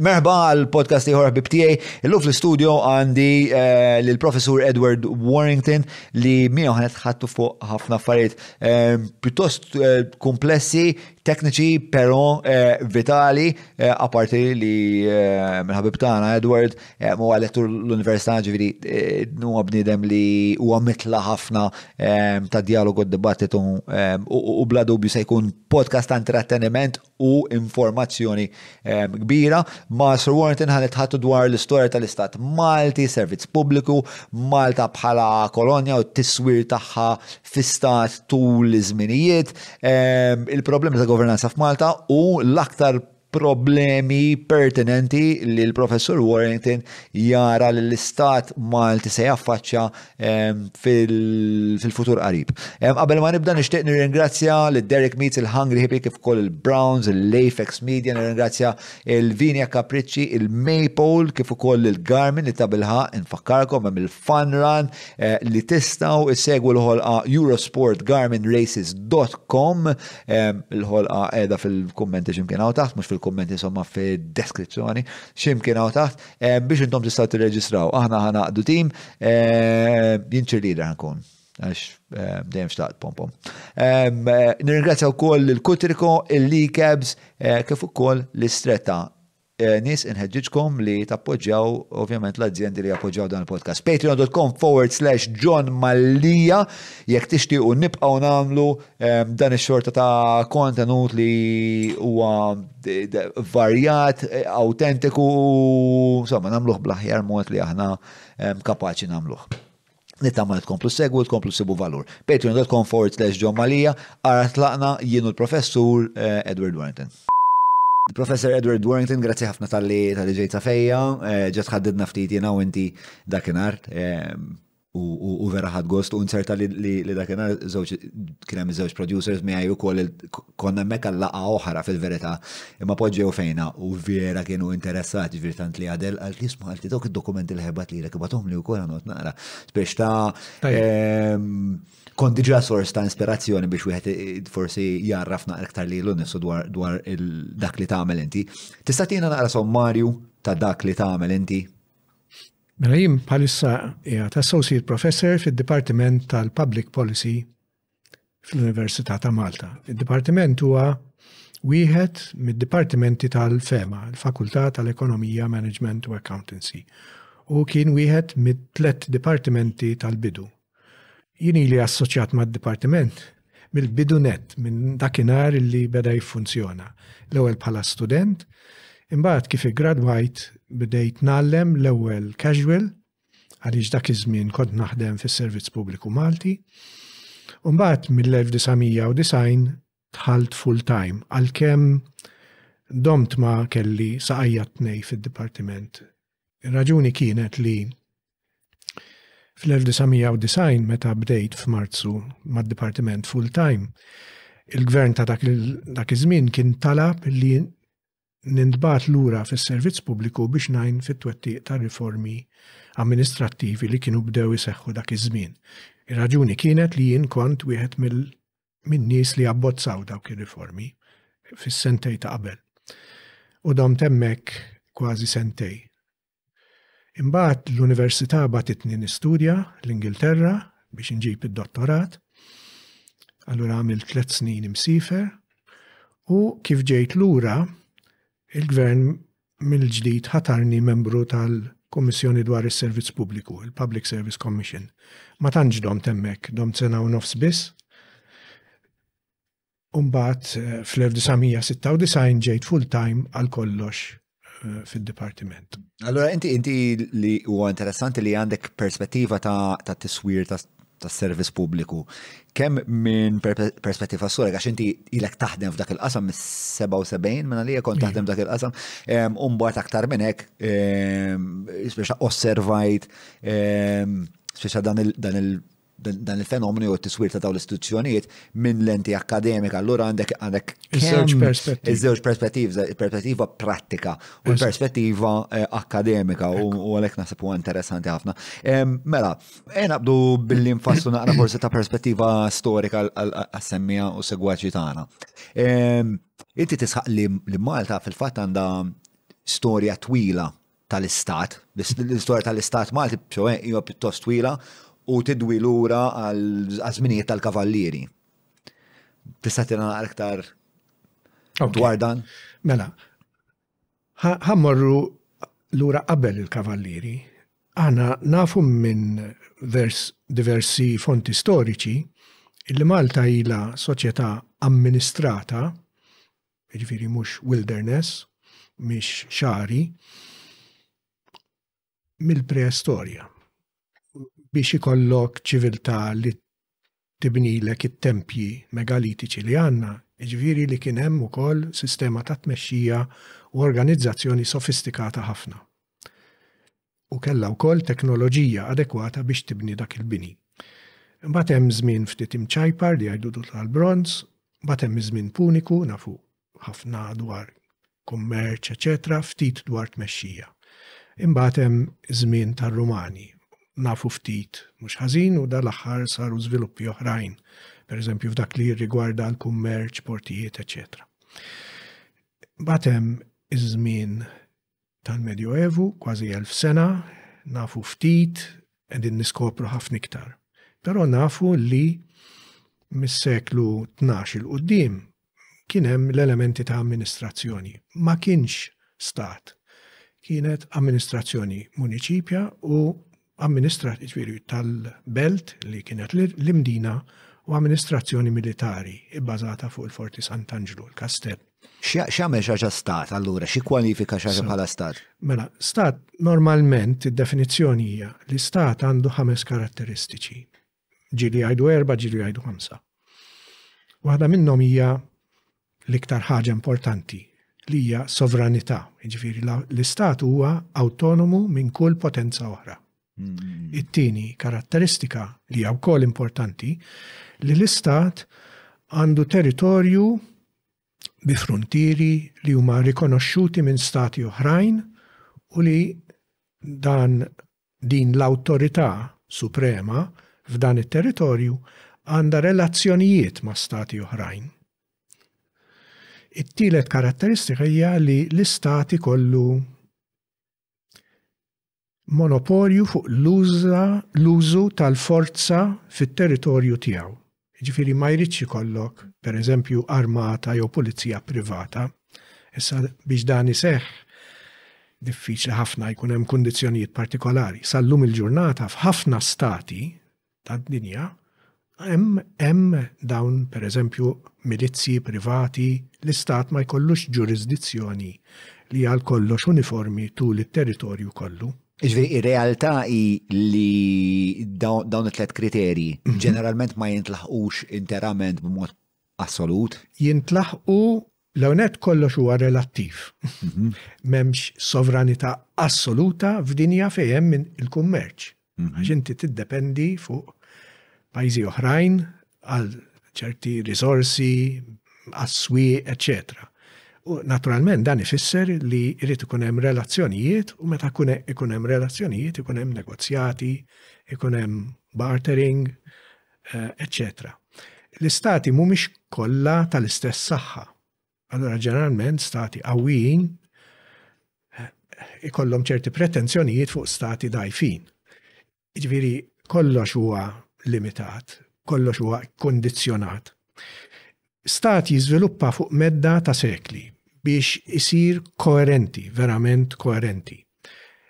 Merħba għal podcast ieħor ħbib tiegħi. Illum fl-istudio għandi eh, l-professur Edward Warrington li miegħu ħanet ħattu fuq ħafna affarijiet eh, pjuttost eh, komplessi, tekniċi, però vitali, apparti li mill-ħabib tagħna Edward mu għalettur l-Università ġifieri huwa bniedem li huwa mitla ħafna ta' dialogu d-dibattitu u bla dubju se jkun podcast ta' intratteniment u informazzjoni kbira. Ma' Sir Warrington ħan itħattu dwar l-istorja tal-Istat Malti, servizz pubbliku, Malta bħala kolonja u t-tiswir tagħha fis-stat tul iż-żminijiet, il-problemi ta' governanza f'Malta u l-aktar problemi pertinenti li l-Professur Warrington jara li l-Istat Malti se jaffaċċja fil-futur qarib. Qabel ma nibda nixtieq nirringrazzja lil Derek Meets il-Hungry Hippie kif ukoll il-Browns, il-Lafex Media, nirringrazzja il-Vinia Capricci, il-Maypole kif ukoll il-Garmin li tabilħa infakkarkom hemm il-Fun Run eh, li tistgħu issegwu l-ħolqa eurosportgarminraces.com il-ħolqa qiegħda fil-kummenti x'imkien hawn taħt, mhux fil-kummenti insomma fid-deskrizzjoni x'imkien hawn taħt. Biex intom tistgħu tirreġistraw, aħna ħa naqdu tim, jien cheerleader ħankun għax dejjem xtaqt pompom. Nirringrazzja wkoll l-Kutriko, il-Likebs, kif ukoll l-Istretta. Nis inħedġiġkom li tappoġġjaw ovvjament l-azjendi li jappoġġjaw dan il-podcast. Patreon.com forward slash John Mallija jekk tixtiequ nibqgħu nagħmlu dan ix-xorta ta' kontenut li huwa varjat, autentiku, insomma, namluħ blaħjar mod li aħna kapaċi namluħ. Nittama li tkomplu segwu, tkomplu sibu valur. Patreon.com forward slash John Malija, għara tlaqna jienu l-professur eh, Edward Warrington. Professor Edward Warrington, grazzi ħafna tal-li tal-li ġejta fejja, eh, ġet ħaddidna ftit jena u inti dakinhar. Eh, U vera ħad gost u nserta li dakinhar żewġ kien hemm żewġ producers miegħi wkoll konna hemmhekk għal laqgħa oħra fil-verità. Imma poġġew fejna u vera kienu interessati ġifieri tant li għadel għal jisma' għal dawk id-dokumenti li ħebat lilek ibgħathom li wkoll għanod naqra. Spiex ta' kont diġà sors ta' ispirazzjoni biex wieħed forsi jarraf naqra iktar li l-unissu dwar dak li tagħmel inti. Tista' tina naqra sommarju ta' dak li tagħmel inti? Mela jien bħalissa qiegħed Associate Professor fid-Dipartiment tal-Public Policy fl-Università ta' Malta. Id-dipartiment huwa wieħed mid-dipartimenti tal-FEMA, il-Fakultà tal-Ekonomija, Management u Accountancy, u kien wieħed mit-tlet dipartimenti tal-bidu Jien ili assoċjat mad-dipartiment mill-bidu net minn dakinhar li beda jiffunzjona. L-ewwel bħala student, imbagħad kif iggradwajt bdejt nallem l-ewwel casual għaliex dak iż-żmien kont naħdem fis-Servizz Pubbliku Malti. Imbagħad mill-1990 tħalt full-time għalkemm domt ma kelli saqajja tnej fid-dipartiment. Ir-raġuni kienet li Fl-1990 meta bdejt f'Marzu mad-dipartiment full-time, il-gvern ta' dak iż-żmien kien talab li nintbagħat lura fis-servizz pubbliku biex ngħin fit-twettiq ta' riformi amministrattivi li kienu bdew iseħħu dak iż-żmien. Ir-raġuni kienet li jien kont wieħed min-nies li abbozzaw dawk ir-riformi fis-sentej ta' qabel. U domt hemmhekk kważi sentej. Imbagħad l-università bagħtitni nistudja l-Ingilterra biex inġib id-dottorat. Allura għamil tliet snin imsifer u kif ġejt lura il-gvern mill-ġdid ħatarni membru tal- Kummissjoni dwar is-Servizz Pubbliku, il-Public Service Commission. Ma tantx dom temmek, dom sena u nofs biss. u mbagħad fl-1996 ġejt full-time għal kollox fid-dipartiment. Allora, inti inti li huwa interessanti li għandek perspettiva ta', ta tiswir ta' tas-servizz pubbliku. Kemm minn perspettiva sura, għax inti ilek taħdem f'dak il-qasam mis-77 minn għalija kont taħdem f'dak il-qasam, ehm, u mbagħad aktar minn hekk ehm, speċa osservajt, ehm, speċa dan il- dan il-fenomenu jew it-tiswir ta' dawn l-istituzzjonijiet minn lenti akkademika, allura għandek għandek iż-żewġ perspettivi. Iż-żewġ perspettivi, il-perspettiva prattika u l-perspettiva eh, akkademika u għalhekk naħseb huwa interessanti ħafna. Mela, eh, naqbdu billi nfassu naqra forsi ta' perspettiva storika għas-semmija u segwaċi tagħna. Inti tisħaq li Malta fil-fatt għandha storja twila tal-istat, l-istorja tal-istat Malti b'xewqen hija pjuttost twila u tidwi lura għal-żminijiet tal-kavallieri. Tista' tirna aktar dwar dan? Mela, ħammorru lura qabel il-kavallieri, aħna nafu minn diversi fonti storiċi li Malta ila soċjetà amministrata jiġifieri mhux wilderness, mhix xari, mill-preistorja biex ikollok ċiviltà li tibnilek it-tempji megalitiċi li għandna, jiġifieri li kien hemm ukoll sistema ta' tmexxija u organizzazzjoni sofistikata ħafna. u kellha wkoll teknoloġija adekwata biex tibni dak il-bini. Imbagħad hemm żmien ftit imċajpar li jgħidu tal-Bronż, imbagħad hemm iż-żmien Puniku, nafu ħafna dwar kummerċ, eċetera, ftit dwar tmexxija. Imbagħad hemm żmien tar-Rumani, nafu ftit mhux ħażin u dal-aħħar saru żviluppi oħrajn, pereżempju f'dak li jirrigwarda l-kummerċ, portijiet, eċetera. Imbagħad hemm iż-żmien tal-Medjoevu, kważi elf sena, nafu ftit, qegħdin niskopru ħafna iktar. Però nafu li mis-seklu 12 il qudiem kien hemm l-elementi ta' amministrazzjoni. Ma kienx stat. Kienet amministrazzjoni muniċipja u amministrat jiġifieri tal-belt li kienet l-imdina u amministrazzjoni militari bbażata fuq il-Forti Sant'Anġlu, l-kastell. X'jagħmel xi ħaġa stat allura? Xi kwalifika xi ħaġa bħala stat? Mela, stat normalment id-definizzjoni hija li stat għandu ħames karatteristiċi. Ġieli jgħidu erba', ġieli jgħidu ħamsa. Waħda minnhom hija l-iktar ħaġa importanti li hija sovranità, jiġifieri l-istat huwa awtonomu minn kull potenza oħra. Mm. It-tieni karatteristika li hija wkoll importanti li l-istat għandu territorju bi frontieri li huma rikonoxxuti minn stati oħrajn u li dan Din l-awtorità suprema f'dan it-territorju għandha relazzjonijiet ma' stati oħrajn. It-tielet karatteristika hija li l-istat ikollu monopolju fuq l-użu tal-forza fit-territorju tiegħu. Ġifiri ma jridx ikollok, per eżempju, armata jew pulizija privata. Issa biex dan iseħħ diffiċli ħafna jkun hemm kundizzjonijiet partikolari. Sallum il-ġurnata f'ħafna stati tad-dinja hemm hemm dawn per eżempju milizzi privati l-istat ma jkollux ġurisdizzjoni li għal kollox uniformi tul it-territorju kollu. Ġviri, ir-realtà hi li dawn it-tlet kriterji mhm. ġeneralment ma jintlaħqux interament b'mod assolut. Jintlaħqu l-onet kollox huwa relattiv. Mhm. M'hemmx sovranità assoluta f'dinja fejn minn il-kummerċ. Mhm. Għax inti tiddependi fuq pajjiżi oħrajn għal ċerti riżorsi, għas-swieq, eċċetera. U naturalment dan ifisser li jrid ikun hemm relazzjonijiet u meta ikun hemm relazzjonijiet ikun hemm negozjati, ikun hemm bartering, eh, eċċetera. L-istati mhumiex kollha tal-istess saħħa. Allora ġeneralment stati qawwijin eh, ikollhom ċerti pretenzjonijiet fuq stati dajfin. Jiġifieri kollox huwa limitat, kollox huwa kkundizzjonat. Stat jiżviluppa fuq medda ta' sekli biex isir koerenti, verament koerenti.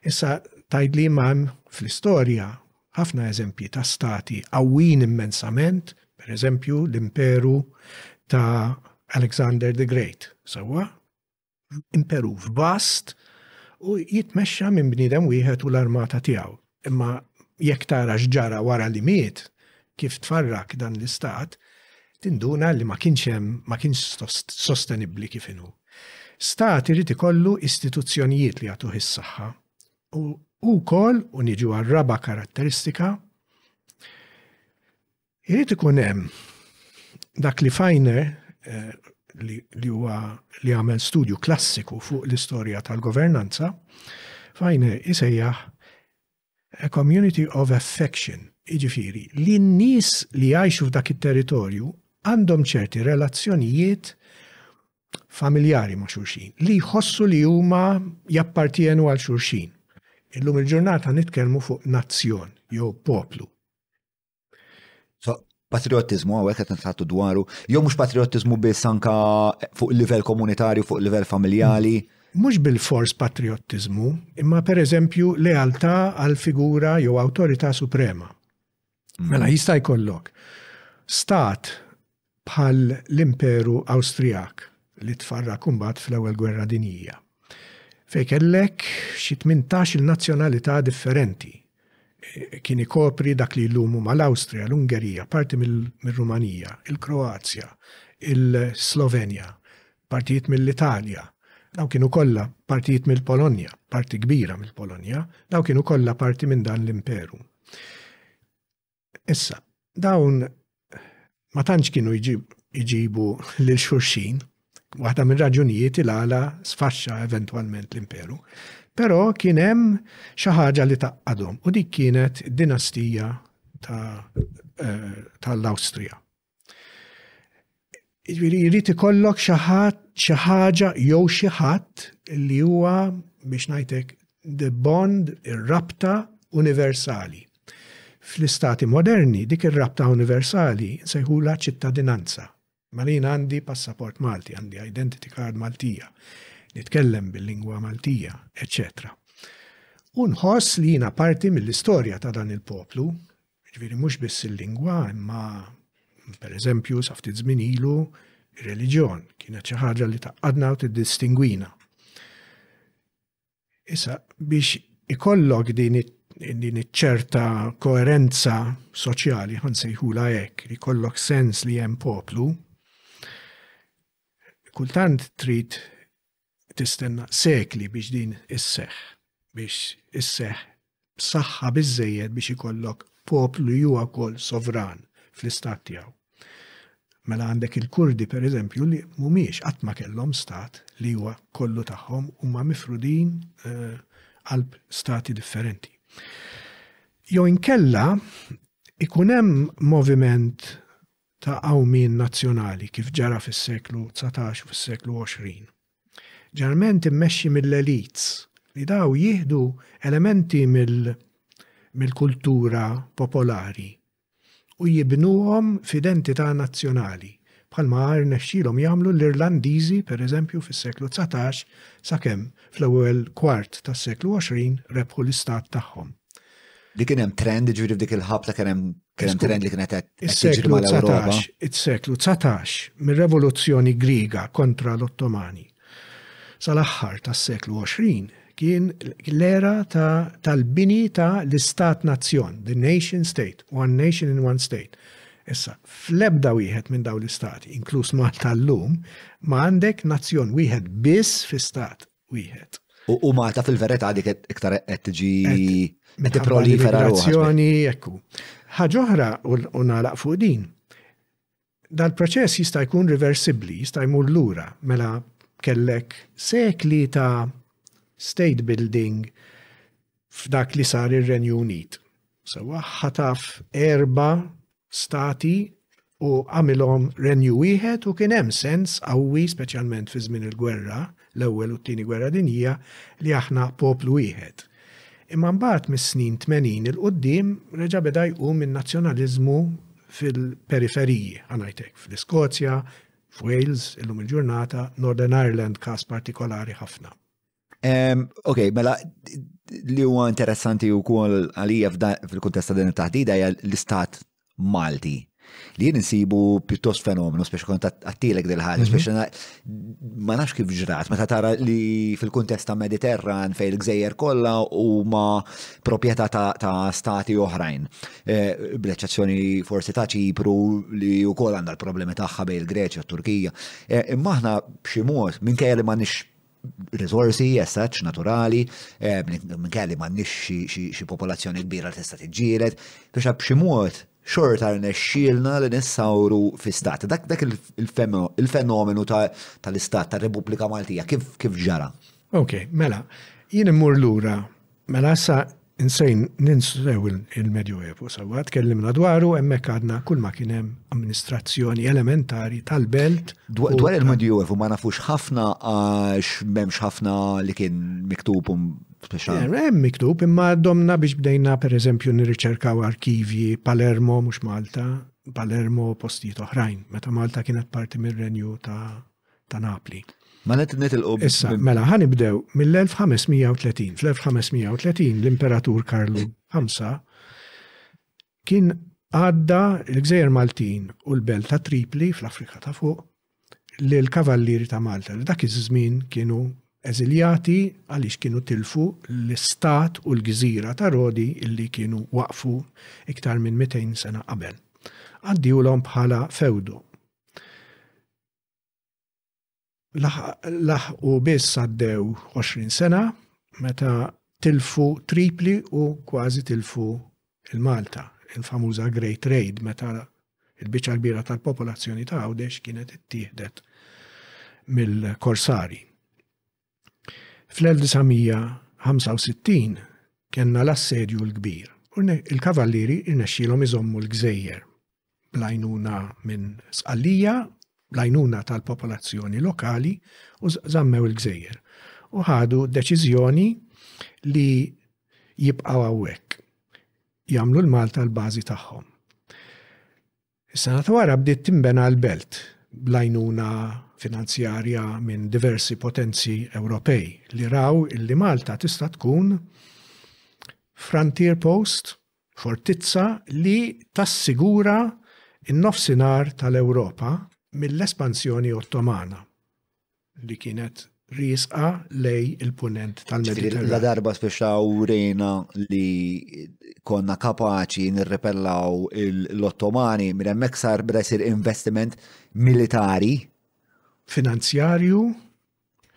Issa tgħidli imma hemm fl-istorja ħafna eżempji ta' stati qawwijin immensament, pereżempju l-imperu ta' Alexander the Great, sewwa? imperu vast u jitmexxa minn bniedem wieħed u l-armata tiegħu. Imma jekk tara x'ġara wara li miet, kif tfarrak dan l-istat, tinduna li ma kienx hemm ma kienx sostenibbli kif inhu. Stat irid ikollu istituzzjonijiet li jagħtuh is-saħħa. U wkoll u niġu għar-raba' karatteristika Irid ikun hemm dak li Fajner eh, li huwa li għamel studju klassiku fuq l-istorja tal-governanza, Fajner isejjaħ a community of affection, iġifiri, li n-nies li jgħixu f'dak it-territorju għandhom ċerti relazzjonijiet familjari ma' xurxin, li jħossu li huma jappartienu għal xurxin. Illum il-ġurnata nitkellmu fuq nazzjon jew poplu. patriotizmu għawek għet nitħattu dwaru, jew mux patriotizmu biss anka fuq livell komunitarju, fuq livell familjali. Mux mm. bil-fors patriotizmu, imma per eżempju lealtà għal figura jew autorità suprema. Mm. Mela jista' jkollok stat bħal l-Imperu Awstrijak li tfarrak imbagħad fl-Ewwel Gwerra Dinjija, fejn kellek xi tmintax-il nazzjonalità differenti. Kien ikopri dak li llum huma l-Awstrija, l-Ungerija, parti mir-Rumanija, il-Kroazja, il-Slovenja, partijiet mill-Italja, dawn kienu kollha partijiet mill-Polonja, parti kbira mill-Polonja, dawn kienu kollha parti minn dan l-imperu. Issa, dawn ma tantx kienu jġibu lil xurxin, waħda minn raġunijiet il għala sfaxxa eventwalment l-imperu, però kien hemm xi ħaġa li taqadhom u dik kienet dinastija eh, tal-Awstrija. Ġifieri jrid ikollok xi ħadd xi ħaġa jew xi ħadd li huwa biex ngħidlek the bond, ir-rabta universali. Fl-istati moderni dik ir-rabta universali nsejħula ċittadinanza. Malin għandi passaport Malti, għandi identity card Maltija, nitkellem bil-lingwa Maltija, etc. Unħoss li jina parti mill-istorja ta' dan il-poplu, Jiġifieri mhux biss il-lingwa imma pereżempju sa ftit żmien ilu ir-reliġjon kienet xi ħaġa li taqadna u tiddistingwina. Issa biex ikollok din din iċ-ċerta koerenza soċjali ħansejħula hekk li kollok sens li hemm poplu, kultant trid tistenna sekli biex din isseħħ, biex isseħħ b'saħħa biżżejjed biex ikollok poplu li huwa wkoll sovran fl-istat tiegħu. Mela għandek il-Kurdi pereżempju li mhumiex qatt ma kellhom stat li huwa kollu tagħhom huma mifrudin eh, qalb stati differenti. Jew inkella ikun hemm moviment ta' qawmien nazzjonali kif ġara fis-seklu dsatax u fis-seklu għoxrin. Ġarment immexxi mill-elites li daw jieħdu elementi mill mill-kultura popolari u jibnuhom f'identità nazzjonali bħalma rnexxielhom jagħmlu l-Irlandiżi pereżempju fis-seklu dsatax sakemm fl-ewwel kwart tas-seklu għoxrin rebħu l-istat tagħhom Li kien hemm trend, ġifieri f'dik il-ħabta kien hemm trend li kienet qed tiġri mal-Ewropa. Is-seklu 19 mir-revoluzzjoni Griega kontra l-Ottomani sal-aħħar tas-seklu 20 kien l-era tal-bini ta' l-istat nazzjon, the nation state, one nation in one state. Issa, fl-ebda wieħed minn daw l-istati, inkluż Malta l-lum, ma għandek nazzjon wieħed biss fi stat. wieħed. U Malta fil-verità dik iktar qed tiġi qed tipprolifera ruħazzjoni ekku. Ħaġa oħra u nagħlaq fuq din. Dal-proċess jista' jkun reversibbli, jista' jmur lura mela kellek sekli ta' state building f'dak li sar ir-Renju Unit. Sewwa ħataf erba' stati u għamilhom renju wieħed u kien hemm sens qawwi speċjalment fi żmien il-gwerra, l-ewwel u t-tieni gwerra dinjija, li aħna poplu wieħed. Imma mbagħad mis-snin 80 il qudiem reġa' beda jqum in-nazzjonaliżmu fil-periferiji, għanajtek, fl-Iskozja, f'Wales, illum il-ġurnata, Northern Ireland każ partikolari ħafna. Ok, mela li huwa interessanti wkoll għalija fil-kuntesta din it-taħdida hija l-istat Malti li jien insibu pjuttost fenomenu, speċi kont għattilek dil-ħagġa, mhm. speċi ma nafx kif ġrat, meta tara li fil-kuntesta Mediterran fej l-gżejjer kollha huma proprjetà ta' stati oħrajn. E, Bl-eċċezzjoni forsi ta' Ċipru li wkoll għandha l-problemi tagħha bejn il-Greċja u Turkija. E, imma aħna b'xi mod minkejja li ma nix risorsi, essaċ, naturali, eh, minn kelli ma nix xie popolazzjoni kbira li tista' tiġġielet, biex b'xi mod xorta rnexxielna li nissawru fi stat. Dak dak il-fenomenu tal-istat tal-Repubblika Maltija kif kif ġara. Ok, mela, jien immur lura Mela issa insejn ninsew il-Medju Evu sewwa, tkellimna dwaru hemmhekk għadna kull ma kien hemm amministrazzjoni elementari tal-belt. Dwar il-Medju Evu ma nafux ħafna għax m'hemmx ħafna li kien miktub u Hemm miktub imma domna biex bdejna pereżempju nirriċerkaw arkivji Palermo mhux Malta, Palermo postijiet oħrajn, meta Malta kienet parti mir-Renju ta' ta' Napli. Ma qed nitilqu Issa, mela, ħa nibdew mill-1530. Fl-1530 l-Imperatur Karlu Ħamsa kien għadda l-Gżejjer Maltin u l-Belt ta' Tripli fl-Afrika ta' fuq lil kavallieri ta' Malta li dak iż-żmien kienu eżiljati għaliex kienu tilfu l-istat u l-gżira ta' Rodi illi kienu waqfu iktar minn 200 sena qabel. Għaddihulhom bħala fewdu. Laħqu biss għaddew 20 sena meta tilfu Tripli u kważi tilfu il-Malta, il-famuża Great Raid meta il-biċċa l-bira tal-popolazzjoni ta' Għawdex kienet ittieħdet mill-korsari. Fl-1965 kellna l-Assedju l-Kbir u l-Kavallieri rnexxielhom iżommu l-gżejjer bl-għajnuna minn Sqallija, bl-għajnuna tal-popolazzjoni lokali u żammew il-gżejjer u ħadu deċiżjoni li jibqgħu hawnhekk, jagħmlu l-Malta l-bażi tagħhom. Is-sena ta' wara bdiet tinbena l-belt bl-għajnuna finanzjarja minn diversi potenzi Ewropej li raw illi Malta tista' tkun frontier post, fortizza li tassigura n-Nofsinhar tal-Ewropa mill-espansjoni Ottomana. li kienet riesqa lej il-punent tal-Mediterran. La darba speċaw rejna li konna kapaċi nirrepellaw l-Ottomani, minn hemmhekk sar bda jsir investiment militari. Finanzjarju.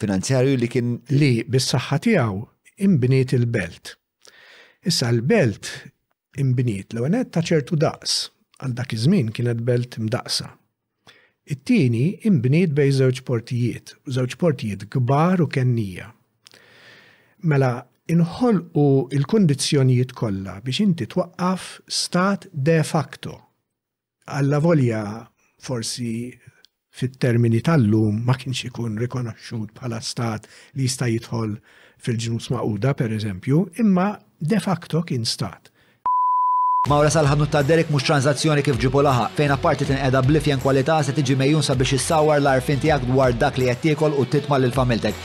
Finanzjarju li kien. Li bis-saħħa tiegħu imbniet il-belt. Issa l-belt inbniet l-ewwel nett ta' ċertu daqs, għal dak iż-żmien kienet belt imdaqqsa. It-tieni inbniet bejn żewġ portijiet, żewġ portijiet kbar u kennija. Mela inħolqu l-kundizzjonijiet kollha biex inti twaqqaf stat de facto. allavolja forsi fit-termini tal-lum ma kienx ikun rikonoxxut bħala stat li jista' jidħol fil-ġnus magħquda pereżempju, imma de facto kien stat. Mawra sal-ħanut ta' Derek mhux tranżazzjoni kif ġipu laħaq, fejn apparti tinqeda bl-ifjen kwalità se tiġi megħjun sabiex issawwar l-għarfien tiegħek dwar dak li qed tiekol u titma' lil familtek.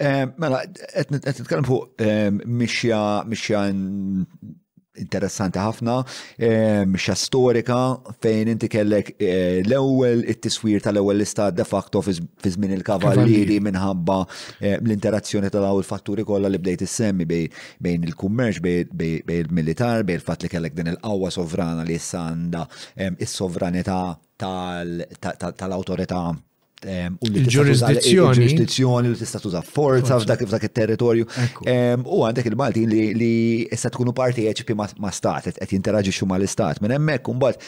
Eh, mela, qed nitkellem fuq eh, mixja mixja interessanti ħafna, eh, mixja storika fejn inti kellek l-ewwel it-tiswir tal-ewwel lista de facto fi żmien il-kavallieri minħabba l-interazzjoni ta' daw il-fatturi kollha li bdejt issemmi bejn il-kummerċ, bejn il-militar, bejn il-fatt li kellek din il-qawwa sovrana li issa għandha is-sovranità tal-awtorità Il-ġurisdizzjoni li tista' tuża forza f'dak f'dak it-territorju. U għandek il-Maltin li issa tkunu parti eċpi ma' stat, qed jinteraġixxu ma' l-istat. Minn hemmhekk imbagħad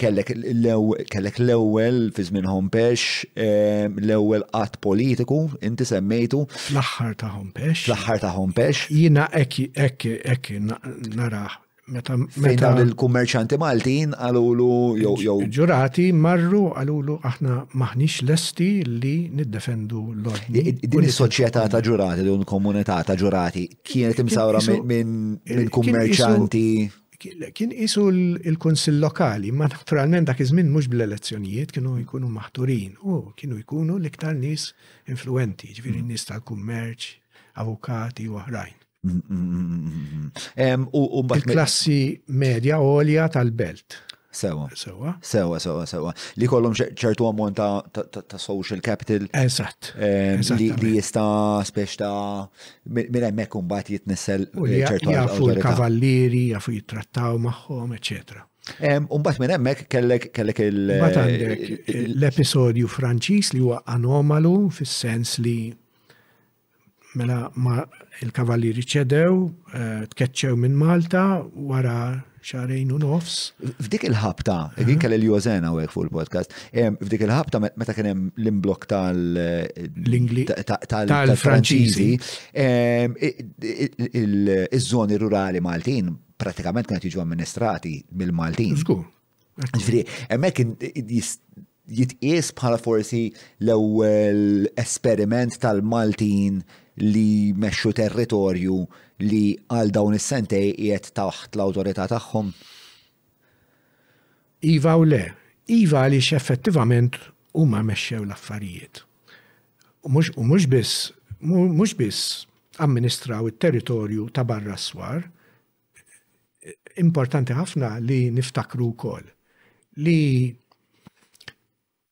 kellek l-ewwel fi żmien Hompex, l-ewwel qatt politiku, inti semmejtu. Fl-aħħar ta' Hompex. Fl-aħħar ta' Hompex. Jiena hekk naraħ. Meta meta l-kummerċanti Maltin għalulu jew jew. Ġurati marru għalulu aħna maħniex lesti li niddefendu l-ordni. Din is-soċjetà ta' ġurati, din komunità ta' ġurati kienet imsawra minn kummerċanti. Kien isu l-Kunsill Lokali, ma naturalment dak iż-żmien mhux bl-elezzjonijiet kienu jkunu maħturin u kienu jkunu l-iktar nies influenti, ġifieri nies tal-kummerċ, avukati u oħrajn. Il-klassi medja għolja tal-belt. Sewa. Sewa. Sewa, sewa, sewa. Li kollom ċertu ammont ta' social capital. Eżatt. Li jista spiex ta' minn hemmhekk imbagħad jitnissel ċertu jafu l-kavallieri, jafu jittrattaw magħhom, eċetera. Umbat minn hemmhekk kellek kellek il- l-episodju Franċiż li huwa anomalu fis-sens li Mela ma il-kavallieri ċedew, eh, tkeċċew minn Malta wara xarejn u nofs. F'dik il-ħabta, din kelli li jożena u fuq il-podcast, eh, f'dik il-ħabta meta kien hemm l-imblok tal-Franċiżi, eh, iż-żoni rurali Maltin pratikament kienet jiġu amministrati mill-Maltin. Żgur. Ġifiri, emmek jitqies bħala forsi l-ewwel esperiment tal-Maltin li mexxu territorju li għal dawn is-sentej qiegħed taħt l-awtorità tagħhom? Iva u le. Iva għaliex effettivament huma mexxew l-affarijiet. U mhux biss mhux biss amministraw it-territorju ta' barra s-swar, Importanti ħafna li niftakru wkoll li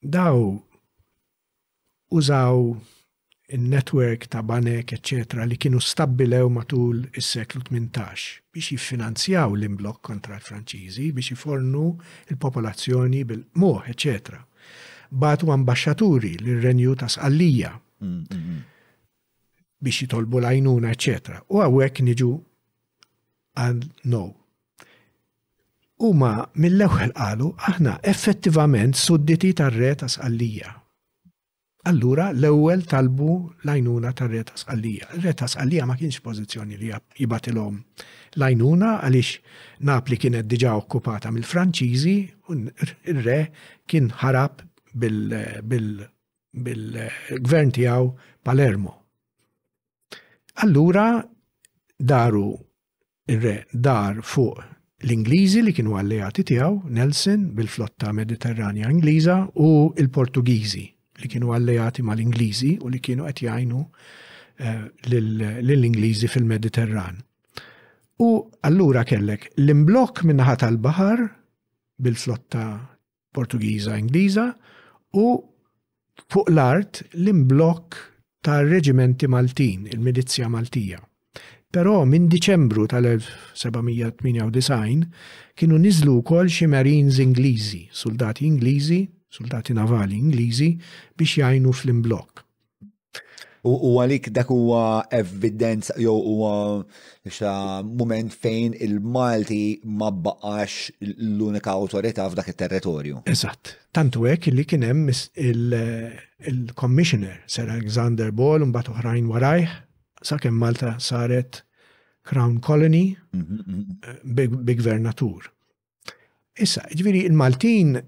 daw użaw in-netwerk ta' banek, eċċetera, li kienu stabbilew matul is-seklu 18 biex jiffinanzjaw l-imblokk kontra l-Franċiżi biex ifornu l-popolazzjoni bil-qmuħ, eċċetera. Batu ambaxxaturi lir-Renju ta' Sqallija. Mm, mm, mm. biex jitolbu l-għajnuna, eccetera. U għawek niġu għal no. U ma mill-ewħel qalu, aħna effettivament sudditi tar-re ta' sqallija. Allura l-ewwel talbu l-għajnuna tar-re ta' sqallija. Re ta' sqallija ma kienx pożizzjoni li jibatilhom l-għajnuna għaliex Napli kienet diġà okkupata mill-Franċiżi u r-re kien ħarab bil bil-gvern tiegħu Palermo. Allura daru ir-re dar fuq l-Ingliżi li kienu alleati tiegħu, Nelson bil-flotta Mediterranja Ingliża u l-Portugiżi li kienu alleati mal-Ingliżi u li kienu qed jgħinu eh, lill-Ingliżi fil-Mediterran. U allura kellek l-imblok minnaħa tal-baħar bil-flotta Portugiża Ingliża u fuq l-art l-imblokk tar-reġimenti Maltin, il-Milizja Maltija. Però minn Diċembru tal-1798 kienu niżlu wkoll xi Marines Ingliżi, soldati Ingliżi, soldati navali Ingliżi biex jgħinu fl-imblokk. U għalik dak huwa evidenza jew huwa moment fejn il-Malti ma baqax l-unika awtorità f'dak it-territorju. Eżatt. Tantu hekk li kien hemm il-Commissioner Sir Alexander Ball u mbagħad oħrajn warajh sakemm Malta saret Crown Colony bi gvernatur. Issa, jiġifieri l-Maltin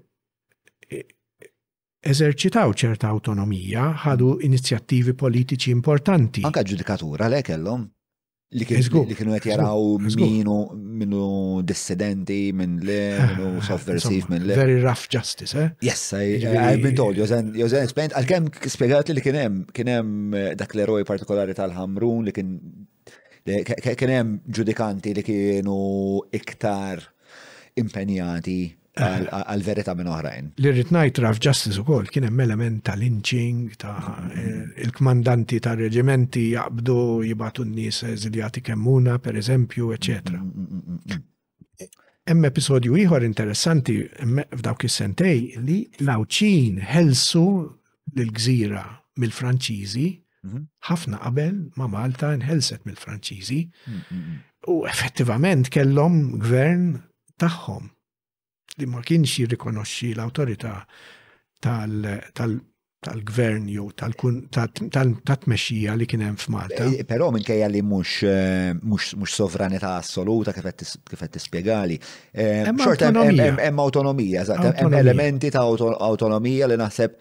eżerċitaw ċerta awtonomija, ħadu inizjattivi politiċi importanti. Anka ġudikatura le kellhom li kienu qed jaraw minu minnu dissidenti minn le, ah, minnu sovversiv minn le. Very rough justice, eh? Yes, I've been told, Jozen explained, għal-kem spiegat li kienem, kienem eh, dak l-eroj partikolari tal-ħamrun li kien Kien hemm ġudikanti li kienu iktar impenjati għal verità minn oħrajn. Li rrid ngħid raf ġustice ukoll kien hemm element ta' lynching ta' eh, il-kmandanti ta' reġimenti jaqbdu jibatu n-nies eżiljati kemmuna pereżempju, eċetera. Mm, mm, mm, Hemm episodju ieħor interessanti f'dawk is-sentej li l-Għawdxin ħelsu l-gżira mill-Franċiżi mhm. ħafna qabel ma Malta nħelset mill-Franċiżi mm, mm, mm. u effettivament kellhom gvern tagħhom li ma kienx jirrikonoxxi l-awtorità tal tal-gvern jew tal-tmexxija li kien hemm f'Malta. Eh, però minkejja li mhux eh, mhux sovranità assoluta kif qed tispjegali. Eh, xorta hemm awtonomija, eżatt, hemm elementi ta' awtonomija li naħseb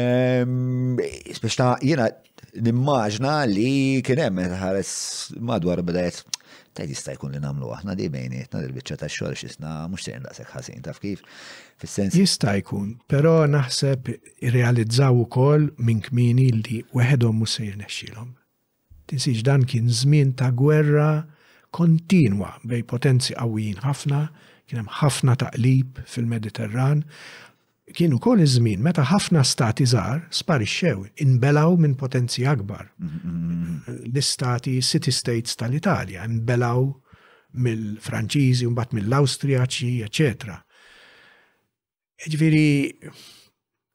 ehm, biex ta' jiena Nimmaġna li kien hemm meta ħares madwar bdejt tajt jista' jkun li nagħmlu aħna di bejnietna dil-biċċa ta' xogħol x'isna mhux sejn daqshekk ħażin taf kif. Fis-sens jista' jkun, però naħseb irrealizzaw ukoll minn kmieni li weħedhom mhux se jirnexxielhom. Tinsiex dan kien żmien ta' gwerra kontinwa bejn potenzi qawwijin ħafna, kien hemm ħafna taqlib fil-Mediterran, Kien ukoll iż-żmien meta ħafna stati żgħar sparixxew, inbelgħu minn potenzi akbar. L-istati city-states tal-Italja inbelgħu mill-Franċiżi, mbagħad mill-Awstrijaċi, eċċetera. Ġifieri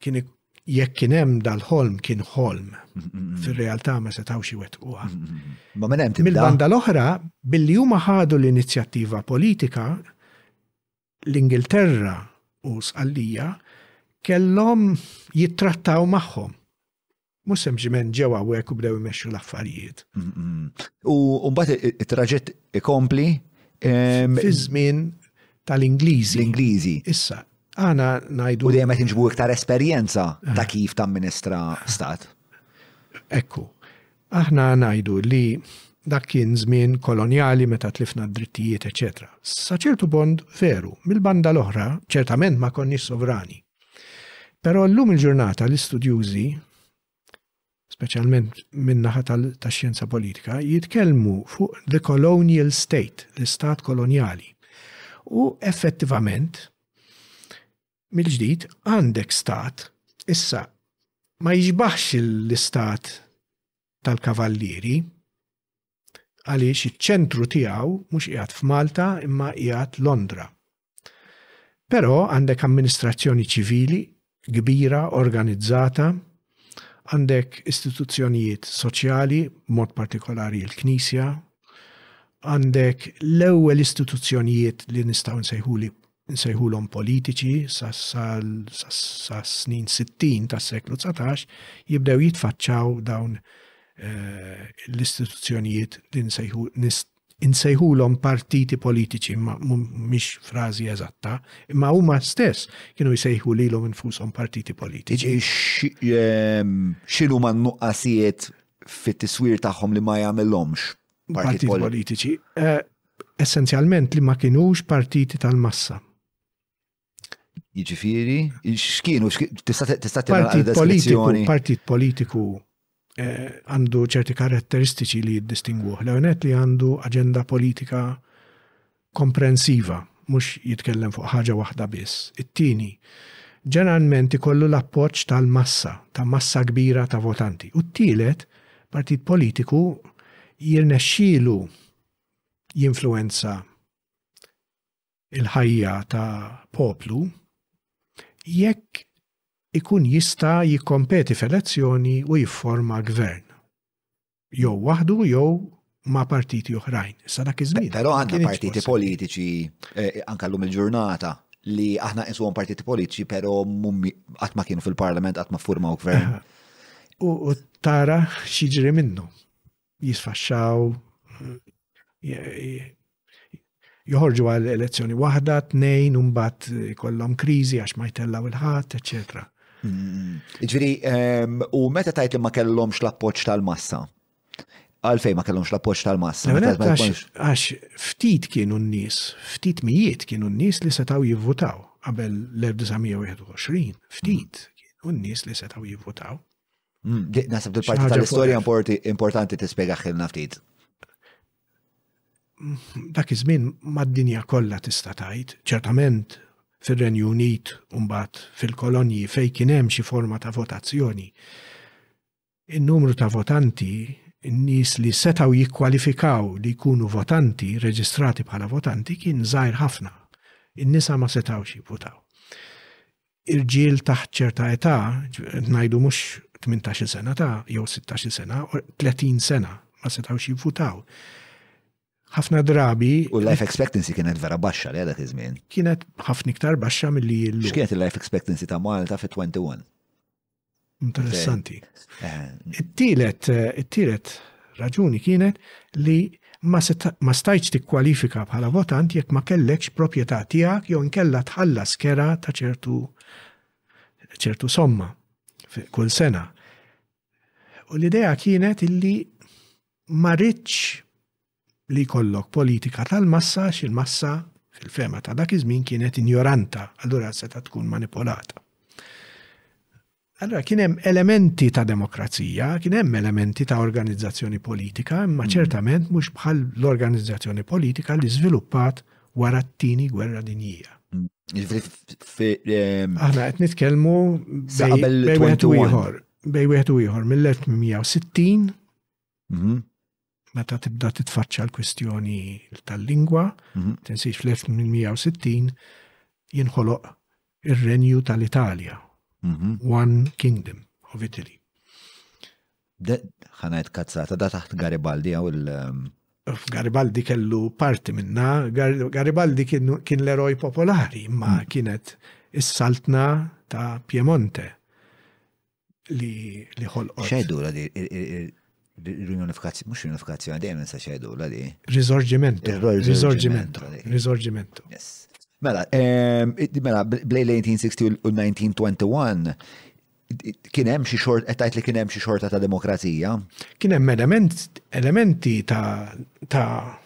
kien jekk kien hemm dal-ħolm kien ħolm. Fir-realtà ma setgħux iwettquha. Ma minn hemm tibda. Mill-banda l-oħra, billi huma ħadu l-inizjattiva politika, l-Ingilterra u Sqallija kellhom jittrattaw magħhom. Mhux sempliċement ġew hawnhekk u bdew imexxu l-affarijiet. U mbagħad it-traġett ikompli fi żmien tal-Ingliżi. L-Ingliżi. Issa, għana ngħidu. U dejjem qed inġbu iktar esperjenza ta' kif tamministra stat. Ekku. Aħna ngħidu li dak kien żmien kolonjali meta tlifna d-drittijiet eċċetera. Sa ċertu pont veru, mill-banda l-oħra ċertament ma konniex sovrani. Però llum il-ġurnata l-istudjużi, speċjalment min-naħa tax-xjenza politika, jitkellmu fuq the colonial state, l-istat kolonjali. U effettivament mill-ġdid għandek stat, issa ma jiġbaħx l-istat tal-kavallieri, għaliex iċ-ċentru tiegħu mhux qiegħed f'Malta imma qiegħed Londra. Però għandek amministrazzjoni ċivili kbira, organizzata, għandek istituzzjonijiet soċjali, mod partikolari l-Knisja, għandek l-ewwel istituzzjonijiet li nistgħu nsejħuli nsejħulhom politiċi sas-snin 60 tas-seklu 19 jibdew jitfaċċaw dawn eh, l-istituzzjonijiet li nsejħulhom partiti politiċi ma mhix frażi eżatta, imma huma stess kienu jsejħu lilhom infushom partiti politiċi. Ehm, x'inhu ma nuqqasijiet fit-tiswir tagħhom li ma jagħmilhomx Partiti politiċi. Eh, essenzjalment li ma kienux partiti tal-massa. Jiġifieri, x'kienu, tista' Partit politiku, partit politiku eh, għandu ċerti karatteristiċi li jiddistinguh. L-għonet li għandu aġenda politika komprensiva, mhux jitkellem fuq ħaġa waħda biss. It-tieni, ġeneralment ikollu l-appoġġ tal-massa, ta' massa kbira ta' votanti. U t-tielet, partit politiku jirnexxielu jinfluwenza il-ħajja ta' poplu jekk ikun jista' jikkompeti f'elezzjoni u jifforma gvern. jew waħdu jew ma' partiti oħrajn. Sa dak iż-żmien. Però għandna partiti politiċi eh, anke llum il-ġurnata li aħna insuhom partiti politiċi però qatt ma kienu fil-Parlament qatt ma ffurmaw gvern. U tara xiġri minnu. Jisfaxxaw, joħorġu għal elezzjoni waħda, tnejn, u mbagħad kollhom kriżi għax ma jtellgħu il-ħadd, eċetera. Mm. Ġifieri, ehm, u meta tajt li ma kellhomx l-appoġġ tal-massa? Għalfej ma kellhomx l-appoġġ tal-massa. Għax ftit kienu n-nies, ftit mijiet kienu n-nies li setaw jivvutaw qabel l-1921, ftit mm. kienu n-nies li setaw jivvutaw. Mm, nasab il-parti tal-istorja importanti tispjegaħ il-naftit. dak iż-żmien mad-dinja kollha tista' tgħid, ċertament fir-Renju Unit u mbagħad fil-kolonji fejn kien hemm xi forma ta' votazzjoni. In-numru ta' votanti, in-nies li setgħu jikkwalifikaw li jkunu votanti, reġistrati bħala votanti, kien żgħir ħafna. In-nisa ma setgħux jivvutaw. irġiel taħt ċerta età, ngħidu mhux 18-il sena ta' jew 16-il sena, 30 sena ma setgħux jivvutaw. Ħafna drabi. U l-life expectancy kienet vera baxxa li dak iż-żmien. Kienet ħafna iktar baxxa milli l X'kienet il-life expectancy ta' Malta fit-21? Interessanti. Eh. It-tielet, eh, it-tielet raġuni kienet li ma stajċ tikkwalifika bħala votant jekk ma kellekx proprjetà tiegħek jew inkella tħallas kera ta' ċertu ċertu somma kull sena. U l-idea kienet illi ma rridx li jkollok politika tal-massa għax il-massa fil-fehma ta' dak iż-żmien kienet injoranta, allura seta' tkun manipolata. Allora kien hemm elementi ta' demokrazija, kien hemm elementi ta' organizzazzjoni politika, imma mm. ċertament mhux bħal l-organizzazzjoni politika li żviluppat wara t-tieni gwerra dinjija. Mm. Ehm, Aħna qed nitkellmu bej wieħed u ieħor, bej wieħed u ieħor mill-1860 mhm. meta tibda titfaċċa l-kwistjoni tal-lingwa, mhm. tinsiex fl-1860 jinħoloq ir-renju tal-Italja, mhm. One Kingdom of Italy. ħanajt kazzata, da taħt Garibaldi għaw il- um, Garibaldi kellu parti minna, Garibaldi kien l-eroj popolari, ma mm. kienet is-saltna ta' Piemonte. li ħolqot. Xedu la di l-unifikazzjoni, mux unifikazzjoni, dejjem nsa xedu la di. Risorgimento. Risorgimento. Risorgimento. Mela, ehm, mela, blej 1960 u 1921, kien hemm xi xort qed tgħid li kien hemm xi xorta ta' demokrazija. Kien hemm element elementi ta' ta'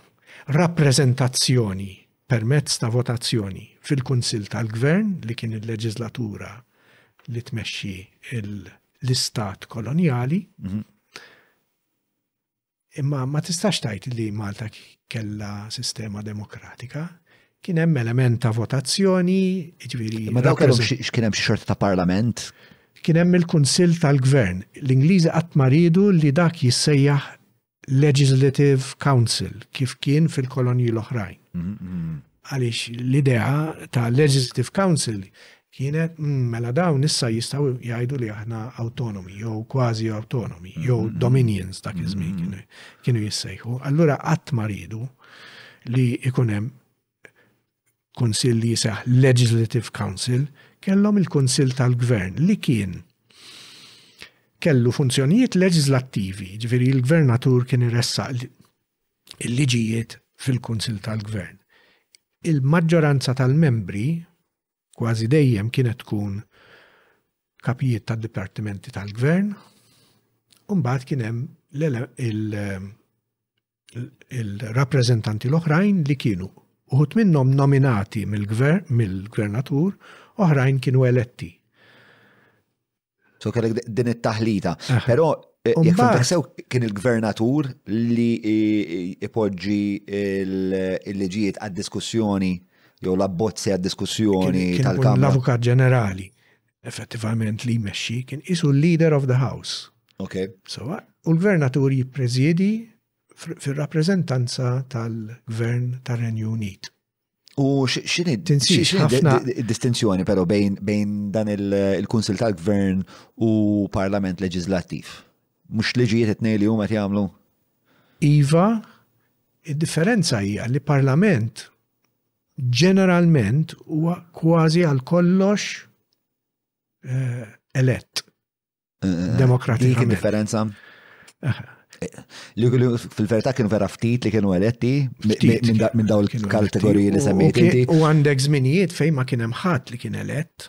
rappreżentazzjoni permezz ta' votazzjoni fil-Kunsill tal-Gvern li kien il-leġiżlatura li tmexxi l-istat kolonjali. Imma ma tistax tgħid li Malta kellha sistema demokratika, kien hemm element ta' votazzjoni, jiġifieri. Ma dawk kellhom x'kien hemm xi xorta ta' parlament? Kien hemm il-Kunsill tal-Gvern. L-Ingliżi qatt ma riedu li dak jissejjaħ legislative council kif kien fil-kolonji l-oħrajn. Mhm, mhm. Għaliex l-idea ta' legislative council kienet mm, mela dawn issa jistaw jgħidu li aħna autonomi, jew kważi autonomi, mhm, jew dominions dak iż-żmien kienu jissejħu. Allura qatt ma ridu li ikunem kunsill li jiseħ Legislative Council, kellhom il-Kunsill tal-Gvern li kien kellu funzjonijiet leġislattivi, ġifieri il-gvernatur kien iressaq il-liġijiet fil-Kunsill tal-Gvern. Il-maġġoranza tal-membri kważi dejjem kienet tkun kapijiet tad dipartimenti tal-Gvern, u mbagħad kien hemm il-rappreżentanti l-oħrajn li kienu uħut minnhom nominati mill-gvernatur, oħrajn kienu eletti. So kellek din it-taħlita. Eh. Però eh, jekk fimtek sew kien il-gvernatur li ipoġġi il-liġijiet għad-diskussjoni jew l-abbozzi għad-diskussjoni tal-Kamra. L-Avukat Ġenerali effettivament li jmexxi kien isu leader of the house. Ok. So, u l-gvernatur jippreżiedi fir-rappreżentanza tal-gvern tar-Renju Unit. U xini distinzjoni pero bejn dan il-Kunsil tal-Gvern u Parlament Leġislattiv? Mux liġijiet it-nej li huma jagħmlu? Iva, id-differenza hija li Parlament ġeneralment huwa kważi għal kollox elett. Demokratika. Dik differenza. Li fil-verità kienu vera ftit li kienu eletti minn dawn il-kategoriji li semmejt. U għandek żminijiet fejn ma kien hemm ħadd li kien elett.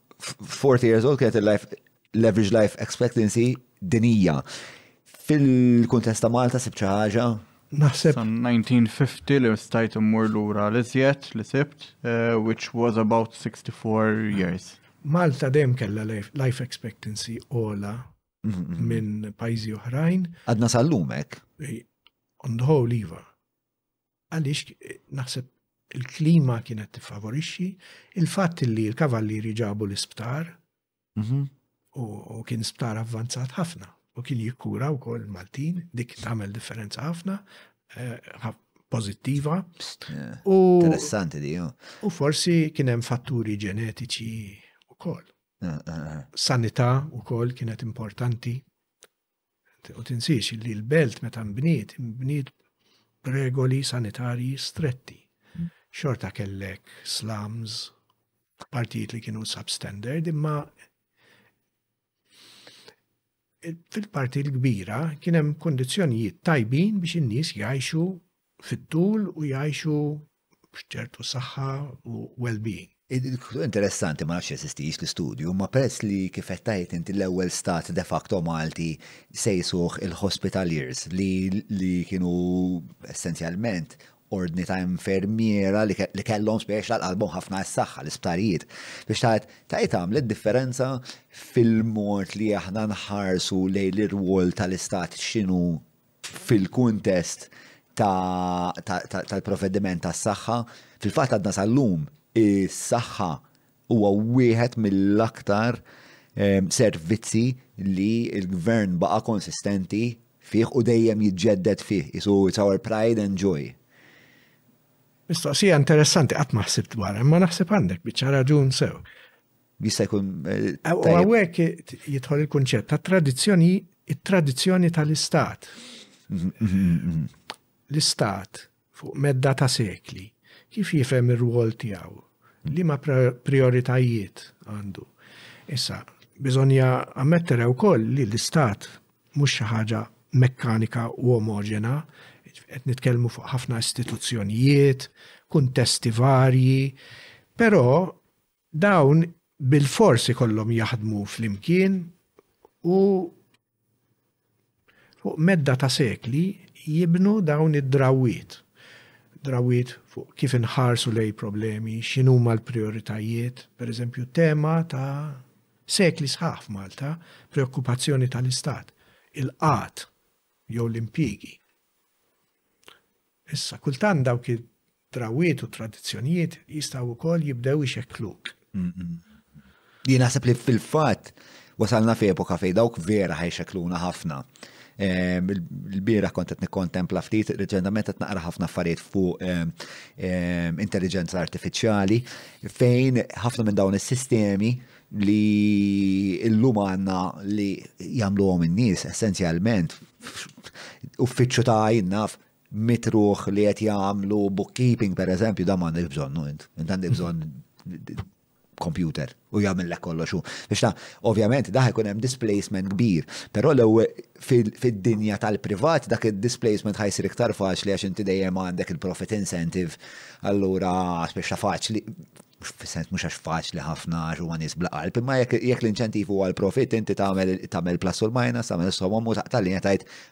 40 years old kienet il-life, l-average life expectancy dinija. Fil-kuntest ta' Malta sib ħaġa? Naħseb. 1950 li stajt immur lura l iżjed li sibt, eh, which was about 64 years. Malta dejjem kella life expectancy ola mm-hmm. minn pajzi oħrajn. Għadna sal-lumek. On the whole, Iva. Għaliex naħseb il-klima kienet tiffavorixxi, il-fatt li l-kavallieri ġabu l-isptar mhm. u kien sptar avvanzat ħafna u kien jikkura wkoll Maltin, dik tagħmel differenza ħafna, eh, pozittiva. Eh, interessanti di. U forsi kien hemm fatturi ġenetiċi wkoll. Eh, Sanità wkoll kienet importanti U tinsiex li l-belt meta nbniet, nbniet b'regoli sanitarji stretti. Mm. Xorta kellek slums, partijiet li kienu substandard, imma fil-parti l-kbira kien hemm kondizzjonijiet tajbin biex in-nies jgħixu fit-tul u jgħixu b'ċertu saħħa u well-being. Interessanti, ma nafx jeżistix l-istudju, imma peress li kif qed tgħid inti l-ewwel stat de facto Malti sejsuh il-hospitaliers li kienu essenzjalment ordni ta' infermiera li kellhom spejjex għal qalbhom ħafna s-saħħa l-isptarijiet. Biex tgħid tgħid għamlet differenza fil-mod li aħna nħarsu lejn l-irwol tal-istat x'inhu fil-kuntest tal-provvediment għas-saħħa, fil-fatt għadna sal-lum is-saħħa huwa wieħed mill-aktar servizzi li l-Gvern baqa' konsistenti fih u dejjem jiġġedded fih, isu it's our pride and joy. Mistoqsija interessanti qatt ma ħsibt dwarha, imma naħseb għandek biċċa raġun sew. Jista' jkun. U hawnhekk jidħol il-kunċett ta' tradizzjoni, it-tradizzjoni tal-istat. L-istat fuq medda ta' sekli, kif jifhem ir-rwol tiegħu, li ma prioritajiet għandu. Issa, biżonja ammettere wkoll li l-istat mhux xi ħaġa mekkanika u omogena, qed nitkellmu fuq ħafna istituzzjonijiet, kuntesti varji, però Dawn bilfors ikollhom jaħdmu flimkien u fuq medda ta' sekli jibnu dawn id-drawwiet. Drawwiet fuq kif inħarsu lejn problemi, x'inhuma l-prijoritajiet, pereżempju tema ta' sekli sħaħ f'Malta, preokkupazzjoni tal-istat, il-qgħad jew l-impjiegi. Issa, kultant dawk Drawwiet u tradizzjonijiet jistgħu wkoll jibdew ixekkluk. Jien naħseb li fil-fatt wasalna f'epoka fejn dawk vera ħajxekkluna ħafna. Ehm, Il-bira kont qed nikkontempla ftit, reċentament qed naqra ħafna affarijiet fuq ehm, ehm, intelligenza artifiċjali fejn ħafna minn dawn is-sistemi li illum għanna li jagħmluhom in-nies essenzjalment uffiċċju ta' għajn naf mitt ruħ li qed jagħmlu bookkeeping pereżempju da m'għandek bżonnu int. Int għandek bżonn computer u jagħmellek kollox hu. Biex ta' ovvjament daħ ikun hemm displacement kbir, però l-ewwel fid-dinja tal-privat dak id-displacement ħajsir iktar faċli għax inti dejjem għandek il-profit incentive allura biex ta' faċli fis-sens mhux għax faċli ħafna għax huwa nies bla qalb, imma jekk l-inċentiv huwa l-profit inti tagħmel tagħmel plus u l-minus, tagħmel somom u taqtali tgħid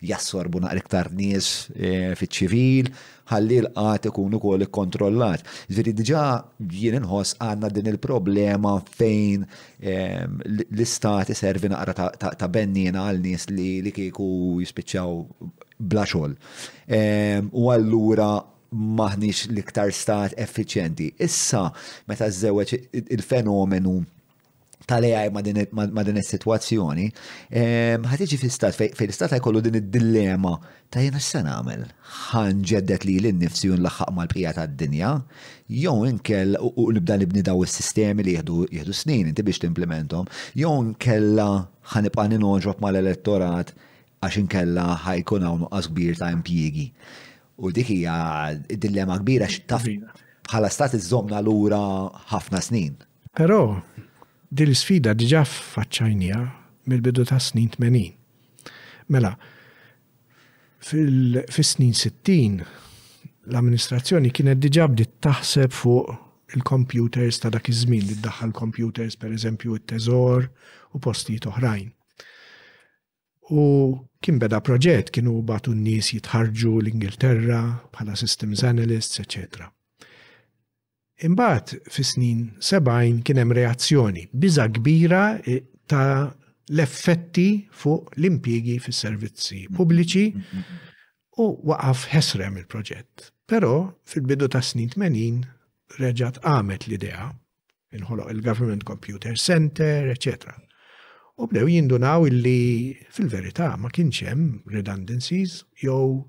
jassorbu naqra iktar nies eh, fiċ-ċivil, ħalli l-qat ikun ukoll ikkontrollat. Ġifieri diġà jien inħoss għandna din il-problema fejn eh, l-istat iservi naqra ta' bennina għal nies li kieku jispiċċaw bla xogħol. Eh, u allura maħniex l-iktar stat effiċjenti. Issa, meta żewġ il-fenomenu tal-AI ma' din is-sitwazzjoni, ehm, ħad iġi fl-istat fejn l-istat jkollu din id-dillema ta' jiena x'se nagħmel. Ħan ġeddet li l-nifsi u nlaħħaq mal-bqija tad-dinja, jew inkell u nibda nibni daw is-sistemi li jieħdu snin inti biex timplementhom, jew nkella ħanibqa' ninoġob mal-elettorat għax inkella ħajkun hawn nuqqas kbir ta' impjiegi. U dik hija dillema kbira x'taf bħala stat iżomna lura ħafna snin. Però, din l-isfida diġà ffaċċajniha mill-bidu tas-snin tmenin. Mela, fis-snin sittin, l-amministrazzjoni kienet diġà bdiet taħseb fuq il-kompjuters ta' dak iż-żmien li ddaħħal kompjuters pereżempju t-teżor u postijiet oħrajn. U kien beda proġett, kienu batu n-nies jitħarġu l-Ingilterra bħala systems analysts, eccetera. Imbagħad fis-snin 70 kien hemm reazzjoni biża kbira e, ta' l-effetti fuq l-impjiegi fis-servizzi pubbliċi u waqaf ħesrem il-proġett. Però fil-bidu ta' snin 80 reġat qamet l-idea inħoloq il-Government Computer Center, etc. U bdew jindunaw illi fil-verità ma kienx hemm redundancies jew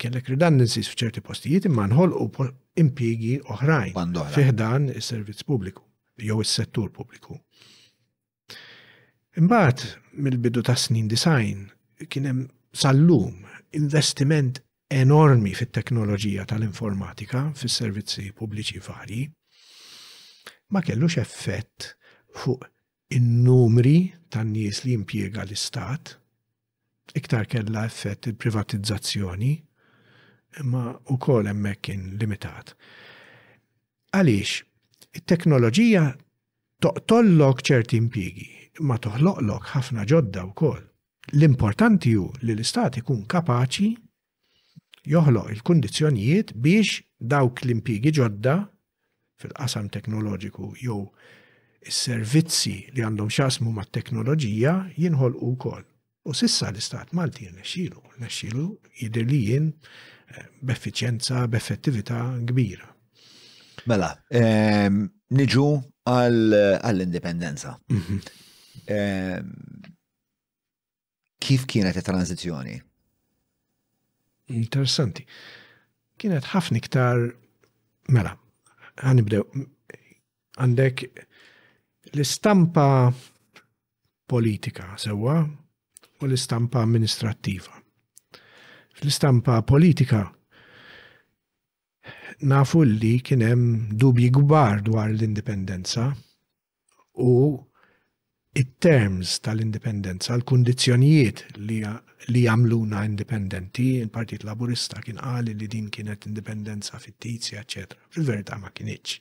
kellek redundancies f'ċerti postijiet imma nħolqu impjiegi oħrajn fiħdan is-servizz pubbliku jew is-settur pubbliku. Imbagħad mill-bidu tas-snin 90 kien hemm sal-lum investiment enormi fit-teknoloġija tal-informatika fis-servizzi pubbliċi varji, ma kellux effett fuq in-numri tan-nies li jimpjega l-Istat, iktar kellha effett il-privatizzazzjoni, imma wkoll hemmhekk kien limitat. Għaliex it-teknoloġija Toqtollok ċerti impjiegi, imma toħloqlok ħafna ġodda wkoll. L-importanti hu li l-Istat ikun kapaċi joħloq il-kundizzjonijiet biex dawk l-impjiegi ġodda fil-qasam teknoloġiku jew is-servizzi li għandhom x'jaqsmu mat-teknoloġija jinħolqu wkoll. U sissa l-Istat Malti jirnexxielu, jirnexxielu jidher li jien eh, b'effiċjenza, b'effettività kbira. Mela, ehm, niġu għall-indipendenza. Mhm. Ehm, kif kienet it-tranzizjoni? Interessanti. Kienet ħafna iktar, mela, għanibdew, Għandek l-istampa politika sewwa u l-istampa amministrattiva. Fl-istampa politika nafu li kien hemm dubji kbar dwar l-indipendenza u it-terms tal-indipendenza, l-kundizzjonijiet li jagħmluna indipendenti, il-Partit Laburista kien qal li din kienet indipendenza fittizja, eċċetera. Fil-verità ma kinitx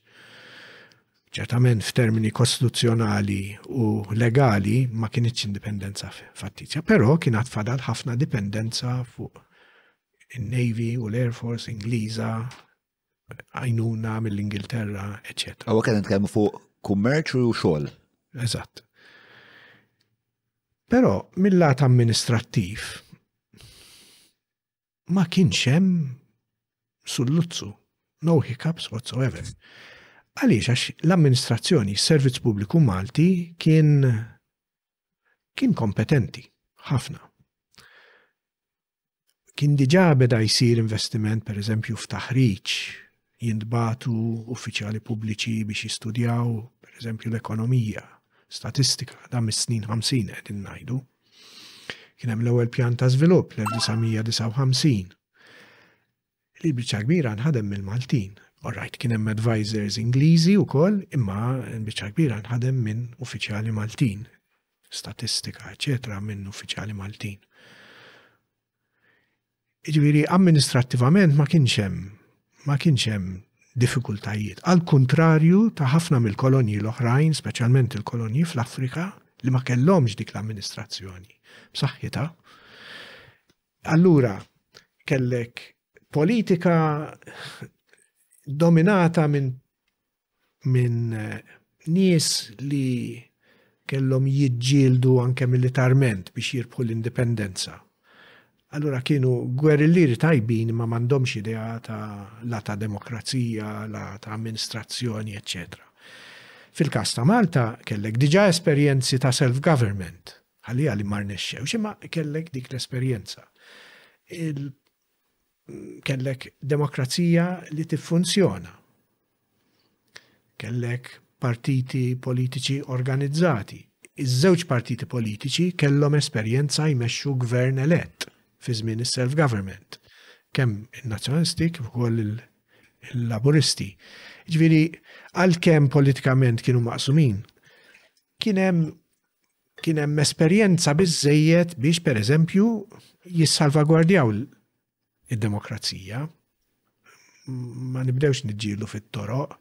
ċertament f'termini kostituzzjonali u legali ma kienieċ indipendenza fattizja, però kien fadal ħafna dipendenza fuq il-Navy u l-Air Force Ingliża għajnuna mill-Ingilterra, etc. Għawa kien nitkellmu fuq kummerċ u xogħol. Eżatt. Però mill-lat amministrattiv ma kienx hemm sulluzzu, no hiccups whatsoever. Għaliex għax l-amministrazzjoni, s-servizz pubbliku Malti kien kien kompetenti ħafna. kien diġà beda jsir investiment pereżempju f'taħriġ jintbagħtu uffiċjali pubbliċi biex jistudjaw pereżempju l-ekonomija, statistika, da mis-snin 50 qegħdin ngħidu. Kien hemm l-ewwel pjan ta' żvilupp l-1959. li l-biċċa l-kbira nħadem mill-Maltin. All right, kien hemm advisors Ingliżi wkoll, imma l-biċċa l-kbira nħadem minn uffiċjali Maltin, statistika, eċetera, minn uffiċjali Maltin. Iġviri, amministrattivament ma kienx hemm ma kienx hemm diffikultajiet. Al kontrarju ta' ħafna mill-kolonji l-oħrajn, speċjalment il-kolonji fl-Afrika, li ma kellhomx dik l-amministrazzjoni b'saħħitha, Allura kellek politika dominata minn min eh, nies li kellhom jiġġieldu anke militarment biex jirbħu l-indipendenza. Allura kienu gwerillieri tajbin ma m'għandhomx idea ta' la ta' demokrazija, la ta' amministrazzjoni, eccetera. Fil-kas ta' Malta kellek diġa esperjenzi ta' self-government, Għaliha li ma rnexxewx, imma kellek dik l-esperjenza. Kellek demokrazija li tiffunzjona. Kellek partiti politiċi organizzati. Iż-żewġ partiti politiċi kellhom esperjenza jmexxu gvern elett fi żmien is-self-government. Kemm in-nazzjonalisti kif ukoll il-laburisti. Ġifieri għalkemm politikament kienu maqsumin, kien hemm kien hemm esperjenza biżejjed biex pereżempju jissalvagwardjaw id-demokrazija. Ma nibdewx niġġielu fit-toroq,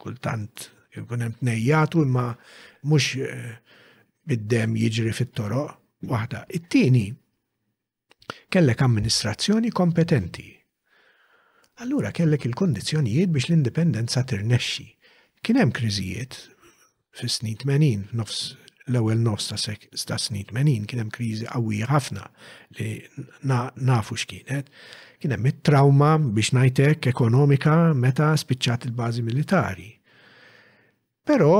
kultant ikun hemm tnejjatu imma mhux eh, bid-dem jiġri fit-toroq waħda. It-tieni, kellek amministrazzjoni kompetenti. Allura kellek il-kundizzjonijiet biex l-indipendenza tirnexxi. Kien hemm kriżijiet fis-snin 80, nofs l-ewwel nofs ta' sek ta' snin 80 kien hemm kriżi qawwija ħafna li nafu x'kienet. Kien hemm it-trauma biex ngħidlek ekonomika meta spiċċat il-bażi militari. Però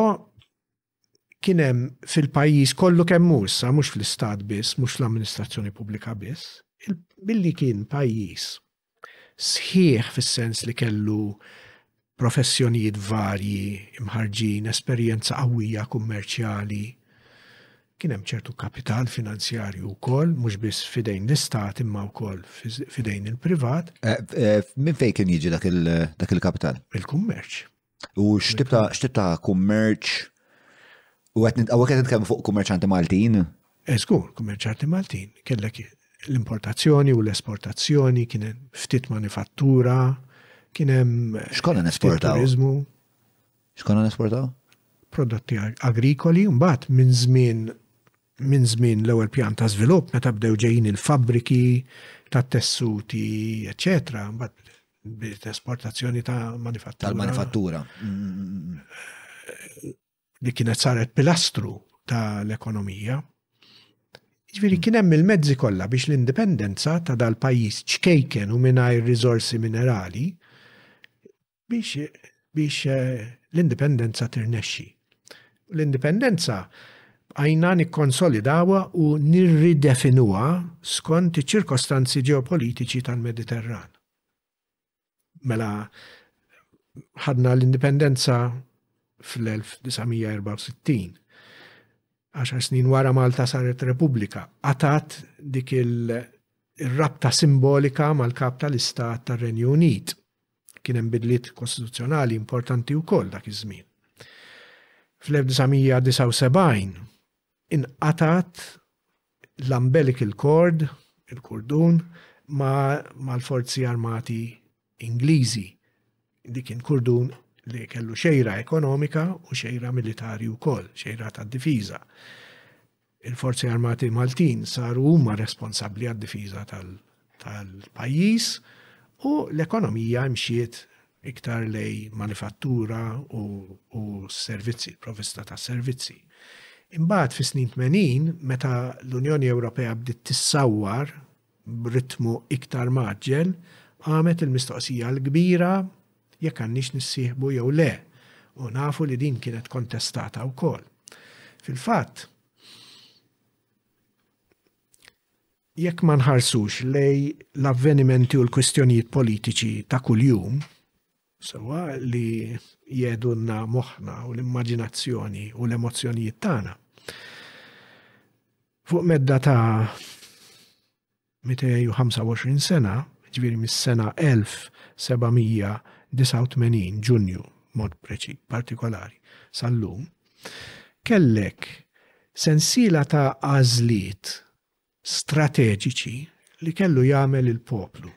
kien hemm fil-pajjiż kollu kemm hu issa, mhux fl-istat biss, mhux fl-amministrazzjoni pubblika biss, billi kien pajjiż sħiħ fis-sens li kellu professjonijiet varji, imħarġin, esperjenza qawwija kummerċjali, kien hemm ċertu kapital finanzjarju wkoll, mhux biss fidejn l-istat imma wkoll fidejn il-privat. Eh, eh, Min fejn kien jiġi dak il-kapital? Il-kummerċ. U x'tib ta' x'tib ta' kummerċ u qed nitqgħu qed nitkellmu fuq kummerċanti Maltin? Eżgur, eh, kummerċanti Maltin. Kellek l-importazzjoni u l-esportazzjoni, kien hemm ftit manifattura, kien hemm eh, xkonna nesportaw. Turizmu. Xkonna nesportaw? Prodotti agrikoli, mbagħad minn żmien minn żmien l-ewwel pjan ta' żvilupp meta bdew ġejjin il-fabbriki tat-tessuti, eċċetera, mbagħad bdiet esportazzjoni ta' manifattura. Tal-manifattura. Li kienet saret pilastru tal-ekonomija. Ġifieri kien hemm il-mezzi kollha biex l-indipendenza ta' dal-pajjiż ċkejken u mingħajr riżorsi minerali biex l-indipendenza tirnexxi. L-indipendenza bqajna nikkonsolidawha u nirridefinuha skont iċ-ċirkostanzi ġeopolitiċi tal-Mediterran. Mela ħadna l-indipendenza fl-1964. Għaxar snin wara Malta saret Repubblika, qatat dik il-rabta simbolika mal-kap tal-istat tar-Renju Unit Kien hemm bidliet kostituzzjonali importanti wkoll dak iż-żmien. Fl-1979 inqatat l-umbilical cord, il-kurdun, mal-forzi armati Ingliżi. Dik kien kurdun li kellu xejra ekonomika u xejra militari wkoll, xejra ta' difiża. Il-Forzi Armati Maltin saru huma responsabbli għad-difiża tal-pajjiż u l-ekonomija imxiet iktar lej manifattura u servizzi, provista ta' servizzi. Imbagħad fis-snin 80 meta l-Unjoni Ewropea bdiet tissawwar b'ritmu iktar mgħaġġel, qamet il-mistoqsija l-kbira jekk għandniex nissieħbu jew le, u nafu li din kienet kontestata wkoll. Fil-fatt, jekk ma nħarsux lej l-avvenimenti u l-kwistjonijiet politiċi ta' kuljum, sewa li jedunna moħna u l-immaġinazzjoni u l-emozjonijiet tagħna. Fuq medda ta' 225 sena, ġviri mis-sena 1789 ġunju mod preċi partikolari sal-lum, kellek sensila ta' għażliet strateġiċi li kellu jagħmel il-poplu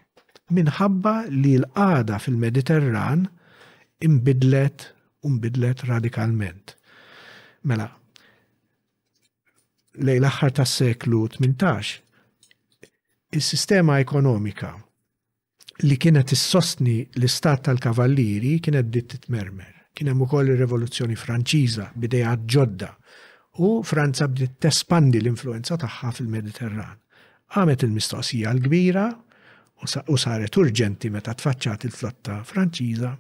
minħabba li l-qagħda fil-Mediterran imbidlet u nbidlet radikalment. Mela, lejn l-aħħar tas-seklu 18, is-sistema ekonomika li kienet issostni l-istat tal-kavallieri kienet bdiet titmermer. Kien hemm ukoll ir-Revoluzzjoni Franċiża bidejha ġodda u Franza bdiet tespandi l-influenza tagħha fil-Mediterran. Qamet il-mistoqsija l-kbira u saret urġenti meta tfaċċat il-flotta Franċiża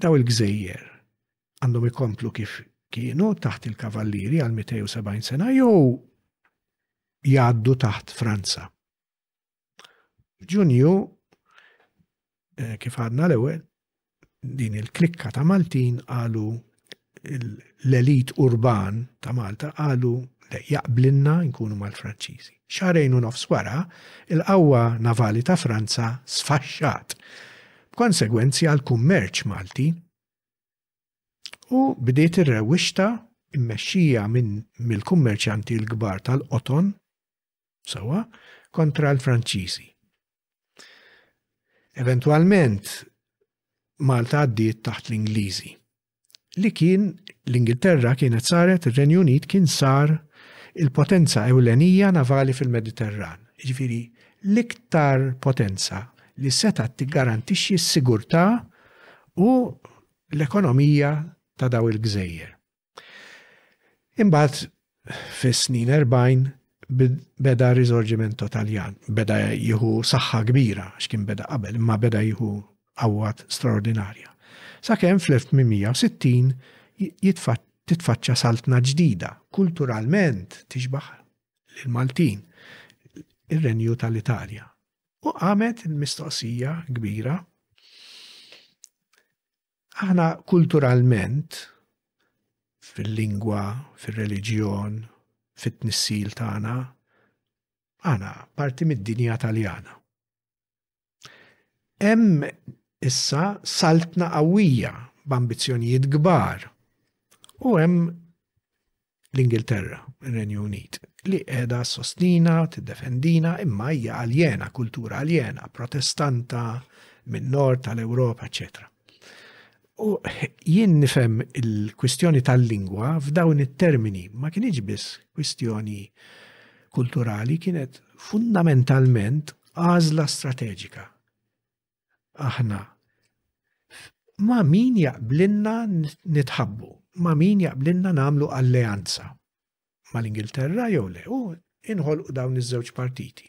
Daw il-gżejjer għandhom ikomplu kif kienu taħt il-kavallieri għal 270 sena jew jgħaddu taħt Franza. F'Ġunju, eh, kif għadna l-ewwel, din il-klikka ta' Maltin qalu l-elite urban ta' Malta qalu le, jaqblilna nkunu mal-Franċiżi. Xahrejn u nofs wara, il-qawwa navali ta' Franza sfaxxat, b'konsegwenzi għall-kummerċ Malti, u bdiet ir-rewwixta mmexxija mill-kummerċjanti l-kbar tal-qoton sewwa, kontra l-Franċiżi. Eventwalment Malta għaddiet taħt l-Ingliżi li kien l-Ingilterra kienet saret ir-Renju Unit kien sar il-potenza ewlenija navali fil-Mediterran. Ġifiri, l-iktar potenza li seta tiggarantixxi s-sigurtà u l-ekonomija ta' daw il-gżejjer. Imbagħad fis-snin erbgħin beda r-Riżorġimento Taljan. Beda jieħu saħħa kbira x'kien beda qabel, imma beda jieħu qawwa straordinarja. Sakemm fl-1860 titfaċċa saltna ġdida, kulturalment tixbaħ lill-Maltin, ir-Renju tal-Italja. U qamet il-mistoqsija kbira Aħna kulturalment, fil-lingwa, fir-reliġjon, fit-tnissil tagħna, aħna parti mid-dinja Taljana. Hemm issa saltna qawwija b'ambizzjonijiet kbar u hemm l-Ingilterra, ir-Renju Unit, li qiegħda sostina, tiddefendina, imma hija aljena, kultura aljena, protestanta, minn nord tal-Ewropa, eċetera. U jien nifhem il-kwistjoni tal-lingwa f'dawn it-termini ma kienx biss kwistjoni kulturali, kienet fundamentalment għażla strateġika. aħna ma' min jaqblinna nitħabbu, ma' min jaqblinna namlu alleanza ma' l-Ingilterra jew le, u inħolqu dawn iż-żewġ partiti.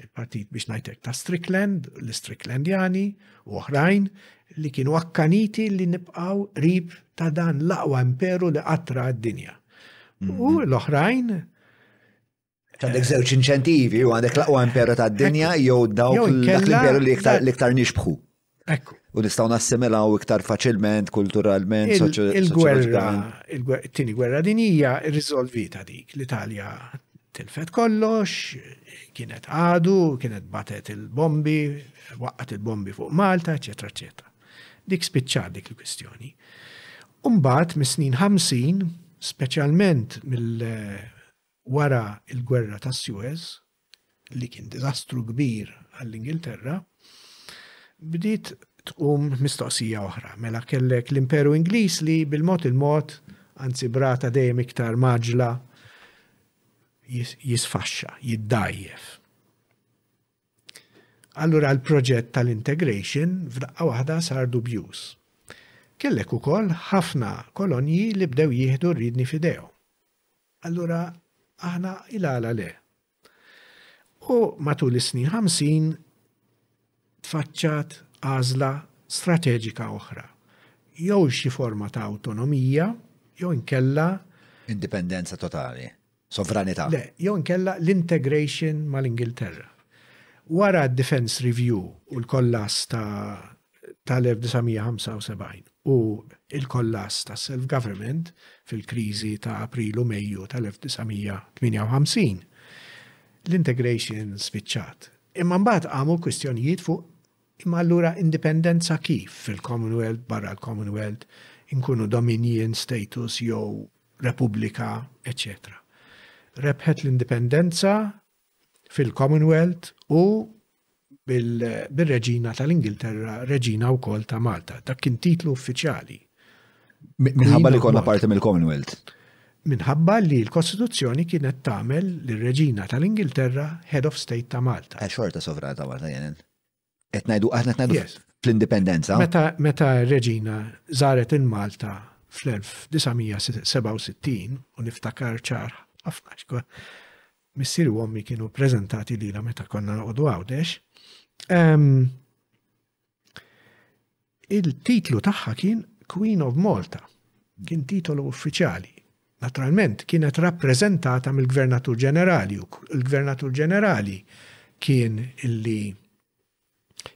Il-partit biex najtek ta' Strickland, l-Stricklandjani u oħrajn li kienu akkaniti li nibqaw rib ta' dan l-aqwa imperu li qatra d-dinja. U mhm. l-oħrajn Għandek żewġ inċentivi u għandek laqwa imperu ta' dinja jew dawk l-imperu li iktar nixbħu. Ekku. U nistaw nassimilaw iktar faċilment, kulturalment, soċjologikament. Il-gwerra, il-tini gwerra dinija, rizolvita dik. L-Italja tilfet kollox, kienet għadu, kienet batet il-bombi, waqqat il-bombi fuq Malta, eccetera, eccetera. Dik spiċċat dik il-kwistjoni. Umbat, mis-snin 50, specialment mill- Wara l-Gwerra tas-Suez, li kien diżastru kbir għall-Ingilterra, bdiet tqum mistoqsija oħra. Mela kellek l-Imperu Ingliż li bil-mod il-mod, anzi b'rata dejjem iktar mgħaġġla, jisfaxxa, jiddgħajjef. Allura l-proġett tal-integration f'daqqa waħda sar dubjuż. Kellek ukoll ħafna kolonji li bdew jieħdu rridni f'idejhom. Allura aħna il-għala le? U matul is-snin ħamsin tfaċċat għażla strateġika oħra, jew xi forma ta' awtonomija jew inkella Indipendenza totali, sovranità. Le, jew inkella l-integration mal-Ingilterra. Wara d-Defence Review u l-kollass ta' tal-1975 u il-kollass ta' self-government fil-kriżi ta' April u Mejju tal-1958, l-integration spiċċat. Imma mbagħad qamu kwistjonijiet fuq imma allura indipendenza kif fil-Commonwealth, barra l-Commonwealth, inkunu dominion status jew repubblika, eċċetera. Rebħet l-indipendenza fil-Commonwealth u bir-Reġina tal-Ingilterra, Reġina wkoll ta' Malta. Dak kien titlu uffiċjali. Minħabba li konna parti mill-Commonwealth. Minħabba li l-Kostituzzjoni kienet tagħmel lir-Reġina tal-Ingilterra Head of State ta' Malta. Eh, xorta sovrana ta' Malta jenen. Qed ngħidu aħna qed ngħidu fl-indipendenza. Meta meta Reġina żaret in Malta fl-1967 u niftakar ċar ħafna xkwa missir u ommi kienu prezentati lila meta konna noqogħdu għawdex. Il-titlu tagħha kien Queen of Malta. Kien titolu uffiċjali. Naturalment, kienet rappreżentata mill-Gvernatur Ġenerali u l-Gvernatur Ġenerali kien li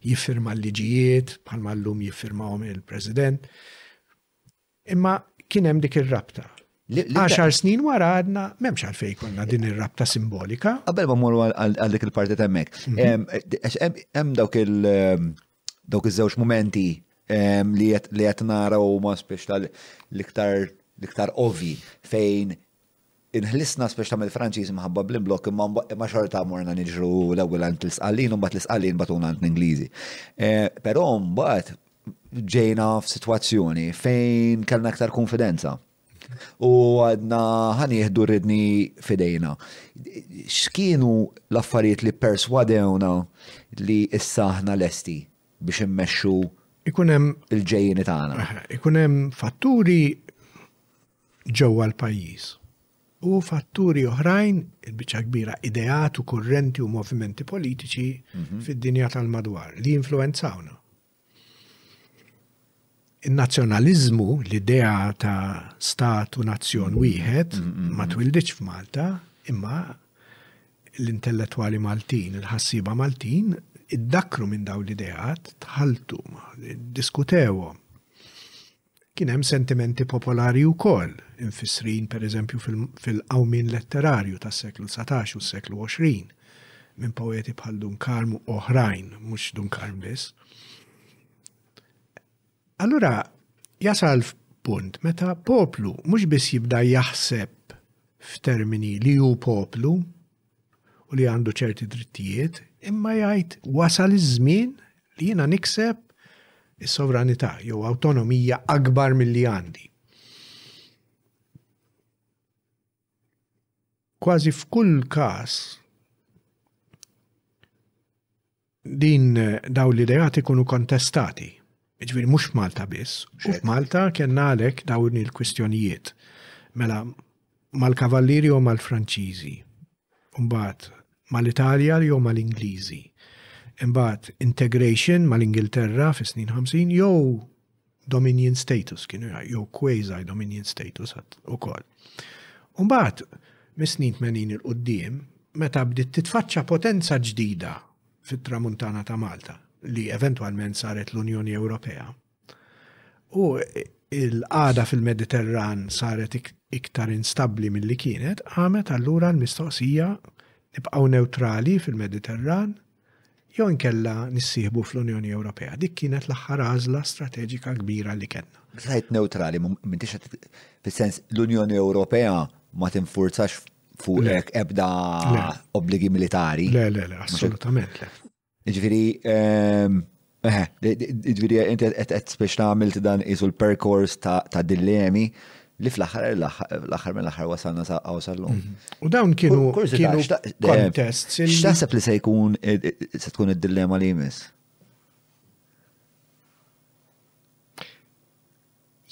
jiffirma l-liġijiet bħalma llum jiffirmahom il-President. Imma kien hemm dik ir-rabta. Għaxar snin wara għadna, memx għalfej konna din ir-rabta simbolika. Qabel ma morru għal dik il-parti temmek. Mhm. Hemm dawk il- ehm, dawk iż-żewġ momenti ehm, li qed nara u ma spiex tal-iktar l-iktar ovji fejn Inħlisna biex tagħmel Franċiżi minħabba bl-in block imma imma xorta morna niġru l-ewwel għand l-Isqallin u mbagħad l-Isqallin bagħtuna għand l-Ingliżi. Eh, però mbagħad ġejna f'sitwazzjoni fejn kellna aktar konfidenza. U għadna ħanieħdu ridni fidejna. X'kienu l-affarijiet li perswadewna li issa aħna lesti biex immexxu ikunem il-ġejjini tagħna. Ikunem fatturi ġewwa l-pajjiż, u fatturi oħrajn, il-biċċa l-kbira ideat u kurrenti u movimenti politiċi mhm. fid-dinja tal-madwar li influenzawna. Il-nazzjonaliżmu, l-idea ta' stat u nazzjon mhm. wieħed, mhm, ma twildiċ f'Malta, imma l-intellettuali Maltin, il-ħassiba Maltin, id-dakru minn daw l-ideat, tħaltu, diskutewhom Kien hemm sentimenti popolari wkoll, imfissrin pereżempju fil-qawmien letterarju tas-seklu dsatax u s-seklu għoxrin minn poeti bħal Dun Karm u oħrajn, mhux Dun Karm biss. Allura jasal f'punt meta poplu mhux biss jibda jaħseb f'termini li hu poplu, u li għandu ċerti drittijiet, imma jgħid wasal iż-żmien li jiena nikseb is-sovranità jew awtonomija akbar milli għandi. Kważi f'kull każ din daw l-ideat ikunu kontestati. Ġviri, mux Malta biss. U Malta kena għalek dawn il-kwistjonijiet. Mela, mal-kavalliri u mal-Franċiżi. Umbat, mal-Italja jew mal-Ingliżi. Umbat, integration mal-Ingilterra fis-snin 50 jew dominion status kienu jgħaj, jew quasi dominion status u kol. Umbat, mis-snin 80 il-qoddim, meta bdiet titfaċċa potenza ġdida fit-tramuntana ta' Malta, li eventualment saret l-Unjoni Ewropea, u il-qada fil-Mediterran saret iktar instabli mill-li kienet, għamet allura l-mistoqsija nibqaw neutrali fil-Mediterran, jew inkella nissieħbu fl-Unjoni Ewropea. Dik kienet l-aħħar għażla strateġika kbira li kellna. Sajt neutrali, m'intix fis-sens l-Unjoni Ewropea ma tinfurzax fuqek ebda obbligi militari. Le, le, le, assolutament le. Ġifieri, ehm, Eħe, ġviri, inti għet biex għamilt dan isu l-perkors ta' dillemi li fl-axar l-axar minn l-axar wasalna sa' għaw sal-lum. Mhm. U dawn kienu kienu kontest. X'taħseb li se jkun e- e- se tkun id-dillema li jmiss?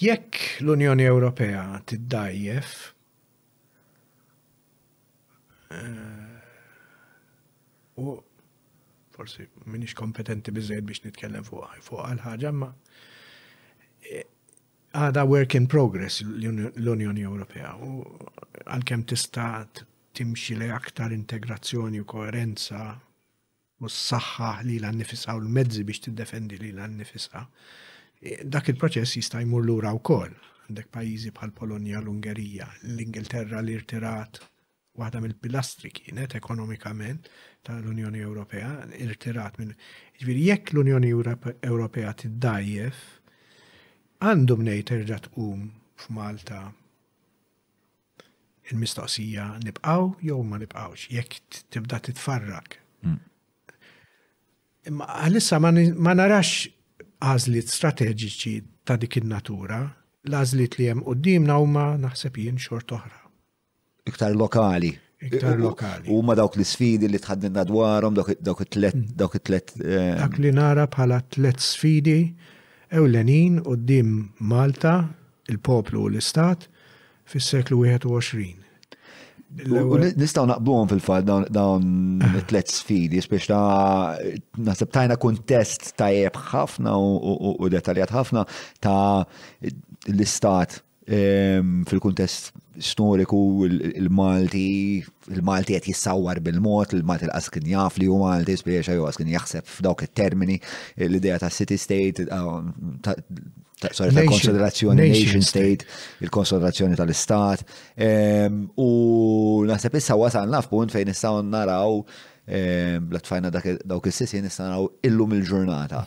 Jekk l-Unjoni Ewropea tiddajjef, eh, u forsi minix kompetenti bizzejt biex nitkellem fuq fuq għal ħaġa ma e, għada work in progress l-Unjoni Ewropea u għalkemm tista' timxi li aktar integrazzjoni u koerenza u s-saħħa li l nifisa u l-mezzi biex tiddefendi li l nifisa e, dak il-proċess jista' jmur lura wkoll għandek pajjiżi bħal Polonja, l-Ungerija, l-Ingilterra li rtirat waħda mill-pilastri kienet ekonomikament tal-Unjoni Ewropea, irtirat minn. Ġifieri jekk l-Unjoni Ewropea tiddajjef, għandu mnej terġa' tqum f'Malta il-mistoqsija nibqaw jew ma nibqawx, jekk tibda titfarrak. Hmm. Imma għalissa ma narax għażliet strateġiċi ta' dik in-natura, l-għażliet li hemm qudiemna huma naħseb jien xort oħra. iktar lokali. Iktar lokali. U ma dawk l-sfidi li tħaddinna dwarhom dawk it-tlet mm. dawk it-tlet. Eh, Dak li nara bħala tlet sfidi ewlenin qudiem Malta, il-poplu u l-istat fis-seklu 21. Nistaw naqbluhom fil-fatt dawn it-tlet sfidi, spiex ta' nasib tajna kuntest tajjeb ħafna u detaljat ħafna ta' l-istat fil-kuntest storiku il-Malti, il-Malti qed jissawwar bil-mod, il-Malti l kien jaf li hu Malti, speċa jew kien jaħseb f'dawk it-termini, l-idea ta' city state, sorry, ta' konsiderazzjoni nation state, il-konsiderazzjoni tal-istat. U naħseb issa wasalna f'punt fejn nistgħu naraw Ehm, la tfajna dawk is-sisien nista' naraw illum il-ġurnata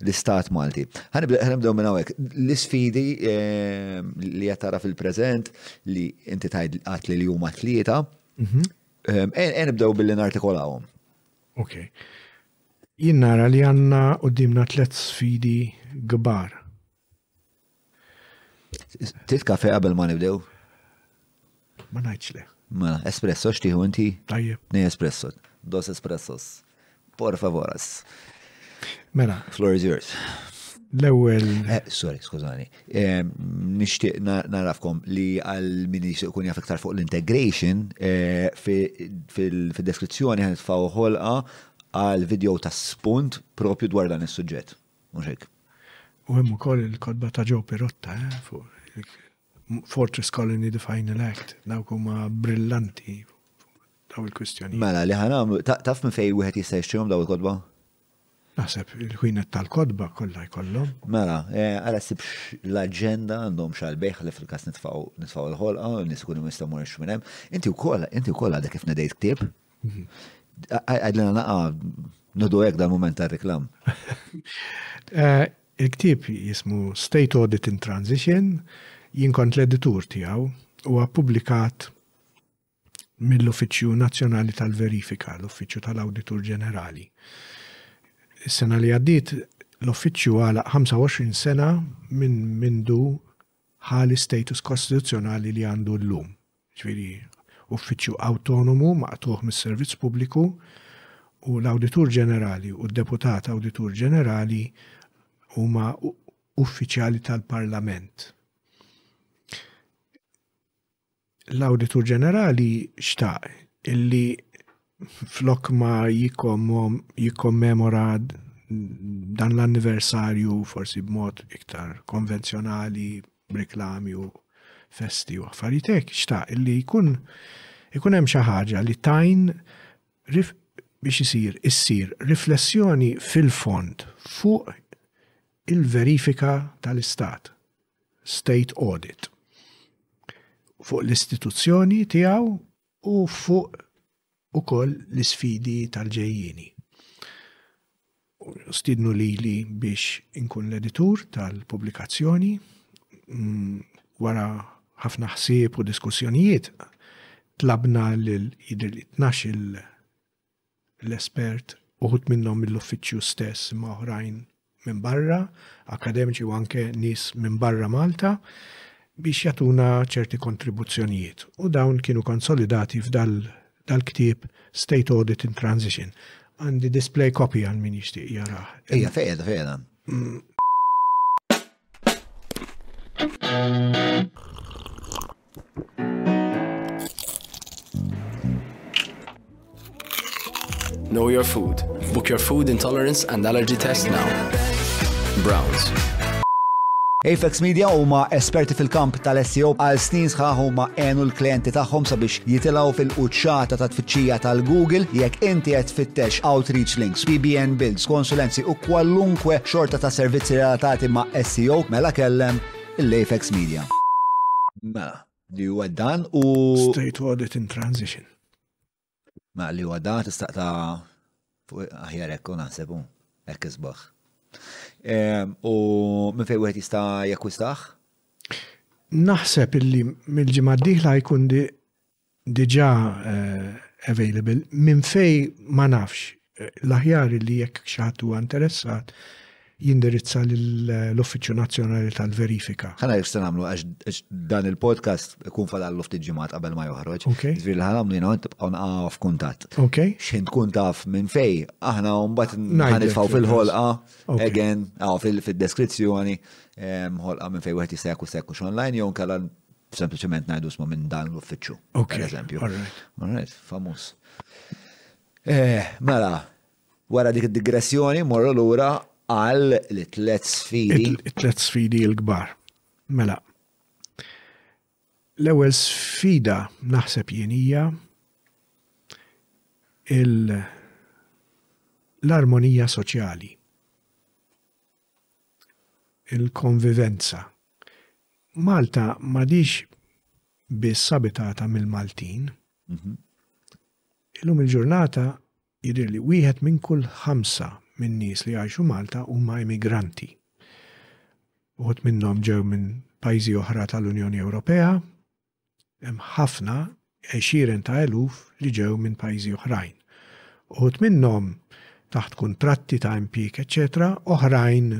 l-istat Malti. Ħanibdew minn hawnhekk. L-isfidi ehm, li qed tara fil-preżent li inti tgħid qatt li huma tlieta. Mhm. Ehm, e, e nibdew billi nartikolawhom. Ok. Jien nara li għandna qudiemna tliet sfidi kbar. Tit kafe qabel ma nibdew? Ma ngħidx le. Mela, espresso xtieħu inti? Tajjeb. Nej espresso. Dos espressos. Por favoras. Mela. Floor is yours. L-ewwel. Eh, sorry, skużani. Eh, nixtieq narafkom li għal min jkun jaf iktar fuq l-integration eh, fil-deskrizzjoni ħan nitfgħu ħolqa għal video ta' spunt propju dwar dan is-suġġett. Mhux hekk? U hemm ukoll il-kotba ta' Joe Pirotta eh, fuq Fortress Colony the Final Act, dawk huma brillanti daw il-kwistjoni. Mela li ħanamlu, taf minn fejn wieħed jista' jixtrihom daw il-kotba? Naħseb il-ħwienet tal-kotba kollha jkollhom. Mela, eh, ara sibx l-aġenda għandhom xalbejħ li fil-każ nitfgħu nitfgħu l-ħolqa, nies ikunu jistgħu mhux minn hemm. Inti wkoll, inti wkoll għadek kif nedejt ktieb, Għadlina naqa nudu għek dal-moment ta' reklam. Eh, il-ktib jismu State Audit in Transition, jinkont l-editur tijaw u għapublikat mill-Uffiċju Nazzjonali tal-Verifika, l-Uffiċju tal-Auditur Ġenerali. Is-sena li għaddit l-Uffiċju għala 25 sena minn mindu ħali status kostituzzjonali li għandu l-lum. jiġifieri uffiċċju awtonomu maqtugħ mis-servizz pubbliku, u l-Awditur Ġenerali u d-Deputat Awditur Ġenerali huma uffiċjali tal-Parlament. L-Awditur Ġenerali xtaq illi flok ma jikkommemora dan l-anniversarju forsi b'mod iktar konvenzjonali b'riklami u festi u affarijiet hekk xtaq li jkun ikun hemm xi ħaġa li tajn biex isir issir riflessjoni fil-fond fuq il-verifika tal-istat, state audit, fuq l-istituzzjoni tiegħu u fuq ukoll l-isfidi tal-ġejjieni. Stiednu lili biex inkun l-editur tal-pubblikazzjoni wara ħafna ħsieb u diskussjonijiet tlabna lil jidher li tnax l-espert uħud minnhom mill-uffiċċju stess imma oħrajn minn barra, akkademiċi u anke nies minn barra Malta biex jagħtuna ċerti kontribuzzjonijiet u dawn kienu konsolidati f'dal-ktieb State Audit in Transition. Għandi display copy għal min jixtieq jarah. Ija, fejda, fejda. Mm. Know your food. Book your food intolerance and allergy test now. Browns. Apex Media huma esperti fil-kamp tal-SEO għal snin sħaħ huma għenu l-klienti tagħhom sabiex jitilgħu fil-quċċata ta' tfittxija tal-Google jekk inti qed tfittex outreach links, PBN builds, konsulenzi u kwalunkwe xorta ta' servizzi relatati ma' SEO mela kellem Il-Apex Media. Mela, li huwa dan u. State audit in transition. Mela, li huwa dan tista' ta' aħjar hekk u naħseb hu hekk isbaħ. Ehm, u minn fejn wieħed jista' jakkwistaħ? Naħseb illi mill-ġimgħa d-dieħla jkun diġà available minn fejn ma nafx l-aħjar li jekk xi ħadd huwa interessat jindirizza l-Uffiċċju Nazzjonali tal-Verifika. Ħana jekk se nagħmlu għax dan il-podcast ikun fadal ftit ġimgħat qabel ma joħroġ. Ġifieri li ħanagħmlu jiena int tibqgħu naqgħu f'kuntatt. X'ħin tkun taf minn fej, aħna mbagħad nħanifgħu fil-ħolqa again fid-deskrizzjoni ħolqa minn fejn wieħed jista' jekk u se jekk hux online jew inkella sempliċement ngħidu ismu minn dan l-uffiċċju. Ok. Eżempju. Alright, famuż. Eh, mela, wara dik id-digressjoni morru lura għal li tlet sfidi. Tlet sfidi l-kbar. Mela. L-ewwel sfida naħseb jenija l-armonija soċjali. il-konvivenza. Malta m'għadhiex biss abitata mill-Maltin. Illum il-ġurnata jidher li wieħed minn kull ħamsa min-nies li jgħixu Malta huma immigranti. Uħud minnhom ġew minn pajjiżi oħra tal-Unjoni Ewropea, hemm ħafna għexieren ta' eluf li ġew minn pajjiżi oħrajn. Uħud minnhom taħt kuntratti ta' impjieg eċċetera, oħrajn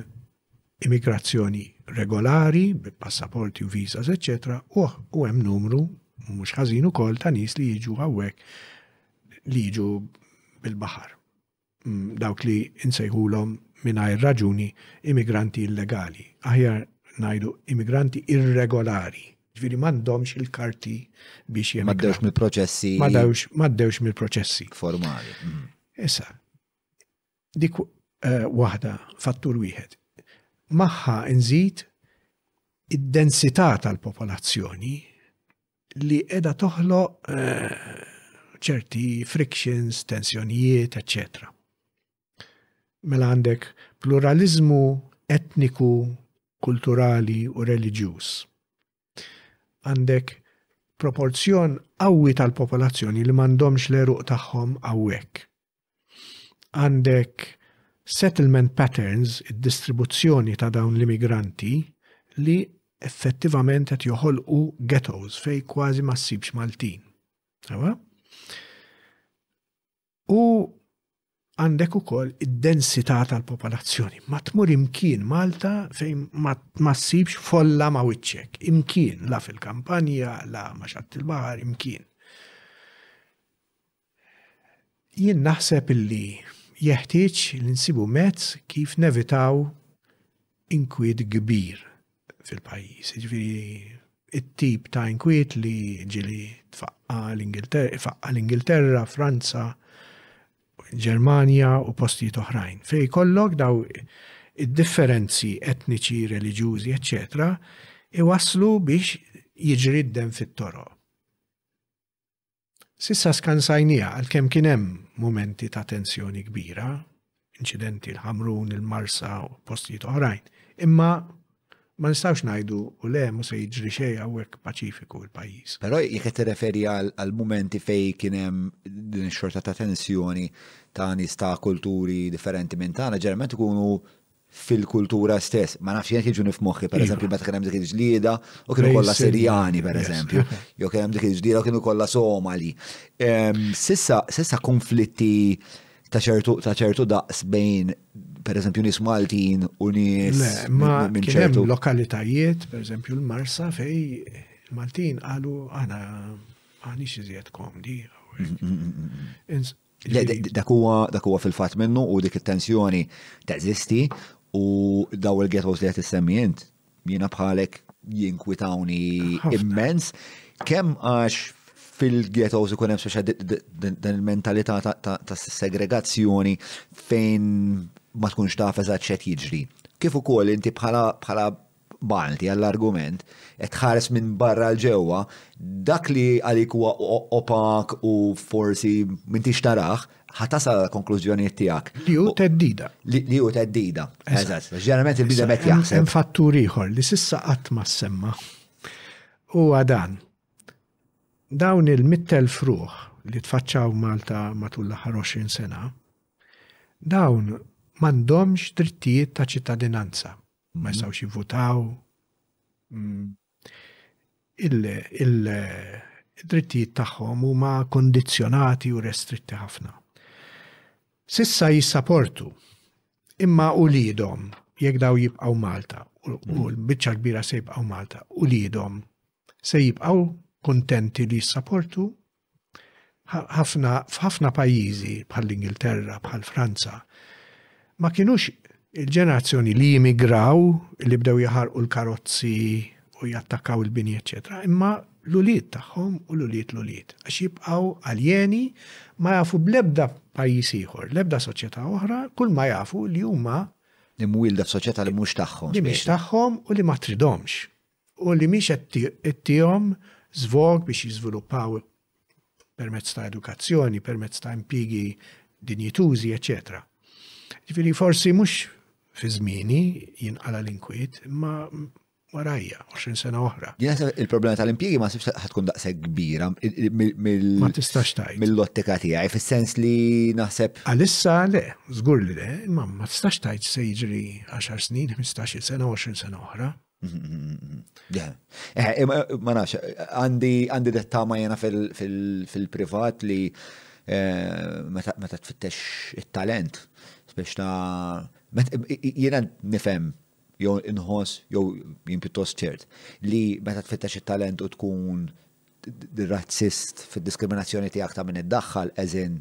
immigrazzjoni regolari bi passaporti u visas eċċetera u hemm numru mhux ħażin ukoll ta' nies li jiġu hawnhekk li jiġu bil-baħar. dawk li nsejħulhom mingħajr raġuni immigranti illegali, aħjar ngħidu immigranti irregolari, ġifieri m'għandhomx il-karti biex jemigraw. M'għaddewx mill-proċessi. M'għaddewx mill-proċessi. Formali. Mhm. Issa, dik eh, waħda fattur wieħed. Maħħa nżid id-densità tal-popolazzjoni li edha toħloq ċerti frictions, tensjonijiet, etc. Mela għandek pluralizmu etniku, kulturali u reliġjuż. Għandek proporzjon qawwi tal-popolazzjoni li m'għandhomx l-eruq tagħhom hawnhekk. għandek settlement patterns, id-distribuzzjoni ta' dawn l-immigranti li effettivament qed joħolqu ghettos fej kważi ma ssibx Maltin. Ewa? U għandek ukoll id-densità tal-popolazzjoni. Ma tmur imkien Malta fejn ma ssibx folla ma wiċċek. Imkien, la fil-kampanja, la ma xatt il-bahar, imkien. Jien naħseb illi jeħtieġ li nsibu mezz kif nevitaw inkwiet kbir fil-pajjiż. Jiġifieri it-tip ta' inkwiet li ġili tfaqqa l-Ingilterra, Franza, Ġermanja u postijiet oħrajn. Fej kollok daw id-differenzi etniċi, reliġjużi, eċċetera, iwasslu biex jiġri d-dem fit-toroq. S'issa skansajniha għalkemm kien hemm mumenti ta' tensjoni kbira, inċidenti l-Ħamrun, il-Marsa u postijiet oħrajn, imma ma nistgħux ngħidu u le mhu se jiġri xejn hawnhekk paċifiku l-pajjiż. Però jekk qed tirreferi għal mumenti fejn kien hemm din ix-xorta ta' tensjoni ta' nies ta' kulturi differenti minn tagħna, ġeneralment ikunu fil-kultura stess. Ma nafx jekk jiġuni f'moħħi, per eżempju, meta kien hemm dik il-ġlieda u kienu kollha Sirjani, per eżempju, jew kien hemm dik il-ġlieda u kienu kollha Somali. Sissa, sissa konflitti ta' ċertu ta' ċertu daqs bejn per eżempju nies Maltin u nies minn ċertu lokalitajiet, per eżempju l-Marsa fej Maltin qalu aħna għanix iżjed komdi. Dak huwa dak huwa fil-fatt minnu u dik it-tensjoni teżisti u daw il-ghettos li qed issemmi int jiena bħalek jinkwitawni immens kemm għax fil-ghettos ikun hemm speċa din il-mentalità ta' segregazzjoni fejn ma tkunx taf eżatt x'qed jiġri. Kif ukoll inti bħala Malti għall-argument, qed tħares minn barra 'l ġewwa, dak li għalik huwa opak u forsi m'intix tarah, ħa tasal għall-konklużjonijiet tiegħek. Li hu theddida. Li hu theddida. Eżatt. Ġeneralment il-bniedem qed jaħseb. Hemm fattur ieħor li s'issa qatt ma ssemma. Huwa dan. Dawn il-100,000 ruħ li tfaċċaw Malta matul l-aħħar 20 sena, dawn m'għandhomx drittijiet ta' ċittadinanza. ma jistgħux jivvutaw. Mm. Il-drittijiet tagħhom huma kondizzjonati u restritti ħafna. Sissa jissaportu imma u lidom jekk daw jibqgħu Malta u mm. l-biċċa kbira se jibqgħu Malta u lidom se jibqgħu kontenti li jissaportu ħafna f'ħafna pajjiżi bħall-Ingilterra, bħal Franza, ma kienux il-ġenerazzjoni li jimigraw li bdew jaħarqu l-karozzi u jattakkaw il-bini, eċetera, imma l-ulied tagħhom u l-ulied l-ulied. Għax jibqgħu aljeni ma jafu bl-ebda pajjiż ieħor, l-ebda soċjetà oħra, kull ma jafu li huma imwielda f'soċjetà li mhux tagħhom. Li mhux tagħhom u li ma tridhomx. u li mhix qed ittihom żvog biex jiżviluppaw permezz ta' edukazzjoni, permezz ta' impjiegi dinjitużi, eċetera. Ġifieri forsi mhux fi żmieni jinqala l-inkwiet, imma warajja, 20 sena oħra. Il-problema tal-impjiegi ma sibx ħatkun daqshekk kbira ma tistax tajt. Mill-ottika tiegħi fis-sens li naħseb. Għalissa le, żgur li le, imma ma tistax tajt se jiġri 10 snin, 15 sena, 20 sena oħra. Eh, ma nafx, għandi detta ma jena fil-privat li eh, meta tfittex il-talent, biex ta' jena nifem jew inħoss jew jien pjuttost ċert li meta tfittex il-talent u tkun razzist fil-diskriminazzjoni tiegħek ta' minn id-daħħal eżin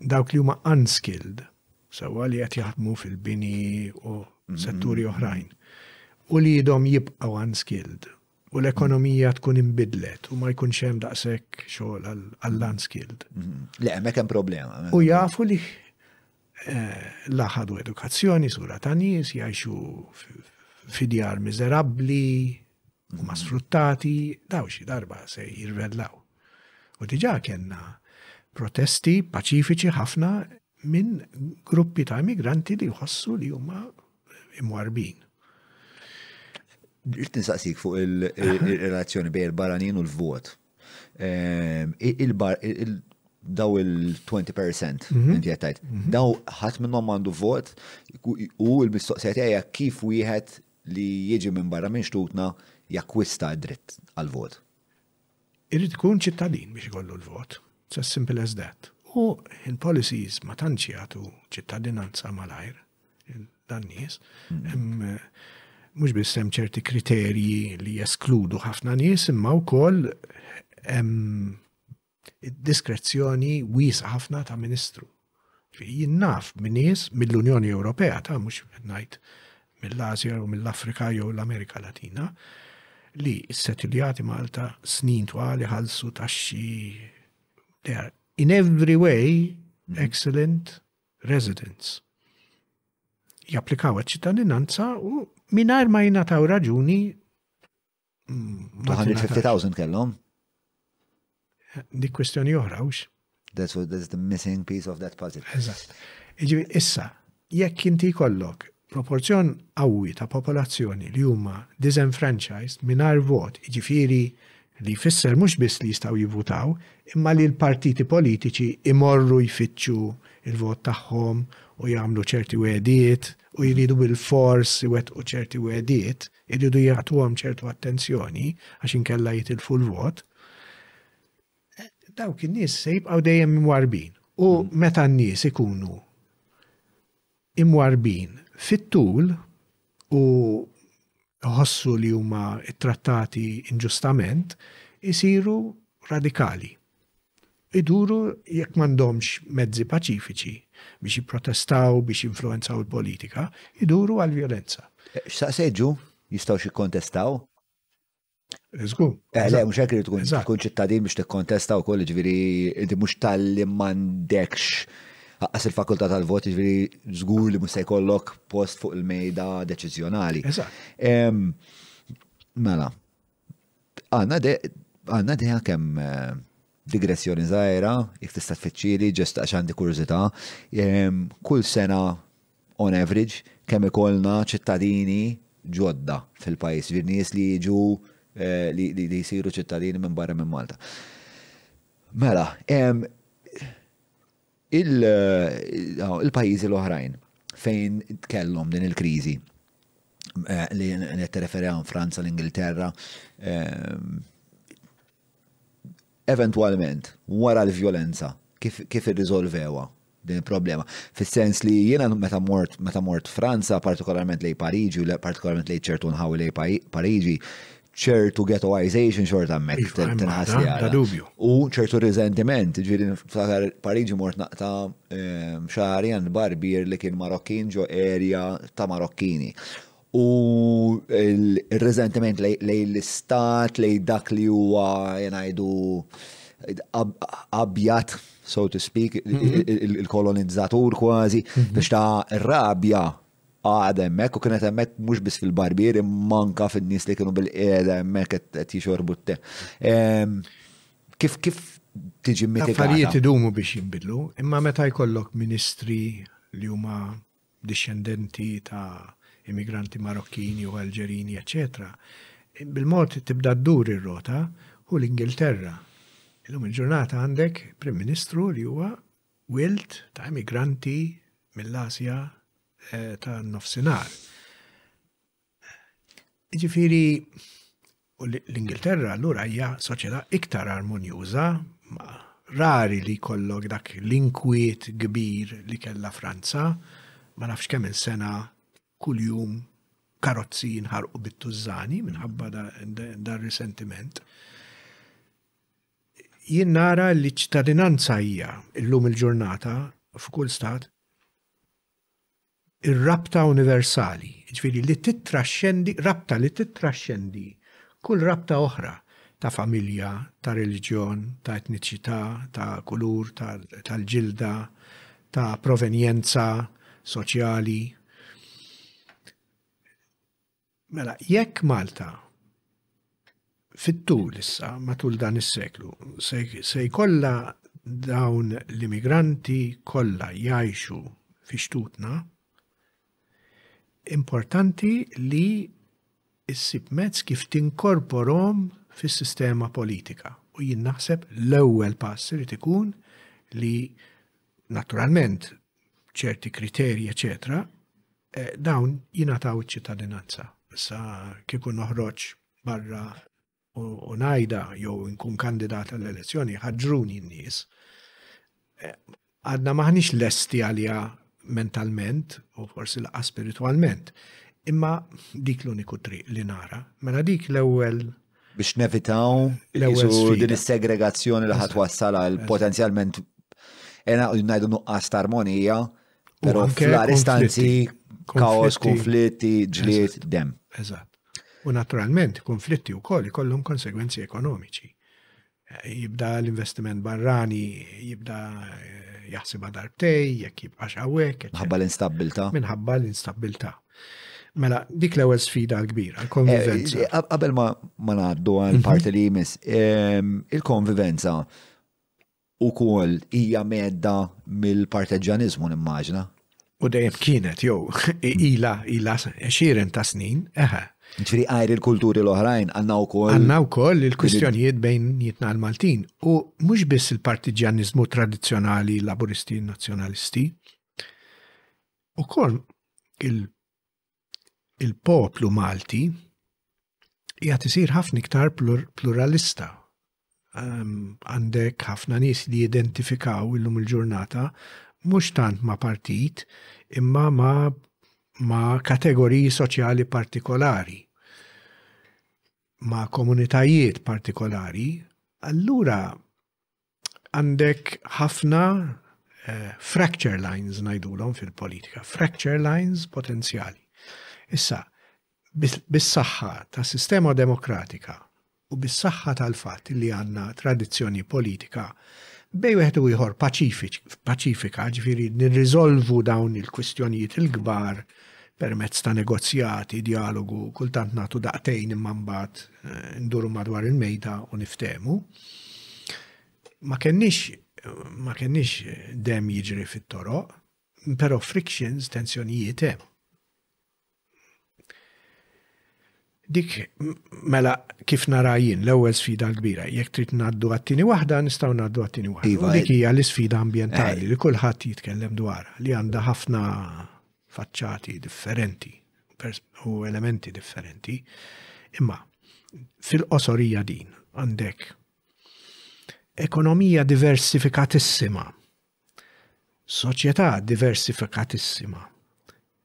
dawk li huma unskilled, sewwa li qed jaħdmu fil-bini u setturi oħrajn, u li jidhom jibqgħu unskilled u l-ekonomija tkun imbidlet u ma jkunx hemm daqshekk xogħol għall-unskilled. Le, hemmhekk hemm problema. U jafu li eh, laħadu edukazzjoni sura ta' nies jgħixu fidjar miżerabbli u ma sfruttati, daw xi darba se jirvellaw. U diġà kellna protesti paċifiċi ħafna minn gruppi ta' immigranti li jħossu li huma imwarbin. Rrid nisaqsik fuq il-relazzjoni bejn il-baranin u l-vot. Ehm, daw il-20% mhm. inti għattajt. Mhm. Daw ħat minnom għandu vot u il-mistoqsija tiegħi kif wieħed li jieġi minn barra minn xtutna jakkwista dritt għal-vot. Irid ikun ċittadin biex ikollu l-vot. It's as simple as that. U il-policies ma tantx jagħtu ċittadinanza malajr dan nies. Mm-hmm. Mhux biss hemm ċerti kriterji li jeskludu ħafna nies imma wkoll hemm diskrezzjoni wiesa ħafna ta' ministru Jien naf minn nies mill-Unjoni Ewropea ta' mhux qed ngħid mill-Asja u mill-Afrika jew l-Amerika Latina li s-settiljati Malta snin twali ħalsu taxxi they are in every way excellent residents. Japplikaw għal ċittadinanza u mingħajr ma jingħataw raġuni 250,000 kellhom. Dik kwestjoni oħra, ux? That's, what, that's the missing piece of that puzzle. Eżatt. Iġi, issa, jekk inti kollok proporzjon qawwi ta' popolazzjoni li huma disenfranchised mingħajr vot, jiġifieri li jfisser mhux biss li jistgħu jivvutaw, imma li l-partiti politiċi imorru jfittxu il-vot tagħhom u jagħmlu ċerti wedijiet u jridu bil-fors iwettqu ċerti wedijiet, Iridu jagħtuhom ċertu attenzjoni għax inkella jitilfu l-vot. Dawk in-nies se jibqgħu dejjem imwarbin. U hmm. meta n-nies ikunu imwarbin fit-tul u ħossu li huma trattati inġustament, isiru radikali. iduru jekk m'għandhomx mezzi paċifiċi biex jipprotestaw, biex jinfluwenzaw il-politika, iduru għall-vjolenza. X'saqsejt ġu? Jistgħux jikkontestaw? Żgur. Eh, le, mhux hekk irid tkun tkun ċittadin biex tikkontesta wkoll, ġifieri inti mhux tal-li m'għandekx għas il-fakultà tal-vot, ġifieri żgur li mhux se jkollok post fuq il-mejda deċiżjonali. Eżatt. Mela, Għanna de, għanna de kem eh, digressjoni zaħira, jek tista tfittxili, ġest għax għandi kurzita, ehm, kull sena on average, kem ikolna ċittadini ġodda fil-pajis, ġirnies li jiġu eh, li jisiru ċittadini minn barra minn Malta. Mela, ehm, Il-pajjiżi l-oħrajn fejn kellhom din il-kriżi li qed tirreferi hawn Franza, l-Ingilterra, eventwalment wara l-vjolenza kif irriżolvewha din il-problema. Fis-sens li jiena meta mort meta mort Franza, partikolarment lejn Pariġi, partikolarment lejn ċertu nħawi lejn Pariġi, ċertu ghettoization xorta hemmhekk iva, tinħass li għadha. dubju. U ċertu riżentiment, ġieli niftakar Pariġi mort naqta ehm, xari għand barbier li kien Marokkin ġo erja ta' Marokkini. U il-riżentiment lej l-istat, lej dak li huwa jenajdu abjat, so to speak, mhm. il-kolonizzatur kważi, mhm. biex ta' rabja Qagħad hemmhekk u kienet hemmhekk mhux biss fil-barbier imma anke fin-nies li kienu bil-qiegħda hemmhekk qed jixorbu t-te. Ehm, kif kif tiġi mitigata? Affarijiet idumu biex jinbidlu, imma meta jkollok ministri li huma dixxendenti ta' immigranti Marokkini u Alġerini, eċċetera, bil-mod tibda ddur ir-rota u l-Ingilterra. Illum il-ġurnata għandek Prim Ministru li huwa wild ta' immigranti mill-Asja tan-Nofsinhar. Jiġifieri l-Ingilterra allura hija soċjetà iktar armonjuża, rari li jkollok dak l-inkwiet kbir li kellha Franza, ma nafx kemm il-sena kuljum karozzi jinħarqu bit-tużżani minħabba dar-risentiment. Jien nara li ċ-ċittadinanza hija, illum il-ġurnata, f'kull Stat, ir-rabta universali, jiġifieri li tittraxxendi, rabta li tittraxxendi kull rabta oħra ta' familja, ta' reliġjon, ta' etniċità, ta' kulur tal-ġilda, ta' provenjenza soċjali. Mela, jekk Malta fit-tul issa matul dan is-seklu se jkollha dawn l-immigranti kollha jgħixu fi xtutna, importanti li issib mezz kif tinkorporhom fis-sistema politika. U jien naħseb l-ewwel pass irid ikun li naturalment ċerti kriterji, eċetera, eh, dawn jingħataw iċ-ċittadinanza. Issa kieku noħroġ barra u najda jew nkun kandidat għall-elezzjoni ħaġruni n-nies. Eh, għadna maħniex lesti għalija mentalment u forsi laqqa spiritualment. Imma dik l-uniku triq li nara. Mela dik l-ewwel biex nevitaw din is-segregazzjoni li ħadd wassal għal potenzjalment ena ngħidu nuqqas ta' armonija, però fl-ar istanzi kaos, konflitti, ġlied, dem. Eżatt. U naturalment, konflitti wkoll ikollhom konsegwenzi ekonomiċi. jibda l-investiment barrani, jibda eh, jaħsibha darbtej, jekk jibqax hawnhekk. Minħabba l-instabbiltà. Minħabba l-instabbiltà. Mela, dik l-ewwel sfida l-kbira, l-konvivenza. Eh, eh, qabel ma ngħaddu għal mhm. parti li jmiss, ehm, il-konvivenza u kol hija medda mill-parteġġanizmu nimmaġna. U dejjem kienet, jew, ila, ila, xiren ta' snin, eħe. Ġifri għajr il-kulturi l-oħrajn għanna u koll. Għanna u koll il-kwistjonijiet bejn jitna l-Maltin u mux biss il-partiġjanizmu tradizjonali laburisti nazjonalisti. U koll il il-poplu Malti jgħat isir ħafna iktar pluralista. Għandek ħafna nies li jidentifikaw illum il-ġurnata mhux tant ma' partit imma ma' ma' kategoriji soċjali partikolari, ma' komunitajiet partikolari, allura għandek ħafna eh, fracture lines najdulhom fil-politika, fracture lines potenzjali. Issa, bis-saħħa ta' sistema demokratika u bis-saħħa tal-fatt li għanna tradizzjoni politika bej wieħed u ieħor paċifika, ġifieri nirriżolvu dawn il-kwistjonijiet il-kbar permezz ta' negozjati, dialogu, kultant nagħtu daqtejn imma mbagħad eh, nduru madwar il-mejda u niftemu. Ma kenniex ma kenniex dem jiġri fit-toroq, però frictions, tensjonijiet hemm. Dik mela kif nara jien l-ewwel sfida l-kbira, jekk trid ngħaddu għat-tieni waħda nistgħu ngħaddu għat-tieni waħda. Iva, dik hija l-isfida ambjentali eh. li kulħadd jitkellem dwar li għandha ħafna faċċati differenti u elementi differenti, imma fil-qosorija din għandek ekonomija diversifikatissima, soċjetà diversifikatissima,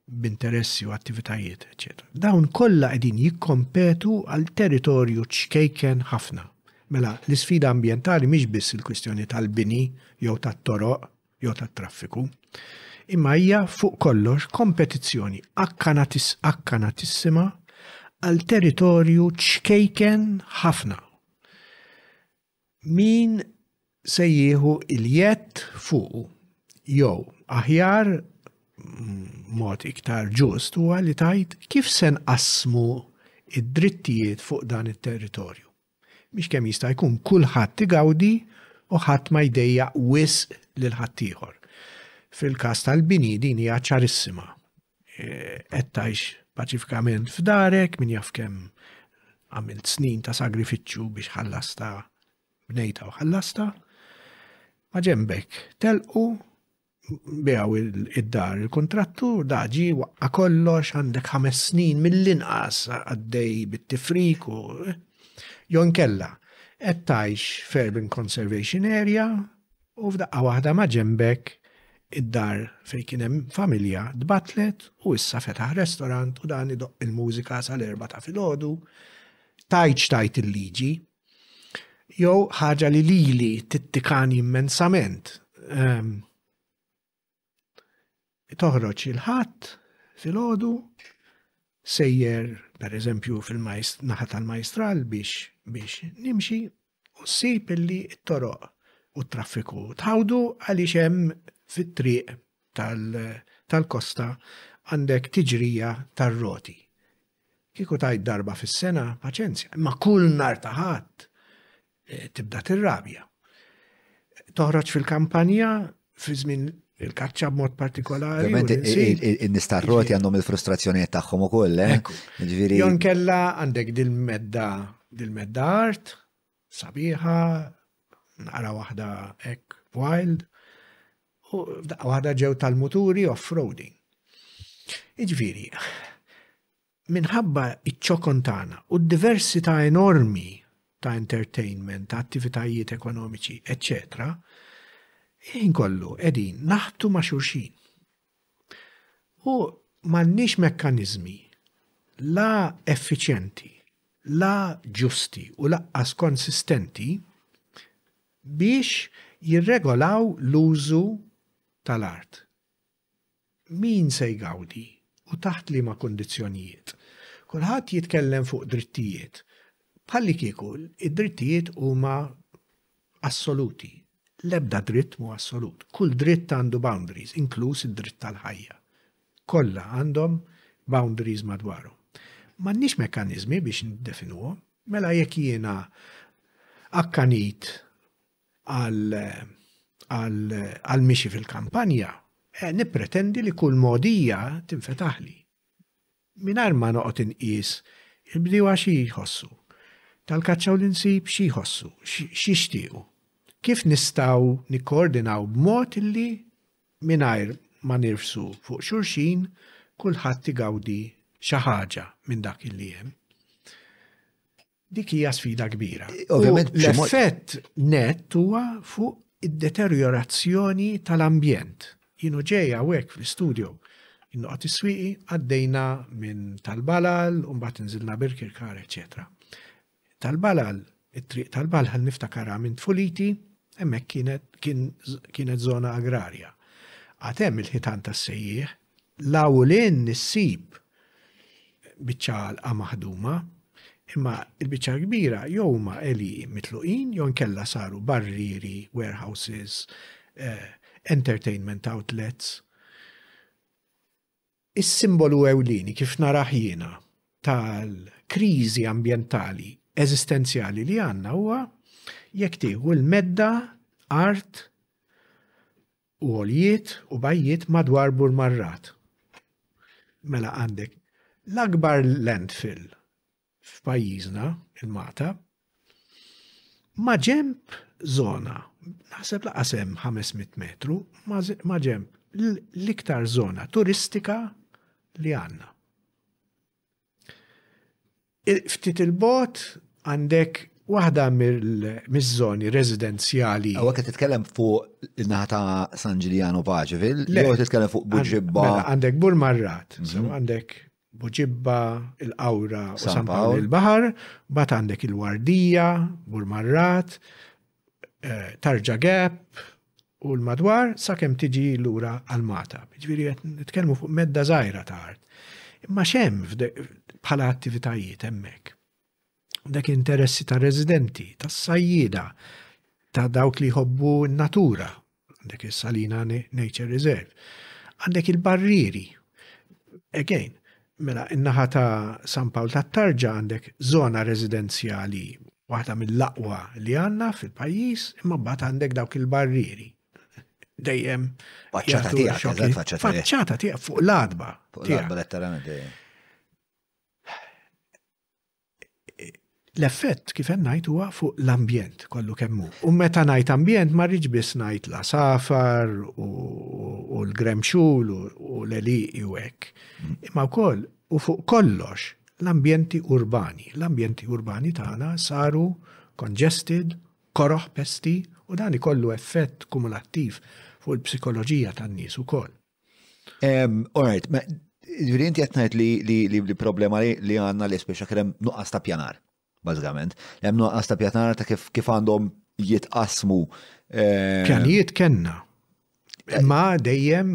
b'interessi u attivitajiet, ecc. Dawn kollha qegħdin jikkompetu għal territorju ċkejken ħafna. Mela, l-isfida ambientali mhix biss il-kwistjoni tal-bini jew tat-toroq jew tat-traffiku, imma hija fuq kollox kompetizzjoni akkanatissima għal territorju ċkejken ħafna. Min se jieħu il-jett fuqu jew aħjar mod iktar ġust huwa li tajt kif se nqassmu id-drittijiet fuq dan it-territorju. biex kemm jista' jkun kulħadd igawdi u ħadd ma jdejjaq wisq lil ħaddieħor. Fil-każ tal-bini din hija ċarissima. Qed tgħix paċifikament f'darek, min jaf kemm għamilt snin ta' sagrifiċċju biex ħallasta bnejta u ħallasta. Ma ġembek telqu bijaw id-dar il-kontrattu, daġi waqqa kollox għandek ħames snin mill-inqas għaddej bit-tifrik u eh, jon kella qed tgħix f'urban conservation area u f'daqqa waħda ma' ġembek id-dar fejn kien hemm familja tbatlet u issa fetaħ restorant u dan idoq il-mużika sal-erba ta' filgħodu tajċ tajt il-liġi jew ħaġa li lili tittikani immensament. Um, toħroġ il-ħadd fil-ħodu, sejjer per eżempju fil-naħa tal-majstral biex biex nimxi u ssib illi t-toroq u t-traffiku tħawdu għaliex hemm fit-triq tal-kosta għandek tiġrija tar-roti. Kieku tgħid darba fis-sena, paċenzja, imma kull nhar ta' Ħadd eh, tibda tirrabja. Toħroġ fil-kampanja fi żmien il-kaċċa b'mod partikolari. Il-nista roti għandhom il-frustrazzjoniet tagħhom ukoll, eh? Jon kella għandek dil-medda dil-medda art, Sabiħa, naqra waħda hekk wild, u f'daqqa waħda ġew tal-muturi off-roading. Iġviri, minħabba iċ-ċokon tagħna u d-diversità enormi ta' entertainment, ta' attivitajiet ekonomiċi, eccetera, jien kollu edin naħtu ma' xurxin. U m'għandniex mekkaniżmi la effiċjenti, la ġusti u lanqas konsistenti biex jirregolaw l-użu tal-art. Min se jgawdi u taħt liema kundizzjonijiet? Kulħadd jitkellem fuq drittijiet, bħallikieku d-drittijiet huma assoluti. L-ebda dritt mhu assolut. Kull dritt għandu boundaries, inkluż id-dritt tal-ħajja. Kollha għandhom boundaries madwarhom. M'għandniex mekkaniżmi biex niddefinuhom. Mela jekk jiena akkanit għall-mixi fil-kampanja, nippretendi li kull mogħdija tinfetaħli. Mingħajr ma noqgħod inqies, il-bdiewa xi jħossu? Tal-kaċċa u l-insib xi jħossu? X'jixtiequ? Kif nistgħu nikkoordinaw b'mod li mingħajr ma nirfsu fuq xulxin kulħadd igawdi xi ħaġa minn dak li hemm? Dik hija sfida kbira. Ovvjament l-effett net huwa fuq id-deterjorazzjoni tal-ambjent. Jienu ġej hawnhekk fl-istudio innoqgħod is-swieqi għaddejna minn tal-balal u mbagħad inżilna Birkirkar, eċetera. Tal-balal, it-triq tal-balal niftakarha minn tfuliti, hemmhekk kienet żona agrarja. Għad hemm il-ħitan tas-sejjieħ, La u lin issib biċċa għalqa maħduma, imma l-biċċa l-kbira jew huma għelji mitluqin jew inkella saru barrieri, warehouses, eh, entertainment outlets. Is-simbolu ewlieni kif naraħ jiena tal-kriżi ambjentali eżistenzjali li għandna huwa jekk tieħu l-medda art u għoljiet u bajjiet madwar Burmarrat. Mela għandek l-akbar landfill f'pajjiżna, il-Mata, ma' ġemp zona, naħseb laqas hemm 500 metru, ma' ġemp l-iktar zona turistika li għandna. Ftit il-bot għandek waħda mill-żoni residenzjali. Għawa qed titkellem fuq in-naħa ta' San Ġiljano Paċevil, jew titkellem fuq Buġibba. Mela, għandek Burmarrat, mhm. għandek Buġibba, il-Qawra u San Pawl il-Baħar, bat għandek il-Wardija, Burmarrat, eh, Tarġa Gap u l-madwar sakemm tiġi lura għal Mata. Ġifieri qed nitkellmu fuq medda żgħira ta' art. Imma xem bħala attivitajiet hemmhekk. Dak interessi ta' residenti, tas sajjida, ta' dawk li jħobbu n-natura, Għandek is-Salina Nature Reserve. Għandek il-barrieri. Again, mela in-naħa ta' San Pawl ta' Tarġa għandek zona residenzjali waħda mill-aqwa li għanna fil-pajjiż, imma bat għandek dawk il-barrieri. Dejjem. Faċċata tiegħek, faċċata tiegħek fuq l-adba. Fuq l-adba letteralment. l-effett kif hemm ngħid huwa fuq l-ambjent kollu kemm hu. U meta ngħid ambjent ma rridx biss ngħid la safar u l-gremxul u l-eliqi u hekk. Imma wkoll u fuq kollox l-ambjenti urbani. L-ambjenti urbani tagħna saru congested, koroħ pesti u dan ikollu effett kumulattiv fuq il-psikoloġija tan-nies ukoll. All right, ġviri inti għetnajt li problema li għanna li speċa krem nuqqas ta' pjanar, bazzgament. Hemm nuqqas ta' pjanar ta' kif għandhom jitqasmu. Eh, Pjanijiet kenna. Ma dejjem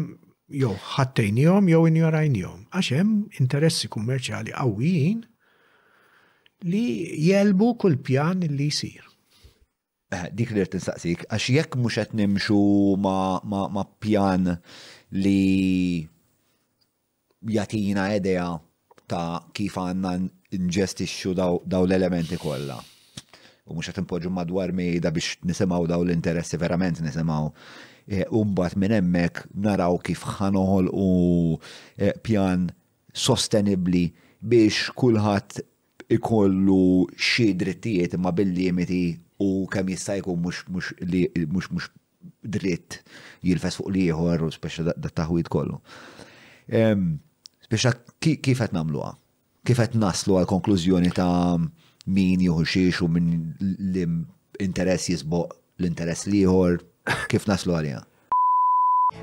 jew ħattejnijom jew injorajnijom. Għax hemm interessi kummerċjali qawwijin li jelbu kull pjan li jsir. Eħe, dik li rrid nistaqsik, għax jekk mhux qed nimxu ma' pjan li jagħtina idea ta' kif għandna nġestixxu dawn l-elementi kollha. U mhux qed inpoġġu madwar mejda biex nisimgħu dawn l-interessi verament nisimgħu. E, u mbagħad minn hemmhekk naraw kif ħa noħolqu e, pjan sostenibbli biex kulħadd ikollu xi drittijiet imma bil-limiti u kemm jista' jkun mhux dritt jilfes fuq l-ieħor u speċi dat-taħwid kollu. Speċi kif qed nagħmluha? Kif qed naslu għal konklużjoni ta' min jieħu xiex u min l-interess jisboq l-interess l-ieħor? Kif naslu għaliha?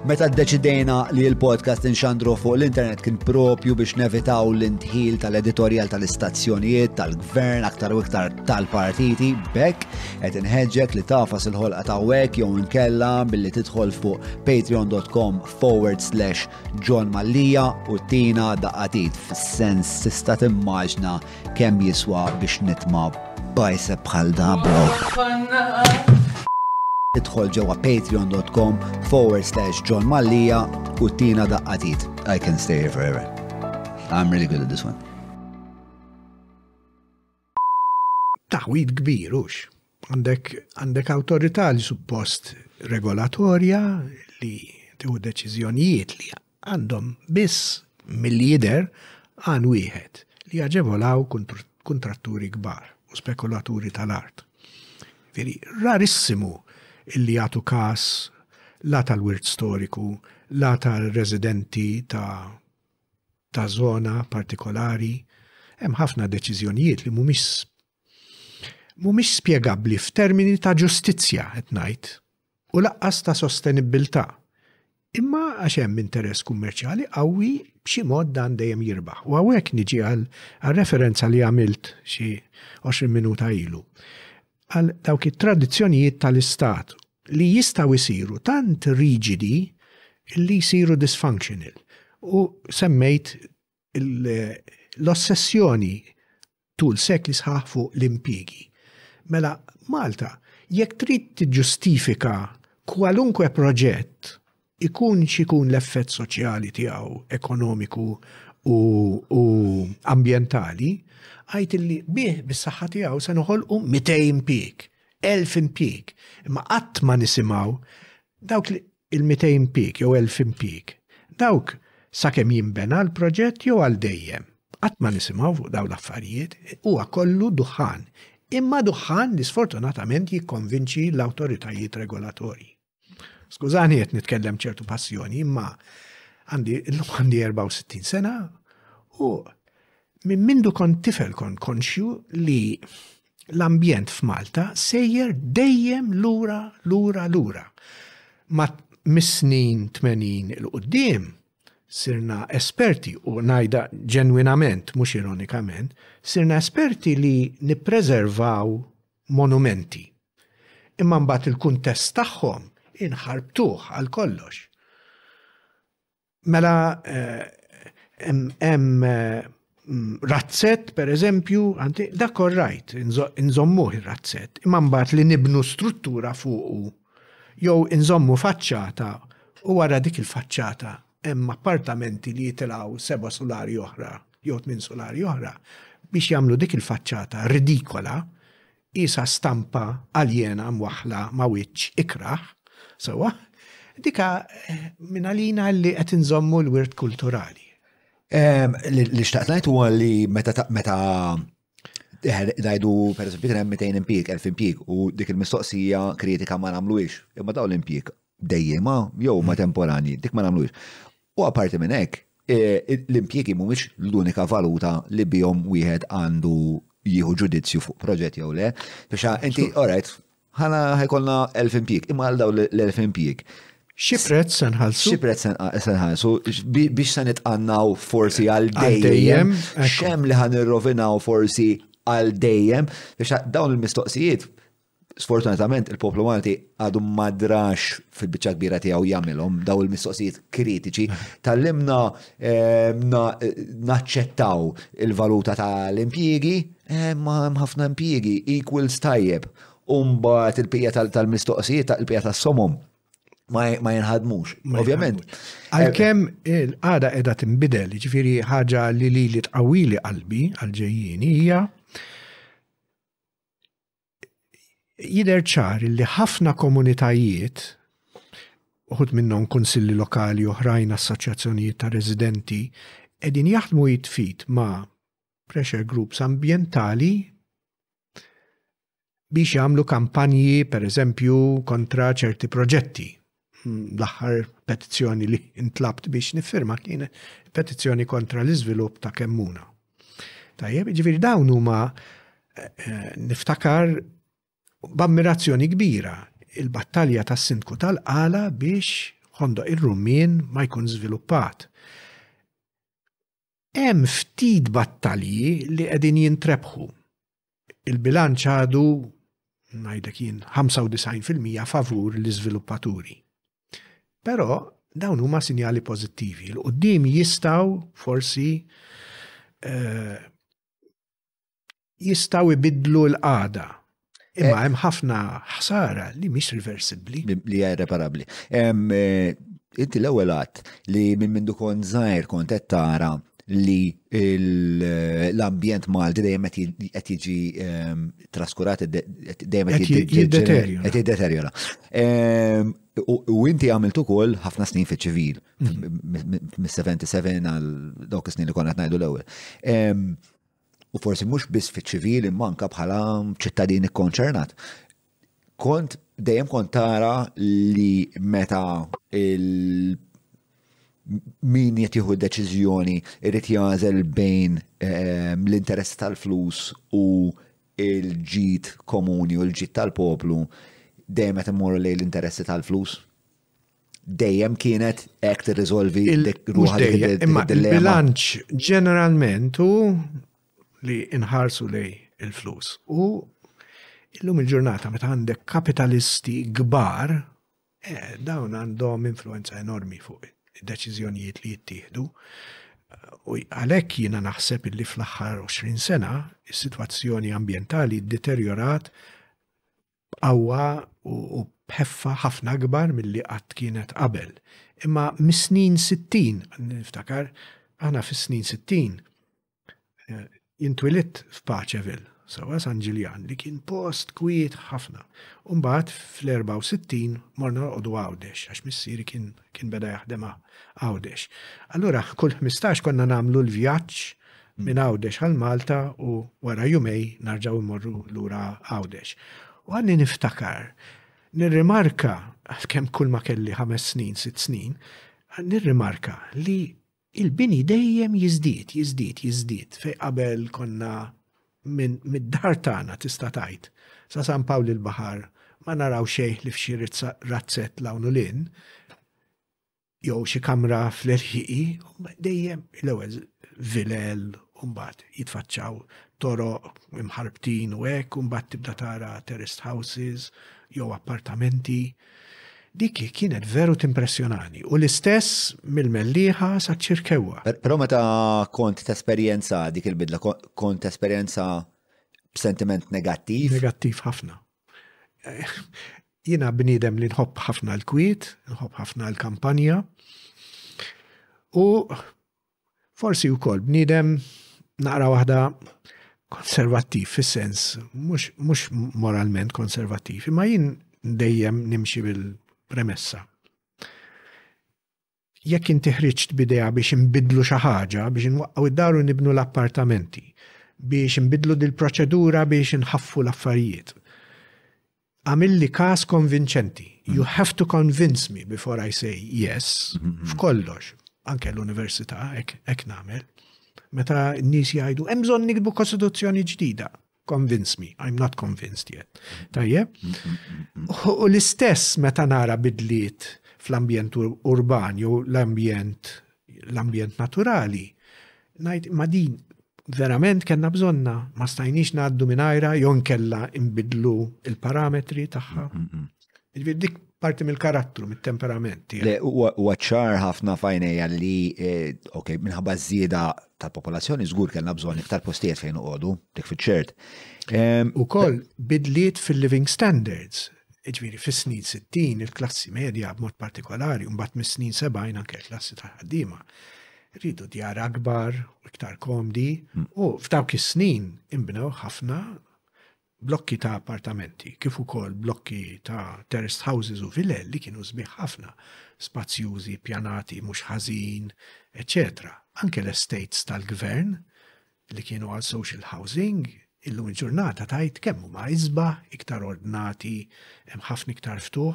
Meta ddeċidejna li l-podcast inxandru fuq l-internet kien propju biex nevitaw l-intħil tal-editorjal tal-istazzjonijiet, tal-gvern, aktar u iktar tal-partiti, bekk qed inħeġġek li tafas il-ħolqa ta' wek jew inkella billi tidħol fuq patreon.com forward slash John Mallija u tina daqatit fis-sens tista' timmaġna Kemm jiswa biex nitma bajseb bħal da bro. Idħol ġewwa patreon.com forward slash John Mallija u tina daqqatit. I can stay here forever. I'm really good at this one. Taħwid kbir ux. Għandek għandek awtorità li suppost regolatorja li tiħu deċiżjonijiet li għandhom biss, milli jidher, għan wieħed, li jaġevolaw kuntratturi kbar u spekulaturi tal-art. Jiġifieri, rarissimu illi jagħtu kas la tal-wirt storiku, la tar-residenti ta' żona partikolari. Hemm ħafna deċiżjonijiet li mhumiex mhumiex spjegabbli f'termini ta' ġustizzja, qed ngħid. u lanqas ta' sostenibbiltà, imma għax hemm interess kummerċjali qawwi b'xi mod dan dejjem jirbaħ. U hawnhekk niġi għar-referenza li għamilt xi 20 minuta ilu għal dawk it-tradizzjonijiet tal-istat li jistgħu jsiru tant riġidi li jsiru dysfunctional u semmejt l-ossessjoni tul sekli sħaħ fuq l-impjiegi. Mela, Malta, jekk trid tiġġustifika kwalunkwe proġett ikun xikun l-effett soċjali tiegħu, ekonomiku u, u ambjentali, għajt li bih bis-saħħa tiegħu se noħolqu 200 impjieg, 1000 impjieg, imma qatt ma nisimgħu dawk li il-200 pieg jew 1,000 impieg, dawk sakemm jinbena l-proġett jew għal dejjem. Qatt ma nisimgħu fuq dawn l-affarijiet, huwa kollu duħħan. Imma duħħan li sfortunatament jikkonvinċi l-awtoritajiet regolatorji. Skużani qed nitkellem ċertu passjoni, imma għandi illum għandi 64 sena u minn mindu kont tifel kont konxju li l-ambjent f'Malta sejjer dejjem lura lura lura. Ma mis-snin 80 il qudiem sirna esperti u ngħidha ġenwinament mhux ironikament, sirna esperti li nippreservaw monumenti. Imma mbagħad il-kuntest tagħhom inħarbtuh għal kollox. Mela hemm razzett per eżempju, dak all right, inżommuh ir-razzett, imma mbagħad li nibnu struttura fuqu jew inżommu faċċata u wara dik il-faċċata hemm appartamenti li jitilgħu seba' sulari oħra jew tmien sulari oħra biex jagħmlu dik il-faċċata ridikola Qisha stampa aljena mwaħħla ma' wiċċ ikrah, sewwa, dika minn għalina li qed inżommu l-wirt kulturali. Li xtaqt ngħid huwa li meta meta ngħidu pereżempju kien hemm 200 impjieg, 1000 impjieg u dik il-mistoqsija kritika ma nagħmluhiex, imma dawn l-impjieg dejjema jew huma temporanji, dik ma nagħmlux. U apparti minn hekk, eh, l-impjiegi mhumiex l-unika valuta li bihom wieħed għandu jieħu ġudizzju fuq proġett jew le. Biex inti, alright, ħana ħajkolna elf impjieg, imma għal daw l-elf impjieg. Xi prezz se nħallsu? Xi prezz se nħallsu biex se nitqannaw forsi għal dejjem, xem li ħan irrovinaw forsi għal dejjem, biex dawn il-mistoqsijiet Sfortunatament il-poplu Malti għadu madrax fil-biċċa kbira tiegħu jagħmilhom daw il-mistoqsijiet kritiċi tal-limna eh, naċċettaw il-valuta tal-impjiegi eh, ma ħafna impjiegi equals tajjeb u mbagħad il-pija tal-mistoqsijiet tal-pija tas-somom ma jinħadmux. Ovvjament. Għalkemm il-qada qiegħda tinbidel, ġifieri ħaġa li li li tqawili qalbi għal-ġejjini hija jidher ċar li ħafna komunitajiet uħud minnhom kunsilli lokali oħrajn assoċjazzjonijiet ta' residenti qegħdin jaħdmu jitfit ma' pressure groups ambjentali biex jagħmlu kampanji pereżempju kontra ċerti proġetti. l-aħħar petizzjoni li intlabt biex nifirma kien petizzjoni kontra l-iżvilupp ta' kemmuna. Tajjeb, ġifiri dawn huma eh, eh, niftakar b'ammirazzjoni kbira il-battalja tas sindku tal-qala biex ħondoq ir-rummin ma jkun żviluppat. Hemm ftit battalji li qegħdin jintrebħu. Il-bilanċ għadu, ngħidlek jien, 95% favur l-iżviluppaturi. Però dawn huma sinjali pożittivi. Il-qudiem jistgħu forsi eh, jistgħu jbiddlu l-qagħda. Imma eh. hemm ħafna ħsara li mhix reversibbli. Li hija irreparabbli. Eh, inti l-ewwel għadd li minn mindu kont żgħir kont qed tara li l-ambjent Malti dejjem qed jiġi ehm, traskurat dejjem qed jiddeterjora. Ehm, u inti għamilt ukoll ħafna snin fi ċivil, mhm. mis-77 għal dawk is-snin li konna ngħidu l-ewwel. Ehm, u forsi mhux biss fiċ-ċivil imma anke bħala ċittadin ikkonċernat, kont dejjem kont tara li meta il min jtiħu deċiżjoni irrit jażel bejn ehm, l-interess tal-flus u il-ġid komuni u l-ġid tal-poplu dejjem qed immorru lejn l-interessi tal-flus. Dejjem kienet hekk tirriżolvi ruħha dik id-dilemma. Il-bilanċ ġeneralment hu li inħarsu lej il-flus. U illum il-ġurnata meta għandek kapitalisti kbar, eh, dawn għandhom influenza enormi fuq id-deċiżjonijiet li jittieħdu. U għalhekk jiena naħseb illi fl-aħħar 20 sena is-sitwazzjoni ambjentali deteriorat b'qawwa u b'ħeffa ħafna akbar milli qatt kienet qabel. Imma mis-snin sittin, niftakar, aħna fis-snin sittin, jien twilidt f'Paċeville, sewwa San Ġiljan, li kien post kwiet ħafna. U mbagħad fl-64 morna noqogħdu Għawdex għax missieri kien beda jaħdem Għawdex. Allura kull ħmistax konna nagħmlu l-vjaġġ minn Għawdex għal Malta u wara jumej narġaw immorru lura Għawdex. U għanni niftakar, nirrimarka, kemm kull ma kelli ħames snin, sitt snin, nirrimarka li il-bini dejjem jizdit, jizdit, jizdit, fej qabel konna minn mid-dar tagħna tista' tgħid sa San Pawl il-Baħar ma naraw xejn li f'xi razzett lawnu lin. jew xi kamra fl-irħiqi, dejjem l-ewwel vilel u mbagħad jitfaċċaw toroq imħarbtin u hekk u mbagħad tibda tara terraced houses jew appartamenti. Dik kienet veru timpressjonani u l-istess mill-melliħa sa ċirkewa. Però meta kont tesperjenza dik il-bidla, kont tesperjenza b'sentiment negattiv? Negattiv ħafna. Jina bnidem li nħobb ħafna l-kwiet, nħobb ħafna l-kampanja. U forsi u kol bnidem naqra waħda konservattiv fis-sens, mux moralment konservattiv, imma jien dejjem nimxi bil-premessa. Jekk inti ħriġt b'idea biex inbiddlu xi ħaġa, biex inwaqqgħu d-dar u nibnu l-appartamenti, biex inbiddlu dil-proċedura biex inħaffu l-affarijiet, agħmilli każ konvinċenti. You have to convince me before I say yes, f'kollox, anke l-università, hekk nagħmel. Meta n-nies jgħidu, hemm bżonn nikbu kostituzzjoni ġdida. Convince me, I'm not convinced yet. Tajjeb? U l-istess meta nara bidliet fl-ambjent urban jew l-ambjent l-ambjent naturali, najt ma din verament kena bżonna ma stajniex naddu minn ajra jon kella imbidlu il-parametri tagħha. Mm, mm, mm. Ġifieri dik parti mill-karattru, mit-temperament tiegħek. Le, huwa huwa ċar ħafna fajnejja li, eh, ok, minħabba żieda tal-popolazzjoni żgur kellna bżonn iktar postijiet fejn uqogħdu, dik fiċ-ċert. Ehm, U koll bidliet fil-living standards, ġviri fis-snin 60, il-klassi medja b'mod partikolari, mbagħad mis-snin 70 anke l-klassi ta' ħaddiema. Ridu djar akbar, u iktar komdi, u f'dawk is-snin imbnew ħafna blokki ta' appartamenti kif ukoll blokki ta' terraced houses u vilel li kienu sbieħ ħafna, spazjużi, ippjanati mhux ħażin, eċċetera Anke l-estates tal-Gvern li kienu għal social housing, illum il-ġurnata tgħid kemm huma isbaħ, iktar ordnati, hemm ħafna iktar ftuħ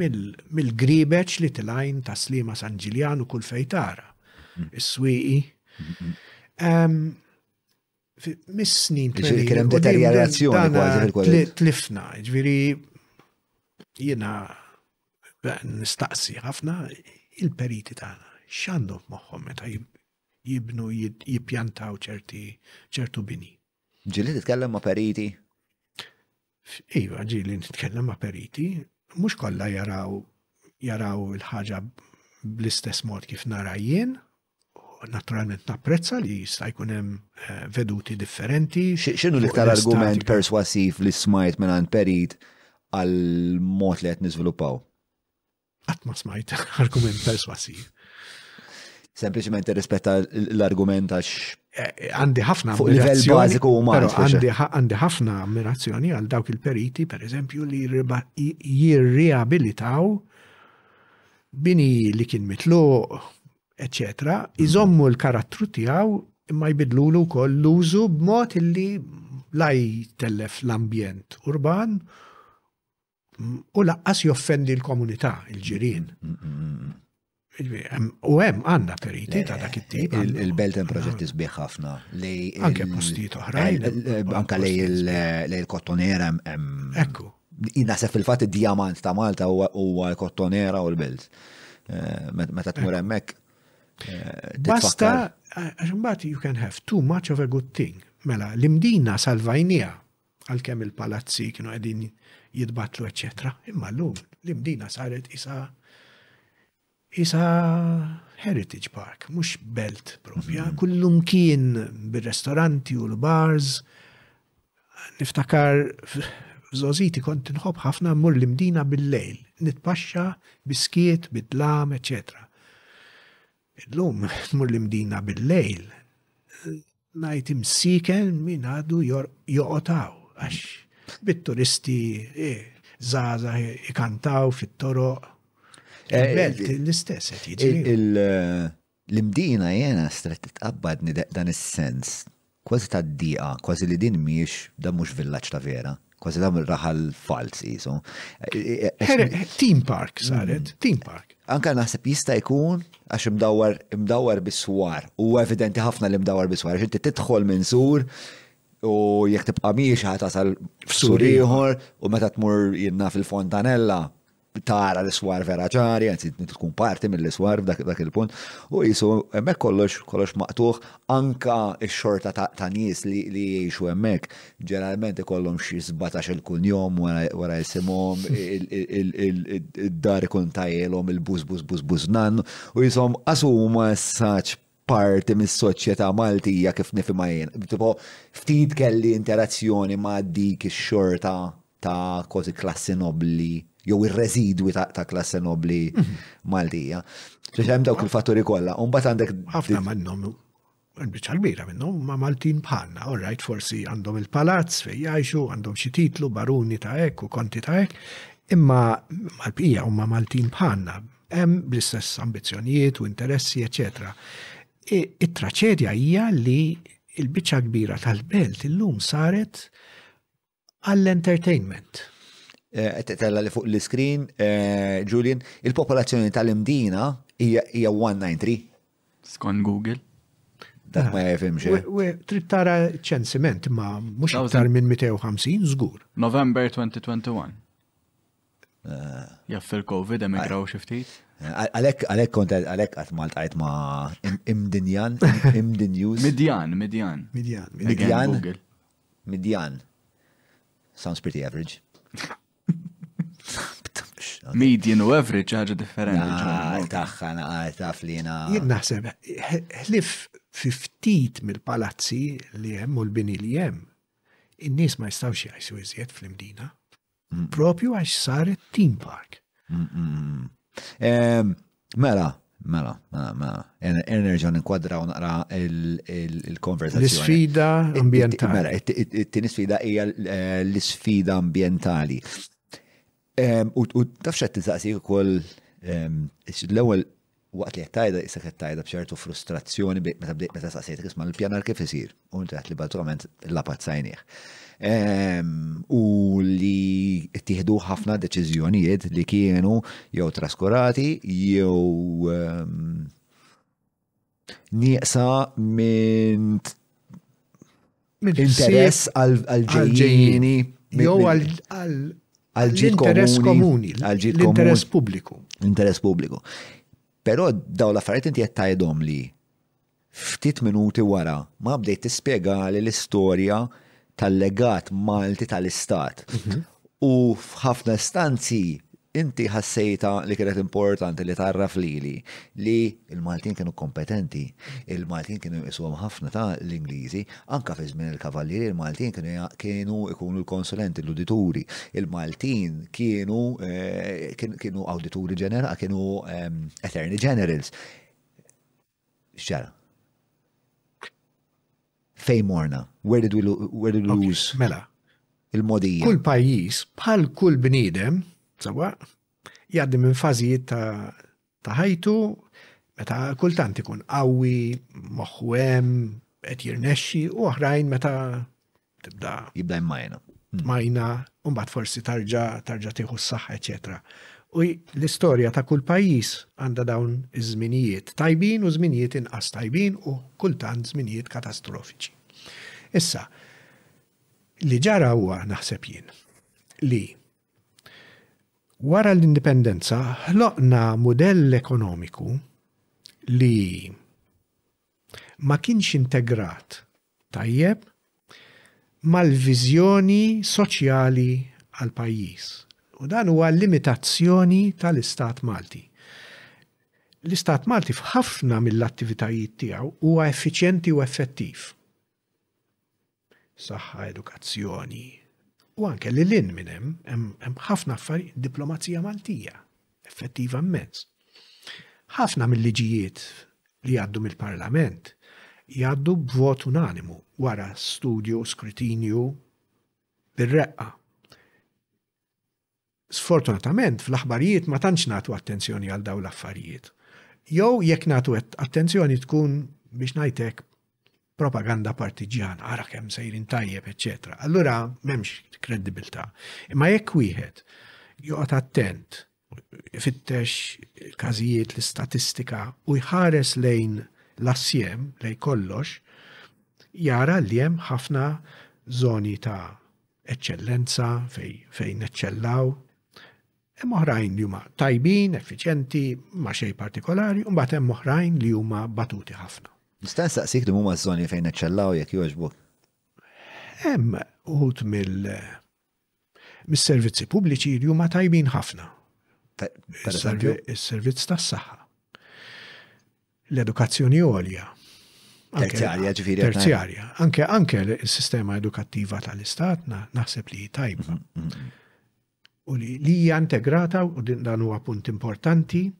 mill-griebeċ li tilgħin ta' Sliema San Ġiljan u kull fejn tara, is-Swieqi. mis-snin Ġifieri kien hemm deterjerazzjoni kważi fil-kwalità. Tlifna, ġifieri jiena nistaqsi ħafna il-periti tagħna x'għandhom f'moħħhom meta jibnu jippjantaw ċerti ċertu bini. Ġili titkellem ma' periti? Iva, ġili nitkellem ma' periti, mhux kollha jaraw jaraw il-ħaġa bl-istess mod kif nara jien, naturalment napprezza li jista' jkun hemm eh, veduti differenti. X'inhu l-iktar argument perswasiv li smajt minn perit għal mod li qed niżviluppaw? Qatt ma smajt argument perswasiv. Sempliċement irrispetta l-argument għax eh, eh, għandi ħafna fuq livell bażiku u għandi ħafna ammirazzjoni għal dawk il-periti, per eżempju, li jirriabilitaw bini li kien mitlu, eccetera, mhm. iżommu l-karattru tiegħu imma jbidlulu wkoll l-użu b'mod illi laj tellef l-ambjent urban u laqqas joffendi l-komunità, il-ġirien. U hemm għandna periti ta' dak it-tip. Il-belt hemm proġetti sbieħ ħafna li. Anke postijiet oħrajn. Anke lej il-kottonera hemm. Ekku. Inasef fil-fatt id-diamant ta' Malta huwa l-kottonera u l-belt. Eh, meta tmur hemmhekk. Eh, Basta, għax imbagħad you can have too much of a good thing. Mela, l-imdina salvajnija għalkemm il-palazzi kienu qegħdin jitbattlu eċċetera, imma llum l-imdina saret isa isa heritage park, mhux belt propja, mm-hmm. kullum kien bir-restoranti u l-bars. Niftakar f'żożiti kont nħobb ħafna mmur l-imdina bil-lejl, nitpaxxa biskiet, bidlam, eċċetera. Illum tmur l-Imdina bil-lejl ngħid imsiken min għadu joqgħod hawn għax bit-turisti żgħażagħ e, ikantaw fit-toroq. Eh, Il-belt l-istess qed jiġri. L-Imdina jena stret titqabbadni dan is-sens Kważi ta' dieqa, kważi li din mhijiex, dan mhux villaġġ ta' vera. Kważi dan raħal falz qisu. Theme park saret, theme park. Anka naħseb jista' jkun għax imdawwar imdawwar bis-swar u evidenti ħafna li mdawwar bis-swar għax inti tidħol minn sur u jekk tibqa' miex ħa tasal f'sur ieħor u meta tmur jinnaf il-fontanella tara l-iswar vera ċari, għanzi tkun parti mill-iswar f'dak il-punt, u jisu emmek kollox, kollox maqtuħ, anka xorta ta' nies li jiexu emmek, ġeneralment ikollhom xi 17 il-kunjom wara jisimhom, id-dar ikun tajjelhom il-bus, bus, bus, bus, nan, u jisom għasu huma saċ parti mis-soċjetà Maltija kif nifhimha jien. Tipo, ftit kelli interazzjoni ma' dik ix-xorta ta' kosi klassi nobli jew ir-residwi ta', ta klassi nobli mhm. Maltija. Ġex hemm dawk il-fatturi kollha. U mbagħad għandek ħafna minnhom biċċa kbira minnhom ma Maltin bħalna, all right, forsi għandhom il-palazz fejn jgħixu, għandhom xi titlu baruni ta' hekk u konti ta' hekk, imma mal-bqija huma Maltin bħalna Hemm bl-istess ambizzjonijiet u interessi, eċetera. It-traċedja hija li l-biċċa kbira tal-belt illum saret għall-entertainment. Eh, tella li fuq l-iskrin, eh, Julian, il-popolazzjoni tal-imdina hija 193. Skon Google. Dak ma jafimx. Eh? Trid tara ċensiment ma mhux iktar minn 250 żgur. November 2021. Jaff fil-Covid emigraw xi ftit. Għalhekk għalhekk kont għalhekk qatt Malt għajt ma' imdinjan, imdinjus. Midjan, midjan. Midjan. Midjan. Midjan. Sounds pretty average. Median u average ħaġa differenti. Ah, Taħħa naqar taf li jena. Jien naħseb, ħlif fiftit mill-palazzi li hemm u l-bini li hemm, in-nies ma jistawx jgħajsu iżjed fl-imdina. Propju għax saret team park. Mela, Mela, mela, mela. Enerġa ninkwadraw naqra il-konversazzjoni. L-sfida ambientali. Mela, it-tini sfida hija eh, l-sfida ambientali. U tafxet t-saqsi kol l-ewel Waqt li qed tgħidha qisek qed tgħidha b'ċertu frustrazzjoni bi meta bdejt meta staqsejtek isma' l-pjanar kif isir? U inti għedt li batrament lapazzajnieh. Ehm, u li ttieħdu ħafna deċiżjonijiet li kienu jew traskurati jew ehm, nieqsa minn interess għal-ġejjini. Jew għal-interess komuni, għal-interess pubbliku. Interess pubbliku. Pero daw l-affarijiet inti qed tgħidhom li ftit minuti wara ma bdejt tispjega li l-istorja tal-legat Malti tal-Istat. Mhm. U f'ħafna stanzi Inti ħassejtha li kienet importanti li tgħarraf lili li l-Maltin kienu kompetenti, il-Maltin kienu jqisuhom ħafna ta' l-Ingliżi, anke fi żmien il-Kavallieri l-Maltin kienu jkunu l-konsulenti, l-udituri, il-Maltin kienu kienu awdituri ġenerali, kienu attorney generals. X'ġara? Fejn morna? Where did we, where did we lose? Okay, mela. Il-modija. Kull pajjiż, bħal kull bniedem, sawa, jgħaddi minn fażijiet ta' ħajtu, meta kultant ikun qawwi, moħħu hemm, qed jirnexxi u oħrajn meta tibda. Jibda jmajna. Majna, un bat forsi tarġa, tarġa tiħu s-saħħa, eccetera. U l-istorja ta' kull pajjiż għandha dawn iż-żminijiet tajbin u żminijiet inqas tajbin u kultant żminijiet katastrofiċi. Issa, li ġara huwa naħseb jien li wara l-indipendenza ħloqna modell ekonomiku li ma kienx integrat tajjeb mal-viżjoni soċjali għall-pajjiż u dan huwa limitazzjoni tal-Istat Malti. L-Istat Malti f'ħafna mill-attivitajiet tiegħu huwa effiċjenti u effettiv. Saħħa, edukazzjoni, u anke li lin minn hemm hemm ħafna affarijiet diplomazija Maltija. effettiva immens. Ħafna mill-liġijiet li jgħaddu mill-Parlament jgħaddu b'vot unanimu wara studju u skrutinju bir-reqqa. Sfortunatament fl-aħbarijiet ma tantx nagħtu attenzjoni għal dawn l-affarijiet. Jew jekk nagħtu attenzjoni tkun biex ngħidlek propaganda partiġjan, ara kemm sejrin tajjeb, eċċetera. Allura m'hemmx kredibilità. Imma jekk wieħed joqgħod attent, ifittex il-każijiet l-istatistika u jħares lejn l-assjem lejn kollox, jara li hemm ħafna zoni ta' eċċellenza fej, fejn eċċellaw, Hemm oħrajn li huma tajbin, effiċjenti, ma xejn partikolari, u mbagħad hemm oħrajn li huma batuti ħafna. Nista' nistaqsik li huma żoni fejn eċċellaw jekk jogħġbok? Hemm uħud mill mis-servizzi pubbliċi li huma tajbin ħafna. Is-servizz tas-saħħa. L-edukazzjoni għolja. Terzjarja ġifiri. Terzjarja. Anke anke s-sistema edukattiva tal-istat naħseb li tajba. Mhm, mhm. u li hija integrata u dan huwa punt importanti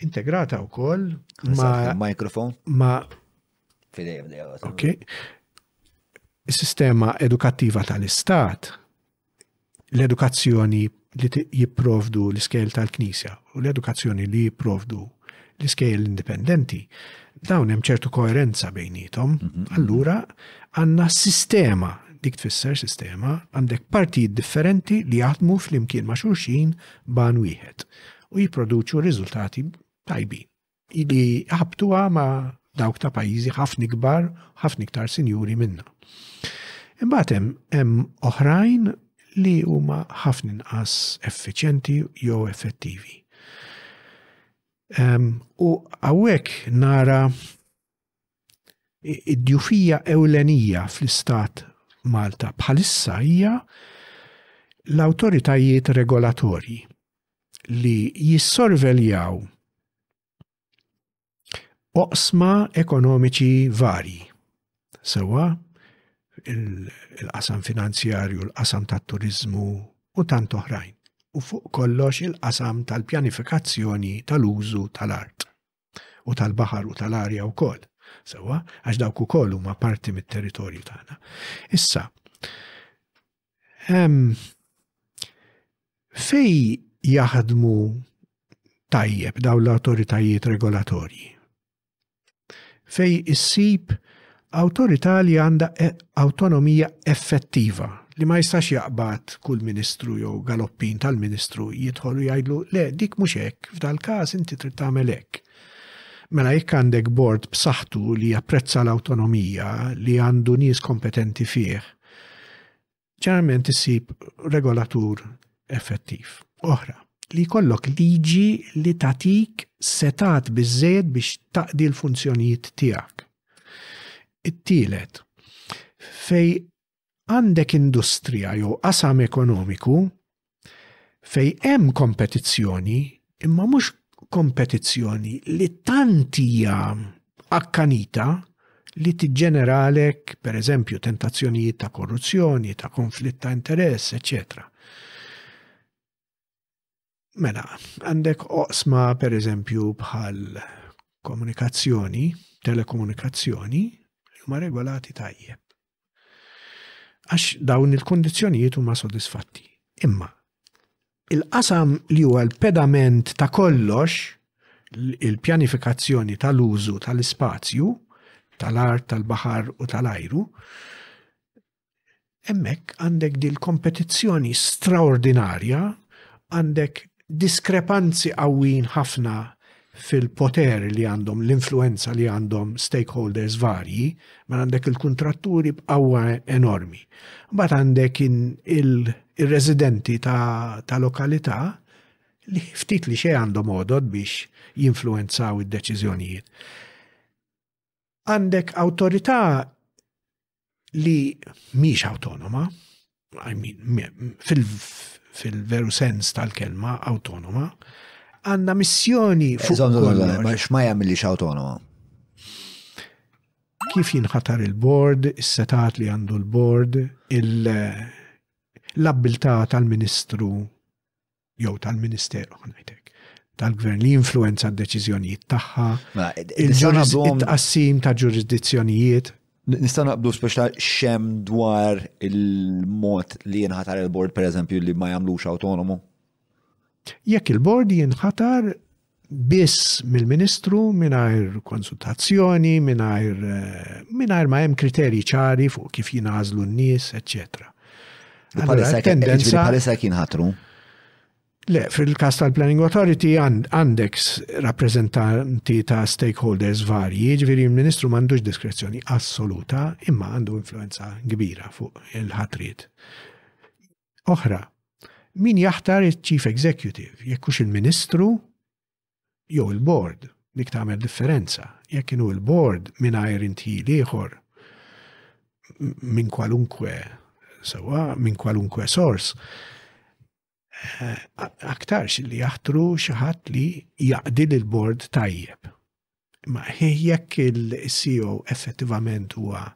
integrata wkoll ma' microphone ma' fidej fidej. Ok. Is-sistema edukattiva tal-istat l-edukazzjoni li jipprovdu l-iskel tal-knisja u l-edukazzjoni li jipprovdu l-iskejjel indipendenti, dawn hemm ċertu koerenza bejnietom, mhm. allura għandna sistema dik tfisser sistema għandek partijiet differenti li jaħdmu fl-imkien ma' xulxin ban wieħed u jipproduċu riżultati tajbin. Ili ħabtuha ma' dawk ta' pajjiżi ħafna kbar, ħafna iktar sinjuri minna. Imbagħad hemm oħrajn li huma ħafna inqas effiċjenti jew effettivi. Um, u għawek nara id-djufija ewlenija fl-istat Malta bħalissa hija l-autoritajiet regolatorji li jissorveljaw oqsma ekonomiċi varji. Sewa, il-qasam finanzjarju, il-qasam tat-turizmu u tant oħrajn. U fuq kollox il-qasam tal-pjanifikazzjoni tal-użu tal-art u tal-baħar u tal-arja wkoll. Sewa, għax dawk ukoll huma parti mit-territorju tagħna. Issa, Fejn jaħdmu tajjeb dawn l-awtoritajiet regolatorji? Fejn issib awtorità li għandha awtonomija effettiva li ma jistax jaqbad kull ministru jew galoppin tal-ministru jidħol u jgħidlu le dik mhux hekk, f'dal-każ inti trid tagħmel hekk. Mela jekk għandek bord b'saħħtu li japprezza l-awtonomija li għandu nies kompetenti fih, ġeneralment issib regolatur effettiv. Oħra, li jkollok liġi li tatik setat biżżejjed biex taqdi l-funzjonijiet tiegħek. It-tielet, fej għandek industrija jew qasam ekonomiku Fejn hemm kompetizzjoni, imma mhux kompetizzjoni li tant hija akkanita li tiġġeneralek, per eżempju, tentazzjonijiet ta' korruzzjoni, ta' konflitt ta' interess, eccetera. Mela, għandek oqsma per eżempju bħal komunikazzjoni, telekomunikazzjoni, ma regolati tajjeb. Għax dawn il-kondizzjonijiet huma sodisfatti. Imma il-qasam li huwa l-pedament ta' kollox il-pjanifikazzjoni tal-użu tal-ispazju, tal-art, tal-baħar u tal-ajru, emmek għandek dil kompetizzjoni straordinarja, għandek diskrepanzi qawwin ħafna fil-poter li għandhom l-influenza li għandhom stakeholders varji, ma mela għandek il-kontratturi b'qawwa enormi. Mbagħad għandek il-residenti ta', ta lokalità li ftit li xejn għandhom għodod biex jinfluenzaw id-deċiżjonijiet. għandek awtorità li mhix awtonoma, I mean, fil-veru sens tal-kelma awtonoma, għandha missjoni fuq. Ma jagħmilx awtonoma. Kif jinħatar il-bord, is-setat li għandu l-bord, l-abbiltà tal-ministru jew tal-Ministeru, ngħidlek, tal-Gvern li jinfluenza d-deċiżjonijiet tagħha, mela, il-tqassim ta' ġurisdizzjonijiet. Nista' naqbdu speċta xem dwar il-mod li jinħatar il-bord, per eżempju, li ma jagħmlux autonomu? Jekk il-bord jinħatar biss mill-Ministru mingħajr konsultazzjoni, mingħajr mingħajr ma hemm kriterji ċari fuq kif jingħażlu n-nies, eċċetera. Palissa kien ħatru. Le, fil-kas tal-Planning Authority għandek rappresentanti ta' stakeholders varji, ġviri il-Ministru mandux diskrezzjoni assoluta imma għandu influenza kbira fuq il-ħatrit. oħra, min jaħtar iċ-Chief Executive, jekk hux il-Ministru jew il-Bord, dik tagħmel differenza. Jekk inhu il-Bord mingħajr inti ieħor minn kwalunkwe sewa minn kwalunkwe sors. Eh, aktarx li jaħtru xaħat li jaqdi l-bord tajjeb. Ma jekk il-CEO effettivament huwa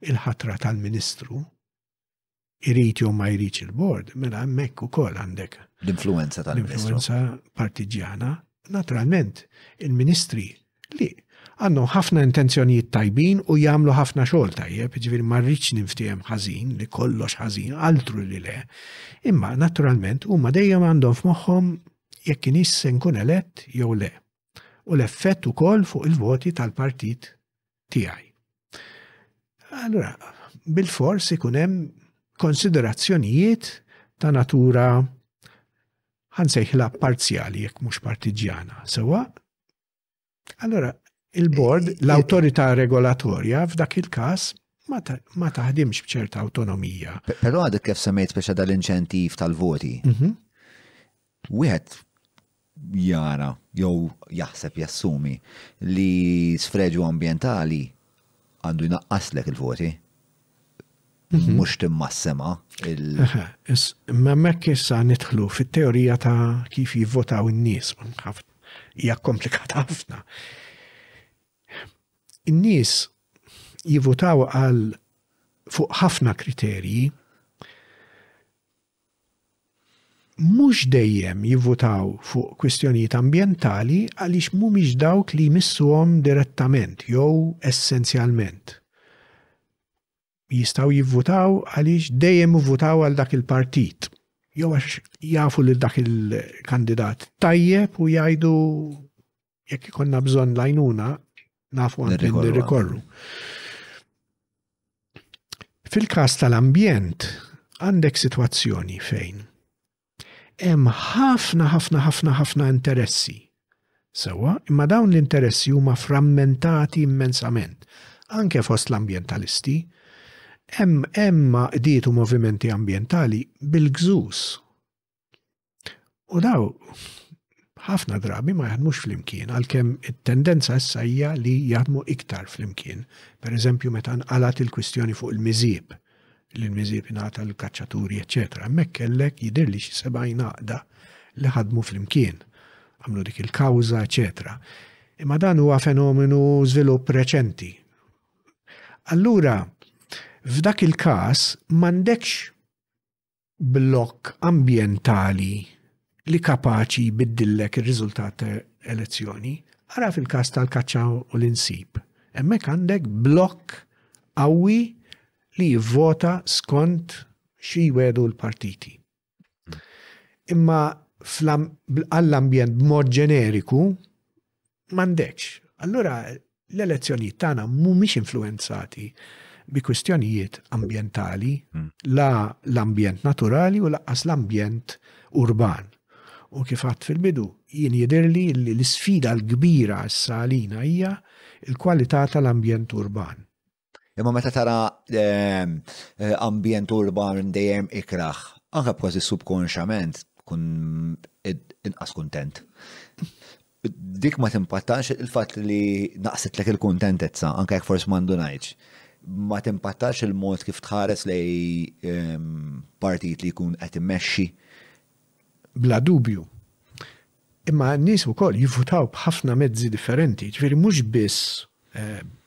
il-ħatra tal-ministru, irrit jew ma jridx il-bord, mela hemmhekk ukoll għandek l-influenza tal-ministru. L-influenza partiġjana, naturalment, il-ministri li għandhom ħafna intenzjonijiet tajbin u jagħmlu ħafna xogħol tajjeb, ġifieri ma rridx ninftiehem ħażin li kollox ħażin altru li le. Imma naturalment huma dejjem għandhom f'moħħhom jekk inix se nkun elett jew le. U l-effett ukoll fuq il-voti tal-partit tiegħi. Allura, bil-fors ikun hemm konsiderazzjonijiet ta' natura ħansejħla parzjali jekk mhux partiġjana, sewa? Allora, il-bord, l-autorità regolatorja f'dak il-każ ma taħdimx bċerta autonomija. Però għadek kif semmejt speċa dal-inċentiv tal-voti. Mhm. Wieħed jara jew jaħseb jassumi li sfreġu ambjentali għandu jnaqqaslek il-voti. Mhm. Mhux timmassema il- Ma mekk issa nidħlu fit-teorija ta' kif jivvotaw in-nies. Hija komplikata ħafna. In-nies jivvotaw għal fuq ħafna kriterji mhux dejjem jivvutaw fuq kwistjonijiet ambjentali għaliex mhumiex dawk li jmissuhom direttament jew essenzjalment. Jistgħu jivvutaw għaliex dejjem ivvutaw għal dak il-partit jew għax jafu lil dak il-kandidat tajjeb u jgħidu jekk ikonna bżonn lajnuna, nafu għan nirrikorru. Fil-kas tal-ambjent, għandek situazzjoni fejn hemm ħafna ħafna ħafna ħafna interessi. Sewa, imma dawn l-interessi huma frammentati immensament, anke fost l-ambientalisti, hemm hemm qdiet u movimenti ambientali bil-gżus U daw ħafna drabi ma jaħdmux flimkien, għalkemm it-tendenza issa hija li jaħdmu iktar flimkien. Per eżempju, meta nqalat il-kwistjoni fuq il-miżib, li l-miżib ingħata l-kaċċaturi, eċetera, hemmhekk kellek jidir li xi sebgħin għaqda li ħadmu flimkien, għamlu dik il-kawża, eċetera. Imma dan huwa fenomenu żvilupp reċenti. Allura, f'dak il-każ m'għandekx blokk ambjentali li kapaċi jbiddillek ir-riżultat ta' elezzjoni, ara fil-każ tal-kaċċa u l-insib. Hemmhekk għandek blokk qawwi li jivvota skont xi jwedu l-partiti. Imma għall-ambjent b'mod ġeneriku, M'għandekx. Allura l-elezzjonijiet tagħna mhumiex influenzati bi kwistjonijiet ambjentali, hmm. la l-ambjent naturali u laqqas l-ambjent urban. U kif għadd fil-bidu, jien jidirli li l-sfida l-kbira s-salina hija il-kwalità tal-ambjent urban. Imma meta tara ehm, eh, ambjent urban dejjem ikraħ, anke kważi subkonxament kun inqas kuntent. Dik ma timpattax il-fatt li naqsitlek il-kuntentezza, anke jekk forsi mandu ngħidx. Ma timpattax il-mod kif tħares lej ehm, partit li jkun qed immexxi. Bla dubju. Imma n-nies ukoll jivvutaw b'ħafna mezzi differenti, jiġifieri mhux biss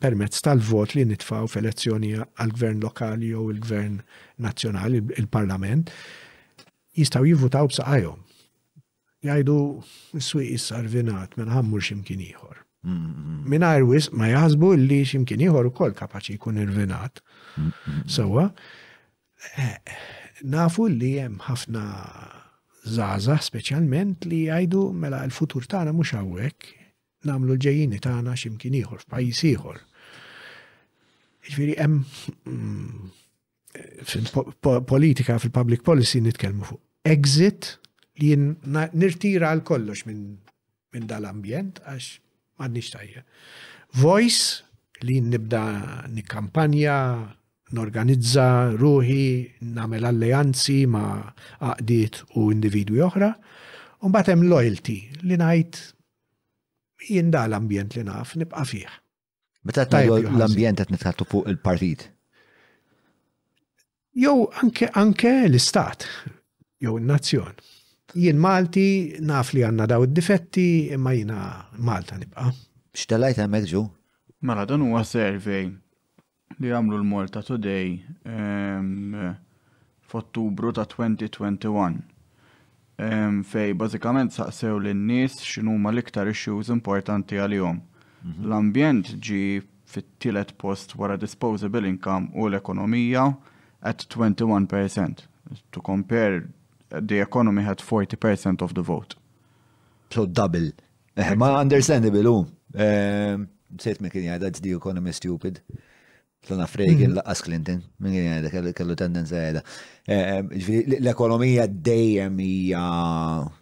permezz tal-vot li nitfgħu f'elezzjoni għall-gvern lokali jew il-gvern nazzjonali, il-parlament, jistgħu jivvutaw b'saqajhom. Jgħidu s-swieq issa rvinat, mela ħa mmur xi mkien ieħor. Mingħajr wisq ma jaħsbu li xi mkien ieħor ukoll kapaċi jkun irvinat. Sewwa, Nafu li hemm ħafna żgħażagħ speċjalment li jgħidu mela l-futur tagħna mhux hawnhekk, nagħmlu l-ġejjini tagħna x'imkien ieħor, f'pajjiż ieħor. Ġifieri hemm mm, fil-politika, fil-public policy nitkellmu fuq exit li nirtira għal kollox minn minn dal-ambjent għax m'għadniex tajja. Voice li nibda nikkampanja, norganizza ruħi, nagħmel alleanzi ma' għaqdiet u individwi oħra, u mbagħad hemm loyalty li ngħid jien dal-ambjent li naf nibqa' fih. Meta tajlu l-ambjent qed nitħattu fuq il-partit. Jew anke anke l-istat, jew n-nazzjon. Jien Malti naf li għandna daw id-difetti imma jiena Malta nibqa'. X'telajt hemmhekk ġu? Mela dan huwa survey li għamlu l-Malta Today ehm, f'Ottubru ta' 2021 fejn bażikament saqsew lin-nies x'inhuma l-iktar issues importanti għalihom. L-ambjent ġie fit-tielet post wara disposable income u l-ekonomija at 21 per cent. To compare, the economy had 40 per cent of the vote. So double. Eħe, ma understandable hu. Nsejt min kien jgħidha, it's the economy stupid. Ronald Reagan mhm. laqas Clinton, minn għin għajda, kellu tendenza għajda. Eh, eh, l-ekonomija dejjem hija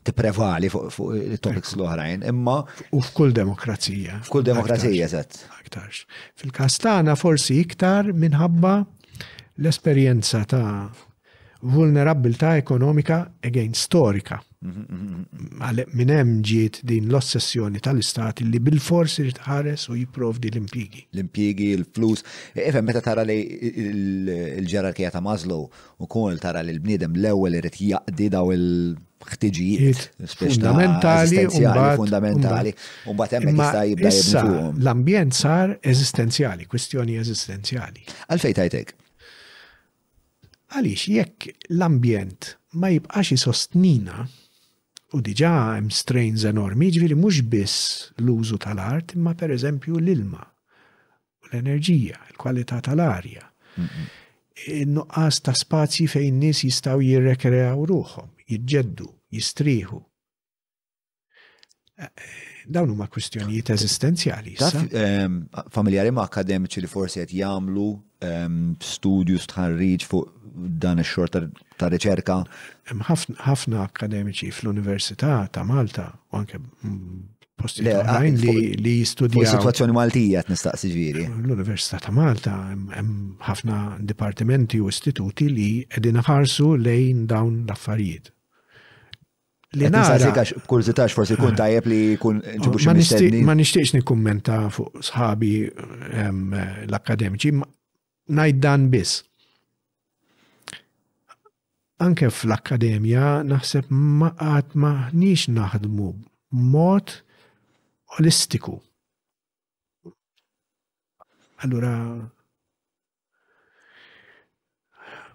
tipprevali fuq il-topics l-oħrajn, imma. U f'kull demokrazija. F'kull demokrazija, eżatt. Aktarx. Fil-kastana forsi iktar minħabba l-esperjenza ta' vulnerabbiltà ekonomika again storika. Għalhekk minn hemm ġiet din l-ossessjoni tal-istat li bilfors irid ħares u jipprovdi l-impjiegi. L-impjiegi, l-flus. Ifhem meta tara li l-ġerarkija ta' Maslow ukoll tara li l-bniedem l-ewwel irid jaqdi daw il-ħtiġijiet fundamentali fundamentali u mbagħad hemm jista' jibda jibnuhom. L-ambjent sar eżistenzjali, kwistjoni eżistenzjali. Għalfejn tajtek? Għaliex jekk l-ambjent ma jibqax isostnina, u diġà hemm strains enormi, jiġifieri mhux biss l-użu tal-art imma pereżempju l-ilma u l-enerġija, il-kwalità tal-arja, in-nuqqas ta' spazji fejn nies jistgħu jirrekreaw ruħhom, jiġġeddu, jistrieħu. Dawn huma kwistjonijiet eżistenzjali. Ehm, familjari ma' akademiċi li forsi qed jagħmlu ehm, studju stħarriġ fuq dan ix-xort ta' riċerka. Hemm ħafna akademiċi fl-Università ta' Malta u anke posti oħrajn li li jistudjaw. Situazzjoni Maltija qed nistaqsi ġieri. L-Università ta' Malta hemm ħafna dipartimenti u istituti li qegħdin ħarsu lejn dawn l-affarijiet. Li Qed nara. nistaqsik għax b'kurżità forsi jkun tajjeb li jkun ġibu xi Ma nixtieq- mistednin. Ma nixtieqx nikkummenta fuq sħabi em, l-akkademiċi, ma- ngħid dan biss. Anke fl-akkademja naħseb ma qatt maħniex naħdmu b'mod olistiku. Allura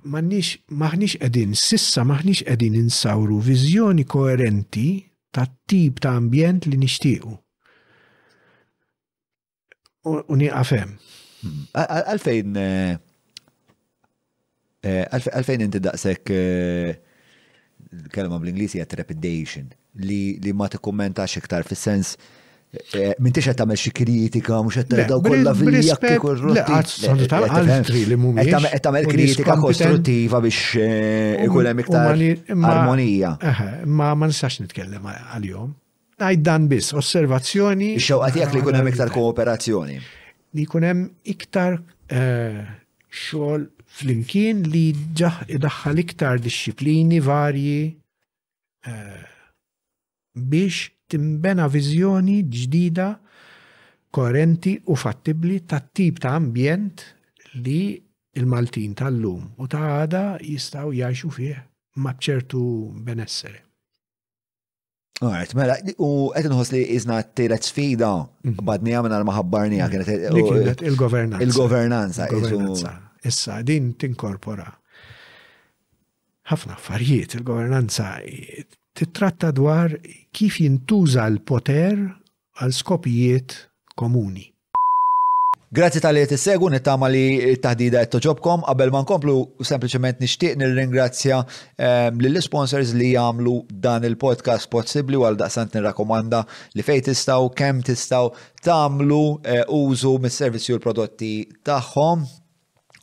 Mannix, maħnix qegħdin, sissa maħnix qegħdin insawru viżjoni koerenti tat-tip ta' ambjent li nixtiequ. U nieqaf hemm. Hmm. Għalfejn eh, eh, għalfejn inti daqshekk eh, Kelma bl-Ingliż hija trepidation li li ma tikkummentax iktar fis-sens eh, M'intix qed tagħmel xi kritika mhux qed tgħidha kollha fil-jak korrotti. Qed tagħmel kritika kostruttiva biex eh, ikun hemm iktar armonija. Ma ma nistax nitkellem għalihom. Ngħid dan biss, osservazzjoni. Ix-xewqa tiegħek li jkun hemm iktar kooperazzjoni. Li jkun hemm iktar xogħol flimkien li jdaħħal iktar dixxiplini varji biex tinbena viżjoni ġdida koerenti u fattibbli tat-tip ta' ambjent li l-Maltin tal-lum u ta' għada jistgħu jgħixu fih ma' ċertu benesseri. Alright, mela, u qed inħoss li iżna t-tielet sfida mhm. badni għamina l-maħabbarnija mhm. kienet. Li kienet il-governanza. Il-governanza. Il-governanza. Issa, din tinkorpora. Ħafna affarijiet, il-governanza titratta dwar kif jintuża l-poter għal skopijiet komuni. Grazzi talli qed issegwu, nittama li t-taħdida qed togħġobkom. Qabel ma nkomplu, sempliċement nixtieq nirringrazzja ehm, lill-isponsors li jagħmlu dan il-podcast possibbli għal daqsant nirrakkomanda li fejn tistgħu kemm tistgħu tagħmlu eh, użu mis-servizzi u l-prodotti tagħhom.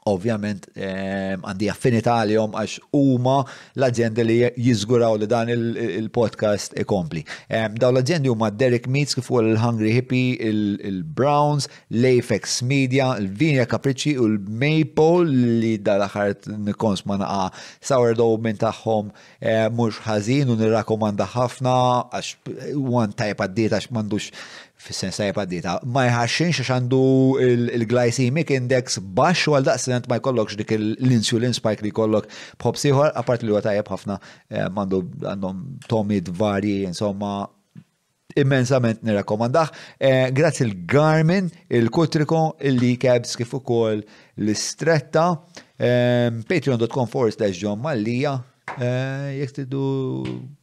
ovvjament ehm, għandi affinità għalihom għax huma l-azjendi li jiżguraw li dan il-podcast ikompli. Ehm, daw l-azjendi huma Derek Meats kif ukoll il-Hungry Hippie, il-Browns, l-Apex Media, il-Vinja Capricci u l-Maple li dal-aħħar nikons ma naqa sourdough minn tagħhom eh, mhux ħażin u nirrakomanda ħafna għax one tajb għaddiet għax m'għandux fis-sens tajjeb għad-dieta, ma jħaxxinx għax għandu il-glycemic index baxx u għal daqstant ma jkollokx dik l-insulin spike li jkollok bħobs ieħor, apart li huwa tajjeb ħafna eh, għandu għandhom tomid varji, insomma, immensament nirrakkomandah. Eh, grazzi l-Garmin, il-Kutriko, il-Likebs kif ukoll l-Istretta, eh, patreon.com forward slash John Mallija, eh, jek tidu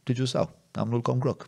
tiġu saw, namlu l-kom grok.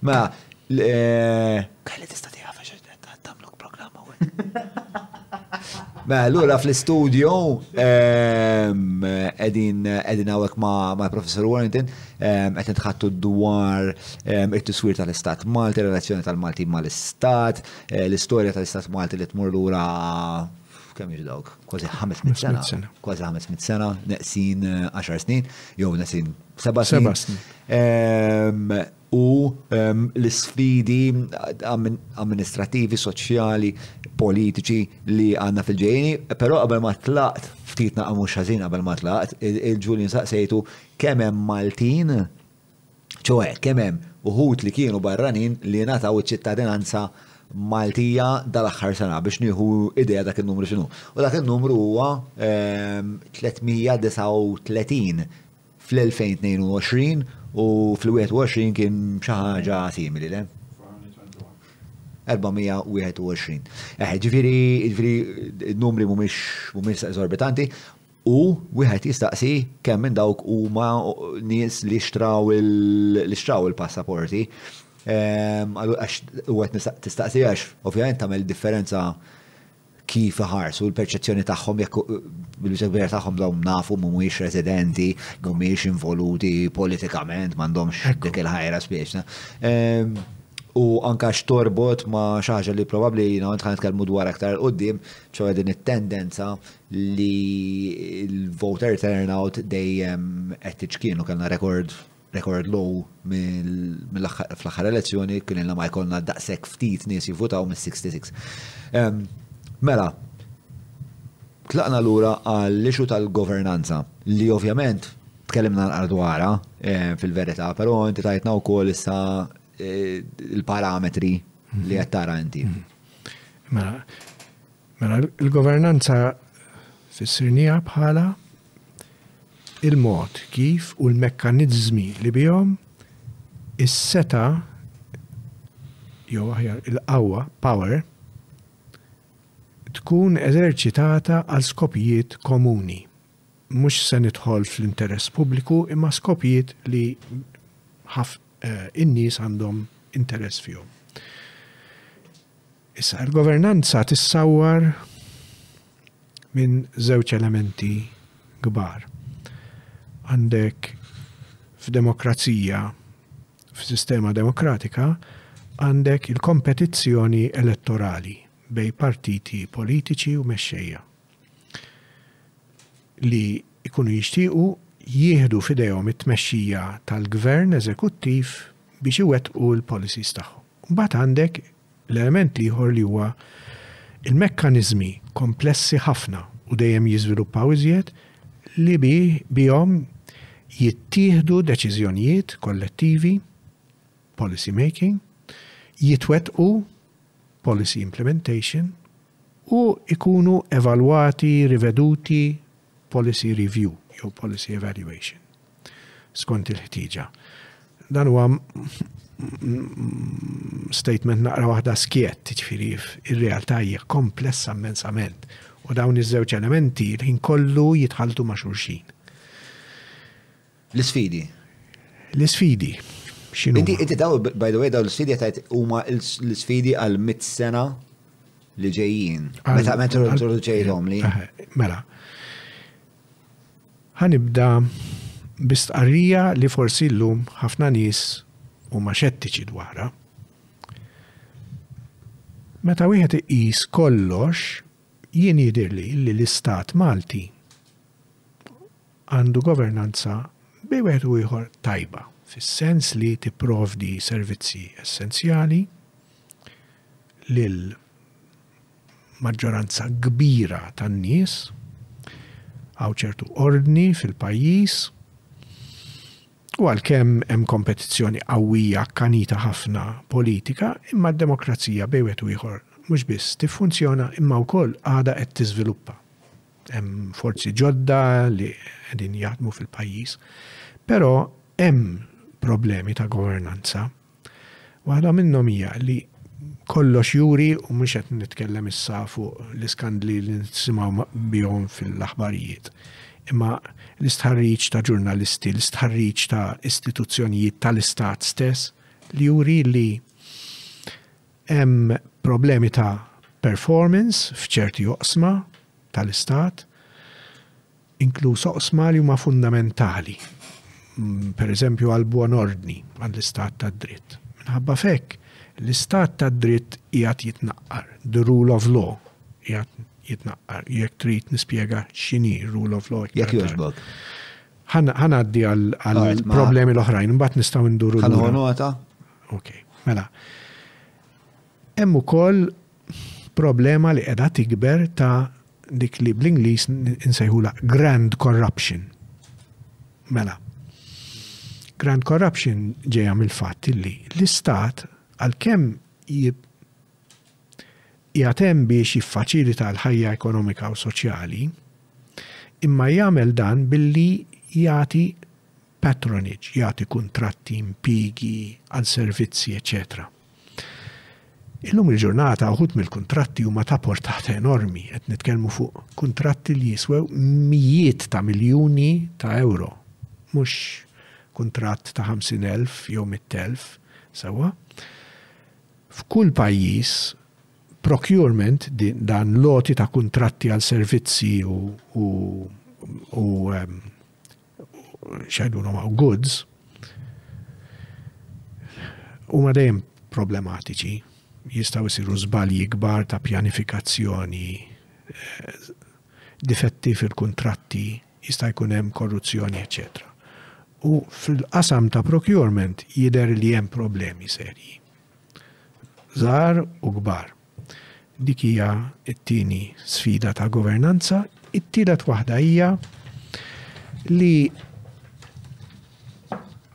Mela, Kelli tista' tieqa fex tagħmluk programma Mela, l-ura fl-istudio, edin għawek ma' Professor Warrington, għet nitħattu dwar il-tiswir tal-Istat Malti, relazzjoni tal-Malti ma' l-Istat, l-istoria tal-Istat Malti li tmur l-ura kemm jiġdawk, kważi 500 sena, kważi 500 sena, neqsin 10 snin, jew neqsin Seba' snin. Ehm, u ehm, l-sfidi amministrativi, soċjali, politiċi li għanna fil-ġejni, pero qabel ma tlaqt, ftit naqamu xazin qabel ma tlaqt, il-Ġulin saqsejtu kemm hemm Maltin, ċoħe, kemm hemm uħut li kienu barranin li nataw iċ-ċittadinanza Maltija dal-axħar sena biex nieħu ideja dak il-numru xinu. U dak il-numru huwa 339 ehm, fl-2022 u fl-21 kien xi ħaġa simili, le? 421. Eh, ġifieri, ġifieri n-numri mhumiex mhumiex eżorbitanti u wieħed jistaqsi kemm minn dawk huma nies li xtraw li xtraw il-passaporti. Ehm, għax u għet tistaqsi għax, ovvjament tagħmel differenza kif iħarsu l-perċezzjoni tagħhom jekk bil-biċċa kbira tagħhom dawn nafu mhumiex residenti, mhumiex involuti politikament, m'għandhomx dik il-ħajra spiċċa. Ehm, u anka x'torbot ma' xi ħaġa li probabbli jiena għandħan nitkellmu dwar aktar qudiem, ċewwa din it-tendenza li l-voter turnout dejjem qed tiċkienu kellna rekord Record low fl-aħħar elezzjoni kien ilna ma jkollna daqshekk ftit nies jivvutaw mis-66. Mela, tlaqna lura għall-ixu tal-governanza li ovvjament tkellimna nqar dwarha fil-verità, però inti tajtna wkoll issa il-parametri li qed tara inti. Mela, mela l-governanza fissirnija bħala il-mod kif u l-mekkaniżmi li bihom is-setgħa jew aħjar il-qawwa, power, tkun eżerċitata għal skopijiet komuni. Mhux se nidħol fl-interess pubbliku imma skopijiet li in-nies għandhom interess fihom. Issa, il-governanza tissawwar minn żewġ elementi kbar. Għandek f'demokrazija, f'sistema demokratika, għandek il-kompetizzjoni elettorali bejn partiti politiċi u mexxejja li jkunu jixtiequ jieħdu f'idejhom it-tmexxija tal-gvern eżekuttiv biex iwettqu l-policies tagħhom. Mbagħad għandek L-element l-ieħor li huwa l-mekkaniżmi komplessi ħafna u dejjem jiżviluppaw iżjed li bihom jittieħdu deċiżjonijiet kollettivi, policy making, jitwettqu, policy implementation, u jkunu evalwati, riveduti, policy review jew policy evaluation skont il-ħtieġa. Dan huwa statement naqra waħda skiet, ġifieri ir-realtà hija komplessa immensament u dawn iż-żewġ elementi l-ħin kollu jitħaltu ma' xulxin. L-isfidi. L-isfidi, x'inhuma? Inti, inti dawn, by the way, dawn l-isfidi qed tgħid huma l-isfidi għal mitt sena li ġejjin. Meta meta introduċejthom li. Mela. Ħanibda bistqarrija li forsi llum ħafna nies huma xettiċi dwarha. Meta wieħed iqis kollox, jien jidirli li l-Istat Malti għandu governanza bejn wieħed u ieħor tajba, fis-sens li tipprovdi servizzi essenzjali lil maġġoranza kbira tan-nies, hawn ċertu ordni fil-pajjiż, u għalkemm hemm kompetizzjoni qawwija akkanita ħafna politika, imma d-demokrazija bejn wieħed u ieħor mhux biss tiffunzjona imma wkoll għadha qed tiżviluppa. Hemm forzi ġodda li qegħdin jaħdmu fil-pajjiż, però hemm problemi ta' governanza. Waħda minnhom hija li kollox juri u mhux qed nitkellem issa fuq l-iskandli li nisimgħu bihom fil-aħbarijiet. Imma l-istħarriġ ta' ġurnalisti, l-istħarriġ ta' istituzzjonijiet tal-istat stess li juri li Hemm problemi ta' performance f'ċerti oqsma tal-Istat, inkluż oqsma li huma fundamentali, pereżempju għall-buon ordni, għall-Istat tad-dritt. Minħabba f'hekk, l-Istat tad-dritt qiegħed jitnaqqar, the rule of law qiegħed jitnaqqar. Jekk trid nispjega x'inhi rule of law. Jekk jogħġbok. Ħa ngħaddi għall-problemi l-oħrajn, imbagħad nistgħu nduru. Ħa nota? Ok, mela. Hemm ukoll problema li qiegħda tikber ta' dik li bl-Ingliż insejħula grand corruption. Mela. Grand corruption ġejja mill-fatt li l-istat għalkemm jgħatem biex jiffaċilita l-ħajja ekonomika u soċjali, imma jagħmel dan billi jagħti patronage, jagħti kuntratti, impjiegi għal servizzi, eċċetera Illum il-ġurnata uħud mill-kuntratti huma ta' portata enormi, qed nitkellmu fuq kuntratti li jiswew mijiet ta' miljuni ta' euro, mhux kuntratt ta' 50,000 jew 100,000, sewwa. F'kull pajjiż procurement dan loti ta' kuntratti għal servizzi u u, u um, xajdulhom hawn goods, huma dejjem problematiċi, jistgħu jsiru żbalji kbar ta' pjanifikazzjoni, eh, difetti fil-kuntratti, jista' jkun hemm korruzzjoni, eċċetera. U fil-qasam ta' procurement jider li hemm problemi serji. Zar u kbar. Dik hija t-tieni sfida ta' governanza. It-tielet waħda hija li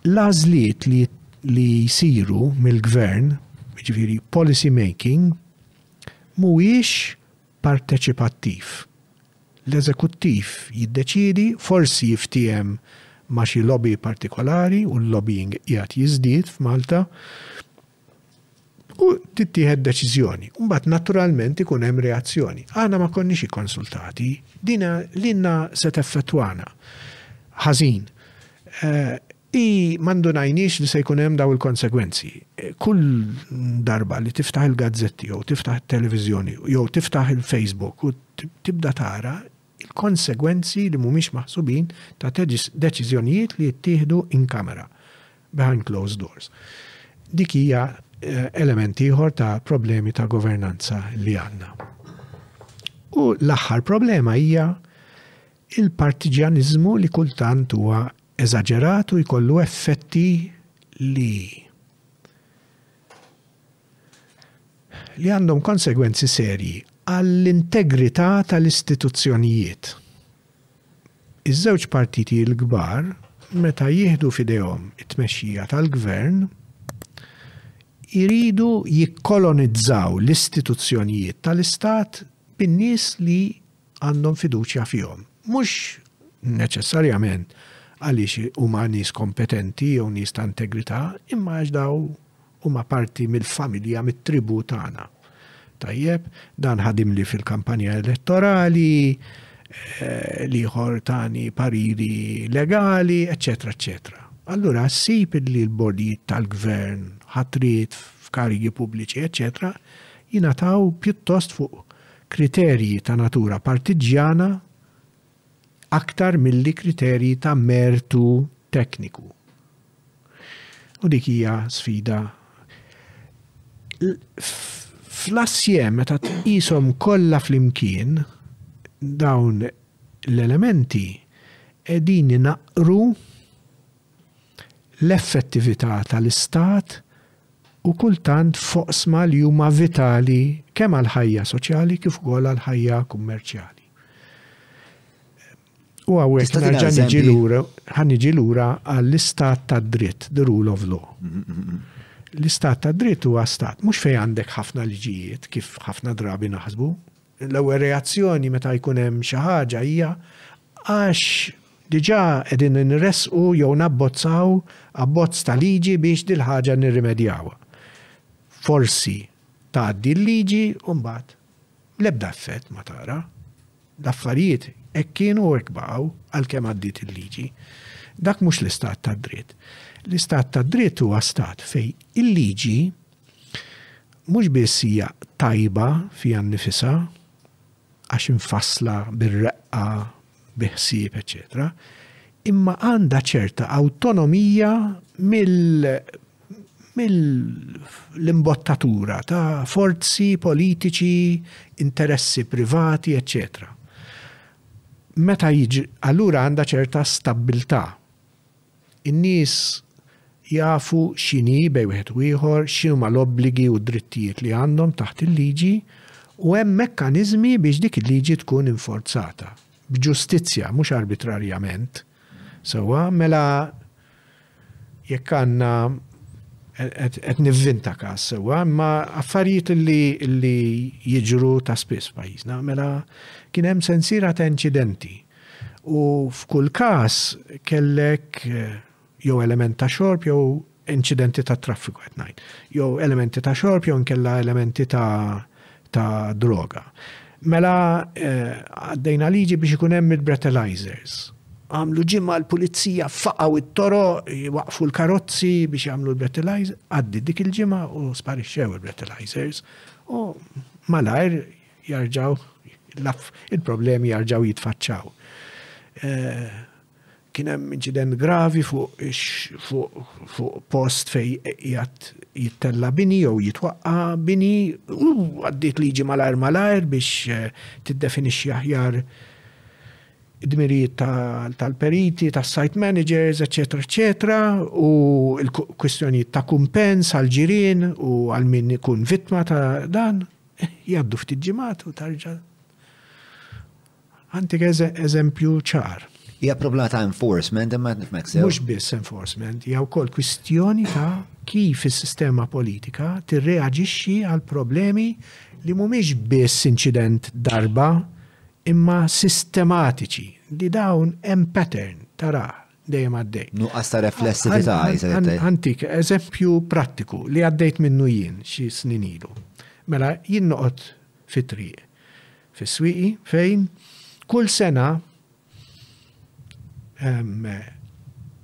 l-għażliet li li jsiru mill-gvern, jiġifieri policy making, mhuwiex parteċipattiv. L-eżekuttiv jiddeċiedi, forsi jiftiehem ma' xi lobby partikolari u l-lobbying qiegħed jiżdied f'Malta, U tittieħed deċiżjoni. U mbagħad naturalment ikun hemm reazzjoni. Aħna ma konniex ikkonsultati. Din lilna se teffettwana ħażin. Eh, I ma ndunajniex li se jkun hemm daw il-konsegwenzi. Eh, kull darba li tiftaħ il-gazzetti jew tiftaħ it-televiżjoni jew tiftaħ il-Facebook u tibda tara il-konsegwenzi li mhumiex maħsubin ta' deċiżjonijiet li jittieħdu in camera, behind closed doors. Dik hija element ieħor ta' problemi ta' governanza li għandna. U l-aħħar problema hija il-partiġjaniżmu li kultant huwa eżaġerat u jkollu effetti li li għandhom konsegwenzi serji għall-integrità tal-istituzzjonijiet. Iż-żewġ partiti l-kbar, meta jieħdu f'idejhom it-tmexxija tal-gvern, iridu jikkolonizzaw l-istituzzjonijiet tal-istat bin-nies li għandhom fiduċja fihom. Mhux neċessarjament għaliex huma nies kompetenti jew nies ta' integrità, imma għax dawn Huma parti mill-familja, mit-tribù tagħna. Tajjeb, dan ħadimli fil-kampanja elettorali, l-ieħor tani pariri legali, eċċetera, eċċetera. Allura ssib li l-bordijiet tal-gvern, ħatriet f'karigi pubbliċi, eċċetera, jingħataw pjuttost fuq kriterji ta' natura partiġġjana aktar milli kriterji ta' mertu tekniku. U dik hija sfida. Fl-assjem meta tqishom kollha flimkien dawn l-elementi qegħdin inaqqru l-effettività tal-Istat u kultant f'oqsma li huma vitali kemm għall-ħajja soċjali kif ukoll għall-ħajja kummerċjali. U hawnhekk nerġa' niġi lura, ħa niġi lura għall-istat tad-dritt, the rule of law. Mm, mm, mm, L-istat tad-dritt huwa stat mhux fejn għandek ħafna liġijiet kif ħafna drabi naħsbu, L-ewwel reazzjoni meta jkun hemm xi ħaġa hija għax diġà qegħdin inressqu jew nabbozzaw abbozz ta' liġi biex dil-ħaġa nirrimedjawha. Forsi tgħaddi l-liġi u mbagħad l-ebda effett ma tara. L-affarijiet hekk kienu u hekk baqgħu għalkemm għaddiet il-liġi. Dak mhux l-istat tad-dritt. L-istat tad-dritt huwa stat fejn il-liġi Mhux biss hija tajba fiha nnifisha, għax imfassla bir-reqqa, bi ħsieb, eċċetera, imma għandha ċerta awtonomija mill-imbottatura ta' forzi politiċi, interessi privati, eċċetera. Meta jiġri, allura għandha ċerta stabbiltà. In-nies jafu x'inhi bejn wieħed u ieħor, x'inhuma l-obbligi u d-drittijiet li għandhom taħt il-liġi u hemm mekkaniżmi biex dik il-liġi tkun inforzata b'ġustizzja, mhux arbitrarjament. Sewwa, mela jekk għandna qed nivvinta każ sewwa, imma affarijiet li jiġru ta' spiss f'pajjiżna, mela kien hemm sensiera ta' inċidenti. U f'kull każ kellek jew element ta' xorb jew inċidenti ta' traffiku qed ngħid, jew elementi ta' xorb jew nkella elementi ta' ta' droga. Mela eh, għaddejna liġi biex ikun hemm il-breathalyzers. Għamlu ġimgħa l-pulizija faqgħu it-toro, waqfu l-karozzi biex jagħmlu l-breathalyzer, għaddi dik il-ġimgħa u sparixxew il-breathalyzers. U malajr Jarġgħu, il-problemi jarġgħu jitfaċċaw. Kien hemm inċident gravi fuq post fejn qiegħed jittella' bini jew jitwaqqa' bini u għaddiet liġi malajr malajr biex tiddefinixxi aħjar id-dmirijiet tal-periti, tas-site managers, eċċetera eċċetera, u l-kwistjonijiet ta' kumpens għall-ġirien u għal min ikun vittma ta' dan. Jgħaddu ftit ġimgħat u tarġa' Għantik eżempju ċar. Hija problema ta' enforcement imma qed nifhmek sew. Mhux biss enforcement, hija wkoll kwistjoni ta' kif is-sistema politika tirreaġixxi għal problemi li mhumiex biss inċident darba imma sistematiċi li dawn hemm pattern tarah dejjem għaddej. Nuqqas ta' reflessività, Iżaetta. Antik, eżempju prattiku li għaddejt minnu jien xi snin ilu. Mela, jien noqgħod fit-triq, fis-swieqi, fejn kull sena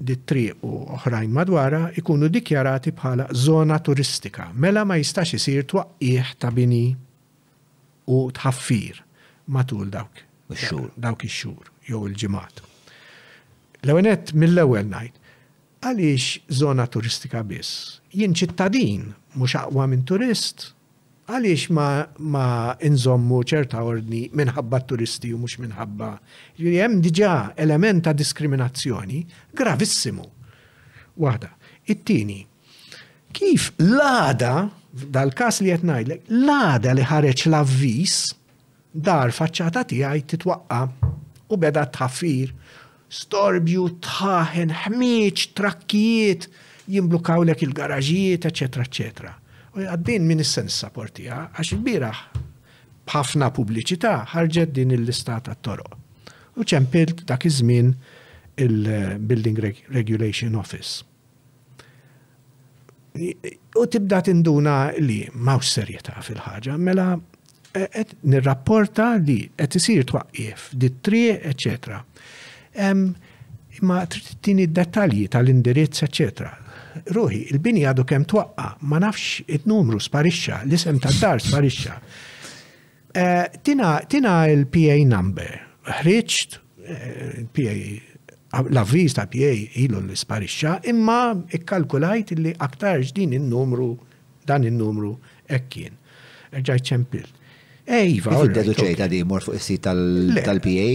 dit-triq u oħrajn madwara ikunu dikjarati bħala żona turistika, mela ma jistax isir twaqqih ta' bini u tħaffir matul dawk ix-xhur jew il-ġimgħat. L-ewwel nett, mill-ewwel ngħid, għaliex żona turistika biss? Jien ċittadin mhux aqwa minn turist? Għaliex ma inżommu ċerta ordni minħabba t-turisti u mhux minħabba? Jiġifieri hemm diġà element ta' diskriminazzjoni gravissimu. Waħda. It-tieni, Kif l-għada, dal-każ li qed ngħidlek, l-għada li ħareġ l-avviż dar faċċata tiegħi titwaqqa u beda tħaffir storbju tħaħen ħmieġ trakkijiet jimblukaw lek il-garaġijiet, eċetera, eċetera. U għaddin minn is-sensa portija għax il-biraħ b'ħafna pubbliċità ħarġet din il-lista ta' toroq. U ċempilt dak iż-żmien il-Building Regulation Office. U tibda tinduna li mawx serjetà fil-ħaġa, mela e, qed nirrapporta li qed isir twaqqif dit-triq, eċetera. Imma tini d-dettalji tal-indirizz, eċetera. Ruħi, il-bini għadu kemm twaqqa, ma nafx id numru sparixxa, l-isem tad-dar sparixxa. Eh, tina, tina il-PA number. Ħriġt, eh, PA, l-avviz ta' PA ilu l-isparixxa, imma ikkalkulajt li aktarx din il-numru, dan il-numru ekkien. Erġajt ċempil. Ejva. Eh, Kif deduċejta di mort fuq is-sit tal-PA?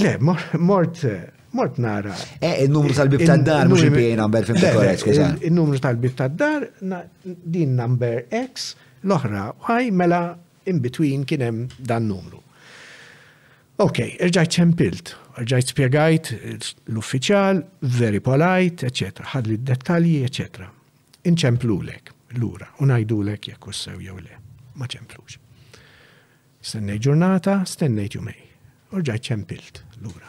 Le, mort mort nara. Eh, il-numru tal-bib tad-dar, mux il-PA number, fim korret, skuza. Il-numru tal-bib tad-dar, din number X, l-oħra y mela in between kien hemm dan numru. Ok, irġajt ċempilt, irġajt spjegajt l-uffiċjal, very polite, etc. Ħadli d-dettalji, etc. Inċemplulek lura u ngħidulek jekk ussew jew le. Ma ċemplux. Stennejt ġurnata, stennejt jumej. Urġajt ċempilt lura.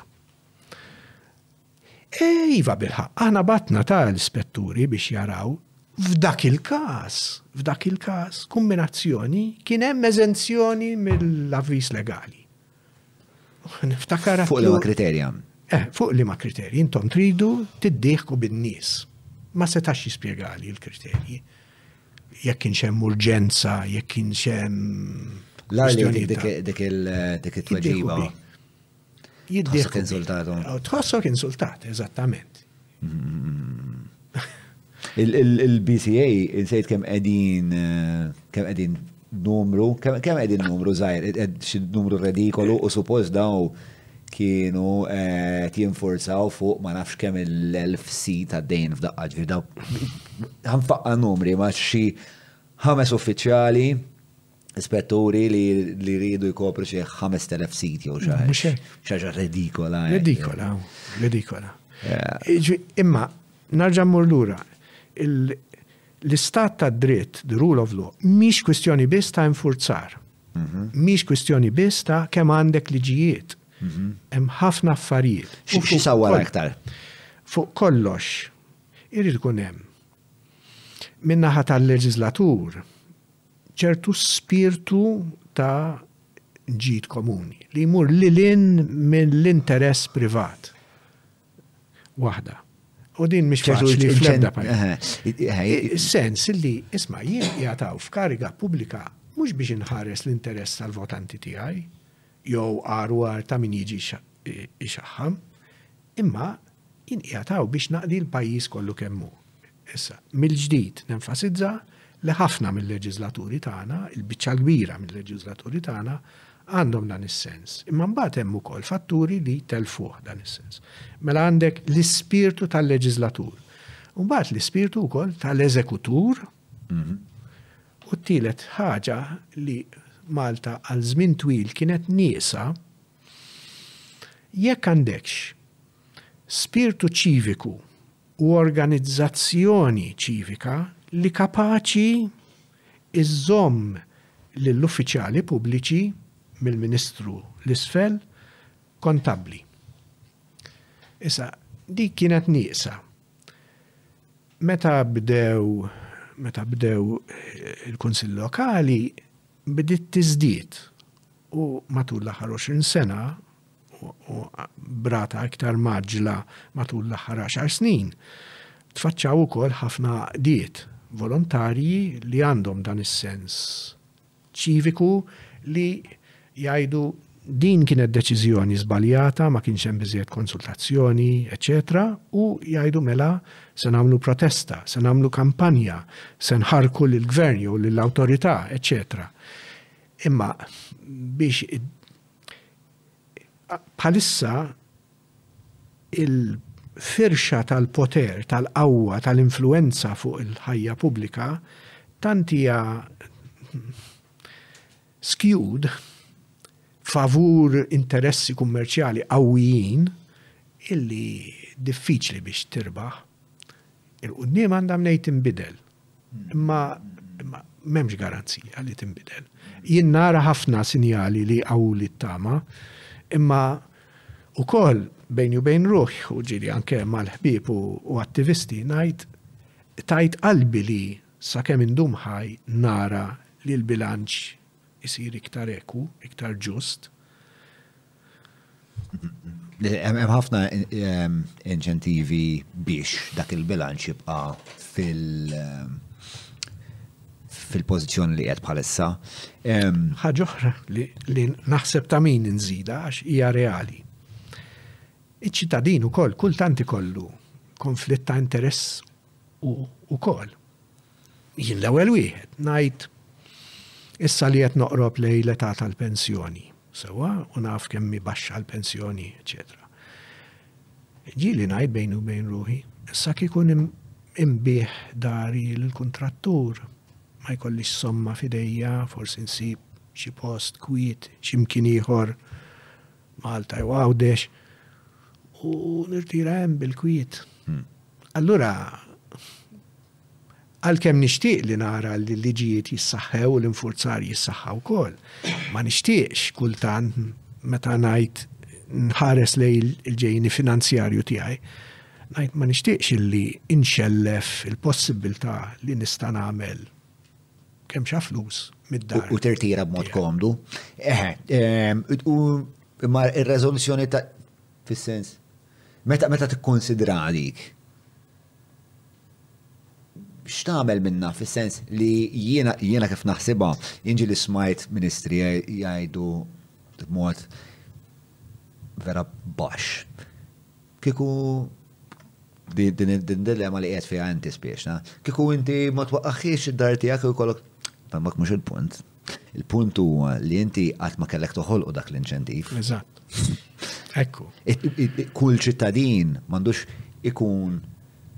Iva, bilħaqq, aħna bgħatna ta' l-ispetturi biex jaraw. F'dak il-każ, f'dak il-każ, kumminazzjoni, kien hemm eżenzjoni mill-avviż legali. Niftakar. Fuq liema kriterja? Eh, fuq liema kriterji. Intom tridu tiddieħku bin-nies. Ma setax jispjegali l-kriterji. Jekk kienx hemm urġenza, jekk kienx hemm. L-għalli dik il-tweġiba. Jiddieħku. insultat. Tħossok insultat, eżattament. Il-BCA, insejt kem edin, kem edin numru, kem edin numru zaħir, xid numru redikolu u suppos daw kienu eh, jinfurzaw fuq ma nafx kemm l-elf sit għaddejn f'daqqa ġvir daw. Għanfaqqa numri ma xi ħames uffiċjali spetturi li li ridu jkopru xi 5000 sit jew xi ħaġa. Xaġa redikola. Eh. Redikola, redikola. Eh. Imma narġa' mmur lura l-istat ta' dritt, the rule of law, mhix kwistjoni biss ta' infurzar. Mhm. Mhix kwistjoni biss ta' kemm għandek liġijiet. Mhm. Hemm ħafna affarijiet. Xi sawwar aktar? Fuq kollox, irid ikun hemm. Min-naħa tal-leġislatur, ċertu spirtu ta' ġid komuni li jmur lil hinn mill-interess privat. Waħda. U din mhix faċli fl-ebda pajjiż. Sens li isma' jien qiegħed f'kariga pubblika mhux biex inħares l-interess tal-votanti tiegħi, jew għarwar ta' min jiġi jxaħħam, imma jien qiegħed hawn biex naqdi l-pajjiż kollu kemm hu. Issa, mill-ġdid nenfasizza li ħafna mil-leġiżlaturi tagħna, il-biċċa l-kbira mil-leġiżlaturi tagħna, għandhom dan is-sens. Imma mbagħad hemm ukoll fatturi li jtellfuh dan is-sens. Mela għandek l-ispirtu tal-leġiżlatur. Mbagħad l-ispirtu wkoll tal-eżekutur mhm. U t-tielet ħaġa li Malta għal żmien twil kienet nieqsa, jekk għandekx spirtu ċiviku u organizzazzjoni ċivika li kapaċi żżomm lill-uffiċjali pubbliċi, mill-Ministru 'l isfel, kontabbli. Issa, dik kienet nieqsa. Meta bdew meta bdew il-Kunsill Lokali bdiet tiżdied u matul l-aħħar għoxrin sena u b'rata iktar mgħaġġla matul l-aħħar għaxar snin, tfaċċaw ukoll ħafna għaqdiet volontarji li għandhom dan is-sens ċiviku li jgħidu din kienet deċiżjoni żbaljata, ma kienx hemm biżżejjed konsultazzjoni, eċċetera u jgħidu mela se nagħmlu protesta, se nagħmlu kampanja, se nħarrku lill-Gvern jew lill-awtorità, eċċetera. Imma biex bħalissa Il-firxa tal-poter, tal-qawwa, tal-influwenza fuq il-ħajja pubblika tant hija skewed favur interessi kummerċjali qawwijin illi diffiċli biex tirbaħ. Il-quddiem għandha mnej tinbidel, imma m'hemmx garanzija li tinbidel. Jien nara ħafna sinjali li jqawwuli t-tama, imma ukoll bejni u bejn ruħi, u ġieli anke mal-ħbieb u attivisti, ngħid tgħid qalbi li sakemm indum ħaj nara li l-bilanċ isir iktar ekwu, iktar ġust. Hemm ħafna ehm, inċentivi biex dak il-bilanċ jibqa' fil- ehm, fil-pożizzjoni li qed bħalissa. Ehm, Ħaġa oħra li naħseb ta' min nżida għax hija reali. Iċ-ċittadin ukoll kultant ikollu konflitt ta' interess u ukoll. Jien l-ewwel wieħed ngħid, issa li qed noqrob lejn l-età tal-pensjoni, sewwa, u naf kemm hi baxxa l-pensjoni, eċċetera. Ġieli ngħid bejni u bejn ruħi, issa kieku imbih dari lill-kuntrattur ma jkollix somma f'idejja, forsi nsib xi post kwiet x'imkien ieħor Malta jew Għawdex u nirtira hemm bil-kwiet. Hmm. Allura għalkemm nixtieq li nara li l-liġijiet jissaħħew u l-infurzar jissaħħaw wkoll, ma nixtieqx kultant meta ngħid nħares lej il-ġejni finanzjarju tiegħi. Ngħid ma nixtieqx illi inxellef il-possibilità li nista' nagħmel kemm xa flus mid-dar. U tirtira b'mod komdu. Eħe, ehm, u ma ir-rezoluzzjoni ta' fis-sens meta meta tikkonsidra dik x'tagħmel minna fis-sens li jiena jiena kif naħsibha inġi li smajt ministri jgħidu b'mod vera baxx. Kiku din id-dilemma li qiegħed fiha inti spiexna, kiku inti ma twaqqaħħiex id-dar tiegħek u jkollok Tammak mhux il-punt. Il-punt huwa li inti qatt ma kellek toħolqu dak l-inċentiv. Eżatt. Ekku. Kull ċittadin m'għandux ikun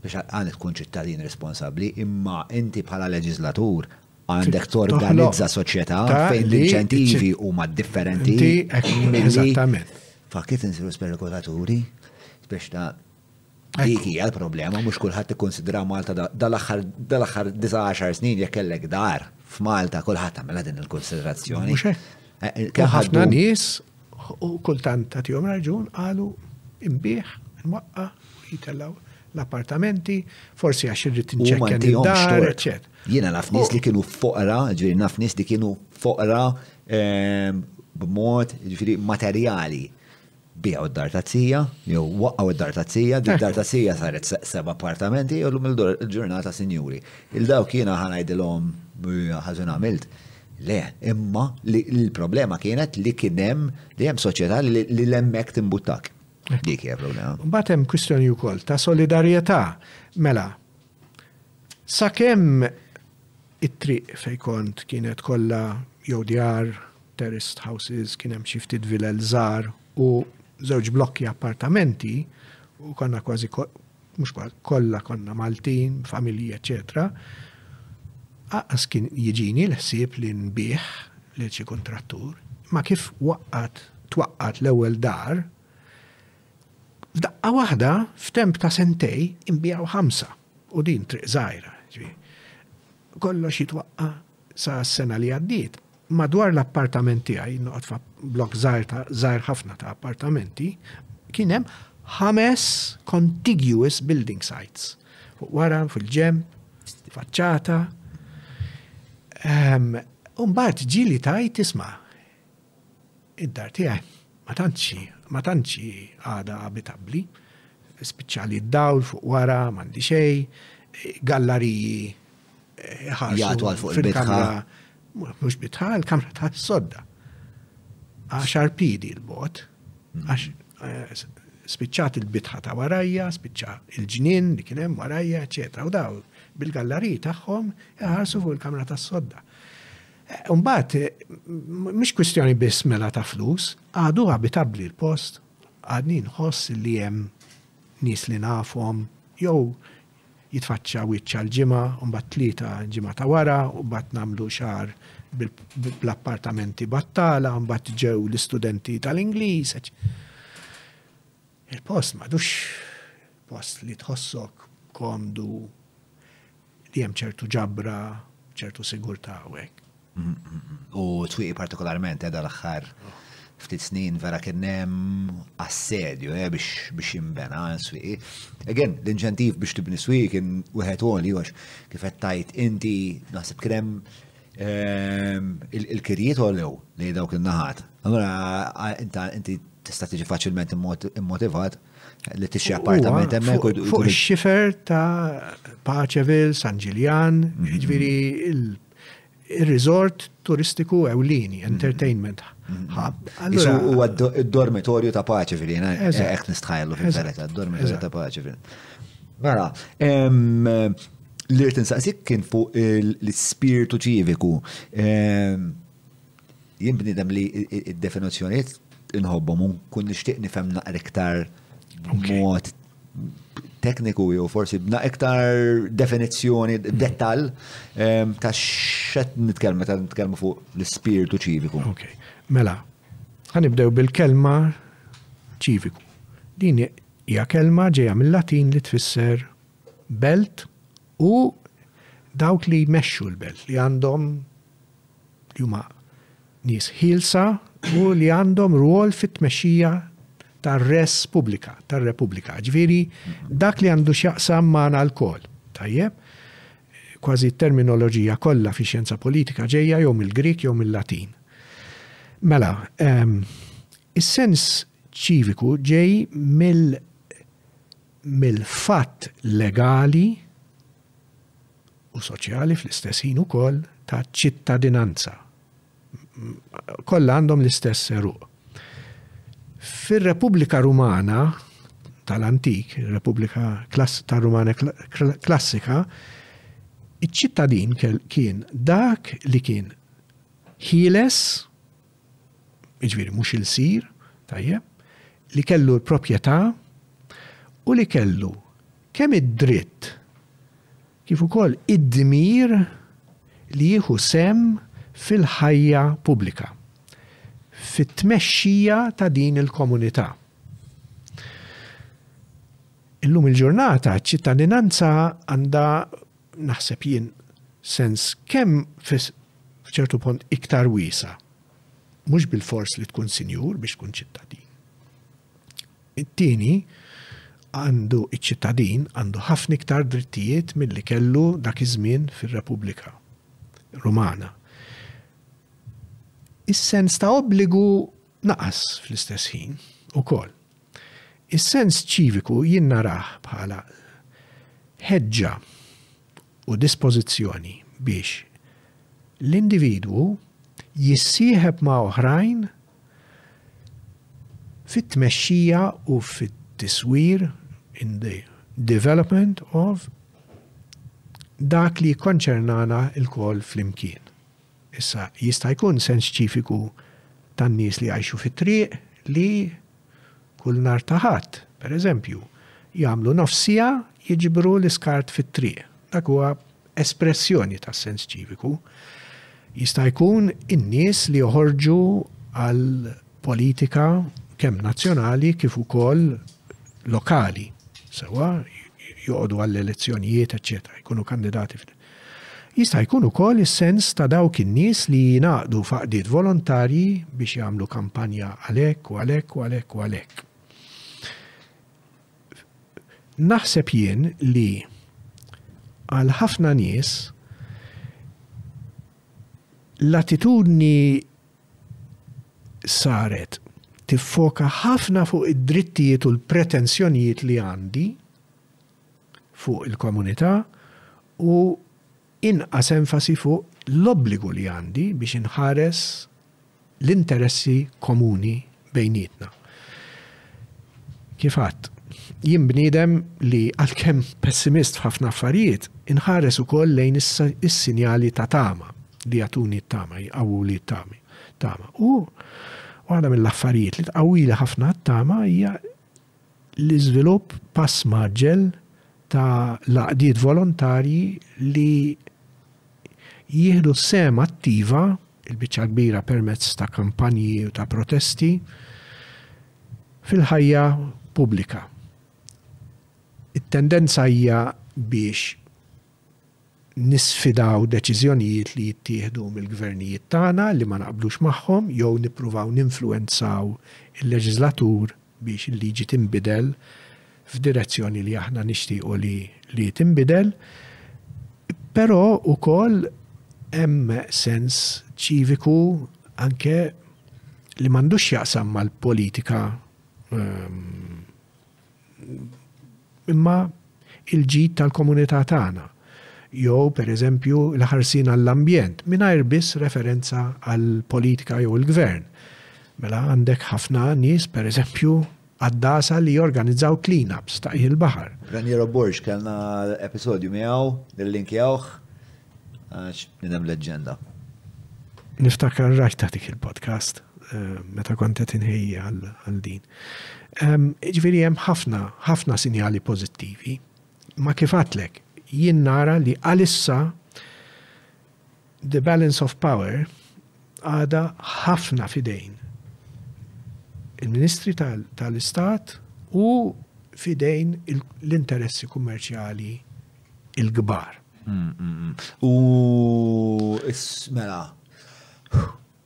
biex għan tkun ċittadin responsabbli, imma inti bħala leġislatur għandek torganizza soċjetà fejn l-inċentivi huma differenti. Eżattament. Fakit insiru spekultaturi biex ta' Dik hija l-problema, mhux kulħadd ikkonsidra Malta dal-aħħar 19 snin jekk kellek dar f'Malta kulħadd tagħmilha din il-konsiderazzjoni. Eh, eh, kemm ħafna nies u kultant tagħtihom raġun qalu imbieħ, nwaqqa, jitellaw l-appartamenti, forsi għax irrid inċekken id-dar, eċċetera. Jiena naf nies li kienu foqra, ġifieri naf nies li kienu foqra ehm, b'mod ġifieri materjali. Bijaw id-dar ta' zija, jew waqgħu id-dar ta' zija, dik dar ta' zija saret seba' appartamenti, jew lum il-ġurnata sinjuri. Il-dawk jiena ħanajdilhom ħażin għamilt. Le, imma l-problema kienet li kien hemm li hemm soċjetà li l-hemmhekk timbuttak. Dik hija problema. Mbagħad hemm kwistjoni wkoll ta' solidarjetà. Mela, Sakemm it-triq fejn kont kienet kollha jew djar, terraced houses, kien hemm xi ftit vilel żgħar u żewġ blokki appartamenti u konna kważi mhux kważi kollha konna Maltin, familji eċċetera, Anqas kien jiġini l-ħsieb li nbigħ lil xi kuntrattur, imma kif waqqgħet twaqqgħet l-ewwel dar, F'daqqa waħda, f'temp ta' sentej, inbiegħu ħamsa u din triq żgħira. Kollox jitwaqqa' sa s-sena li għaddiet. Madwar l-appartament tiegħi, noqgħod fa' blok żgħir ħafna ta' appartamenti, kien hemm ħames contiguous building sites. Fuq wara, fil-ġenb, faċċata. Umbagħad ġieli tajt isma' Id-dar tiegħi ma tantx hi, ma tantx hi għadha abitabbli. Spiċċa li d-dawl fuq wara, m'għandi xejn, gallariji ħarsu. Jagħtu għal fuq il-bitħa. Mhux bitħa, il-kamra ta' sodda. Għaxar pidi l-bot, għax eh, spiċċat il-bitħa ta' warajja, spiċċa il-ġnien li kien hemm warajja, eċetera. U daw bil-gallariji tagħhom iħarsu fuq il-kamra tas-sodda. Imbagħad mhix kwistjoni biss mela ta' flus, għadu abitabbli l-post, għadni nħoss li hemm nies li nafhom jew jitfaċċa wiċċ għal ġimgħa u mbagħad tlieta ġimgħa ta' wara u mbagħad nagħmlu xahar bl-appartamenti battala, mbagħad ġew l-istudenti tal-Ingliż. Il-post m'għadux post li tħossok komdu li hemm ċertu ġabra, ċertu sigurtà u hekk. U twieqi partikolarment edha eh, l-aħħar ftit snin vera kien hemm assedju eh, biex biex jinbena eh, swieqi. Again, l-inċentiv biex tibni swieqi kien wieħed għoli għax kif qed tajt inti naħseb kien hemm ehm, il-kirjiet għolew li dawk il-naħat. Allora inti tista' tiġi faċilment immotivat li tixi appartament hemmhekk u fuq ix-xifer ta' Paċeville, San Ġiljan, mhm. jiġifieri il-resort turistiku ewlieni, mhm. entertainment hub. Isu huwa d-dormitorju ta' Paċeville, jiena hekk nistħajlu fil-verità, d-dormitorju ta' Paċeville. Mela, l-irtin saqsik kien fuq l-ispirtu ċiviku. Jien bniedem li d-definizzjonijiet inħobbhom u nkun nixtieq nifhem naqra iktar b'mod tekniku jew forsi bna iktar definizzjoni dettal ehm, ta' xed nitkellmu ta' nitkellmu fuq l-ispirtu ċiviku. Ok, mela, ħanibdew bil-kelma ċiviku. Din hija kelma ġejja mill-Latin li tfisser belt U dawk li jmexxu l-belt li għandhom li huma nies ħielsa u li għandhom rwol fit-tmexxija tar-res pubblika, tar-repubblika. Ġifieri dak li għandu x'jaqsam magħna lkoll. Tajjeb? Kważi t-terminoloġija kollha fi xjenza politika ġejja jew mill-Grik jew mill-Latin. Mela, ehm, is-sens ċiviku ġej mill mill-fatt legali u soċjali fl-istess ħin ukoll ta' ċittadinanza. Kollha għandhom l-istess seruq. Fir-Repubblika Rumana tal-antik, ir-Repubblika tar-Rumana klassika, iċ-ċittadin kien dak li kien ħieles jiġifieri mhux ilsir, tajjeb, li kellu l-proprjetà u li kellu kemm id-dritt kif ukoll id-dmir li jieħu sehem fil-ħajja pubblika, fit-tmexxija ta' din il-komunità. Illum il-ġurnata ċ-ċittadinanza għandha naħseb jien, sens kemm f'ċertu punt iktar wiesa. Mhux bil-fors li tkun sinjur biex tkun ċittadin. It-tieni għandu iċ-ċittadin għandu ħafna iktar drittijiet milli kellu dak iż-żmien fir-Repubblika Rumana. Is-sens ta' obbligu Naqas fl-istess ħin ukoll. Is-sens ċiviku jien narah bħala ħeġġa u dispożizzjoni biex l-individwu jissieħeb ma' oħrajn fit-tmexxija u fit-tiswir, in the development of, dak li jikkonċernana lkoll flimkien. Issa, jista' jkun sens ċiviku tan-nies li jgħixu fit-triq li, kull nhar ta' Ħadd, per eżempju, jagħmlu nofs siegħa jiġbru l-iskart fit-triq. Dak huwa espressjoni ta' sens ċiviku. Jista' jkun in-nies li joħorġu għal politika kemm nazzjonali kif ukoll lokali, sewwa, joqogħdu għall-elezzjonijiet, eċċetera, jkunu kandidati f'di. Jista' jkun ukoll is-sens ta' dawk in-nies li jingħaqdu f'għaqdiet volontarji biex jagħmlu kampanja għal hekk u għal hekk u għal hekk u għal hekk. Naħseb jien li għal ħafna nies l-attitudni saret tiffoka ħafna fuq id-drittijiet u l-pretensjonijiet li għandi fuq il-Komunità u inqas enfasi fuq l-obbligu li għandi biex inħares l-interessi komuni bejnietna. Kif għadt, jien bniedem li għalkemm pessimist f'ħafna affarijiet, inħares ukoll lejn is-sinjali ta' tama li jagħtuni t-tama, jqawwuli t-tama. U waħda mill-affarijiet li tqawwili ħafna t-tama hija l-iżvilupp pass mgħaġġel ta' l-għaqdiet volontarji li jieħdu sehem attiva, il-biċċa l-kbira permezz ta' kampanji u ta' protesti, fil-ħajja pubblika. It-tendenza hija biex nisfidaw deċiżjonijiet li jittieħdu mill-gvernijiet tagħna li ma naqblux magħhom jew nippruvaw ninfluwenzaw il-leġiżlatur biex il-liġi tinbidel f'direzzjoni li aħna nixtiequ li tinbidel, però wkoll hemm sens ċiviku anke li m'għandux x'jaqsam mal-politika. imma il-ġid tal-komunità tagħna jew, pereżempju, il-ħarsien għall-ambjent, mingħajr biss referenza għall-politika jew il-gvern. Mela għandek ħafna nies, pereżempju, għaddasa li jorganizzaw clean-ups ta' il-baħar. Raniero Borg kellna episodju miegħu, nillinkjawh, għax minn hemm leġġenda. Niftakar rajta dik il-podcast eh, meta kont qed inħejja għal din. Ġifieri hemm ħafna, ħafna sinjali pożittivi. Ma kif għatlek, jien nara li għalissa the balance of power għada ħafna fidejn il-Ministri tal-Istat u fidejn l-interessi kummerċjali il-kbar. Mm, mm, mm. U mela,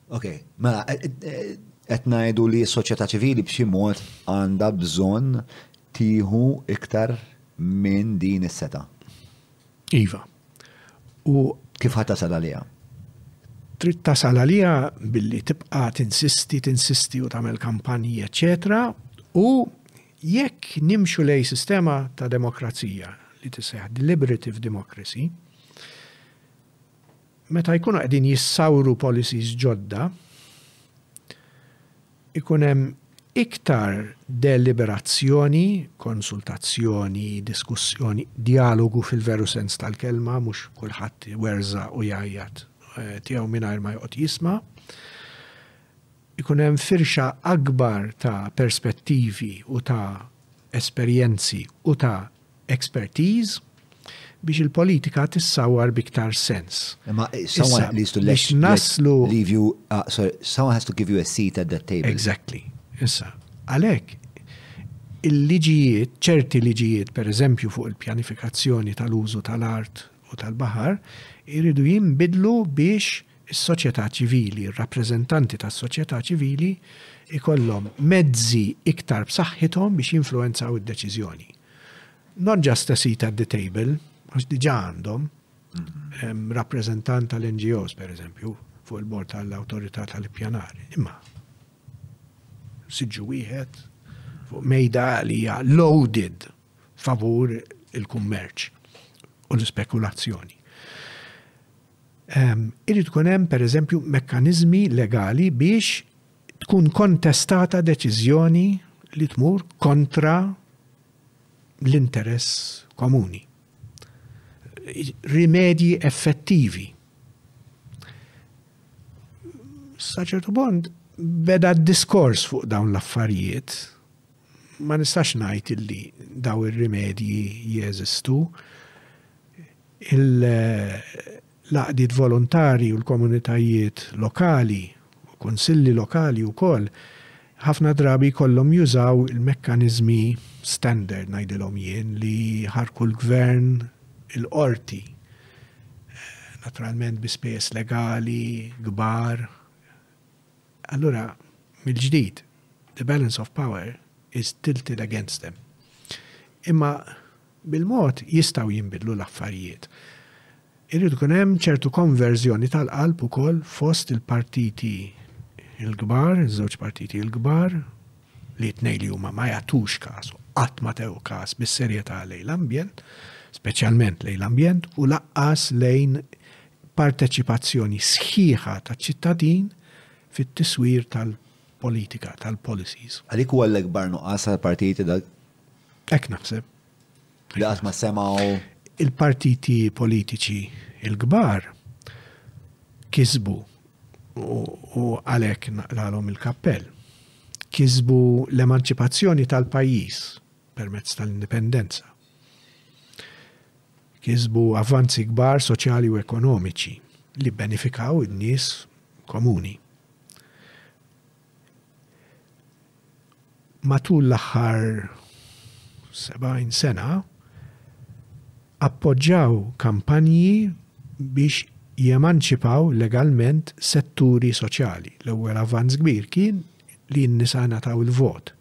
Ok, mela, qed ngħidu li s-soċjetà ċivili b'xi mod għandha bżonn tieħu iktar minn din is-seta. Iva. U kif ħadd tasal għaliha? Trid tasal għaliha billi tibqa' tinsisti, tinsisti u tagħmel kampanji, eċetera, u jekk nimxu lej sistema ta' demokrazija li tiseħ deliberative democracy, Meta jkunu qegħdin jissawru policies ġodda, ikun hemm iktar deliberazzjoni, konsultazzjoni, diskussjoni, djalogu fil-veru sens tal-kelma, mhux kulħadd iwerża' u jgħajjat tiegħu mingħajr ma joqgħod jisma'. Ikun hemm firxa akbar ta' perspettivi u ta' esperjenzi u ta' expertise biex il-politika tissawwar b'iktar sens. Imma someone needs to let you naslu leave you sorry, someone has to give you a seat at that table. Exactly. Issa, għalhekk il-liġijiet, ċerti liġijiet, per eżempju fuq il-pjanifikazzjoni tal-użu tal-art u tal-baħar, iridu jimbidlu biex is-soċjetà ċivili, ir-rappreżentanti tas-soċjetà ċivili jkollhom mezzi iktar b'saħħithom biex jinfluwenzaw id-deċiżjoni. Not just a seat at the table, għax diġà għandhom mm-hmm. rappreżentant tal-NGOs, per eżempju, fuq il-bord tal-autorità tal-ippjanar. Imma, siġu wieħed fuq mejda li hija loaded favur il-kummerċ u l-spekulazzjoni. irid ikun hemm, pereżempju, mekkaniżmi legali biex tkun kontestata deċiżjoni li tmur kontra l-interess komuni. Rimedji effettivi. Sa ċertu punt, beda d-diskors fuq dawn l-affarijiet, ma nistax ngħid illi daw ir-rimedji jeżistu. Il-għaqdiet volontarji u l-komunitajiet lokali, u kunsilli lokali wkoll, ħafna drabi jkollhom jużaw il-mekkaniżmi standard, ngħidilhom jien, li jħarrku l-gvern, il-qorti, naturalment bi spejjeż legali kbar. Allura, mill-ġdid, the balance of power is tilted against them. Imma. Bil-mod jistgħu jinbidlu l-affarijiet. Irid ikun hemm ċertu konverżjoni tal-qalb ukoll fost il-partiti l-kbar, iż-żewġ partiti l-kbar, li t-tnejn li huma ma jagħtux każ, qatt ma tew każ bis-serjetà lejn l-ambjent, speċjalment lejn l-ambjent u lanqas lejn parteċipazzjoni sħiħa taċ-ċittadin fit-tiswir tal-politika, tal-policies. Għalik huwa l-ikbar nuqqas tal-partiti Hekk naħseb. Li qatt ma semgħu. Il-partiti politiċi il-kbar kisbu u għalhekk naqlalhom il-kappell. Kisbu l-emanċipazzjoni tal-pajjiż permezz tal-indipendenza. Kisbu avvanzi kbar soċjali u ekonomiċi li benefikaw in-nies komuni. matul l-aħħar 70 sena appoġġaw kampanji biex jemanċipaw legalment setturi soċjali. L-ewwel avvanz kbir kien li n-nisa ngħataw il-vot.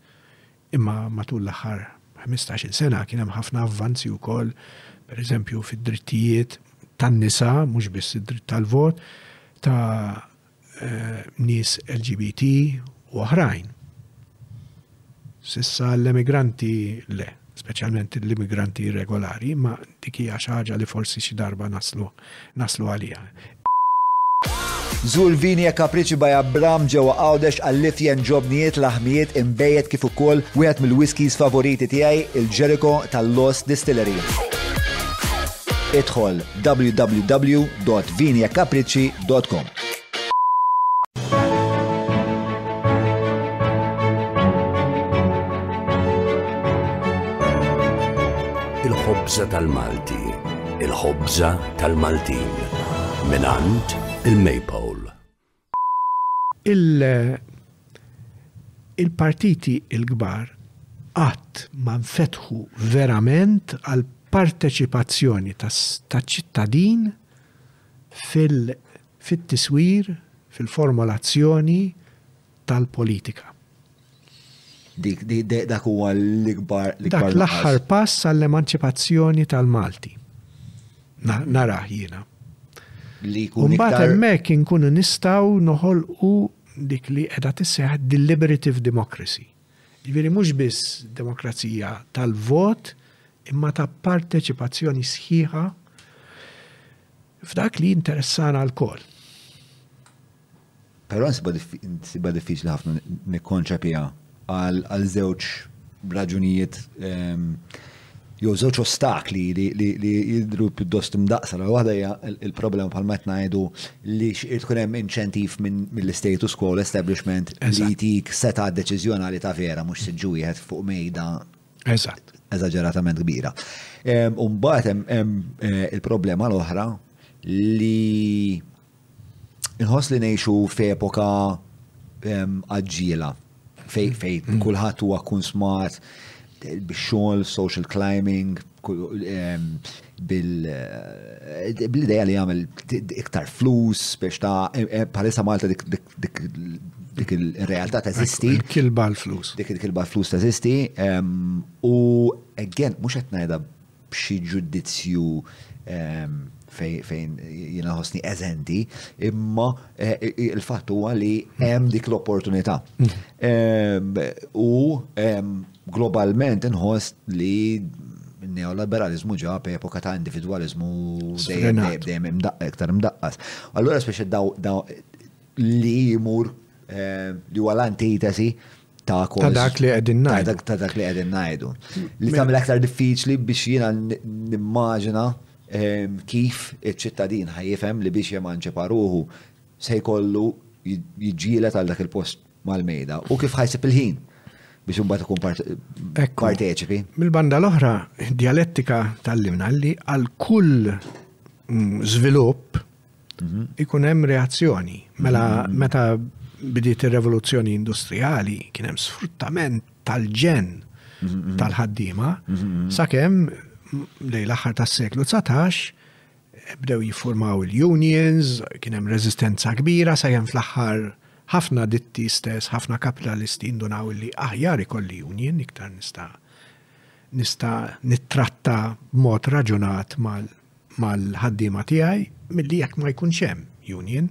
Imma matul l-aħħar 15-il sena kien hemm ħafna avvanzi wkoll, pereżempju fid-drittijiet tan-nisa, mhux biss id-dritt tal-vot, ta' eh, nies LGBT u oħrajn. Sissa l-emigranti le, speċjalment l-immigranti irregolari, ma dik hija xi ħaġa li forsi xi darba naslu naslu għaliha. Zur vini e kapriċi baj Abram ġewwa għawdex għall-lifjen ġobnijiet laħmijiet imbejjed kif ukoll wieħed mill-whiskies favoriti tiegħi il-Jericho tal-Lost Distillery. Idħol www.viniekapricci.com il-ħobza tal-Malti, il-ħobza tal-Maltin, minant il-Maypole. Il-partiti l-kbar qatt ma nfetħu verament għall-parteċipazzjoni taċ-ċittadin fit-tiswir, fil-formolazzjoni tal-politika. Dik, di, de- dak huwa l-ikbar Dak l-ikbar nuqqas. l-aħħar pass għall-emanċipazzjoni tal-Malti. Na- Narah jiena. li jkun Mbagħad iktar hemmhekk inkunu nistgħu noħolqu dik li qiegħda tisseħ deliberative democracy. Jiġifieri mhux biss demokrazija tal-vot imma ta' parteċipazzjoni sħiħa f'dak li interessana lkoll. Però nsibha diffiċli ħafna nikkonċepiha għal żewġ raġunijiet jew żewġ ostakli li jidhru pjuttost mdaqsa. L-ewwel waħda hija l-problema bħalma qed ngħidu li x'irid tkun hemm inċentiv mill-status quo l-establishment li jtik setgħa deċiżjonali ta' vera mhux siġġu wieħed fuq mejda eżaġeratament kbira. U mbagħad hemm il-problema l-oħra li Inħoss li ngħixu f'epoka għaġġiela fej fej mm. kulħadd huwa kun smart bix-xogħol, social climbing, bil-ideja li jagħmel iktar flus biex ta' e, e, bħalissa Malta dik dik il-realtà teżisti. Kilba l-flus. Dik il-kilba l-flus teżisti. U again, mhux qed ngħidha b'xi ġudizzju fejn jiena ħosni eżenti, imma il-fatt huwa li hemm dik l-opportunità. U globalment inħoss li neoliberalizmu ġab epoka ta' individualizmu dejjem iktar mdaqqas. Allura speċi daw li jimur li huwa l-antitesi ta' Ta' dak li qegħdin ngħidu. Ta' dak li qegħdin ngħidu. Li tagħmel aktar diffiċli biex jiena nimmaġina ehm, kif iċ-ċittadin ħajjifhem li biex jemanċipa ruħu se jkollu jiġġielet għal dak il-post mal-mejda u kif ħajsib il-ħin biex imbagħad ikun parteċipi. Mill-banda l-oħra, dialettika tal-limna li għal kull mm, żvilupp mhm. ikun hemm reazzjoni. Mela mhm. meta bidiet ir-revoluzzjoni industrijali kien hemm sfruttament tal-ġen mhm, tal-ħaddiema sakemm lejn l-aħħar tas-seklu 19 bdew jiffurmaw il-unions, kien hemm reżistenza kbira sakemm fl-aħħar ħafna ditti stess, ħafna kapitalisti indunaw li aħjar ikolli union iktar nista' nista' nittratta b'mod raġunat mal-ħaddiema tiegħi milli jekk ma jkunx hemm union.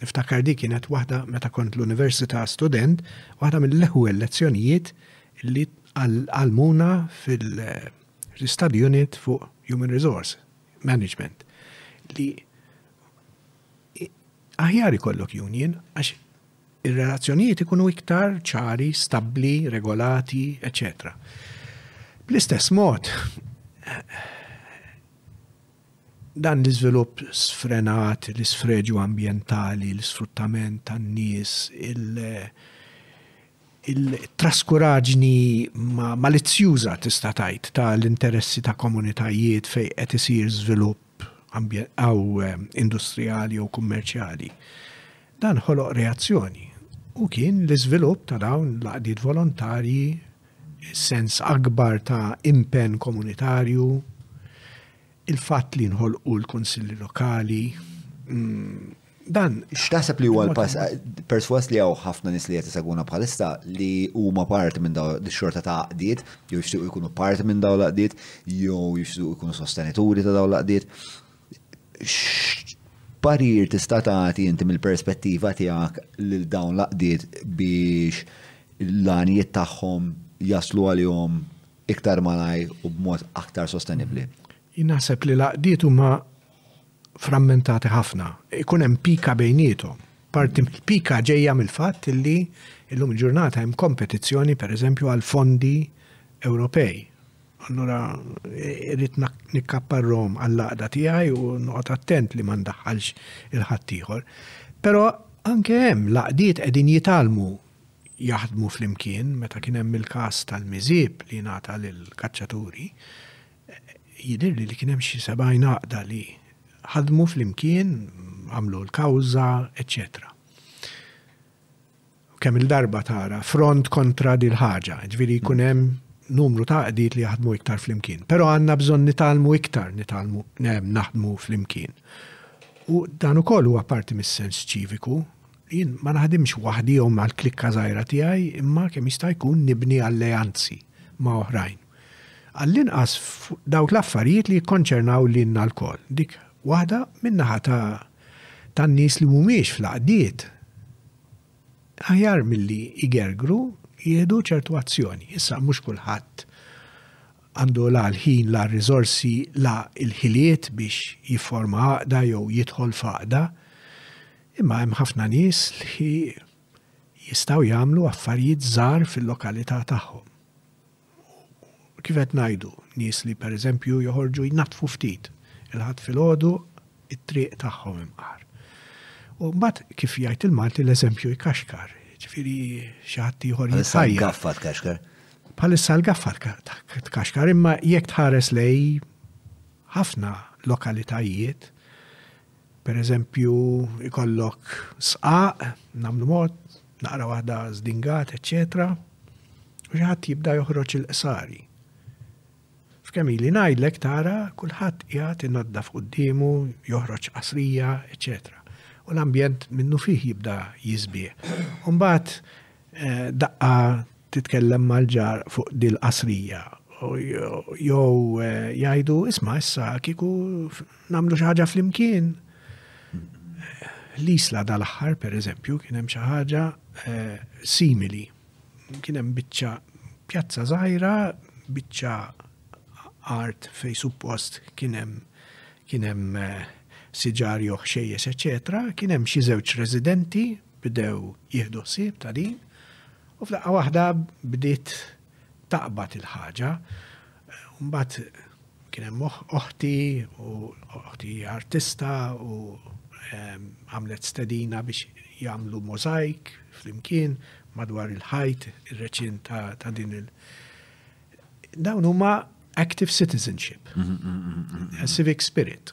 Niftakar dik kienet waħda meta kont l-Università student, waħda mill-ewwel lezzjonijiet li għalmuna fil-study unit fuq Human Resource Management li aħjar ikollok union għax Ir-relazzjonijiet ikunu iktar ċari, stabbli, regolati, eċċetera. Bl-istess mod, dan l-iżvilupp sfrenat, l-isfreġju ambjentali, l-isfruttament tan-nies, il- il-traskuraġni malizzjuża tista' tgħid ta' l-interessi ta' komunitajiet fejn qed isir żvilupp għaw eh, industrijali jew kummerċjali. Dan ħoloq reazzjoni u kien l-iżvilupp ta' dawn l-għaqdiet volontarji, sens akbar ta' impenn komunitarju, il-fatt li nħolqu l-kunsilli lokali, dan. X'taħseb li huwa l-pass persważ li hawn ħafna nies li qed isegwuna bħalissa li huma parti minn dawn ix-xorta ta' għaqdiet jew jixtiequ jkunu parti minn dawn l-għaqdiet jew jixtiequ jkunu sostenituri ta' dawn l-għaqdiet? X'parir tista' tagħti inti mill-perspettiva tiegħek lil dawn l-għaqdiet biex l-għanijiet tagħhom jaslu għalihom iktar malaj u b'mod aktar sostenibbli? Jien naħseb li l-għaqdiet huma frammentati ħafna. Ikun hemm pika bejniethom. Parti mill-pika ġejja mill-fatt li llum il-ġurnata hemm kompetizzjoni pereżempju għal fondi Ewropej Allura irrid nikkapparrom għall-laqda tiegħi u noqgħod attent li ma ndaħħalx il-ħaddieħor. Però anke hemm laqdiet qegħdin jitalmu jaħdmu flimkien meta kien hemm il-każ tal-miżib li ngħata lil kaċċaturi jidir li kien hemm xi sebgħin għaqda li ħadmu flimkien għamlu l-kawża, eċċetera. U kemm il-darba tara front kontra dil ħaġa, ġviri jkun hemm numru ta' għaqdiet li jaħdmu iktar flimkien. Pero għanna bżon nitalmu iktar, nitalmu naħdmu flimkien. U dan ukoll huwa parti mis-sens ċiviku, jien ma naħdimx waħdi jew mal-klikka żgħira tiegħi imma kemm jista' jkun nibni alleanzi ma' oħrajn. Għall-inqas dawk l-affarijiet li jikkonċernaw lilna lkoll. Dik waħda min-naħa ta' tan-nies li mhumiex fl-għaqdiet, aħjar milli jgergru jieħdu ċertu azzjoni. Issa, mhux kulħadd għandu la l-ħin, la r-riżorsi, la l-ħiliet biex jifforma għaqda jew jidħol f'għaqda, imma hemm ħafna nies li jistgħu jagħmlu affarijiet żgħar fil-lokalità tagħhom. Kif qed ngħidu, nies li pereżempju joħorġu jnaddfu ftit il-Ħadd filgħodu t-triq tagħhom imqar. U mbagħad kif jgħid il-Malti l-eżempju jkaxkar, jiġifieri xi ħadd ieħor jitħajjar. Bħalissa l-gaffa tkaxkar. Bħalissa l-gaffa tkaxkar imma jekk tħares lejn ħafna lokalitajiet Per eżempju, ikollok sqaq, nagħmlu mod, naqra waħda żdingat, eċċetera, u xi ħadd jibda joħroġ il-qsari. F'kemm ili ngħidlek tara kulħadd qiegħed inaddaf quddiemu, joħroġ qasrija, eċċetera. U l-ambjent minnu fih jibda jiżbieħ. Mbagħad Daqqa titkellem mal-ġar fuq dil-qasrija jew jgħidu, isma' issa kieku nagħmlu xi ħaġa flimkien. L-Isla dal-aħħar pereżempju kien hemm xi ħaġa simili. Kien hemm biċċa pjazza żgħira, biċċa art fej suppost kien hemm kien hemm siġar jew ħxejjes eċetera, kien hemm xi żewġ residenti bdew jieħdu ħsieb ta' din u f'daqqa waħda bdiet taqbad il-ħaġa. Mbagħad kien hemm oħti u oħti artista u ehm, għamlet stedina biex jagħmlu mozaik flimkien madwar il-ħajt ir-reċin ta' din il- dawn huma active citizenship, mhm, mhm, mhm, civic spirit.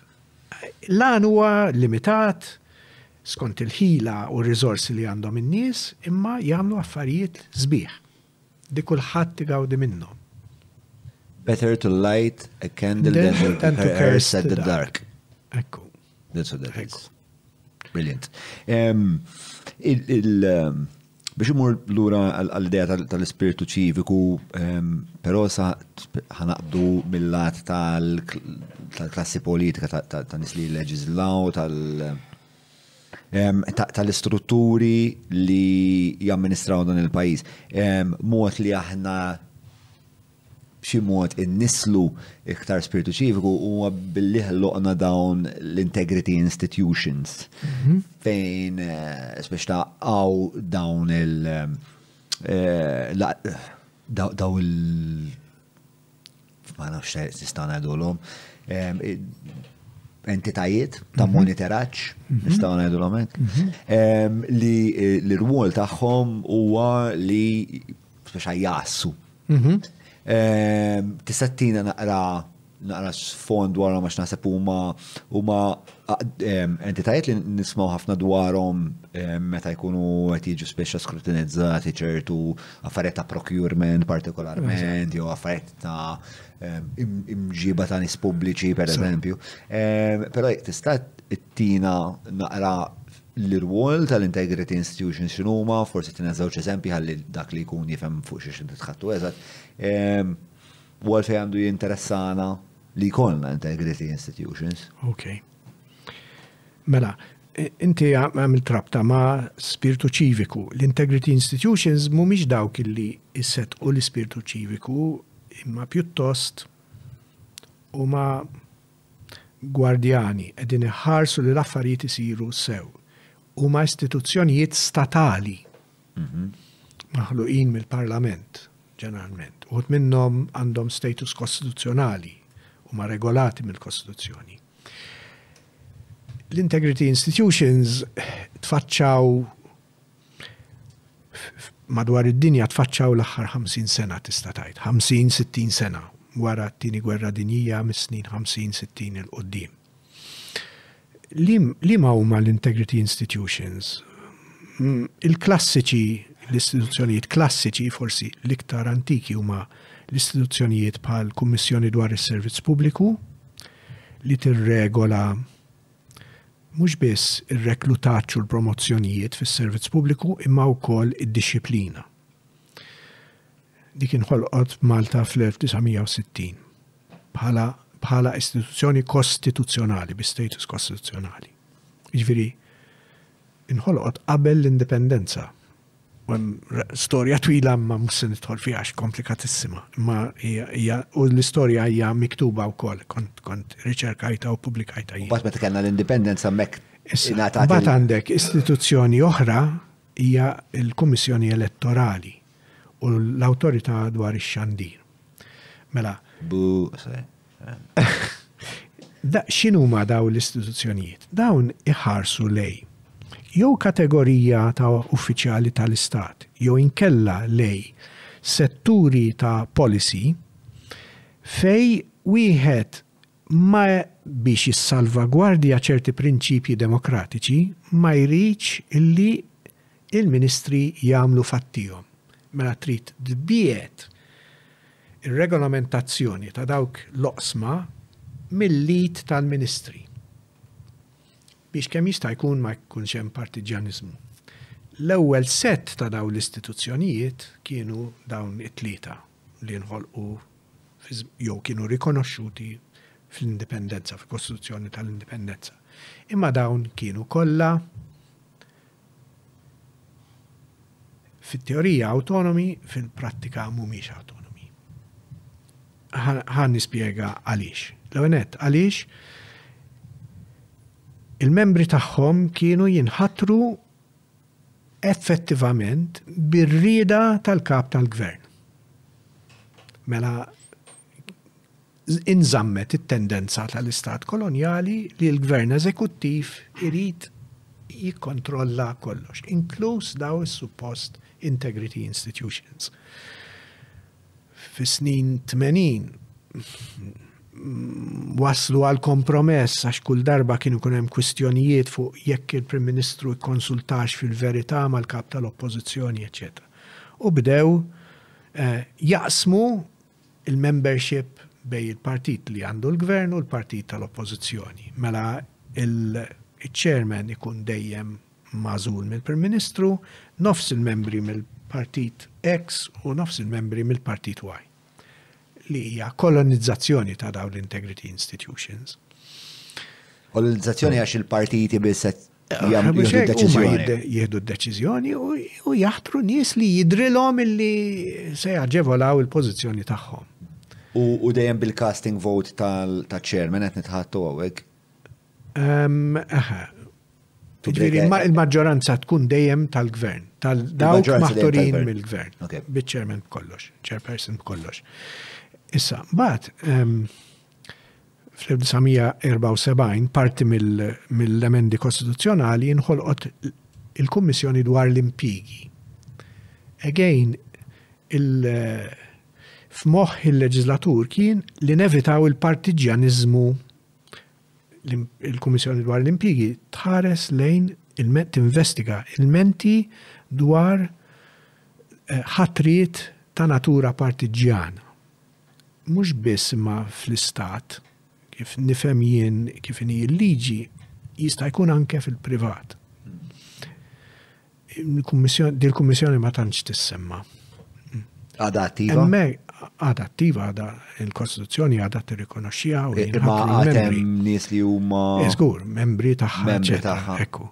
L-għan huwa limitat skont il-ħila u r-riżorsi li għandhom in-nies imma jagħmlu affarijiet sbieħ li kulħadd igawdi minnhom. Better to light a candle than to curse at the dark. Ekku. That's what that is. Brilliant. Biex imur lura għall-idea tal-ispirtu ċiviku, però sa ħanaqbdu mill-lat tal-klassi politika ta' nies li leġislaw, tal-istrutturi li jamministraw dan il-pajjiż. Mod li aħna b'xi mod innisslu iktar spirtu ċiviku huwa billi ħloqna dawn l-integrity institutions mhm. fejn eh, spex ta' għaw dawn il- eh, daw il- ma nafx tista' ngħidulhom eh, entitajiet ta' mhm. monitoraġġ mhm. nistgħu ngħidulhom hekk li l-rwol tagħhom huwa li biex jassu. Mhm. Ehm, tista' tina naqra naqra sfond dwarhom għax naħseb huma huma ehm, entitajiet li nismaw ħafna dwarhom ehm, meta jkunu qed jiġu speċa skrutinizzati ċertu affarijiet ta' procurement partikolarment jew affarijiet ta' imġiba ta' nis pubbliċi per eżempju. Però tista' tina naqra l-irwol tal-integrity institutions x'inhuma, forsi tina żewġ eżempji ħalli dak li jkun jifhem fuq xiex inti tħattu eżatt. Ehm, u għalfejn għandu jinteressana li jkollna integrity institutions. Ok. Mela, inti għamil trabta ma' spirtu ċiviku. L-integrity institutions mhumiex dawk li jisset u l-spirtu ċiviku imma pjuttost u ma' gwardjani qegħdin iħarsu li l-affarijiet isiru sew. Huma istituzzjonijiet statali maħluqin mill-Parlament ġeneralment. Uħud minnhom għandhom status kostituzzjonali huma regolati mill-Kostituzzjoni. L-integrity institutions tfaċċaw madwar id-dinja tfaċċaw l-aħħar 50 sena tista' tgħid, 50, 60 sena wara t-Tieni Gwerra Dinjija mis-snin 50, 60 'il quddiem. Liema huma l-integrity institutions? Il-klassiċi, l-istituzzjonijiet klassiċi, forsi l-iktar antiki huma l-istituzzjonijiet bħal Kummissjoni dwar is-Servizz Pubbliku li tirregola Mhux biss ir-reklutaġġ u l-promozzjonijiet fis-servizz pubbliku imma wkoll id-dixxiplina. Dik inħolqot f'Malta fl-1960 bħala bħala istituzzjoni kostituzzjonali bi status kostituzzjonali. Jiġifieri inħolqot qabel l-indipendenza. Storja twila imma mhux se nidħol fiha għax komplikatissima. Imma hija u l-istorja hija miktuba wkoll, kont riċerkajtha u pubblikajtha jien. Mbagħad meta kellna l-indipendenza hemmhekk ingħatat. Mbagħad għandek istituzzjoni oħra hija l-Kummissjoni Elettorali u l-Awtorità dwar ix-Xandir. Mela. Bu, Da xinu ma daw l-istituzzjonijiet? Dawn iħarsu lej jew kategorija ta' uffiċjali tal-istat jew inkella lej setturi ta' policy fej wieħed ma biex jissalvagwardja ċerti prinċipji demokratiċi ma jridx illi il-ministri jagħmlu fattihom. Mela trid tbiegħed ir-regolamentazzjoni ta' dawk l-oqsma mill-id tal-Ministri, biex kemm jista' jkun ma jkunx hemm partiġġjaniżmu. L-ewwel sett ta' dawn l-istituzzjonijiet kienu dawn it-tlieta li nħolqu jew kienu rikonoxxuti fl-Indipendenza, fil-Kostituzzjoni tal-Indipendenza. Imma dawn kienu kollha fit-teorija awtonomi, fil-prattika mhumiex awtonomi. Ħa nispjega għaliex. L-ewwel għaliex il-membri tagħhom kienu jinħatru effettivament bir-rieda tal-kap tal-gvern. Mela inżammet it-tendenza tal-istat kolonjali li l-gvern eżekuttiv irid jikkontrolla kollox, inkluż daw is-suppost integrity institutions. Fis-snin 80 waslu għal kompromess għax kull darba kienu kun hemm kwistjonijiet fuq jekk il-Prim Ministru kkonsultax fil-verità mal-kap tal-Oppożizzjoni, eċċetera. U bdew eh, jaqsmu il-membership bejn il-partit li għandu l-gvern u l-partit tal-oppożizzjoni. Mela il-chairman ikun dejjem magħżul mill-Prim Ministru, nofs il-membri mill-partit X u nofs il-membri mill-partit Y. Li hija kolonizzazzjoni ta' dawn l-integrity institutions. Kolonizzazzjoni għax il-partiti biss jieħdu d-deċiżjoni u jaħtru nies li jidrilhom illi se jaġevolaw il-pożizzjoni tagħhom. U dejjem bil-casting vote tal-chairman qed nitħattu hawnhekk. Ġifieri il-maġġoranza tkun dejjem tal-gvern, tal-dawk maħturin mill-gvern. Biċ-chairman b'kollox, chairperson b'kollox. Issa, mbagħad fl-1974 parti mill-emendi kostituzzjonali inħolqot il-Kummissjoni dwar l-Impjiegi. Again, f'moħħ il-leġiżlatur kien li nevitaw il-partiġjaniżmu il-Kummissjoni dwar l-Impjiegi tħares lejn il-investiga il-menti dwar eh, ħatriet ta' natura partiġjana. mhux biss imma fl-istat, kif nifhem jien kif inhi l-liġi, jista' jkun anke fil-privat. Dil-kummissjoni ma tantx tissemma. Għada attiva? Għada attiva, għada il-Kostituzzjoni għada tirrikonoxxija u imma għatem nies li huma. Eżgur, membri tagħha. Membri tagħha. Ekku.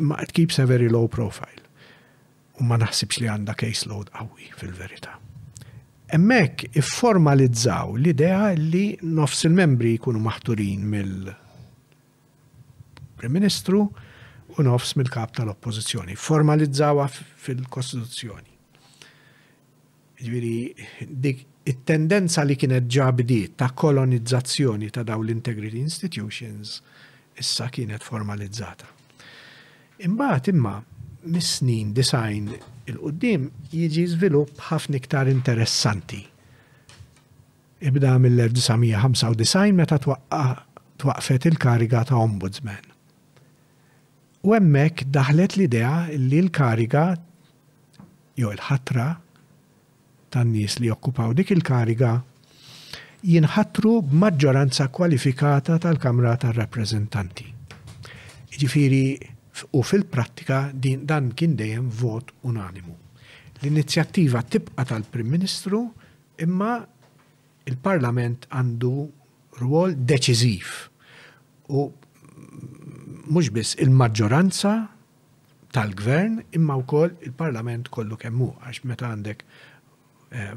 Ma it keeps a very low profile. u ma naħsibx li għandha case load qawwi fil-verità. Hemmhekk ifformalizzaw l-idea li nofs il-membri jkunu maħturin mill Prim Ministru u nofs mill-kap tal-Oppożizzjoni. Formalizzawha fil-Kostituzzjoni. Jiġifieri dik it-tendenza li kienet ġa bdiet ta' kolonizzazzjoni ta' dawn l-integrity institutions issa kienet formalizzata. Imbagħad imma mis-snin disgħin il-qudiem jiġi żvilupp ħafna iktar interessanti. Ibda mill-1995 meta twaqqa twaqfet il-kariga ta' ombudsman. U hemmhekk daħlet l-idea li l-kariga, jew il-ħatra, tan-nies li jokkupaw dik il-kariga jinħatru b'maġġoranza kwalifikata tal-Kamra tar-Rappreżentanti. Jiġifieri, u fil-prattika din dan kien dejjem vot unanimu. L-inizjattiva tibqa' tal-Prim Ministru imma il-Parlament għandu rwol deċiżiv u mhux biss il-maġġoranza tal-gvern imma wkoll il-Parlament kollu kemm hu għax meta għandek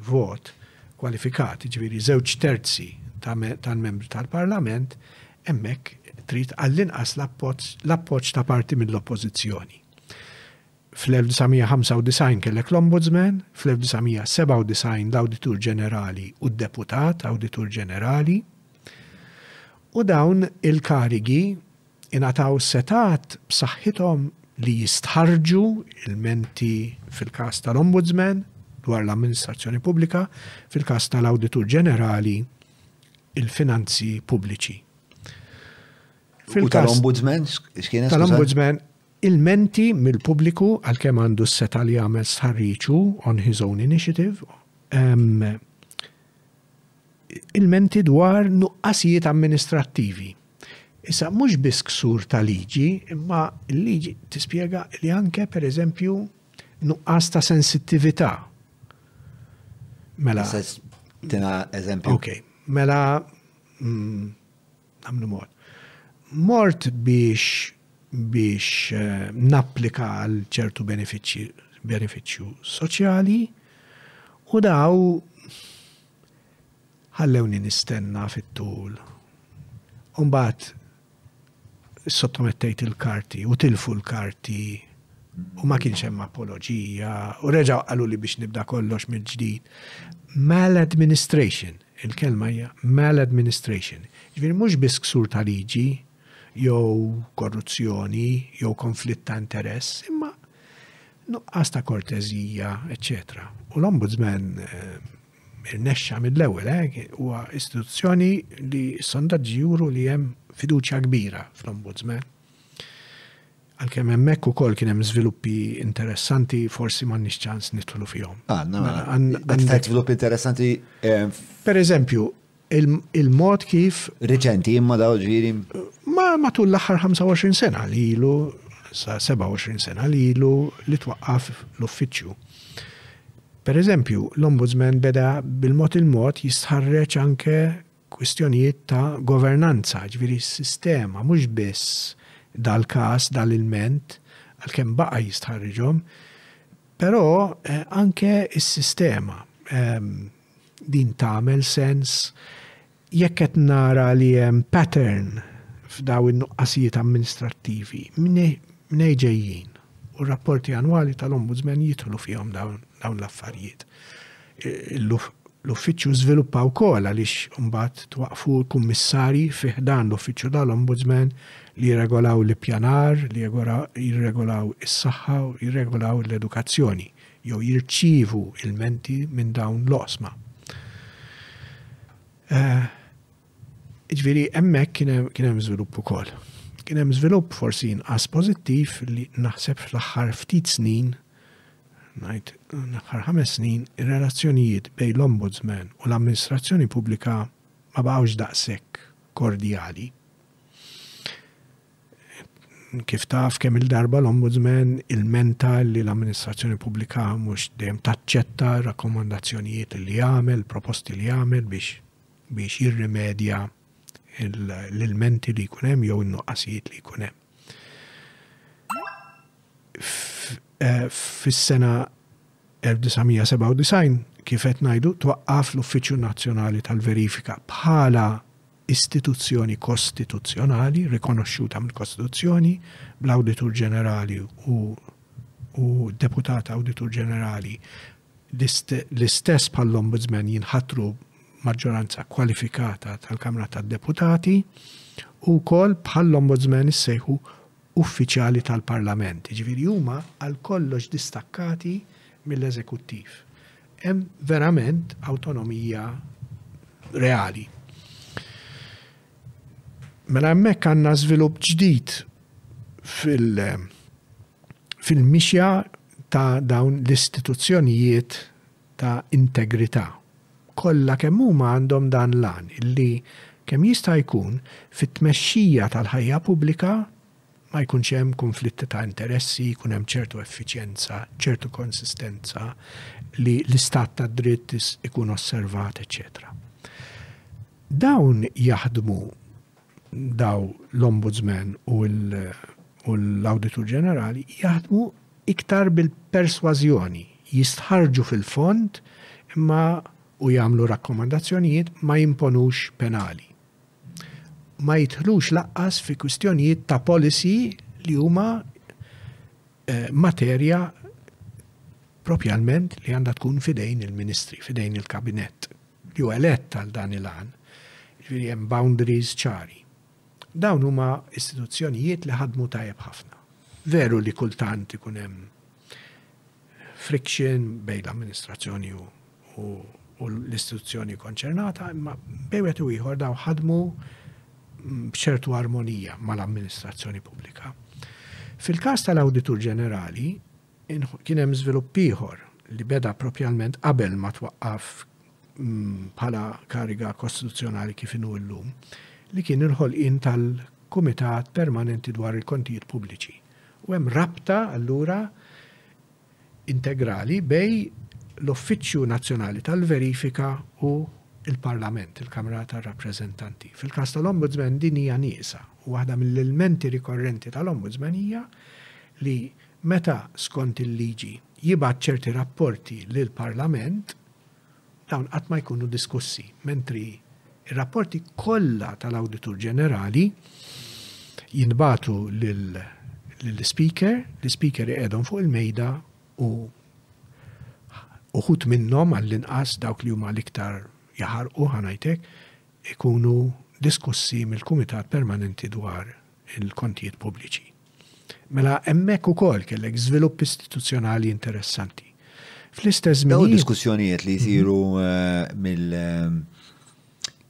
vot kwalifikat, jiġifieri żewġ terzi tal-membri tal-Parlament, hemmhekk trid għall-inqas l-appoġġ ta' parti mill-Oppożizzjoni. Fl-1995 kellek l-Ombudsman, fl-1997 l-Awditur Ġenerali u d-Deputat Awditur Ġenerali, u dawn il-karigi ingħataw setgħat b'saħħithom li jistħarrġu ilmenti fil-każ tal-Ombudsman dwar l-amministrazzjoni pubblika, fil-każ tal-Awditur Ġenerali il-finanzi pubbliċi. U tal-Ombudsman x'kienet? Tal-Ombudsman Ilmenti mill-pubbliku għalkemm għandu s-setgħa li jagħmel stħarriġ hu on his own initiative, ilmenti dwar nuqqasijiet amministrattivi. Issa mhux biss ksur ta' liġi imma l-liġi tispjega li anke pereżempju nuqqas ta' sensittività. Mela. Tina eżempju. Okay. Mela mm, Nagħmlu mod. Mort biex biex napplika għal ċertu benefiċċji benefiċċju soċjali u daw ħallewni nistenna fit-tul. Umbagħad sottomettejt il-karti u tilfu l-karti u ma kienx hemm apoloġija u reġgħu qalu li biex nibda kollox mill-ġdid. Maladministration, Il-kelma hija maladministration, jiġifieri mhux biss ksur ta' liġi jew korruzzjoni jew konflitt ta' interess, imma nuqqas ta' korteżija, eċċetera. U l-Ombudsman eh, irnexxa mill-ewwel eh, huwa istituzzjoni li s-sondaġġi juru li hemm fiduċja kbira fl-Ombudsman. Għalkemm hemmhekk ukoll kien hemm żviluppi interessanti, forsi m'għandniex ċans nidħlu fihom. Għandna, mela, mela. għandna. żviluppi interessanti. Eh, per eżempju, il-mod kif. Reċenti, imma daw ġiri. Ma matul l-aħħar 25 sena li ilu, sa 27 sena li ilu li twaqqaf l-uffiċċju. Per eżempju, l-ombudsman beda bil-mod il-mod jistħarreċ anke kwistjonijiet ta' governanza, jiġifieri s-sistema, mhux biss dal-każ, dal-ilment, għalkemm baqa' jistħarriġhom, però anke s-sistema. Din tagħmel sens jekk qed nara li hemm pattern f'dawn in-nuqqasijiet amministrattivi, mnejn ġejjin? U r-rapporti annwali tal-Ombudsman jidħlu fihom dawn l-affarijiet. L-uffiċċju żviluppa wkoll għaliex imbagħad twaqqfu kummissarji fi ħdan l-uffiċċju tal-Ombudsman li jirregolaw l-ippjanar, li jirregolaw is-saħħa, jirregolaw l-edukazzjoni jew jirċievu ilmenti minn dawn l-oqsma. Eh, Jiġifieri hemmhekk kien hemm kien hemm żvilupp ukoll. Kien hemm żvilupp forsi inqas pożittiv li naħseb fl-aħħar ftit snin ngħid l-aħħar ħames snin ir-relazzjonijiet bejn l-Ombudsman u l-amministrazzjoni pubblika ma baqgħux daqshekk kordjali. Kif taf kemm il-darba l-Ombudsman il-menta li l-amministrazzjoni pubblika mhux dejjem taċċetta rakkomandazzjonijiet li jagħmel, proposti li jagħmel biex biex jirrimedja l-ilmenti li jkun hemm jew in-nuqqasijiet li jkun hemm. Eh, fis-sena 1997 kif qed ngħidu twaqqaf l-Uffiċċju Nazzjonali tal-Verifika bħala istituzzjoni kostituzzjonali rikonoxxuta mill-Kostituzzjoni bl-Awditur Ġenerali u u deputat Awditur Ġenerali L-istess bħall-Ombudsman jinħatru maġġoranza kwalifikata tal-Kamra tad-Deputati u wkoll bħall-Ombudsman issejħu uffiċjali tal-Parlament, jiġifieri huma għal kollox distakkati mill-eżekuttiv. Hemm verament awtonomija reali. Mela hemmhekk għandna żvilupp ġdid fil- fil-mixja ta' dawn l-istituzzjonijiet ta' integrità. Kollha kemm huma għandhom dan l-għan, li, kemm jista' jkun, fit-tmexxija tal-ħajja pubblika ma jkunx hemm kunflitti ta' interessi, jkun hemm ċertu effiċjenza, ċertu konsistenza, li l-istat tad-dritt ikun osservat, eċċetera. Dawn jaħdmu daw l-Ombudsman u l-Awditur Ġenerali jaħdmu iktar bil-persważjoni, jistħarrġu fil-fond imma u jagħmlu rakkomandazzjonijiet ma jimponux penali. Ma jidħlux lanqas fi kwistjonijiet ta' policy li huma eh, materja propjalment li għandha tkun fidejn il-ministri, fidejn il-kabinett. Ġew elett għal dan il-għan. Jiġifieri hemm boundaries ċari. Dawn huma istituzzjonijiet li ħadmu tajjeb ħafna. Veru li kultant ikun hemm friction bejn l-amministrazzjoni u l-istituzzjoni konċernata, imma bejn wieħed u ieħor dawn ħadmu b'ċertu armonija mal-amministrazzjoni pubblika. Fil-każ tal-Awditur Ġenerali, Kien hemm żvilupp ieħor li beda proprjalment qabel ma twaqqaf bħala kariga kostituzzjonali kif inhu llum, li kien il-ħolqien tal-Kumitat Permanenti dwar il-Kontijiet Pubbliċi. U hemm rabta allura integrali bej l-Uffiċċju Nazzjonali tal-Verifika u l-Parlament, il-Kamra tar-Rappreżentanti. Fil-każ tal-Ombudsman din hija nieqsa u waħda mill-ilmenti rikorrenti tal-Ombudsman hija li Meta, skont il-liġi, jibgħat ċerti rapporti lill-Parlament, dawn qatt ma jkunu diskussi, mentri r-rapporti kollha tal-Awditur Ġenerali jintbagħtu lill-Ispeaker, l-Ispeaker iqegħedhom fuq il-mejda u uħud minnhom għall-inqas dawk li huma l-iktar jaħarqu, ħa ngħid hekk, ikunu diskussi mill-Kumitat Permanenti dwar il-Kontijiet Pubbliċi. Mela hemmhekk ukoll kellek żvilupp istituzzjonali interessanti. Fl-istess żmien. Dawn diskussjonijiet li jsiru mill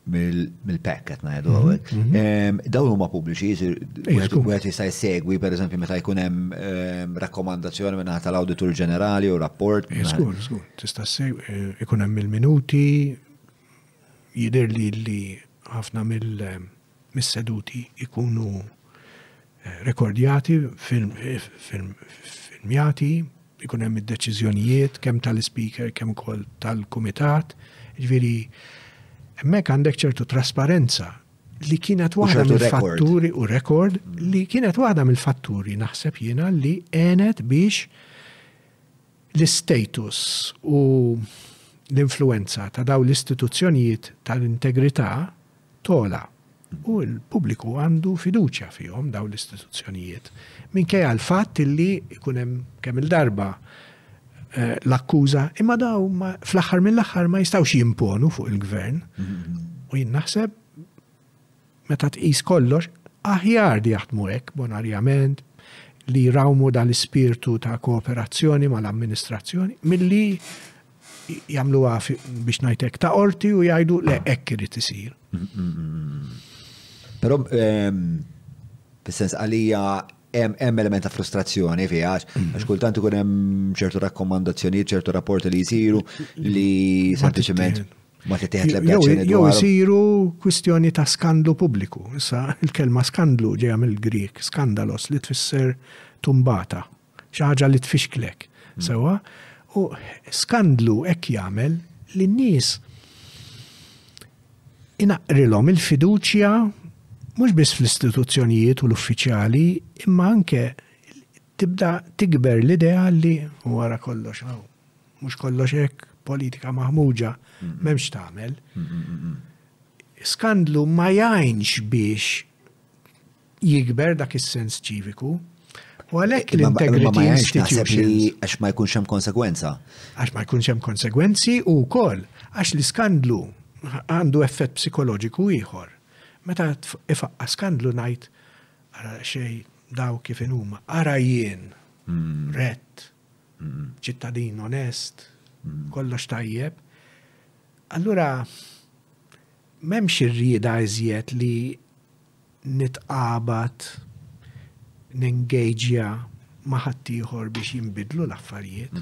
mill-pack qed ngħidu hawnhekk. Mhm, mhm. Dawn huma pubbliċi, wieħed jista' jsegwi pereżempju meta jkun hemm rakkomandazzjoni minn tal-Awditur Ġenerali u rapport. Żgur, żgur, tista' segwi eh, ikun hemm il-minuti jidher li ħafna mill- mis-seduti jkunu rekordjati filmjati, jkun hemm id-deċiżjonijiet kemm tal-Ispeaker kemm ukoll tal-Kumitat. Ġifieri hemmhekk għandek ċertu trasparenza li kienet waħda mill-fatturi u rekord li kienet waħda mill-fatturi naħseb jiena li għenet biex l-istatus u l-influwenza ta' dawn l-istituzzjonijiet tal-integrità togħla u l-pubbliku għandu fiduċja fihom dawn l-istituzzjonijiet minkejja l-fatt li jkun hemm kemm il-darba eh, l-akkuża imma daw fl-aħħar mill-aħħar ma jistgħux jimponu fuq il-gvern u jien naħseb meta tqis kollox, aħjar li jaħdmu hekk bonarjament, li jrawmu dan l-ispirtu ta' kooperazzjoni mal-amministrazzjoni, milli jagħmluha biex ngħid hekk ta' qorti u jgħidu le hekk irid isir. Però ehm, fis-sens għalija hemm element ta' frustrazzjoni fi għax għax kultant ikun hemm ċertu rakkomandazzjonijiet, ċertu rapporti li jsiru li sempliċement Ma tittieħed l-ebda azzjoni dwarhom. Jew isiru kwistjoni ta' skandlu pubbliku. Issa il-kelma skandlu ġejja mill-Grieg skandalos li tfisser tumbata, xi ħaġa li tfixklek. Hmm. Sewwa? U skandlu hekk jagħmel li n-nies inaqrilhom il-fiduċja mhux biss fl-istituzzjonijiet u l-uffiċjali, imma anke Tibda tikber l-idea li wara kollox hawn, mhux kollox hekk, politika maħmuġa m'hemm x'tagħmel. Skandlu ma jgħinx biex jikber dak is-sens ċiviku. U għalhekk l-integrity institutions. Għax ma jkunx hemm konsegwenza. Għax ma jkunx hemm konsegwenzi u wkoll għax l-iskandlu għandu effett psikoloġiku ieħor. Meta ifaqqa skandlu ngħid Ara xej daw kif inhuma. Ara jien, rett, ċittadin onest, kollox tajjeb. Allura m'hemmx ir-rieda iżjed li nitqabad nengaġja ma' ħaddieħor biex jinbidlu l-affarijiet.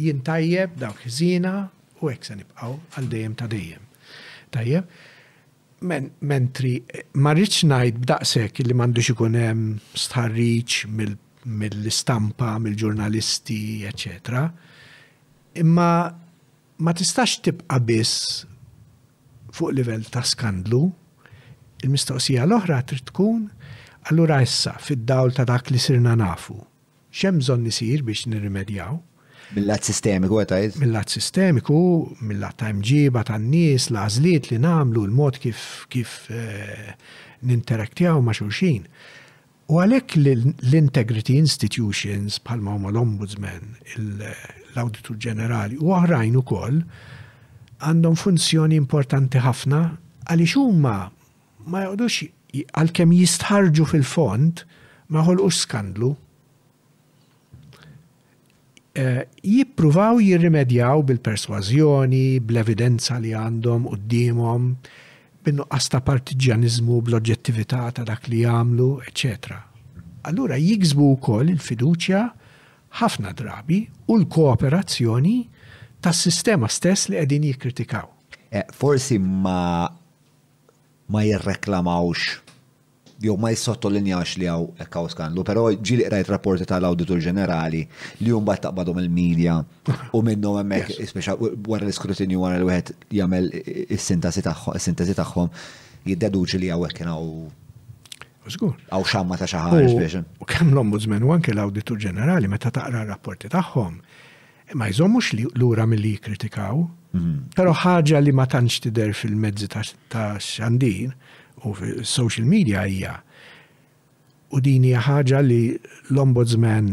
Jien tajjeb, dawk ħżiena u hekk se nibqgħu għal dejjem ta' dejjem. Tajjeb? Mentri ma rridx ngħid b'daqs hekk li m'għandux ikun hemm stħarriġ mill-istampa, mill-ġurnalisti, eċċetera, imma ma tistax tibqa' biss fuq livell ta' skandlu. Il-mistoqsija l-oħra trid tkun, allura issa, fid-dawl ta' dak li sirna nafu, X'hemm bżonn isir biex nirrimedjaw? Mil-lat sistemiku qed tgħid? Mil-lat sistemiku, mil-lat ta' imġieba tan-nies, l-għażliet li nagħmlu, l-mod kif ninteraktjaw ma' xulxin. U għalhekk l-integrity institutions bħalma huma l-Ombudsman, l-Awditur Ġenerali u oħrajn ukoll għandhom funzjoni importanti ħafna għaliex huma ma joqgħodux, għalkemm jistħarrġu fil-fond, ma joħolqux skandlu. Jippruvaw jirrimedjaw bil-persważjoni, bl-evidenza li għandhom quddiemhom, bin-nuqqas ta' partiġġjaniżmu, bl-oġġettività ta' dak li jagħmlu, eċċetera Allura jiksbu wkoll il-fiduċja ħafna drabi u l-kooperazzjoni tas-sistema stess li qegħdin jikkritikaw. Forsi ma ma jirreklamawx jew ma jissottolinjax li hawn hekk hawn skandlu, però ġieli qrajt rapporti tal-Awditur Ġenerali li hu mbagħad taqbadhom il-media u minnhom hemmhekk speċa wara l-iskrutinju wara li wieħed jagħmel is-sintasi tagħhom, is-sintesi tagħhom jiddeduċi li hawnhekk kien hawn Żgur. Għaw xamma ta' xi ħaġa biex. U kemm l-Ombudsman u anke l-Awditur Ġenerali meta taqra r-rapporti tagħhom Ma jżommux lura milli jikkritikaw, però ħaġa li ma tantx tidher fil-mezzi ta' xandir u fis-social media hija, u din hija ħaġa li l-Ombudsman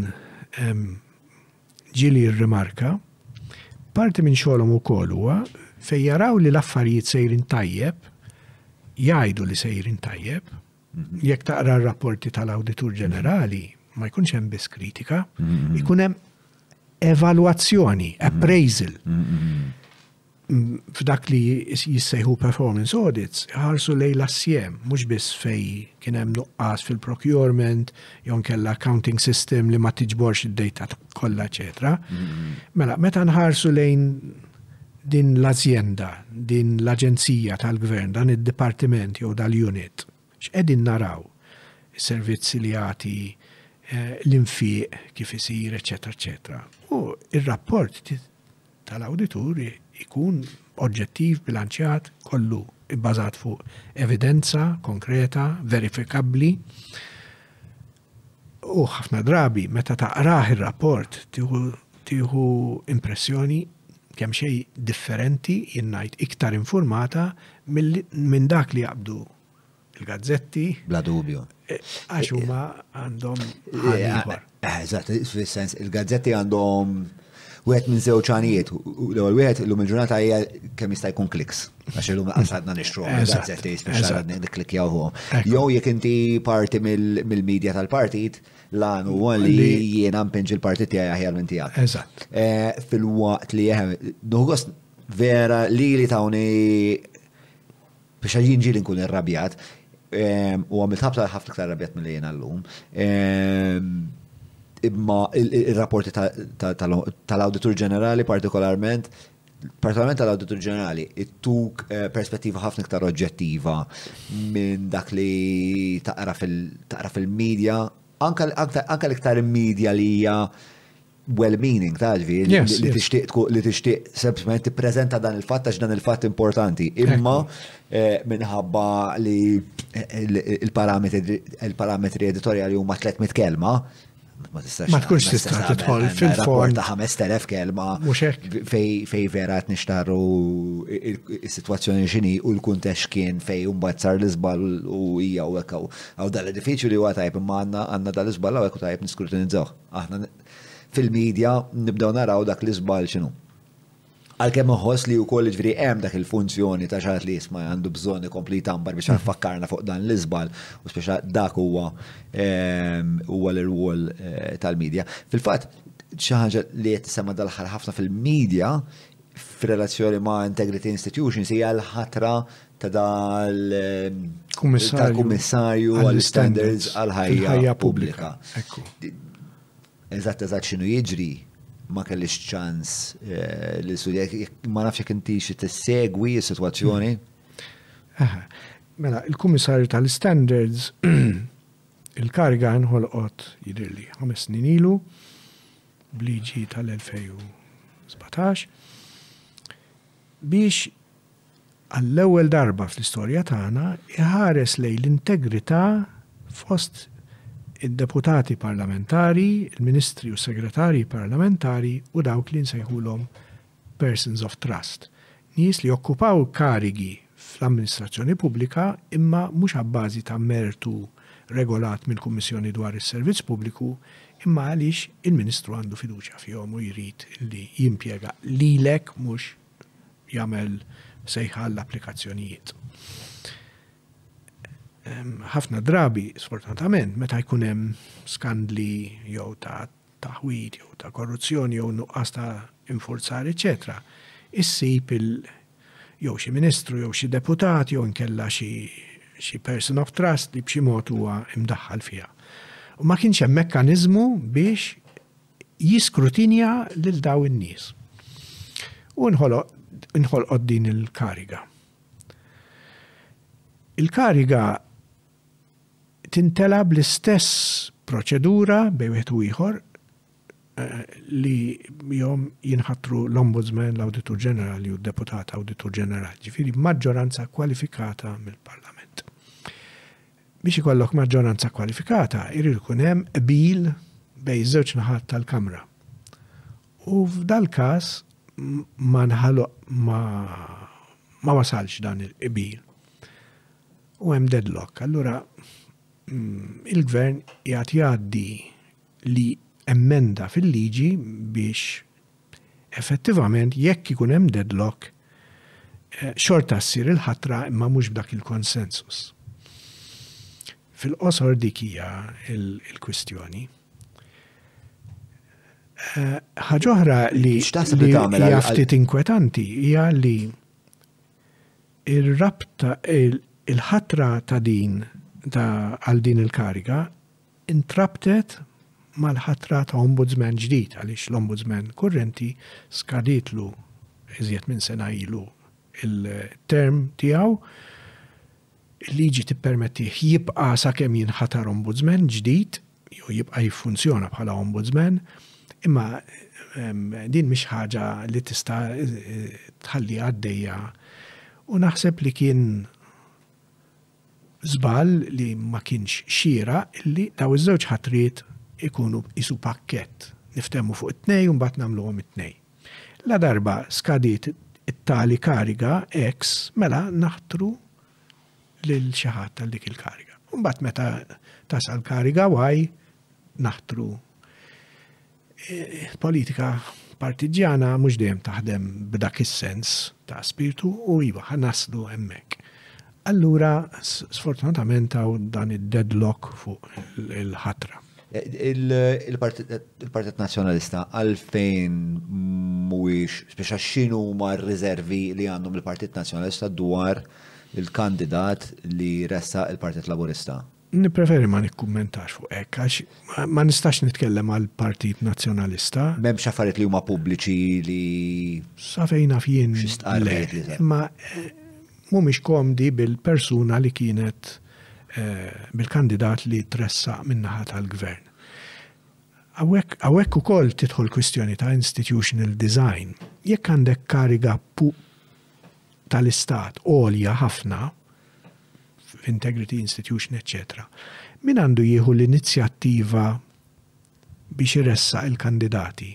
ġieli rrimarka, parti minn xogħolhom ukoll huwa fejn jaraw li l-affarijiet sejrin tajjeb, jgħidu li sejrin tajjeb, Jekk taqra r-rapporti tal-Awditur Ġenerali, ma jkunx hemm biss kritika, jkun hemm evalwazzjoni, appraisal. F'dak li jissejħu performance audits, ħarsu lej l-assiem, mhux biss fej kien hemm nuqqas fil-procurement, jew kella accounting system li ma tiġborx id-data kollha, eċetera. Mela, meta nħarsu lejn din l-azjenda, din l-aġenzija tal-gvern, dan id-dipartiment jew dal-unit, x'qegħdin naraw, is-servizzi li jagħti, l-infiq kif isir, eċċetera eċċetera. U r-rapport tal-awditur ikun oġġettiv, bilanċjat, kollu bbażat fuq evidenza konkreta, verifikabbli. U ħafna drabi meta taqrah ir-rapport tieħu impressjoni kemm xej differenti jinnajt iktar infurmata minn dak li jaqbdu il-gazzetti. Bla dubju. Għax huma għandhom. Eżatt, fis-sens il-gazzetti għandhom Wieħed minn żewġ għanijiet, l-ewwel wieħed illum il-ġurnata hija kemm jista' jkun kliks. Għax illum għadna nixtru għazet li jispiċċa nikklikjaw huwa. Jew jekk inti parti mill-medja tal-partit, l-għan huwa li jiena mpinġi l-partit tiegħi aħjar minn tiegħek. Eżatt. Eh, fil-waqt li jeħem, nuħgost vera li li tawni Biex għal jien ġieli nkun irrabjat, u għamilt ħafna ħafna iktar rabjat milli jiena llum, imma ir-rapporti tal-Awditur Ġenerali partikolarment, partikolarment tal-Awditur Ġenerali, ittuk perspettiva ħafna iktar oġġettiva minn dak li taqra fil-medja, anke l-iktar medja li hija well-meaning taġvi li tixtieq li tixtieq sempliċement tippreżenta dan il-fatt għax dan il-fatt importanti. Imma eh, minħabba li eh, il-parametri editorjali huma 300 kelma, ma tistax. Ma tkunx tista' tidħol fil-form ta' 5000 kelma fej vera qed nixtarru is-sitwazzjoni x'inhi u l-kuntex kien fej mbagħad sar l-iżball u hija u hekk hawn dal-edifiċju li huwa tajb imma għandna dal-iżball hawn hekk tajb niskrutinizzawh. Aħna fil-media nibdew naraw dak l-iżball x'inhu. Għalkemm iħoss li wkoll ġifieri hemm dak il-funzjoni ta' xaħat li jisma' għandu bżonn ikompli jtambar biex fakkarna fuq dan l-iżball u speċa dak huwa ehm, huwa l-irwol eh, tal-media. Fil-fatt, xi ħaġa li qed tisema' dal-ħar ħafna fil-media f'relazzjoni ma' Integrity Institutions hija l-ħatra ta' dal kummissarju għall-standards għall-ħajja pubblika. Eżatt, eżatt xinu jiġri ma kellix ċans eh, li studja, ma nafx jek inti xi tissegwi s-sitwazzjoni. Mela, il-Kummissarju tal-Standards il-karga nħolqot jidirli ħames snin ilu b'liġi tal-2017, biex għall-ewwel darba fl-istorja tagħna iħares lejn l-integrità fost id-deputati parlamentari, il-ministri u s-segretarji parlamentari u dawk li nsejħulhom persons of trust, nies li jokkupaw karigi fl-amministrazzjoni pubblika imma mhux abbażi ta' mertu regolat mill-Kummissjoni dwar is-Servizz Pubbliku imma għaliex il-Ministru għandu fiduċja fihom u jrid li jimpjega lilek mhux jagħmel sejħa għall-applikazzjonijiet. Ħafna drabi, sfortunatament, meta jkun hemm skandli jew ta' taħwid jew ta' korruzzjoni jew nuqqas ta' infurzar, eċċetera, issib il jew xi ministru jew xi deputat jew inkella xi xi person of trust li b'xi mod huwa mdaħħal fiha. U ma kienx hemm mekkaniżmu biex jiskrutinja lil daw in-nies. U nħolqod din il-kariga. Il-kariga tintelgħa bl-istess proċedura bejn wieħed u ieħor li bihom jinħatru l-Ombudsman, l-Awditur Ġenerali u d-Deputat Awditur Ġenerali, ġifieri b'maġġoranza kwalifikata mill-Parlament. Biex ikollok maġġoranza kwalifikata, irid ikun hemm qbil bejn żewġ naħat tal-Kamra. U f'dal-każ ma nħaloq ma ma wasalx dan il-qbil. u hemm deadlock. Allura mm, il-gvern jgħat jgħaddi li emmenda fil-liġi biex effettivament jekk ikun hemm deadlock eh, xorta ssir il-ħatra imma mhux b'dak il-konsensus. Fil-qosor dik hija il-kwistjoni. Eh, ħaġoħra li hija ftit inkwetanti hija li Ir-rabta, il-ħatra ta' din, ta' għal din il-kariga, intrabtet mal-ħatra ta' Ombudsman ġdid għaliex l-Ombudsman kurrenti skadietlu iżjed minn sena ilu il-term tiegħu. Il-liġi tippermettih jibqa' sakemm jinħatar Ombudsman ġdid. jew jibqa' jiffunzjona bħala ombudsman, imma din mhix ħaġa li tista' tħalli għaddejja. U naħseb li kien żball li ma kienx xira li daw iż-żewġ ħatriet ikunu isu pakkett. Niftehmu fuq it-tnej u mbagħad nagħmluhom it-tnej. La darba skadiet it-tali kariga ex mela naħtru lil xi ħadd għal dik il-kariga. Mbagħad meta tasal kariga waj naħtru eh, politika partiġjana mhux dejjem taħdem b'dak is-sens ta' spirtu u iva ħanaslu hemmhekk. Allura sfortunatament hawn dan id-deadlock fuq il-ħatra. Eh, Il-Partit Nazzjonalista għalfejn mhuwiex speċa x'inhuma r-riservi li għandhom il-Partit Nazzjonalista dwar eh, il-kandidat li ressaq il-Partit Laburista. Nippreferi ma nikkummentax fuq hekk għax ma nistax nitkellem għall-Partit Nazzjonalista. M'hemmx affarijiet li huma pubbliċi li. Sa fejn naf jien. Xi stqarrijiet li saru. Imma mhumiex komdi bil-persuna li kienet bil-kandidat li tressaq min-naħa tal-Gvern. Hawnhekk ukoll tidħol kwistjoni ta' institutional design. Jekk għandek kariga tal-Istat għolja ħafna, f'integrity, institution, eċċetera, min għandu jieħu l-inizjattiva biex iressaq il-kandidati?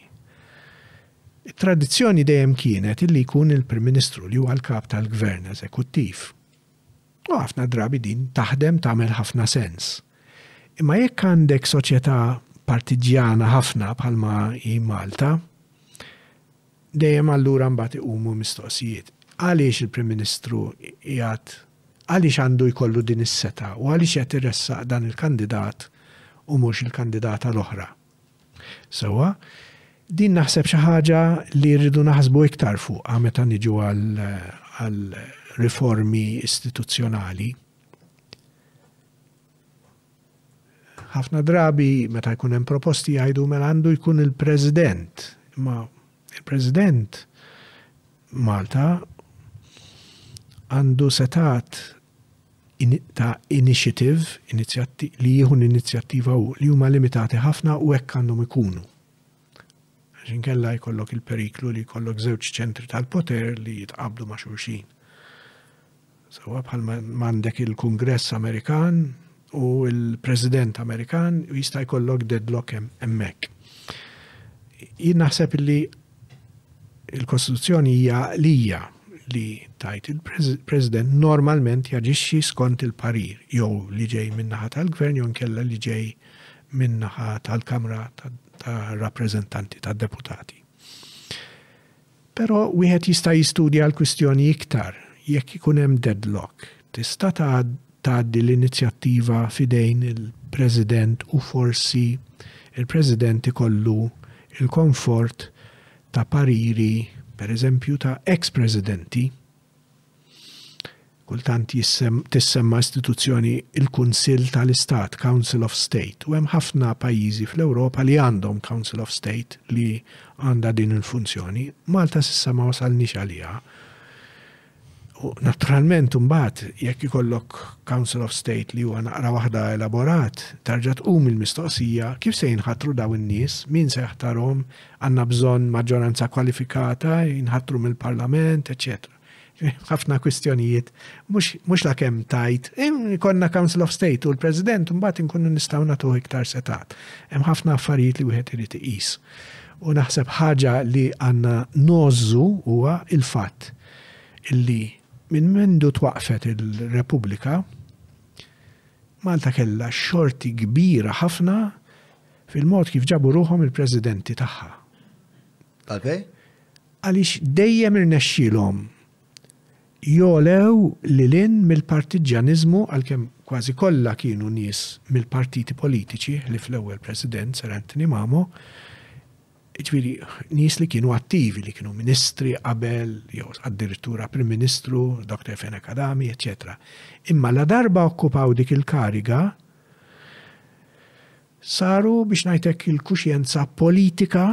It-tradizzjoni dejjem kienet illi jkun il-Prim Ministru li huwa l-kap tal-Gvern Eżekuttiv. U ħafna drabi din taħdem tagħmel ħafna sens. Imma jekk għandek soċjetà partiġjana ħafna bħalma hi Malta, Dejjem allura mbagħad iqumu mistoqsijiet. Għaliex il-Prim Ministru qiegħed, għaliex għandu jkollu din is-setgħa u għaliex qed iressaq dan il-kandidat u mhux il-kandidata l-oħra? Sewwa, din naħseb xi ħaġa li rridu naħsbu iktar fuqha meta niġu għal riformi istituzzjonali. Ħafna drabi meta jkun hemm proposti jgħidu mela għandu jkun il-President. Imma il-President Malta għandu setat ta' initiative, li jieħu l-inizjattiva hu, li huma limitati ħafna u hekk għandhom ikunu. Għax inkella jkollok il-periklu li jkollok żewġ ċentri tal-poter li jitqablu ma' xulxin. Sewa bħal m'għandek il-Kungress Amerikan u l-President Amerikan u jista' jkollok deadlock hemmhekk. Jien naħseb li il-Kostituzzjoni hija lija li tajt il-President normalment jaġixxi skont il-parir jew li ġej min-naħa tal-Gvern jew nkella li ġej min-naħa tal-Kamra tar-Rappreżentanti tad-Deputati. Però wieħed jista' jistudja l-kwistjoni iktar jekk ikun hemm deadlock. Tista' tgħaddi l-inizjattiva f'idejn il-President u forsi il-President ikollu l-konfort ta' pariri, pereżempju ta' ex-Presidenti, Kultant tissemma istituzzjoni il-Kunsill tal-Istat, Council of State, u hemm ħafna pajjiżi fl-Ewropa li għandhom Council of State li għandha din il-funzjoni. Malta s'issa ma wasalniex għaliha. U naturalment imbagħad jekk ikollok Council of State li huwa naqra waħda elaborat, tarġa' tqum il-mistoqsija kif se jinħatru daw in-nies, min se jaħtarhom, Għandna bżonn maġġoranza kwalifikata, jinħatru mill-Parlament, eċċetera. Ħafna kwistjonijiet, mhux la kemm tajt, konna Council of State u l-President mbagħad inkunu nistgħu nagħtuh iktar setat. Hemm ħafna affarijiet li wieħed irid iqis. U naħseb ħaġa li għandna nożżu huwa il-fatt illi minn mindu twaqfet il-Repubblika Malta kellha xorti kbira ħafna Fil-mod kif ġabu ruħhom il-presidenti tagħha. Għalfejn? Għaliex dejjem irnexxielhom jogħlew lil hinn mill-partiġġjaniżmu għalkemm kważi kollha kienu nies mill-partiti politiċi ħlief l-ewwel President Sir Anthony Mamo, jiġifieri nies li kienu attivi li kienu ministri qabel jew addirittura Prim Ministru, Dr. Fenech Adami, eċċetera. Imma la darba okkupaw dik il-kariga, Saru, biex ngħid hekk, il-kuxjenza politika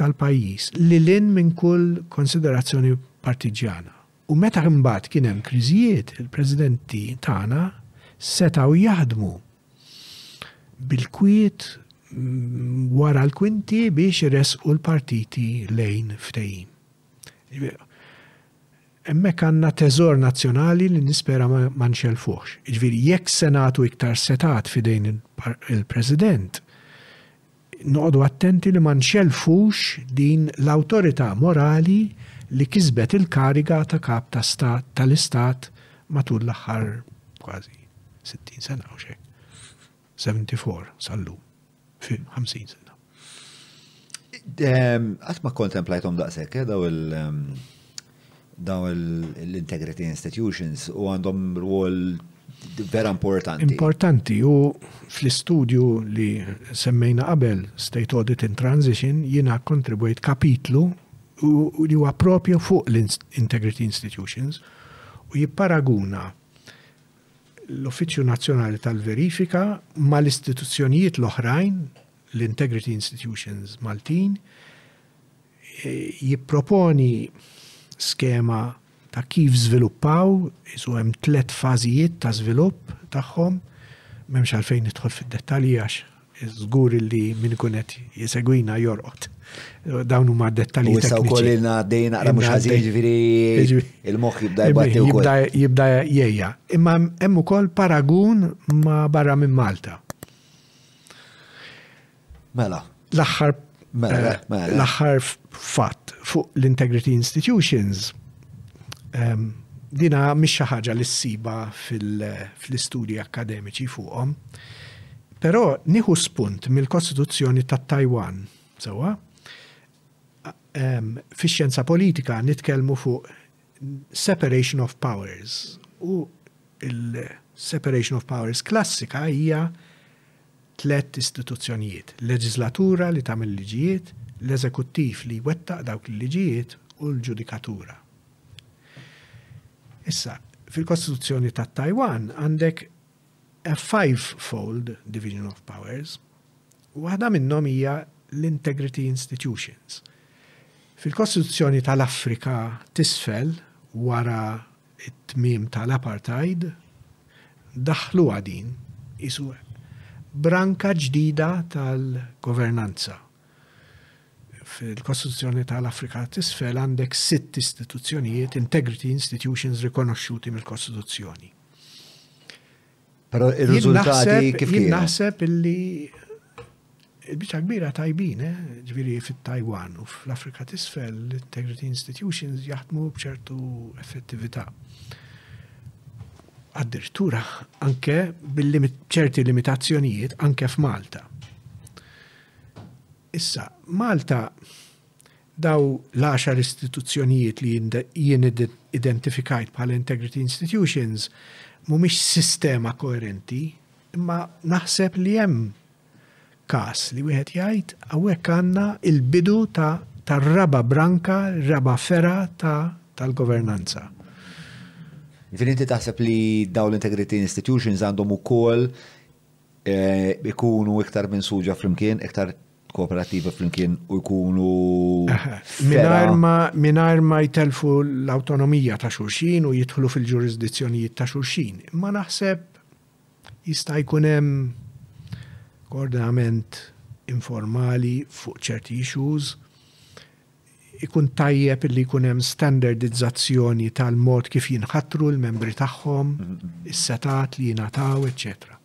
tal-pajjiż, lil hinn minn kull konsiderazzjoni partiġġjana. U meta imbagħad kien hemm kriżijiet, il-Presidenti tagħna setgħu jaħdmu bil-kwiet wara l-kwinti biex iressqu l-partiti lejn ftehim. Hemmhekk għandna teżor nazzjonali li nispera ma nxellfuhx. Jiġifieri jekk se nagħtu iktar setgħat f'idejn il-President, noqogħdu attenti li ma nxellfux din l-awtorità morali li kisbet il-kariga ta' Kap ta' Stat tal-Istat matul l-aħħar kważi 60 sena u xejn. 74 sal-lum. fi 50 sena. Għat ma kontemplajtom daqsek, eh, daw il- daw l-integrity institutions u għandhom rwol vera importanti. Importanti u fl-istudju li semmejna qabel State Audit in Transition jina kontribwejt kapitlu u li huwa propju fuq l-integrity institutions u jipparaguna l-Uffiċċju Nazzjonali tal-Verifika mal-istituzzjonijiet l-oħrajn, l-Integrity Institutions Maltin, jipproponi skema ta' kif żviluppaw, isu hemm tliet fażijiet ta' żvilupp tagħhom, m'hemmx għalfejn nidħol fid-dettalji għax Żgur li min ikun qed jisegwina jorqod. Dawn huma dettalji. U issa wkoll ilna għaddejjin naqra mhux ħażin ġifieri il-moħħ jibda jbatti wkoll. Jibda jgħejja. Imma hemm ukoll paragun ma' barra minn Malta. Mela. L-aħħar mela, eh, mela. l-aħħar fatt fuq l-Integrity Institutions ehm, dina mhix xi ħaġa li ssiba fl-istudji akkademiċi fuqhom. Però nieħu spunt mill-Kostituzzjoni tat-Tajwan, sewwa? Fix-xjenza politika nitkellmu fuq separation of powers u il-separation of powers klassika hija tlet istituzzjonijiet, leġislatura li tagħmel liġijiet, l-eżekuttiv li jwettaq dawk il-liġijiet u l-ġudikatura. Issa, fil-Kostituzzjoni tat-Tajwan għandek A five-fold division of powers, waħda minnhom hija l-integrity institutions. Fil-Kostituzzjoni tal-Afrika t'Isfel wara t-tmiem tal-apartheid daħħluha din qisu branka ġdida tal-governanza. Fil-Kostituzzjoni tal-Afrika t'Isfel għandek sitt istituzzjonijiet, integrity institutions, rikonoxxuti mill-Kostituzzjoni. Pero il-rizultati kif kien? Naħseb illi il-bicċa kbira tajbin, eh? ġviri fit-Taiwan u fl-Afrika tisfel, l-Integrity Institutions jaħdmu bċertu effettività. Addirtura, anke bil-ċerti limitazzjonijiet, anke f'Malta. Issa, Malta Dawn l-għaxar istituzzjonijiet li jien identifikajt bħala integrity institutions mhumiex sistema koerenti, imma naħseb li hemm każ li wieħed jgħid hawnhekk għandna l-bidu ta' tar-raba' branka, raba' fergħa tal-governanza. Jiġifieri inti taħseb li dawn l-integrity institutions għandhom ukoll ikunu iktar minsuġa flimkien, iktar kooperattivi flimkien u jkunu Mingħajr ma jtelfu l-awtonomija ta' xulxin u jidħlu fil-ġurisdizzjonijiet ta' xulxin. Imma naħseb jista' jkun hemm koordinament informali fuq ċerti issues. Ikun tajjeb li jkun hemm standardizzazzjoni tal-mod kif jinħatru l-membri tagħhom, is-setgħat li jingħataw, eċċetera.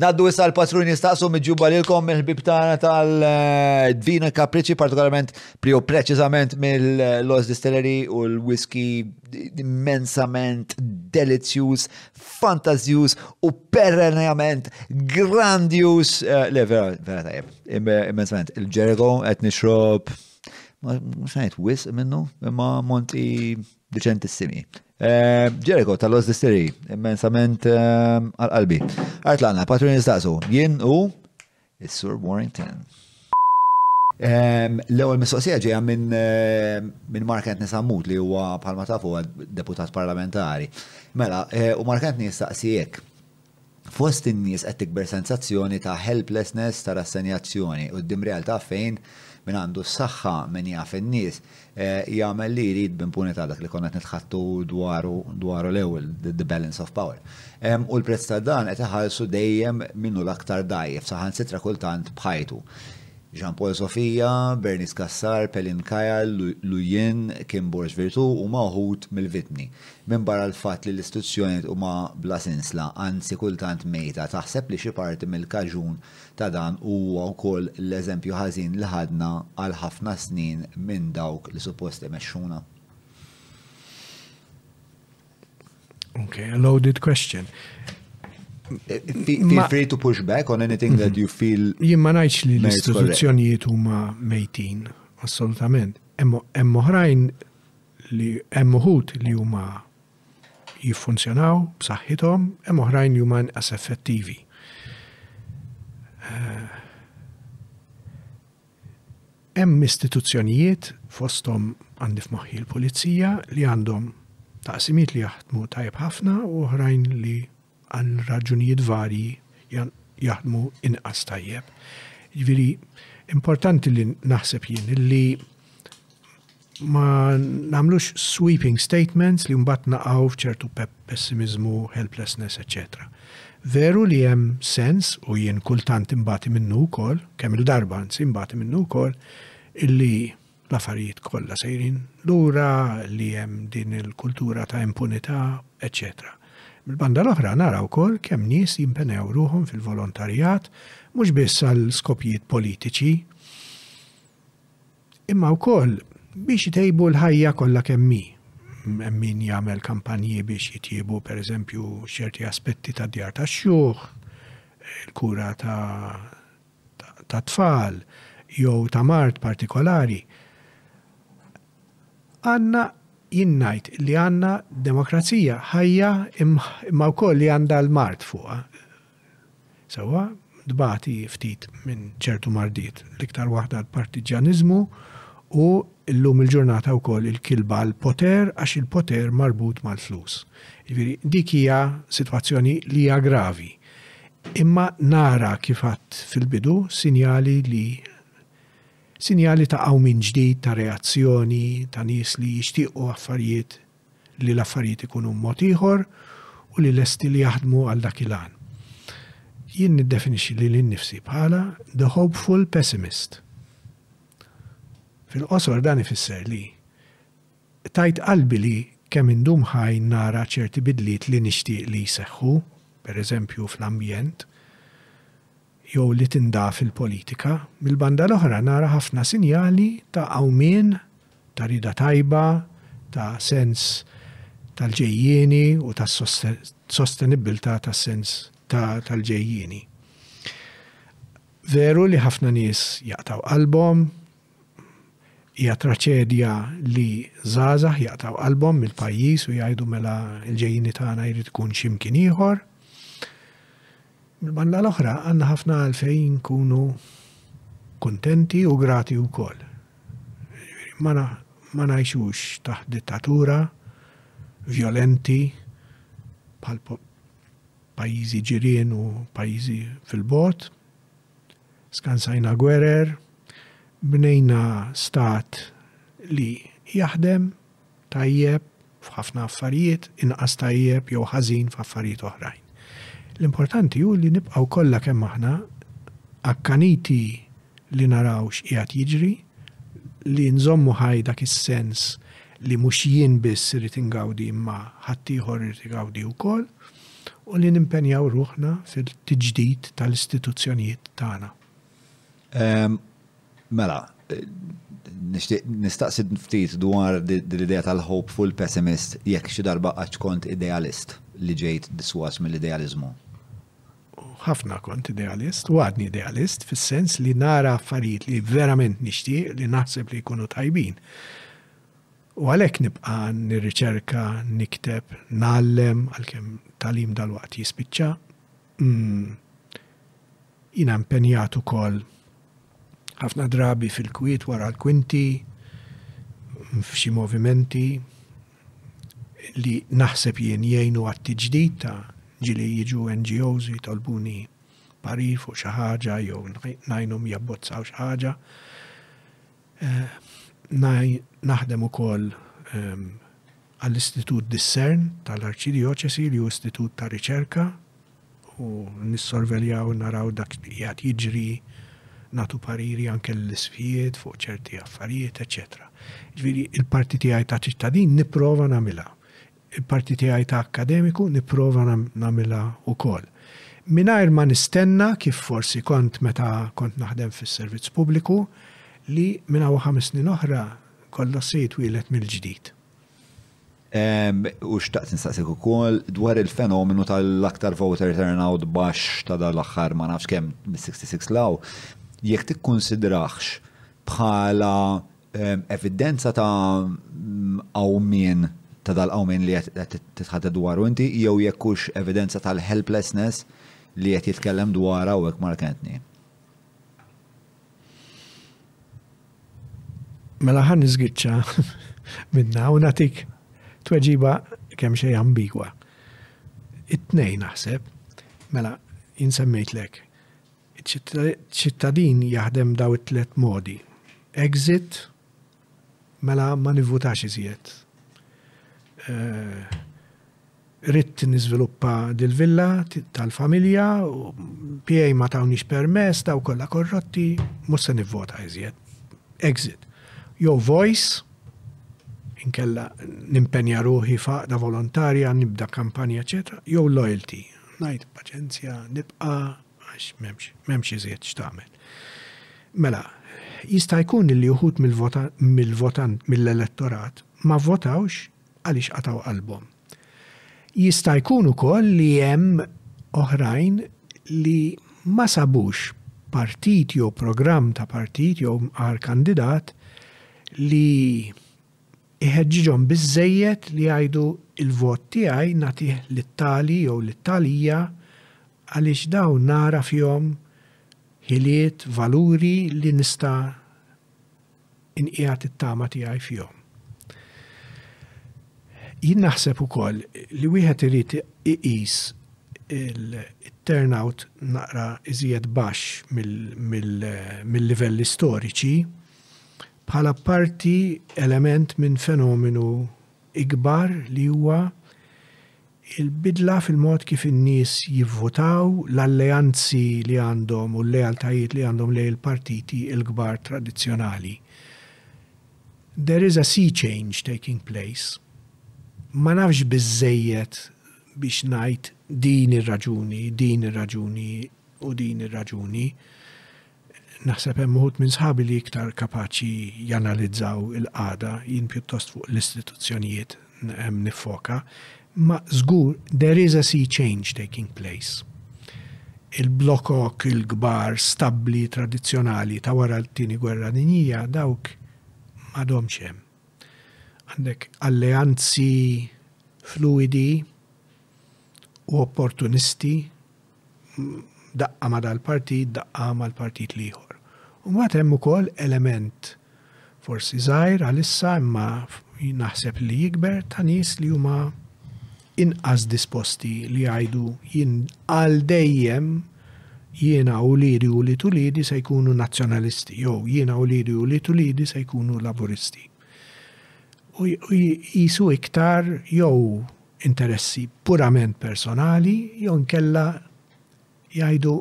Ngħaddu issa l-patruni nistaqsu miġjuba lilkom mill-ħbib tagħna tal-vino kapriċi partikolarment più preċiżament mill-Los Distillery u l-whisky immensament delizzjuż, fantażjuż u perenjament grandjuż. Eh, le, vera, vera tajjeb. Immensament. Il-ġergo qed nixrob mhux ngħid wisq minnu, imma Monti Deċentissimi. Ġeriko tal-Los Distillery, immensament għal-qalbi. Artlana, patruni nistaqsu, jien u Is-Sur Warrington. L-ewwel mistoqsija ġejja minn min Mark Anthony Sammut li huwa bħalma tafu deputat parlamentari. Mela, u Mark Anthony jistaqsijek. Fost in-nies qed tikber sensazzjoni ta' helplessness, ta' rassenjazzjoni quddiem realtà fejn min għandu s-saħħa, min jaf in-nies, jagħmel li jrid b'impunità, dak li konna qed nitħaddtu dwaru dwaru l-ewwel, the balance of power. U l-prezz ta' dan qed iħallsu dejjem min hu l-aktar dgħajjef, saħansitra kultant b'ħajtu. Jean Paul Sofia, Bernice Cassar, Pelin Kayal, Lu Yin, Kim Borg Virtù huma wħud mill-vittmi. Minbarra l-fatt li l-istituzzjonijiet huma bla sinsla, anzi kultant mejta, taħseb li xi parti mill-kaġun ta' dan huwa wkoll l-eżempju ħażin li ħadna għal ħafna snin minn dawk li suppost imexxuna? Ok, a loaded question. Feel free to push back on anything that you feel. Jien ma ngħidx li l-istituzzjonijiet huma mejtin, assolutament. Hemm oħrajn li hemm uħud li huma jiffunzjonaw b'saħħithom, hemm oħrajn li huma inqas effettivi. Eh, hemm istituzzjonijiet fosthom għandi f'moħħi l-pulizija li għandhom taqsimiet li jaħdmu tajb ħafna u oħrajn li għal raġunijiet varji jaħdmu inqas tajjeb. Jiġifieri importanti li naħseb jien li ma nagħmlux sweeping statements li mbagħad naqgħu f'ċertu pessimizmu, helplessness, etc. Veru li hemm sens u jien kultant imbati minnu wkoll, kemm il-darba anzi imbati minnu wkoll, illi l-affarijiet kollha sejrin lura, li hemm din il-kultura ta' impunità, eċċetera. Mill-banda l-oħra nara wkoll kemm nies jimpenjaw ruħhom fil-volontarjat mhux biss għal skopijiet politiċi imma wkoll biex itejbu l-ħajja kollha kemm hi. Hemm min jagħmel kampanji biex jitjiebu pereżempju ċerti aspetti tad-djar tax-xjuħ, il-kura ta' ta' tfal jew ta' mard partikolari, għandna, jien ngħid li għandna demokrazija ħajja imma wkoll li għandha l-mard fuqha. Sewwa, tbati ftit minn ċertu mardiet, l-iktar waħda l-partiġġjaniżmu u llum il-ġurnata wkoll il-kilba għall-poter għax il-poter marbut mal-flus. Jiġifieri dik hija sitwazzjoni li hija gravi. Imma nara, kif għidt fil-bidu, sinjali li sinjali ta' qawmien ġdid, ta' reazzjoni, ta' nies li jixtiequ affarijiet li l-affarijiet ikunu b'mod ieħor u li lesti li jaħdmu għal dak il-għan. Jien niddefinixxi lili nnifsi bħala the hopeful pessimist. Fil-qosor dan ifisser li Qtajt qalbi li kemm indum ħaj nara ċerti bidliet li nixtieq li jseħħu, pereżempju fl-ambjent, jew li tindaf il-politika. Mill-banda l-oħra nara ħafna sinjali ta' qawmien, ta' rieda tajba, ta' sens tal-ġejjieni u ta' sostenibbiltà tas-sens tal-ġejjieni. Veru li ħafna nies jaqtgħu qalbhom, Hija traċedja li żgħażagħ jaqtgħu qalbhom mill-pajjiż u jgħidu mela l-ġejjieni tagħna jrid ikun xi mkien ieħor. Mill-banda l-oħra għandna ħafna għalfejn nkunu kuntenti u grati wkoll. Ma ngħixux taħt dittatura violenti bħal pajjiżi ġirien u pajjiżi fil-bot. Skansajna gwerer, bnejna stat li jaħdem tajjeb f'ħafna affarijiet, inqas tajjeb jew ħażin f'affarijiet oħrajn. L-importanti hu li nibqgħu kollha kemm aħna akkaniti li naraw x'qiegħed jiġri, li nżommu ħaj dak is-sens li mhux jien biss irid ingawdi imma ħaddieħor irid igawdi wkoll. u li nimpenjaw ruħna fil-tiġdid tal-istituzzjonijiet tagħna. Mela, nixtieq nistaqsi ftit dwar din l-idea tal-hopeful pessimist jekk xi darba qatt kont idealist li ġejt diswas mill-idealiżmu. Ħafna kont idealist, u għadni idealist fis-sens li nara affarijiet li verament nixtieq li naħseb li jkunu tajbin. U għalhekk nibqa' nirriċerka, nikteb, ngħallem, għalkemm tagħlim dalwaqt jispiċċa. Jiena impenjat ukoll ħafna drabi fil-kwiet wara l-kwinti, f'xi movimenti li naħseb jien jgħinu għat-tiġdid ta' ġili jiġu NGOs jitolbuni parir fuq xi ħaġa jew ngħinhom jabbozzaw xi ħaġa. Naħdem ukoll għall-Istitut Discern tal-Arċidjoċesi li hu istitut ta' riċerka u nissorveljaw naraw dak li qiegħed jiġri nagħtu pariri anke l-isfijiet fuq ċerti affarijiet, eċċetera. Ġifieri l-parti tiegħi ta' ċittadin nipprova nagħmilha. Il-parti tiegħi ta' akkademiku nipprova nagħmilha wkoll. Mingħajr ma nistenna, kif forsi kont meta kont naħdem fis-servizz pubbliku, li minn hawn ħames snin oħra kollox se jitwieled mill-ġdid. U xtaqt nistaqsik ukoll dwar il-fenomenu tal-aktar voter turnout baxx ta' dan l-aħħar ma nafx kemm mis-66 law, jekk tikkunsidrahx bħala Evidenza ta' qawmien, ta' dal-qawmien li qed titħadded dwaru inti, jew jekk hux evidenza tal-helplessness li qed jitkellem dwarha hawnhekk Mark Anthony. Mela ħa niżgiċċa minnha u nagħtik tweġiba kemm xejn ambigwa. It-tnejn naħseb, mela jinsemmejtlek Iċ-ċittadin jaħdem dawn it-tliet modi. Exit, mela ma nivvutax iżjed. Ridt niżviluppa dil-villa tal-familja, PA ma tawniex permess, daw kollha korrotti, mhux se nivvota iżjed. Exit. Jew voice, inkella nimpenja ruħi f'għaqda volontarja, nibda kampanja, eċetera, jew loyalty, ngħid paċenzja, nibqa', Għax m'hemmx iżjed x'tagħmel. Mela, jista' jkun li uħud mill-votant mill-elettorat ma vvotawx għaliex qatgħu qalbhom. Jista' jkun ukoll li hemm oħrajn li ma sabux partit jew programm ta' partit jew aħar kandidat li iħeġġiġhom biżżejjed li jgħidu l-vot tiegħi nagħtih lit-tali jew lit-talija għaliex dawn nara fihom ħiliet, valuri li nista' inqiegħed it-tama tiegħi fihom. Jien naħseb ukoll li wieħed irid iqis il-turnout naqra iżjed baxx mill-livelli storiċi bħala parti, element, minn fenomenu ikbar li huwa l-bidla fil-mod kif in-nies jivvutaw, l-alleanzi li għandhom u l-lealtajiet li għandhom lejn il-partiti l-kbar tradizzjonali. There is a sea change taking place. Ma nafx biżżejjed biex ngħid din ir-raġuni, din ir-raġuni u din ir-raġuni. Naħseb hemm uħud minn sħabi li iktar kapaċi janalizzaw il-qagħda, jien pjuttost fuq l-istituzzjonijiet niffoka, imma żgur there is a sea change taking place. Il-blokok il-kbar stabbli tradizzjonali ta' wara t-tieni gwerra dinjija dawk m'għadhomx hemm. Għandek alleanzi fluidi u opportunisti daqqa ma' dal-partit, daqqa mal-partit l-ieħor. U mbagħad hemm ukoll element forsi żgħir għalissa imma naħseb li jikber ta' nies li huma inqas disposti li jgħidu jien għal dejjem jiena u liri u li tulidi se jkunu nazzjonalisti, jew jiena u liri u li tulidi se jkunu laburisti. U jisu iktar jew interessi purament personali jew inkella jgħidu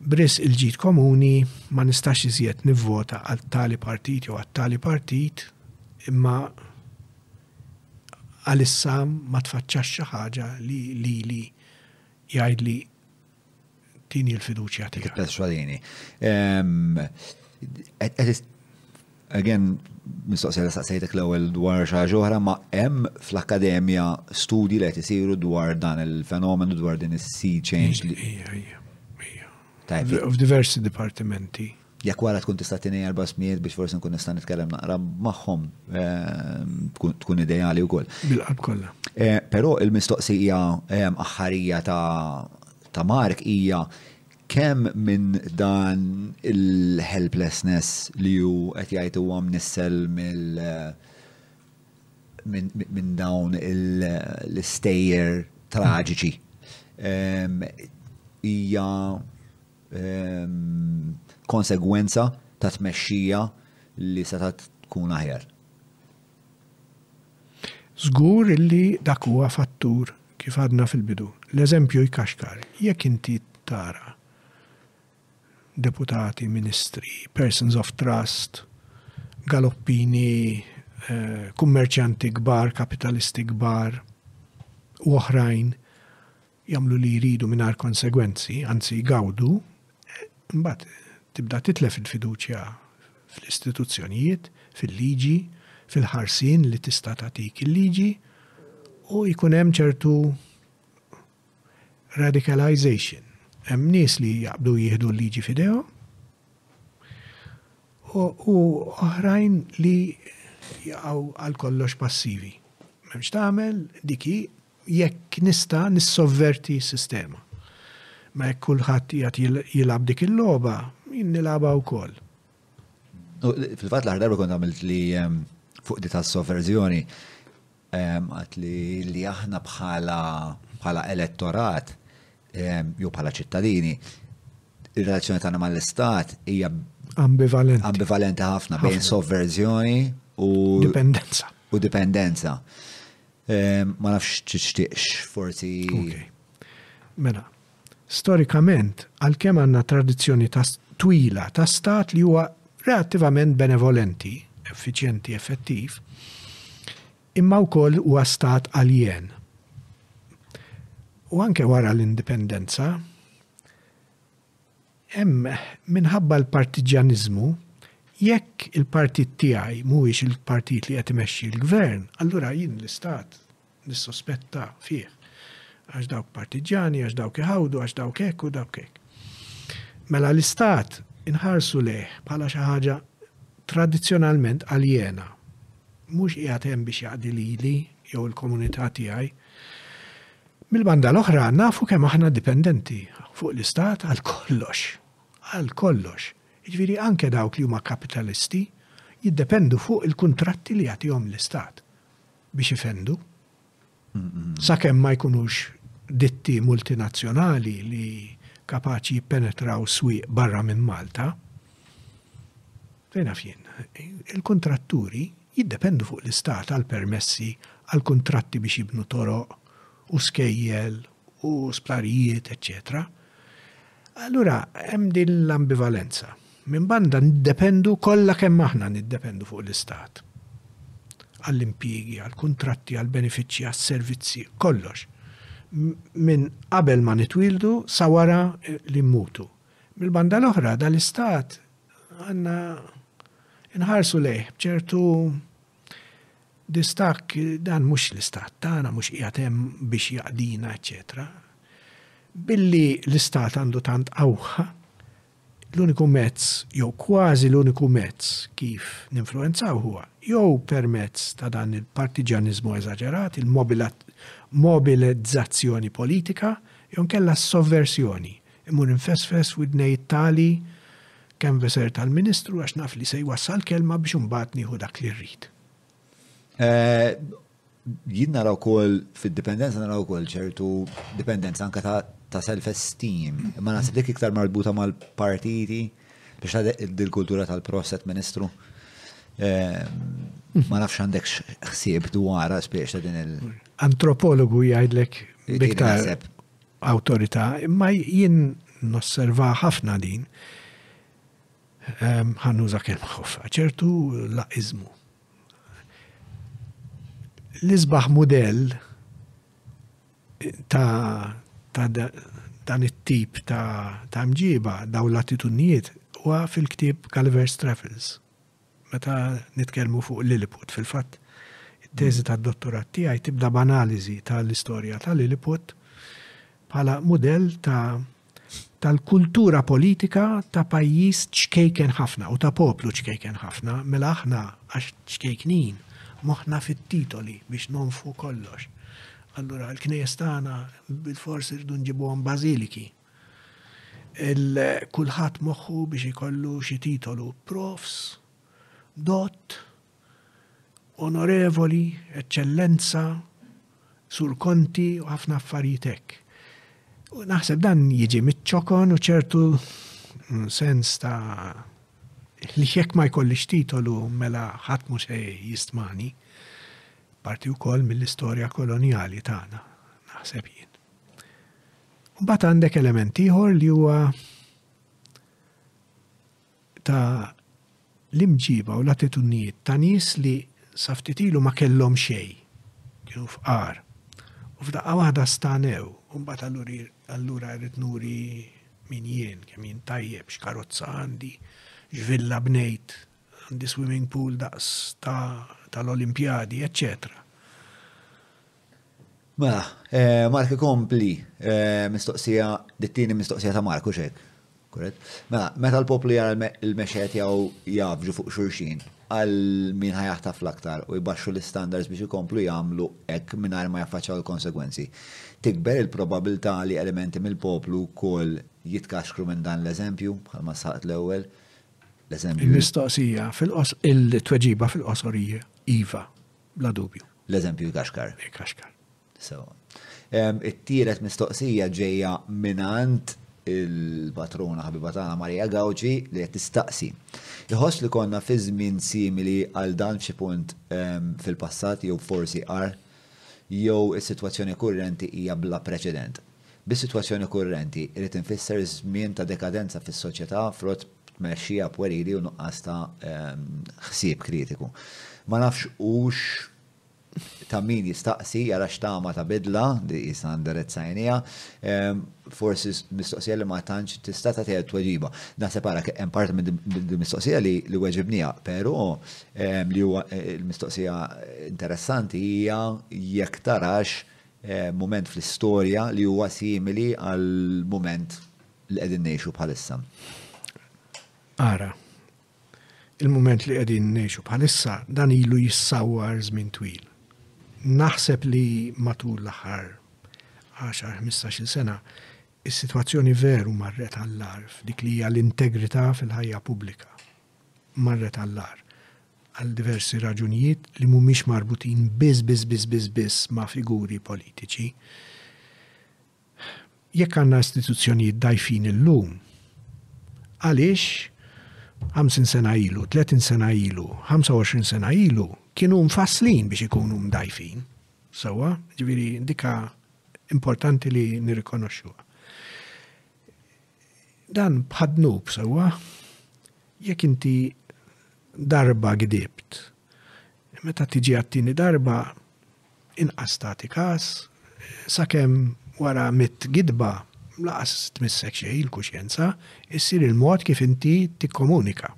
bris il-ġid komuni ma nistax iżjed nivvota għal tali partit jew għal tali partit imma għalissa ma tfaċċax xi ħaġa li li li jgħidli Tini l-fiduċja tiegħek. Tipperswadini. Again, mistoqsija li saqsejtek l-ewwel dwar xi ħaġa oħra, ma hemm fl-akkademja studji li qed isiru dwar dan il-fenomenu dwar din is-sea change li. F'diversi dipartimenti. Jekk wara tkun tista' tini erba' smijiet biex forsi nkun nista' nitkellem naqra magħhom tkun ideali wkoll. Bil-qalb kollha. Però il-mistoqsija aħħarija ta' Mark hija kemm minn dan il-helplessness li hu qed jgħid huwa mnissel mill minn dawn l-istejjer traġiċi hija konsegwenza ta' tmexxija li setgħet tkun aħjar. Żgur illi dak huwa fattur, kif għadna fil-bidu. L-eżempju jkaxkar. Jekk inti tara deputati, ministri, persons of trust, galoppini, kummerċjanti kbar, kapitalisti kbar u oħrajn jagħmlu li jridu mingħajr konsegwenzi, anzi jgawdu, mbagħad tibda titlef il-fiduċja fl-istituzzjonijiet, fil-liġi, fil-ħarsin li tista' tagħtik il-liġi u jkun hemm ċertu radicalization. Hemm nies li jaqbdu jieħdu l-liġi fideo u oħrajn li jaqgħu għal kollox passivi. M'hemmx tagħmel diki Jekk nista' nissovverti s-sistema. Ma jekk kulħadd qiegħed jilgħab dik il-logħba, jien nilgħabha wkoll. Fil-fatt l-aħħar darba kont għamilt li ehm, fuq di tas-sovverżjoni ehm, għat li li aħna bħala bħala elettorat ehm, jew bħala ċittadini ir-relazzjoni tagħna mal-istat hija ambivalenti. Ambivalenti ħafna bejn sovverżjoni u dipendenza. U dipendenza. Ma nafx tixtieqx forsi. Mela, storikament, għalkemm għandna tradizzjoni ta' twila ta' stat li huwa reattivament benevolenti, effiċjenti, effettiv, imma wkoll huwa stat aljen. U anke wara l-indipendenza, Hemm, minħabba l-partiġġjaniżmu, jekk il-partit tiegħi mhuwiex il-partit li qed imexxi l-Gvern, allura jien l-Istat nissospetta fih. Għax dawk partiġġjani, għax dawk iħawdu, għax dawk hekk u dawk hekk. Mela l-Istat inħarsu lejh bħala xi ħaġa tradizzjonalment aljena. Mhux qiegħed hemm biex jaqdi lili jew il-komunità tiegħi. Mill-banda l-oħra, nafu kemm aħna dipendenti fuq l-istat għal kollox, għal kollox. Jiġifieri anke dawk li huma kapitalisti jiddependu fuq il-kuntratti li jagħtihom l-istat biex ifendu. Sakemm ma jkunux ditti multinazzjonali li kapaċi jippenetraw swieq barra minn Malta. Fejn jien, il-kuntratturi jiddependu fuq l-Istat għall-permessi għal kuntratti biex jibnu toroq u skejjel u sptarijiet, eċċetera Allura hemm din l-ambivalenza. Minn banda niddependu, kollha kemm aħna niddependu fuq l-Istat għall-impjiegi, għall-kuntratti, għall-benefiċċji, għas-servizzi, kollox. Minn qabel ma nitwieldu sa wara li mmutu. Mill-banda l-oħra dal-Istat Għanna nħarsu lejh bċertu distak dan mhux l-istat tagħna mhux qiegħed hemm biex jaqdina, eċetera. Billi l-istat għandu tant qawħa, l-uniku mezz jew kważi l-uniku mezz kif ninfluenzaw huwa jew permezz ta' dan il-partiġaniżmu eżaġerat, il-mobilizzazzjoni politika, jew kella s-sovversjoni Immur infesfes widnej it-tali canvasser tal-Ministru għax naf li se jwassal kelma biex imbagħad nieħu dak li rrid. Eh, jien nara wkoll fid-dipendenza nara wkoll ċertu dipendenza anke ta' self-esteem, ma nasib dik iktar marbuta mal-partiti biex ta' dil-kultura tal-proset ministru. Eh, ma nafx għandek xsib dwar spiex ta' din il- Antropologu jgħidlek biktar awtorità, imma jien nosserva ħafna din ehm, ħannuża kelma ħofra, ċertu laqizmu. L-isbaħ modell ta', ta dan it-tip ta', ta mġiba daw l-attitudnijiet huwa fil-ktieb Gulliver's Travels Meta nitkellmu fuq Lilliput, fil-fatt, it-teżi tad-dottorat tiegħi tibda b'analiżi tal-istorja ta' Lilliput bħala mudell ta' tal-kultura politika ta' pajjiż ċkejken ħafna u ta' poplu ċkejken ħafna, mela aħna għax ċkejknin, moħħna fit-titoli biex nonfħu kollox. Allura l-knejjes tagħna bilfors irridu nġibuhom bażiliki. Il kulħadd moħħu biex ikollu xi titolu, Profs. Dott. Onorevoli, Eċċellenza, Sur Konti u ħafna affarijiet hekk. U naħseb dan jiġi miċ-ċokon u ċertu mm, sens ta' li jekk ma jkollix titolu mela ħadd mhux jistmani parti wkoll mill-istorja koloniali tagħna, naħseb jien. Mbagħad għandek element ieħor li huwa ta' l-imġiba u l-attitudnijiet ta' nies li sa ftit ilu ma kellhom xejn, kienu fqar. U f'daqqa waħda stanew, u mbagħad allura rrid nuri min jien, kemm jien tajjeb, x'karozza għandi, x'villa bnejt, għandi swimming pool daqs ta' l-Olimpjadi, eċċetera. Mela, Mark ikompli mistoqsija, dit-tieni mistoqsija ta' Mark, u xek. Korrett? Mela, meta l-poplu jara l-mexja tiegħu jafġu fuq xurxin, għal min ħajaħtaf l-aktar u jbaxxu l-istandards biex ikomplu jagħmlu hekk mingħajr ma jaffaċċaw il-konsegwenzi. Tikber il-probabiltà li elementi mill-poplu wkoll jitkaxkru minn dan l-eżempju, bħalma sħaqt l-ewwel, l-eżempju. Il-mistoqsija, il-tweġiba fil-qosor hi iva. Bla dubju. L-eżempju jkaxkar. Jkaxkar. So, it-tielet mistoqsija ġejja minant il-patruna ħabiba tagħna Marija Gawċi li qed tistaqsi. Iħoss li konna fi żmien simili għal dan f'xi punt fil-passat jew forsi qar jew is-sitwazzjoni kurrenti hija bla preċedent. Bis-sitwazzjoni kurrenti rrid infisser iż-żmien ta' dekadenza fis-soċjetà frott tmexxija pwerili u nuqqas ta' ħsieb kritiku. Ma nafx hux ta' min jistaqsi, jara x'tama ta' bidla, li qisna ndirizzajniha, forsi mistoqsija li ma tantx tista' tagħtiha tweġiba. Naħseb ara hemm parti mill-mistoqsija li weġibniha, però li huwa l-mistoqsija interessanti hija jekk tarax Mument fl-istorja li huwa simili għall-mument li qegħdin ngħixu bħalissa. Ara, il-mument li qegħdin ngħixu bħalissa dan ilu jissawwar żmien twil. Naħseb li matul l-aħħar 10-15 sena is-sitwazzjoni veru marret għall-ar f'dik li hija l-integrità fil-ħajja pubblika. Marret għall-ar. għal diversi raġunijiet li mhumiex marbutin biss biss biss biss biss ma' figuri politiċi. Jekk għandna istituzzjonijiet dajfin illum, għaliex 50 sena ilu, 30 sena ilu, 25 sena ilu, kienu mfasslin biex ikunu mdajfin. Sawa, ġviri, dika importanti li nirrikonoxxuha. Dan bħad-dnub sewwa. Jekk inti darba gdibt, meta tiġi għat-tieni darba inqas tagħti każ, sakemm wara mitt gidba lanqas tmissek xejn il-kuxjenza, issir il-mod kif inti tikkomunika.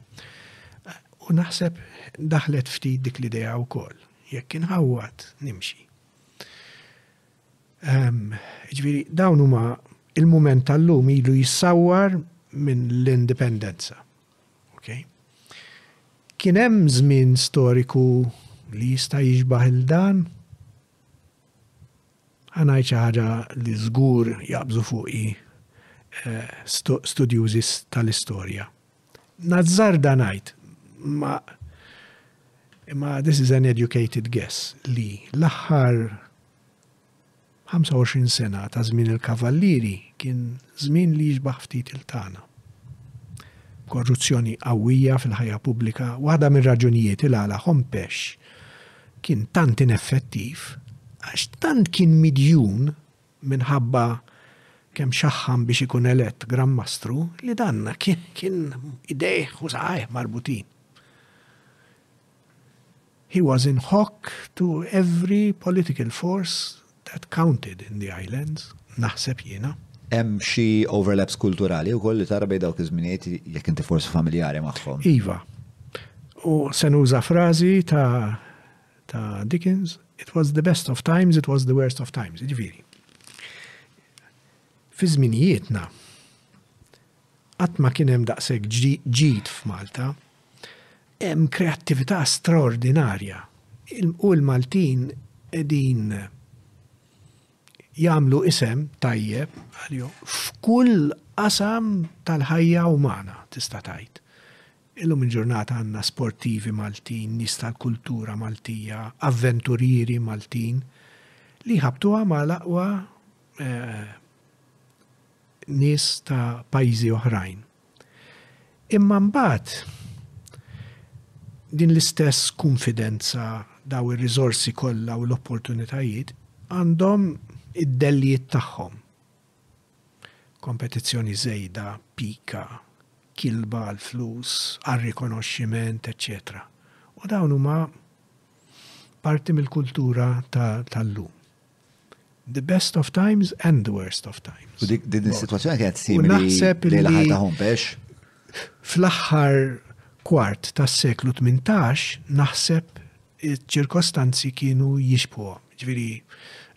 U naħseb daħlet ftit dik l-idea wkoll. Jekk inħawwad, nimxi. Ġifieri dawn huma il-mument tal-lum ilu jissawwar minn l-indipendenza. Okay? Kien hemm żmien storiku li jista' jiġbaħ il dan? Ħanajt xi ħaġa li żgur jaqbżu fuqi eh, studjużi tal-istorja. Nazzarda ngħid, ma imma this is an educated guess, li l-aħħar 25 sena ta' żmien il-kavallieri kien żmien li jiġbaħ ftit il-tana. Korruzzjoni qawwija fil-ħajja pubblika, waħda mir-raġunijiet il għala ħompex kien tant ineffettiv għax tant kien midjun minħabba kemm xaħħam biex ikun elett Gran Mastru, li dan kien idejh u saqajh marbutin. He was in hock to every political force that counted in the islands, naħseb jiena. Hemm xi overlaps kulturali wkoll li tara bejn dawk iż-żminijiet jekk inti forsi familjari magħhom. Iva. U se nuża frażi ta' ta' Dickens, it was the best of times, it was the worst of times, ġviri. Fi żminijietna, qatt ma kien hemm daqshekk ġid f'Malta, hemm kreattività straordinarja. U l-Maltin qegħdin jagħmlu isem tajjeb għalihom f'kull qasam tal-ħajja umana tista' tgħid. Illum il-ġurnata għandna sportivi Maltin, nies tal-kultura Maltija, avventurieri Maltin li jħabbtuha ma' l-aqwa nies ta' pajjiżi oħrajn. Imma mbagħad din l-istess kunfidenza, dawn ir-riżorsi kollha u l-opportunitajiet għandhom id-delljiet tagħhom. kompetizzjoni żejda, pika, kilba għall-flus, għar-rikonoxximent, eċċetera U dawn huma parti mill-kultura tal-lum. The best of times and the worst of times. U dik din is-sitwazzjoni kienet simili. Naħseb li l-aħħar ta' Hompex. Fl-aħħar kwart tas-seklu 18 naħseb iċ-ċirkostanzi kienu jixbħu. Ġifieri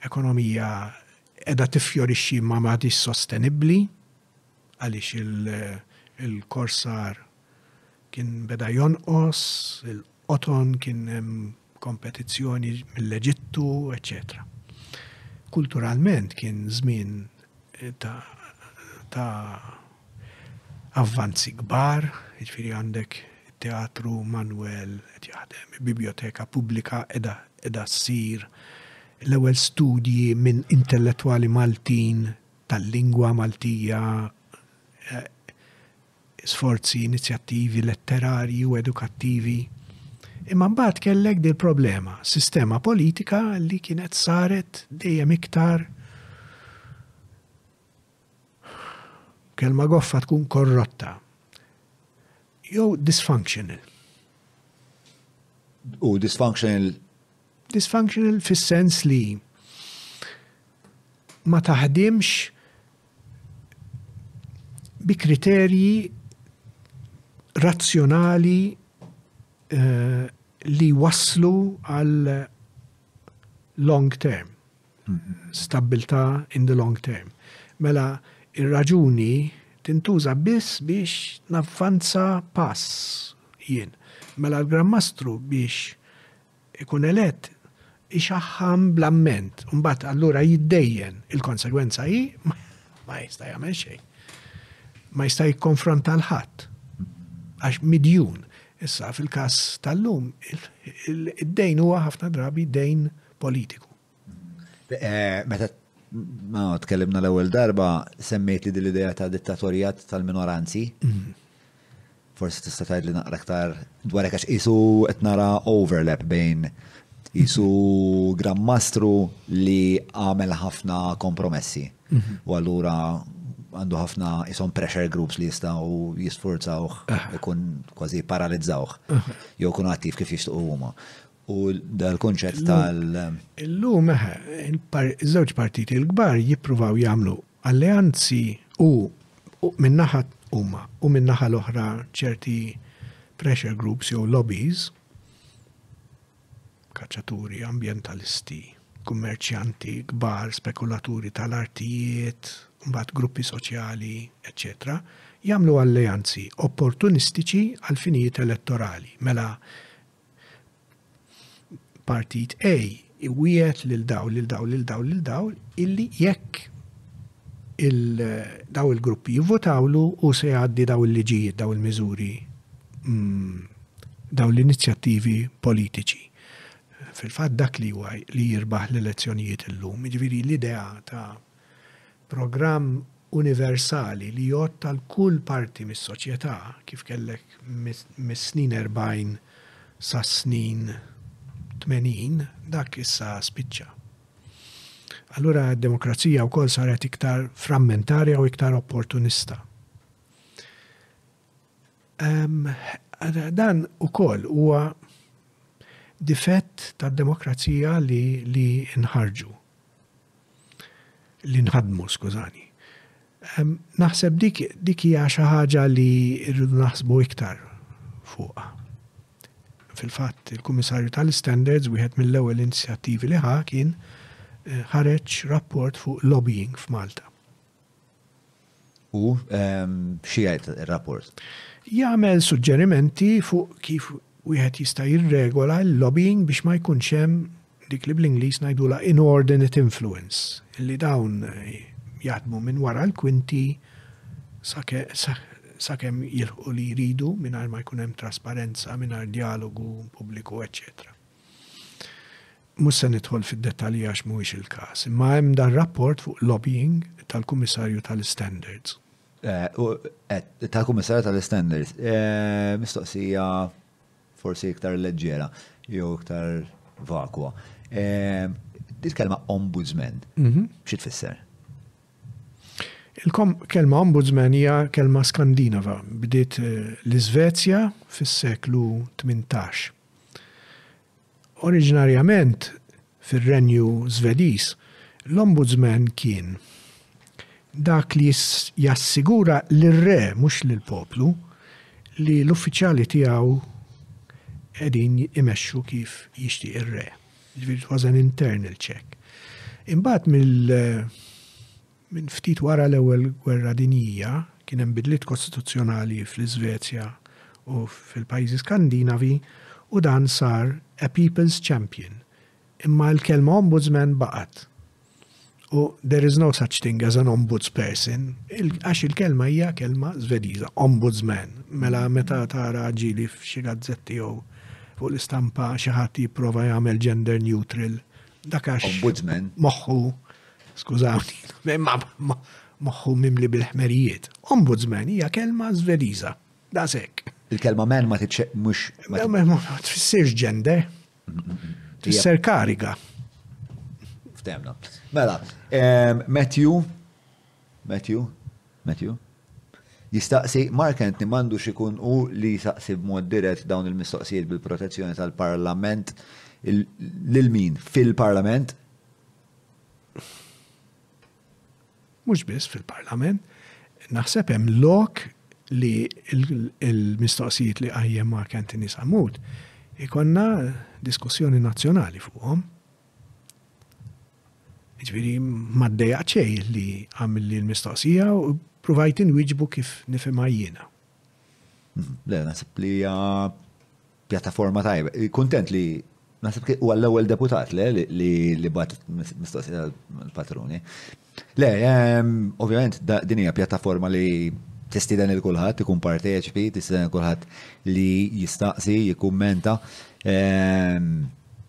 ekonomija Qiegħda tiffjorixxi imma m'għadhiex sostenibbli għaliex il-korsar kien beda jonqos, il-qoton kien hemm kompetizzjoni mill-Eġittu, eċċetera. Kulturalment kien żmien ta' avvanzi kbar, jiġifieri għandek it-teatru manwel qed jaħdem, il-bibljoteka pubblika qiegħda qiegħda ssir, l-ewwel studji minn intellettwali Maltin tal-lingwa Maltija, sforzi, inizjattivi letterarji u edukattivi. Imma mbagħad kellek dil problema, sistema politika li kienet saret dejjem iktar Kelma goffa tkun korrotta jew dysfunctional. U dysfunctional? Dysfunctional fis-sens li ma taħdimx bi kriterji razzjonali eh, li waslu għal long term. stabbiltà in the long term. Mela ir-raġuni tintuża biss biex navvanza pass jien. Mela l-Gran Mastru biex ikun elett ixaħħam bl-amment, u mbagħad allura jiddejjen il-konsegwenza hi ma jista' jagħmel xejn. Ma jista' jikkonfronta l-ħadd għax midjun. Issa fil-każ tal-lum id-dejn huwa ħafna drabi dejn politiku. Eh, meta ma tkellimna l-ewwel darba semmejt li dil-idea ta' dittatorjat tal-minoranzi. Mhm. Forsi tista' tgħid li naqra aktar dwar hekk għax isu qed nara overlap bejn isu mhm. grammastru li għamel ħafna kompromessi. Mhm. U allura għandu ħafna isom pressure groups li jistaw jisfurzawh, ikun kważi paralizzawh, jew kun attiv kif jixtuqu huma. u dal-kunċett tal. Illum, eħe, iż-żewġ partiti l-kbar jippruvaw jagħmlu alleanzi u minn naħa huma u minn naħa l-oħra ċerti pressure groups jew lobbies, kaċċaturi, ambjentalisti, kummerċjanti, kbar, spekulaturi tal-artijiet, mbagħad gruppi soċjali, eċċetera, jagħmlu alleanzi opportunistiċi għal finijiet elettorali. Mela Partit A iwiet lil dawl, lil dawl, lil dawl, lil dawl, illi jekk daw il-gruppi jivvotawlu u se jgħaddi daw il-liġijiet, daw il-miżuri, mm, daw l-inizjattivi politiċi. Fil-fatt dak li li jirbaħ l-elezzjonijiet illum, ġviri l-idea ta' programm universali li jgħodd għal kull parti mis-soċjetà, kif kellek mis-snin erbgħin sas-snin tmenin, dak issa spiċċa. Allura d-demokrazija wkoll saret iktar frammentarja u iktar opportunista. Dan ukoll huwa difett tad-demokrazija li li nħarġu. Li nħadmu, skużani. Naħseb dik dik hija xi ħaġa li rridu naħsbu iktar fuqha. Fil-fatt, il-Kummissarju tal-Standards wieħed mill-ewwel inizjattivi li ħa kien eh, ħareġ rapport fuq lobbying f'Malta. U ehm, xijajt il-rapport? Jagħmel suġġerimenti fuq kif wieħed jista' jirregola l-lobbying biex ma jkunx hemm dik li bl-Ingliż ngħidula inordinate influence, li dawn jaħdmu minn wara l-kwinti sakemm jilħu li jridu mingħajr ma jkun hemm trasparenza, mingħajr dialogu pubbliku, eċċetera. Mhux se nidħol fid-dettalji għax mhuwiex il-każ, imma hemm dan rapport fuq lobbying tal-Kummissarju tal-Istandards. Tal-Kummissarju tal-Istandards. Mistoqsija forsi iktar leġġera jew iktar vakwa. Il-kelma ombudsman, mhm. xi tfisser? Il-kelma ombudsman hija kelma skandinava. Bdiet eh, l-Iżvezja fis-seklu 18 Oriġinarjament, fir-Renju Żvediż, l-Ombudsman kien dak li jassigura lir-re, mhux lill-poplu, li l-uffiċjali tiegħu qegħdin imexxu kif jixtieq ir-re. Jiġifieri it was an internal check. Imbagħad mill. Minn ftit wara l-Ewwel Gwerra Dinjija, kien hemm bidliet kostituzzjonali fl-Iżvezja u fil-pajjiżi Skandinavi u dan sar a people's champion, imma l-kelma ombudsman baqgħet. U there is no such thing as an ombudsperson, għax il-kelma hija kelma Żvediża, ombudsman. Mela meta tara ġieli f'xi gazzetti jew fuq l-istampa xi ħadd jipprova jagħmel gender neutral, dak għax moħħu Skużawni, imma moħħu mimli bil-ħmerijiet. Ombudsman hija kelma Svediża, daqshekk. Il-kelma man ma titx mhux. Ma tfissirx ġender. Tisser kariga. Ftemna. Mela, Matthew, Matthew, Matthew, jistaqsi Mark Anthony mandu xikun u li jistaqsi b'mod dirett dawn il-mistoqsijiet bil-protezzjoni tal-parlament l-min fil-parlament Mhux biss fil-Parlament, naħseb hemm lok li l-mistoqsijiet li qajjem Mark Anthony Samut ikonna diskussjoni nazzjonali fuqhom. Ġviri, maddeja ċej li għamil li l-mistoqsija u provajt inwiġbu kif nifimha jiena. Le, nasib li Pjattaforma tajba. Kuntent li naħseb li huwa l-ewwel deputat le li bat mistoqsija l-patruni. Le, ehm, ovvjament din hija pjattaforma li tistiden il kulħadd ikun parteċipi, tistiden il kulħadd li jistaqsi, jikkummenta. Ehm,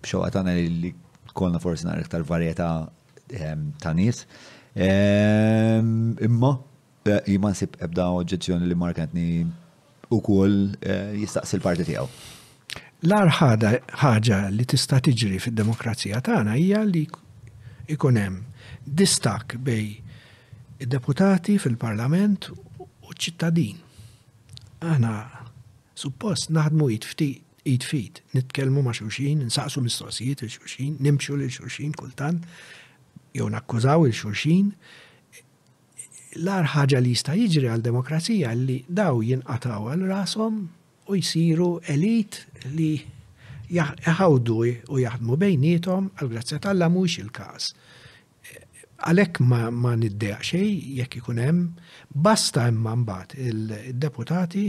Xoqa tagħna li konna forsi nara iktar varjetà ehm, ta' nies. Imma Jien ma nsib ebda oġġezzjoni li Mark Anthony ukoll jistaqsi l-parti tiegħu. L-agħar ħaġa li tista' tiġri fid-demokrazija tagħna hija li jkun hemm distakk bejn id-deputati fil-Parlament u ċ-ċittadin. Aħna suppost naħdmu id f'id id f'id, nitkellmu ma' xulxin, nsaqsu mistoqsijiet il xulxin, nimxu lil xulxin kultant, jew nakkużaw il xulxin, L-agħar ħaġa li jista' jiġri għal demokrazija li daw jinqatgħu għal rashom u jsiru elite li iħawdu u jaħdmu bejniethom, għall-grazzja t'Alla mhuwiex il-każ. Għalhekk ma niddejjaq xejn jekk ikun hemm, basta imma mbagħad id-deputati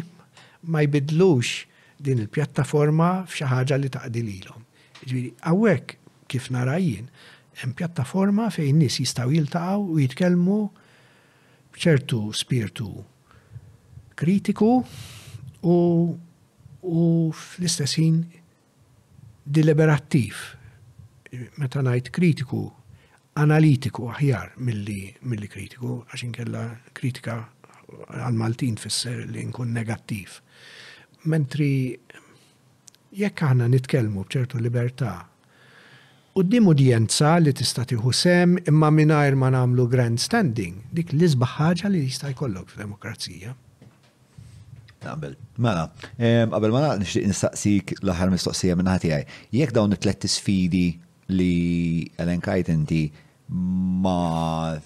ma jbiddlux din il-pjattaforma f'xi ħaġa li taqdi lilhom. Jiġifieri hawnhekk, kif nara jien, hemm pjattaforma fejn in-nies jistgħu jiltaqgħu u jitkellmu b'ċertu spirtu kritiku u u fl-istess ħin deliberattiv. Meta ngħid kritiku, analitiku aħjar milli milli kritiku, għax inkella kritika għal-Maltin tfisser li nkun negattiv. Mentri Jekk aħna nitkellmu b'ċertu libertà quddiem udjenza li tista' tieħu sehem imma mingħajr ma nagħmlu grandstanding, dik l-isbaħ ħaġa li jista' jkollok f'demokrazija. Naqbel. Mela, qabel ma naqgħod nixtieq nistaqsik l-aħħar mistoqsija minn ħati għaj. Jekk dawn it-tlet isfidi li elenkajt inti ma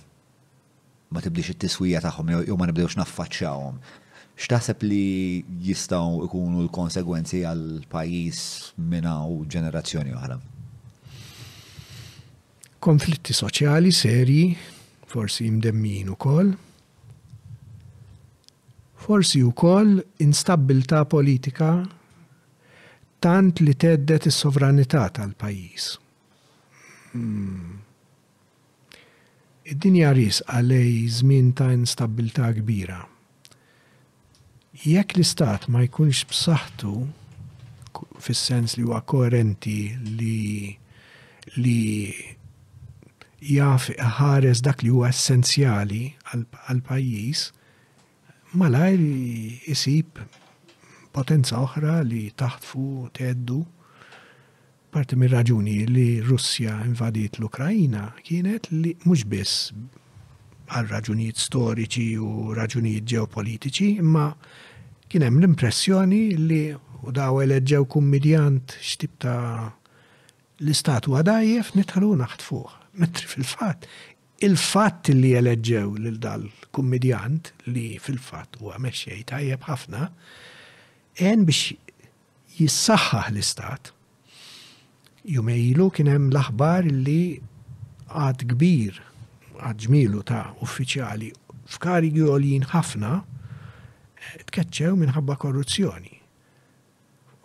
ma tibdiex it-tiswija tagħhom jew ma nibdewx naffaċċawhom, x'taħseb li jistgħu jkunu l-konsegwenzi għall-pajjiż minn hawn ġenerazzjoni oħra? Konflitti soċjali serji, forsi mdemmijin ukoll. Forsi wkoll instabbiltà politika tant li thedded is-sovranità tal-pajjiż. Id-dinja riesqa lejn żmien ta' instabbiltà kbira. Jekk l-istat ma jkunx b'saħħtu, fis-sens li huwa koerenti li li jaf iħares dak li huwa essenzjali għall-pajjiż, malajr isib potenza oħra li taħtfu, theddhu. Parti mir-raġuni li r-Russja invadiet l-Ukraina kienet li mhux biss għal raġunijiet storiċi u raġunijiet ġeopolitiċi, imma kien hemm l-impressjoni li u daw eleġġew kummidjant x'tip ta' l-istat huwa dgħajjef nidħlu naħtfuh. Mentri fil-fatt, il-fatt li eleġġew lil dal-kummidjant li fil-fatt huwa mexxej tajjeb ħafna għen biex jissaħħaħ l-istat. Jumej ilu kien hemm l-aħbar li għadd kbir, għadd ġmielu ta' uffiċjali f'karigi għoljin ħafna tkeċċew minħabba korruzzjoni.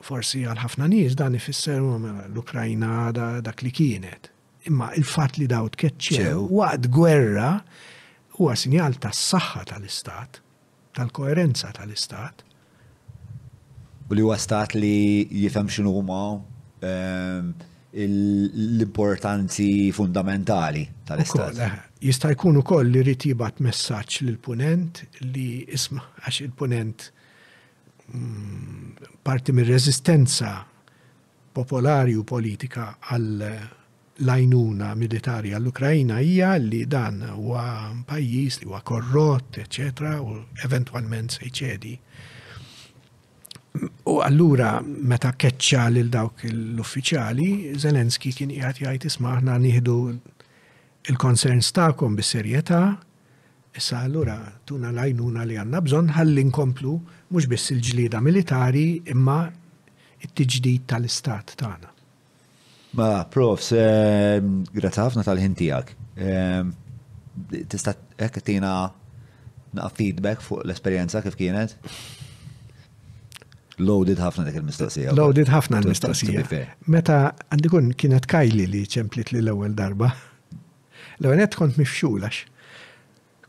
Forsi għal ħafna nies dan ifisser mela, l-Ukrajna dak li kienet. Imma il-fatt li daw tkeċċew waqt gwerra huwa sinjal tas-saħħa tal-istat tal-koerenza tal-Istat, u li huwa Stat li jifhem x'inhuma l-importanzi fundamentali tal-Istat. Ukoll, eħe. Jista' jkun ukoll li ried jibgħat messaġġ lill-Punent li, isma', għax il-Punent parti mir-reżistenza popolari u politika għall-għajnuna militari għall-Ukraina hija li dan huwa pajjiż li huwa korrott, eċċetera, u eventwalment se jċedi. U allura meta keċċa lil dawk l-uffiċjali, Zelenski kien qiegħed jgħid isma' aħna nieħdu il-concerns tagħkom bis-serjetà, Issa allura tuna l-għajnuna li għandna bżonn ħalli nkomplu mhux biss il-ġlieda militari imma t-tiġdid tal-istat tagħna. Mela, profs, grazzi ħafna tal-ħin tiegħek. Tista' hekk tina naqaf feedback fuq l-esperjenza kif kienet? Loaded ħafna dik il-mistoqsija. Loaded ħafna l-mistoqsija. Meta għandikun kienet Kajli li ċemplit li l-ewwel darba. L-ewwel nett kont mifxul għax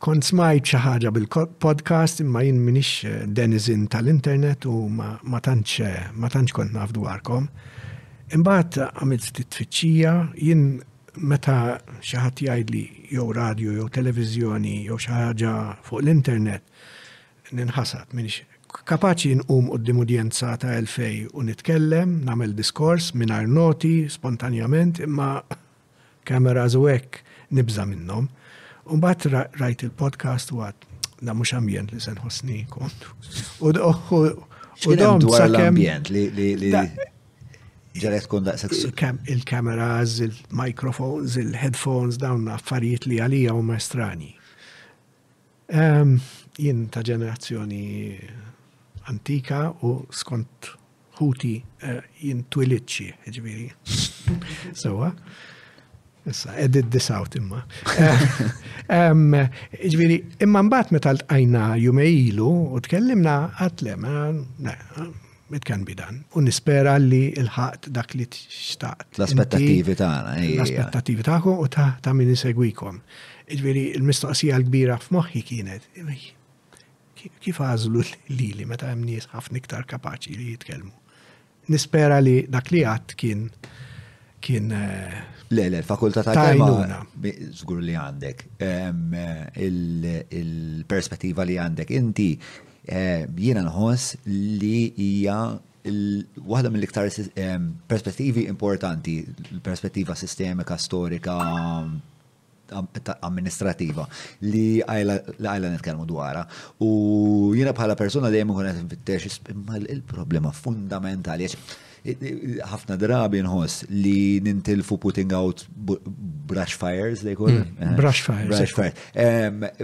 kont smajt xi ħaġa bil-podcast imma jien minix denizen tal-internet u ma tantx ma tantx kont naf dwarkom. Imbagħad għamilt ftit tfittxija, jien meta xi ħadd jgħidli jew radju jew televiżjoni jew xi ħaġa fuq l-internet ninħasad minix kapaċi nqum qudiem udjenza ta' elfej u nitkellem, nagħmel diskors mingħajr noti, spontanjament, imma Cameras u hekk nibża' minnhom. U mbagħad rajt il-podcast u għad da mhux ambjent li se nħossni kont. U dom dwar l-ambjent li ġara tkun daqshekk. Il-kameras, il-microphones, il-headphones dawn affarijiet li għalija huma strani. Ehm, jien ta' ġenerazzjoni antika u skont Ħuti eh, jien twilidxi, ġifieri. Sewwa. Issa, edit this out imma. Ġviri, imma mbaħt meta l-tqajna jumejlu u tkellimna għatlem, it can be done. U nispera li l-ħaqt dak li xtaqt. L-aspettativi tagħna. L-aspettativi tagħkom u ta' min isegwikom. Ġviri, il-mistoqsija l-kbira f'moħħi kienet, Kif għażlu lili meta hemm nies ħafna iktar kapaċi li jitkellmu? Nispera li dak li għadd kien kien eh, Le, le, fakulta ta' kelma. Zgur li għandek. Il-perspettiva li għandek inti eh, jiena nħoss li hija waħda mill-iktar perspettivi importanti, l-perspettiva sistemika, storika, amministrativa li għajla nitkellmu dwarha. U jiena bħala persuna dejjem ikun qed nfittex il-problema fundamentali ħafna drabi nħoss li nintilfu putting out brush fires li jkun. Mm, eh, brush fires. Brush fires.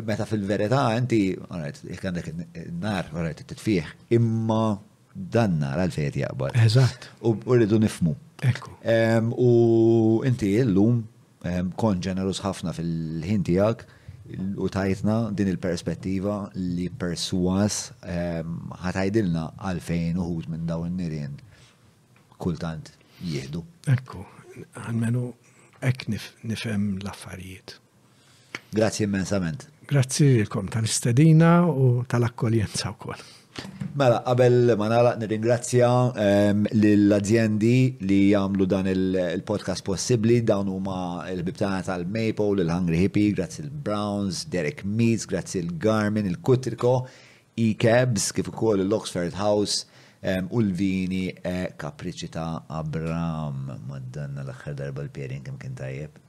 Meta fil-verità inti, għanet, jek għandek nar, għanet, t-tfiħ, imma Dan nara għalfejn qed jaqbad. Eżatt. U rridu nifmu. Ekku. U inti llum kon ġenerus ħafna fil-ħin tiegħek u tajtna din il-perspettiva li perswas ħatajdilna għalfejn uħud minn dawn in-nirien kultant jieħdu. Ekku, għalmenu ek nifhem l-affarijiet. Grazzi immensament. Grazzi lilkom tal-istedina u tal-akkoljenza wkoll. Mela, qabel ma nagħlaq nirringrazzja ehm, lill-azjendi li jagħmlu dan il-podcast possibbli, dawn huma l-ħbib tagħna tal-Maple, il-Hungry Hippie, grazzi l-Browns, Derek Meats, grazzi l-Garmin, il-Kutriko, e-Cabs, kif ukoll l-Oxford House ehm, u l-vini eh, kapriċi ta' Abram. Maddanna l-aħħar darba l-pairing kemm kien tajjeb.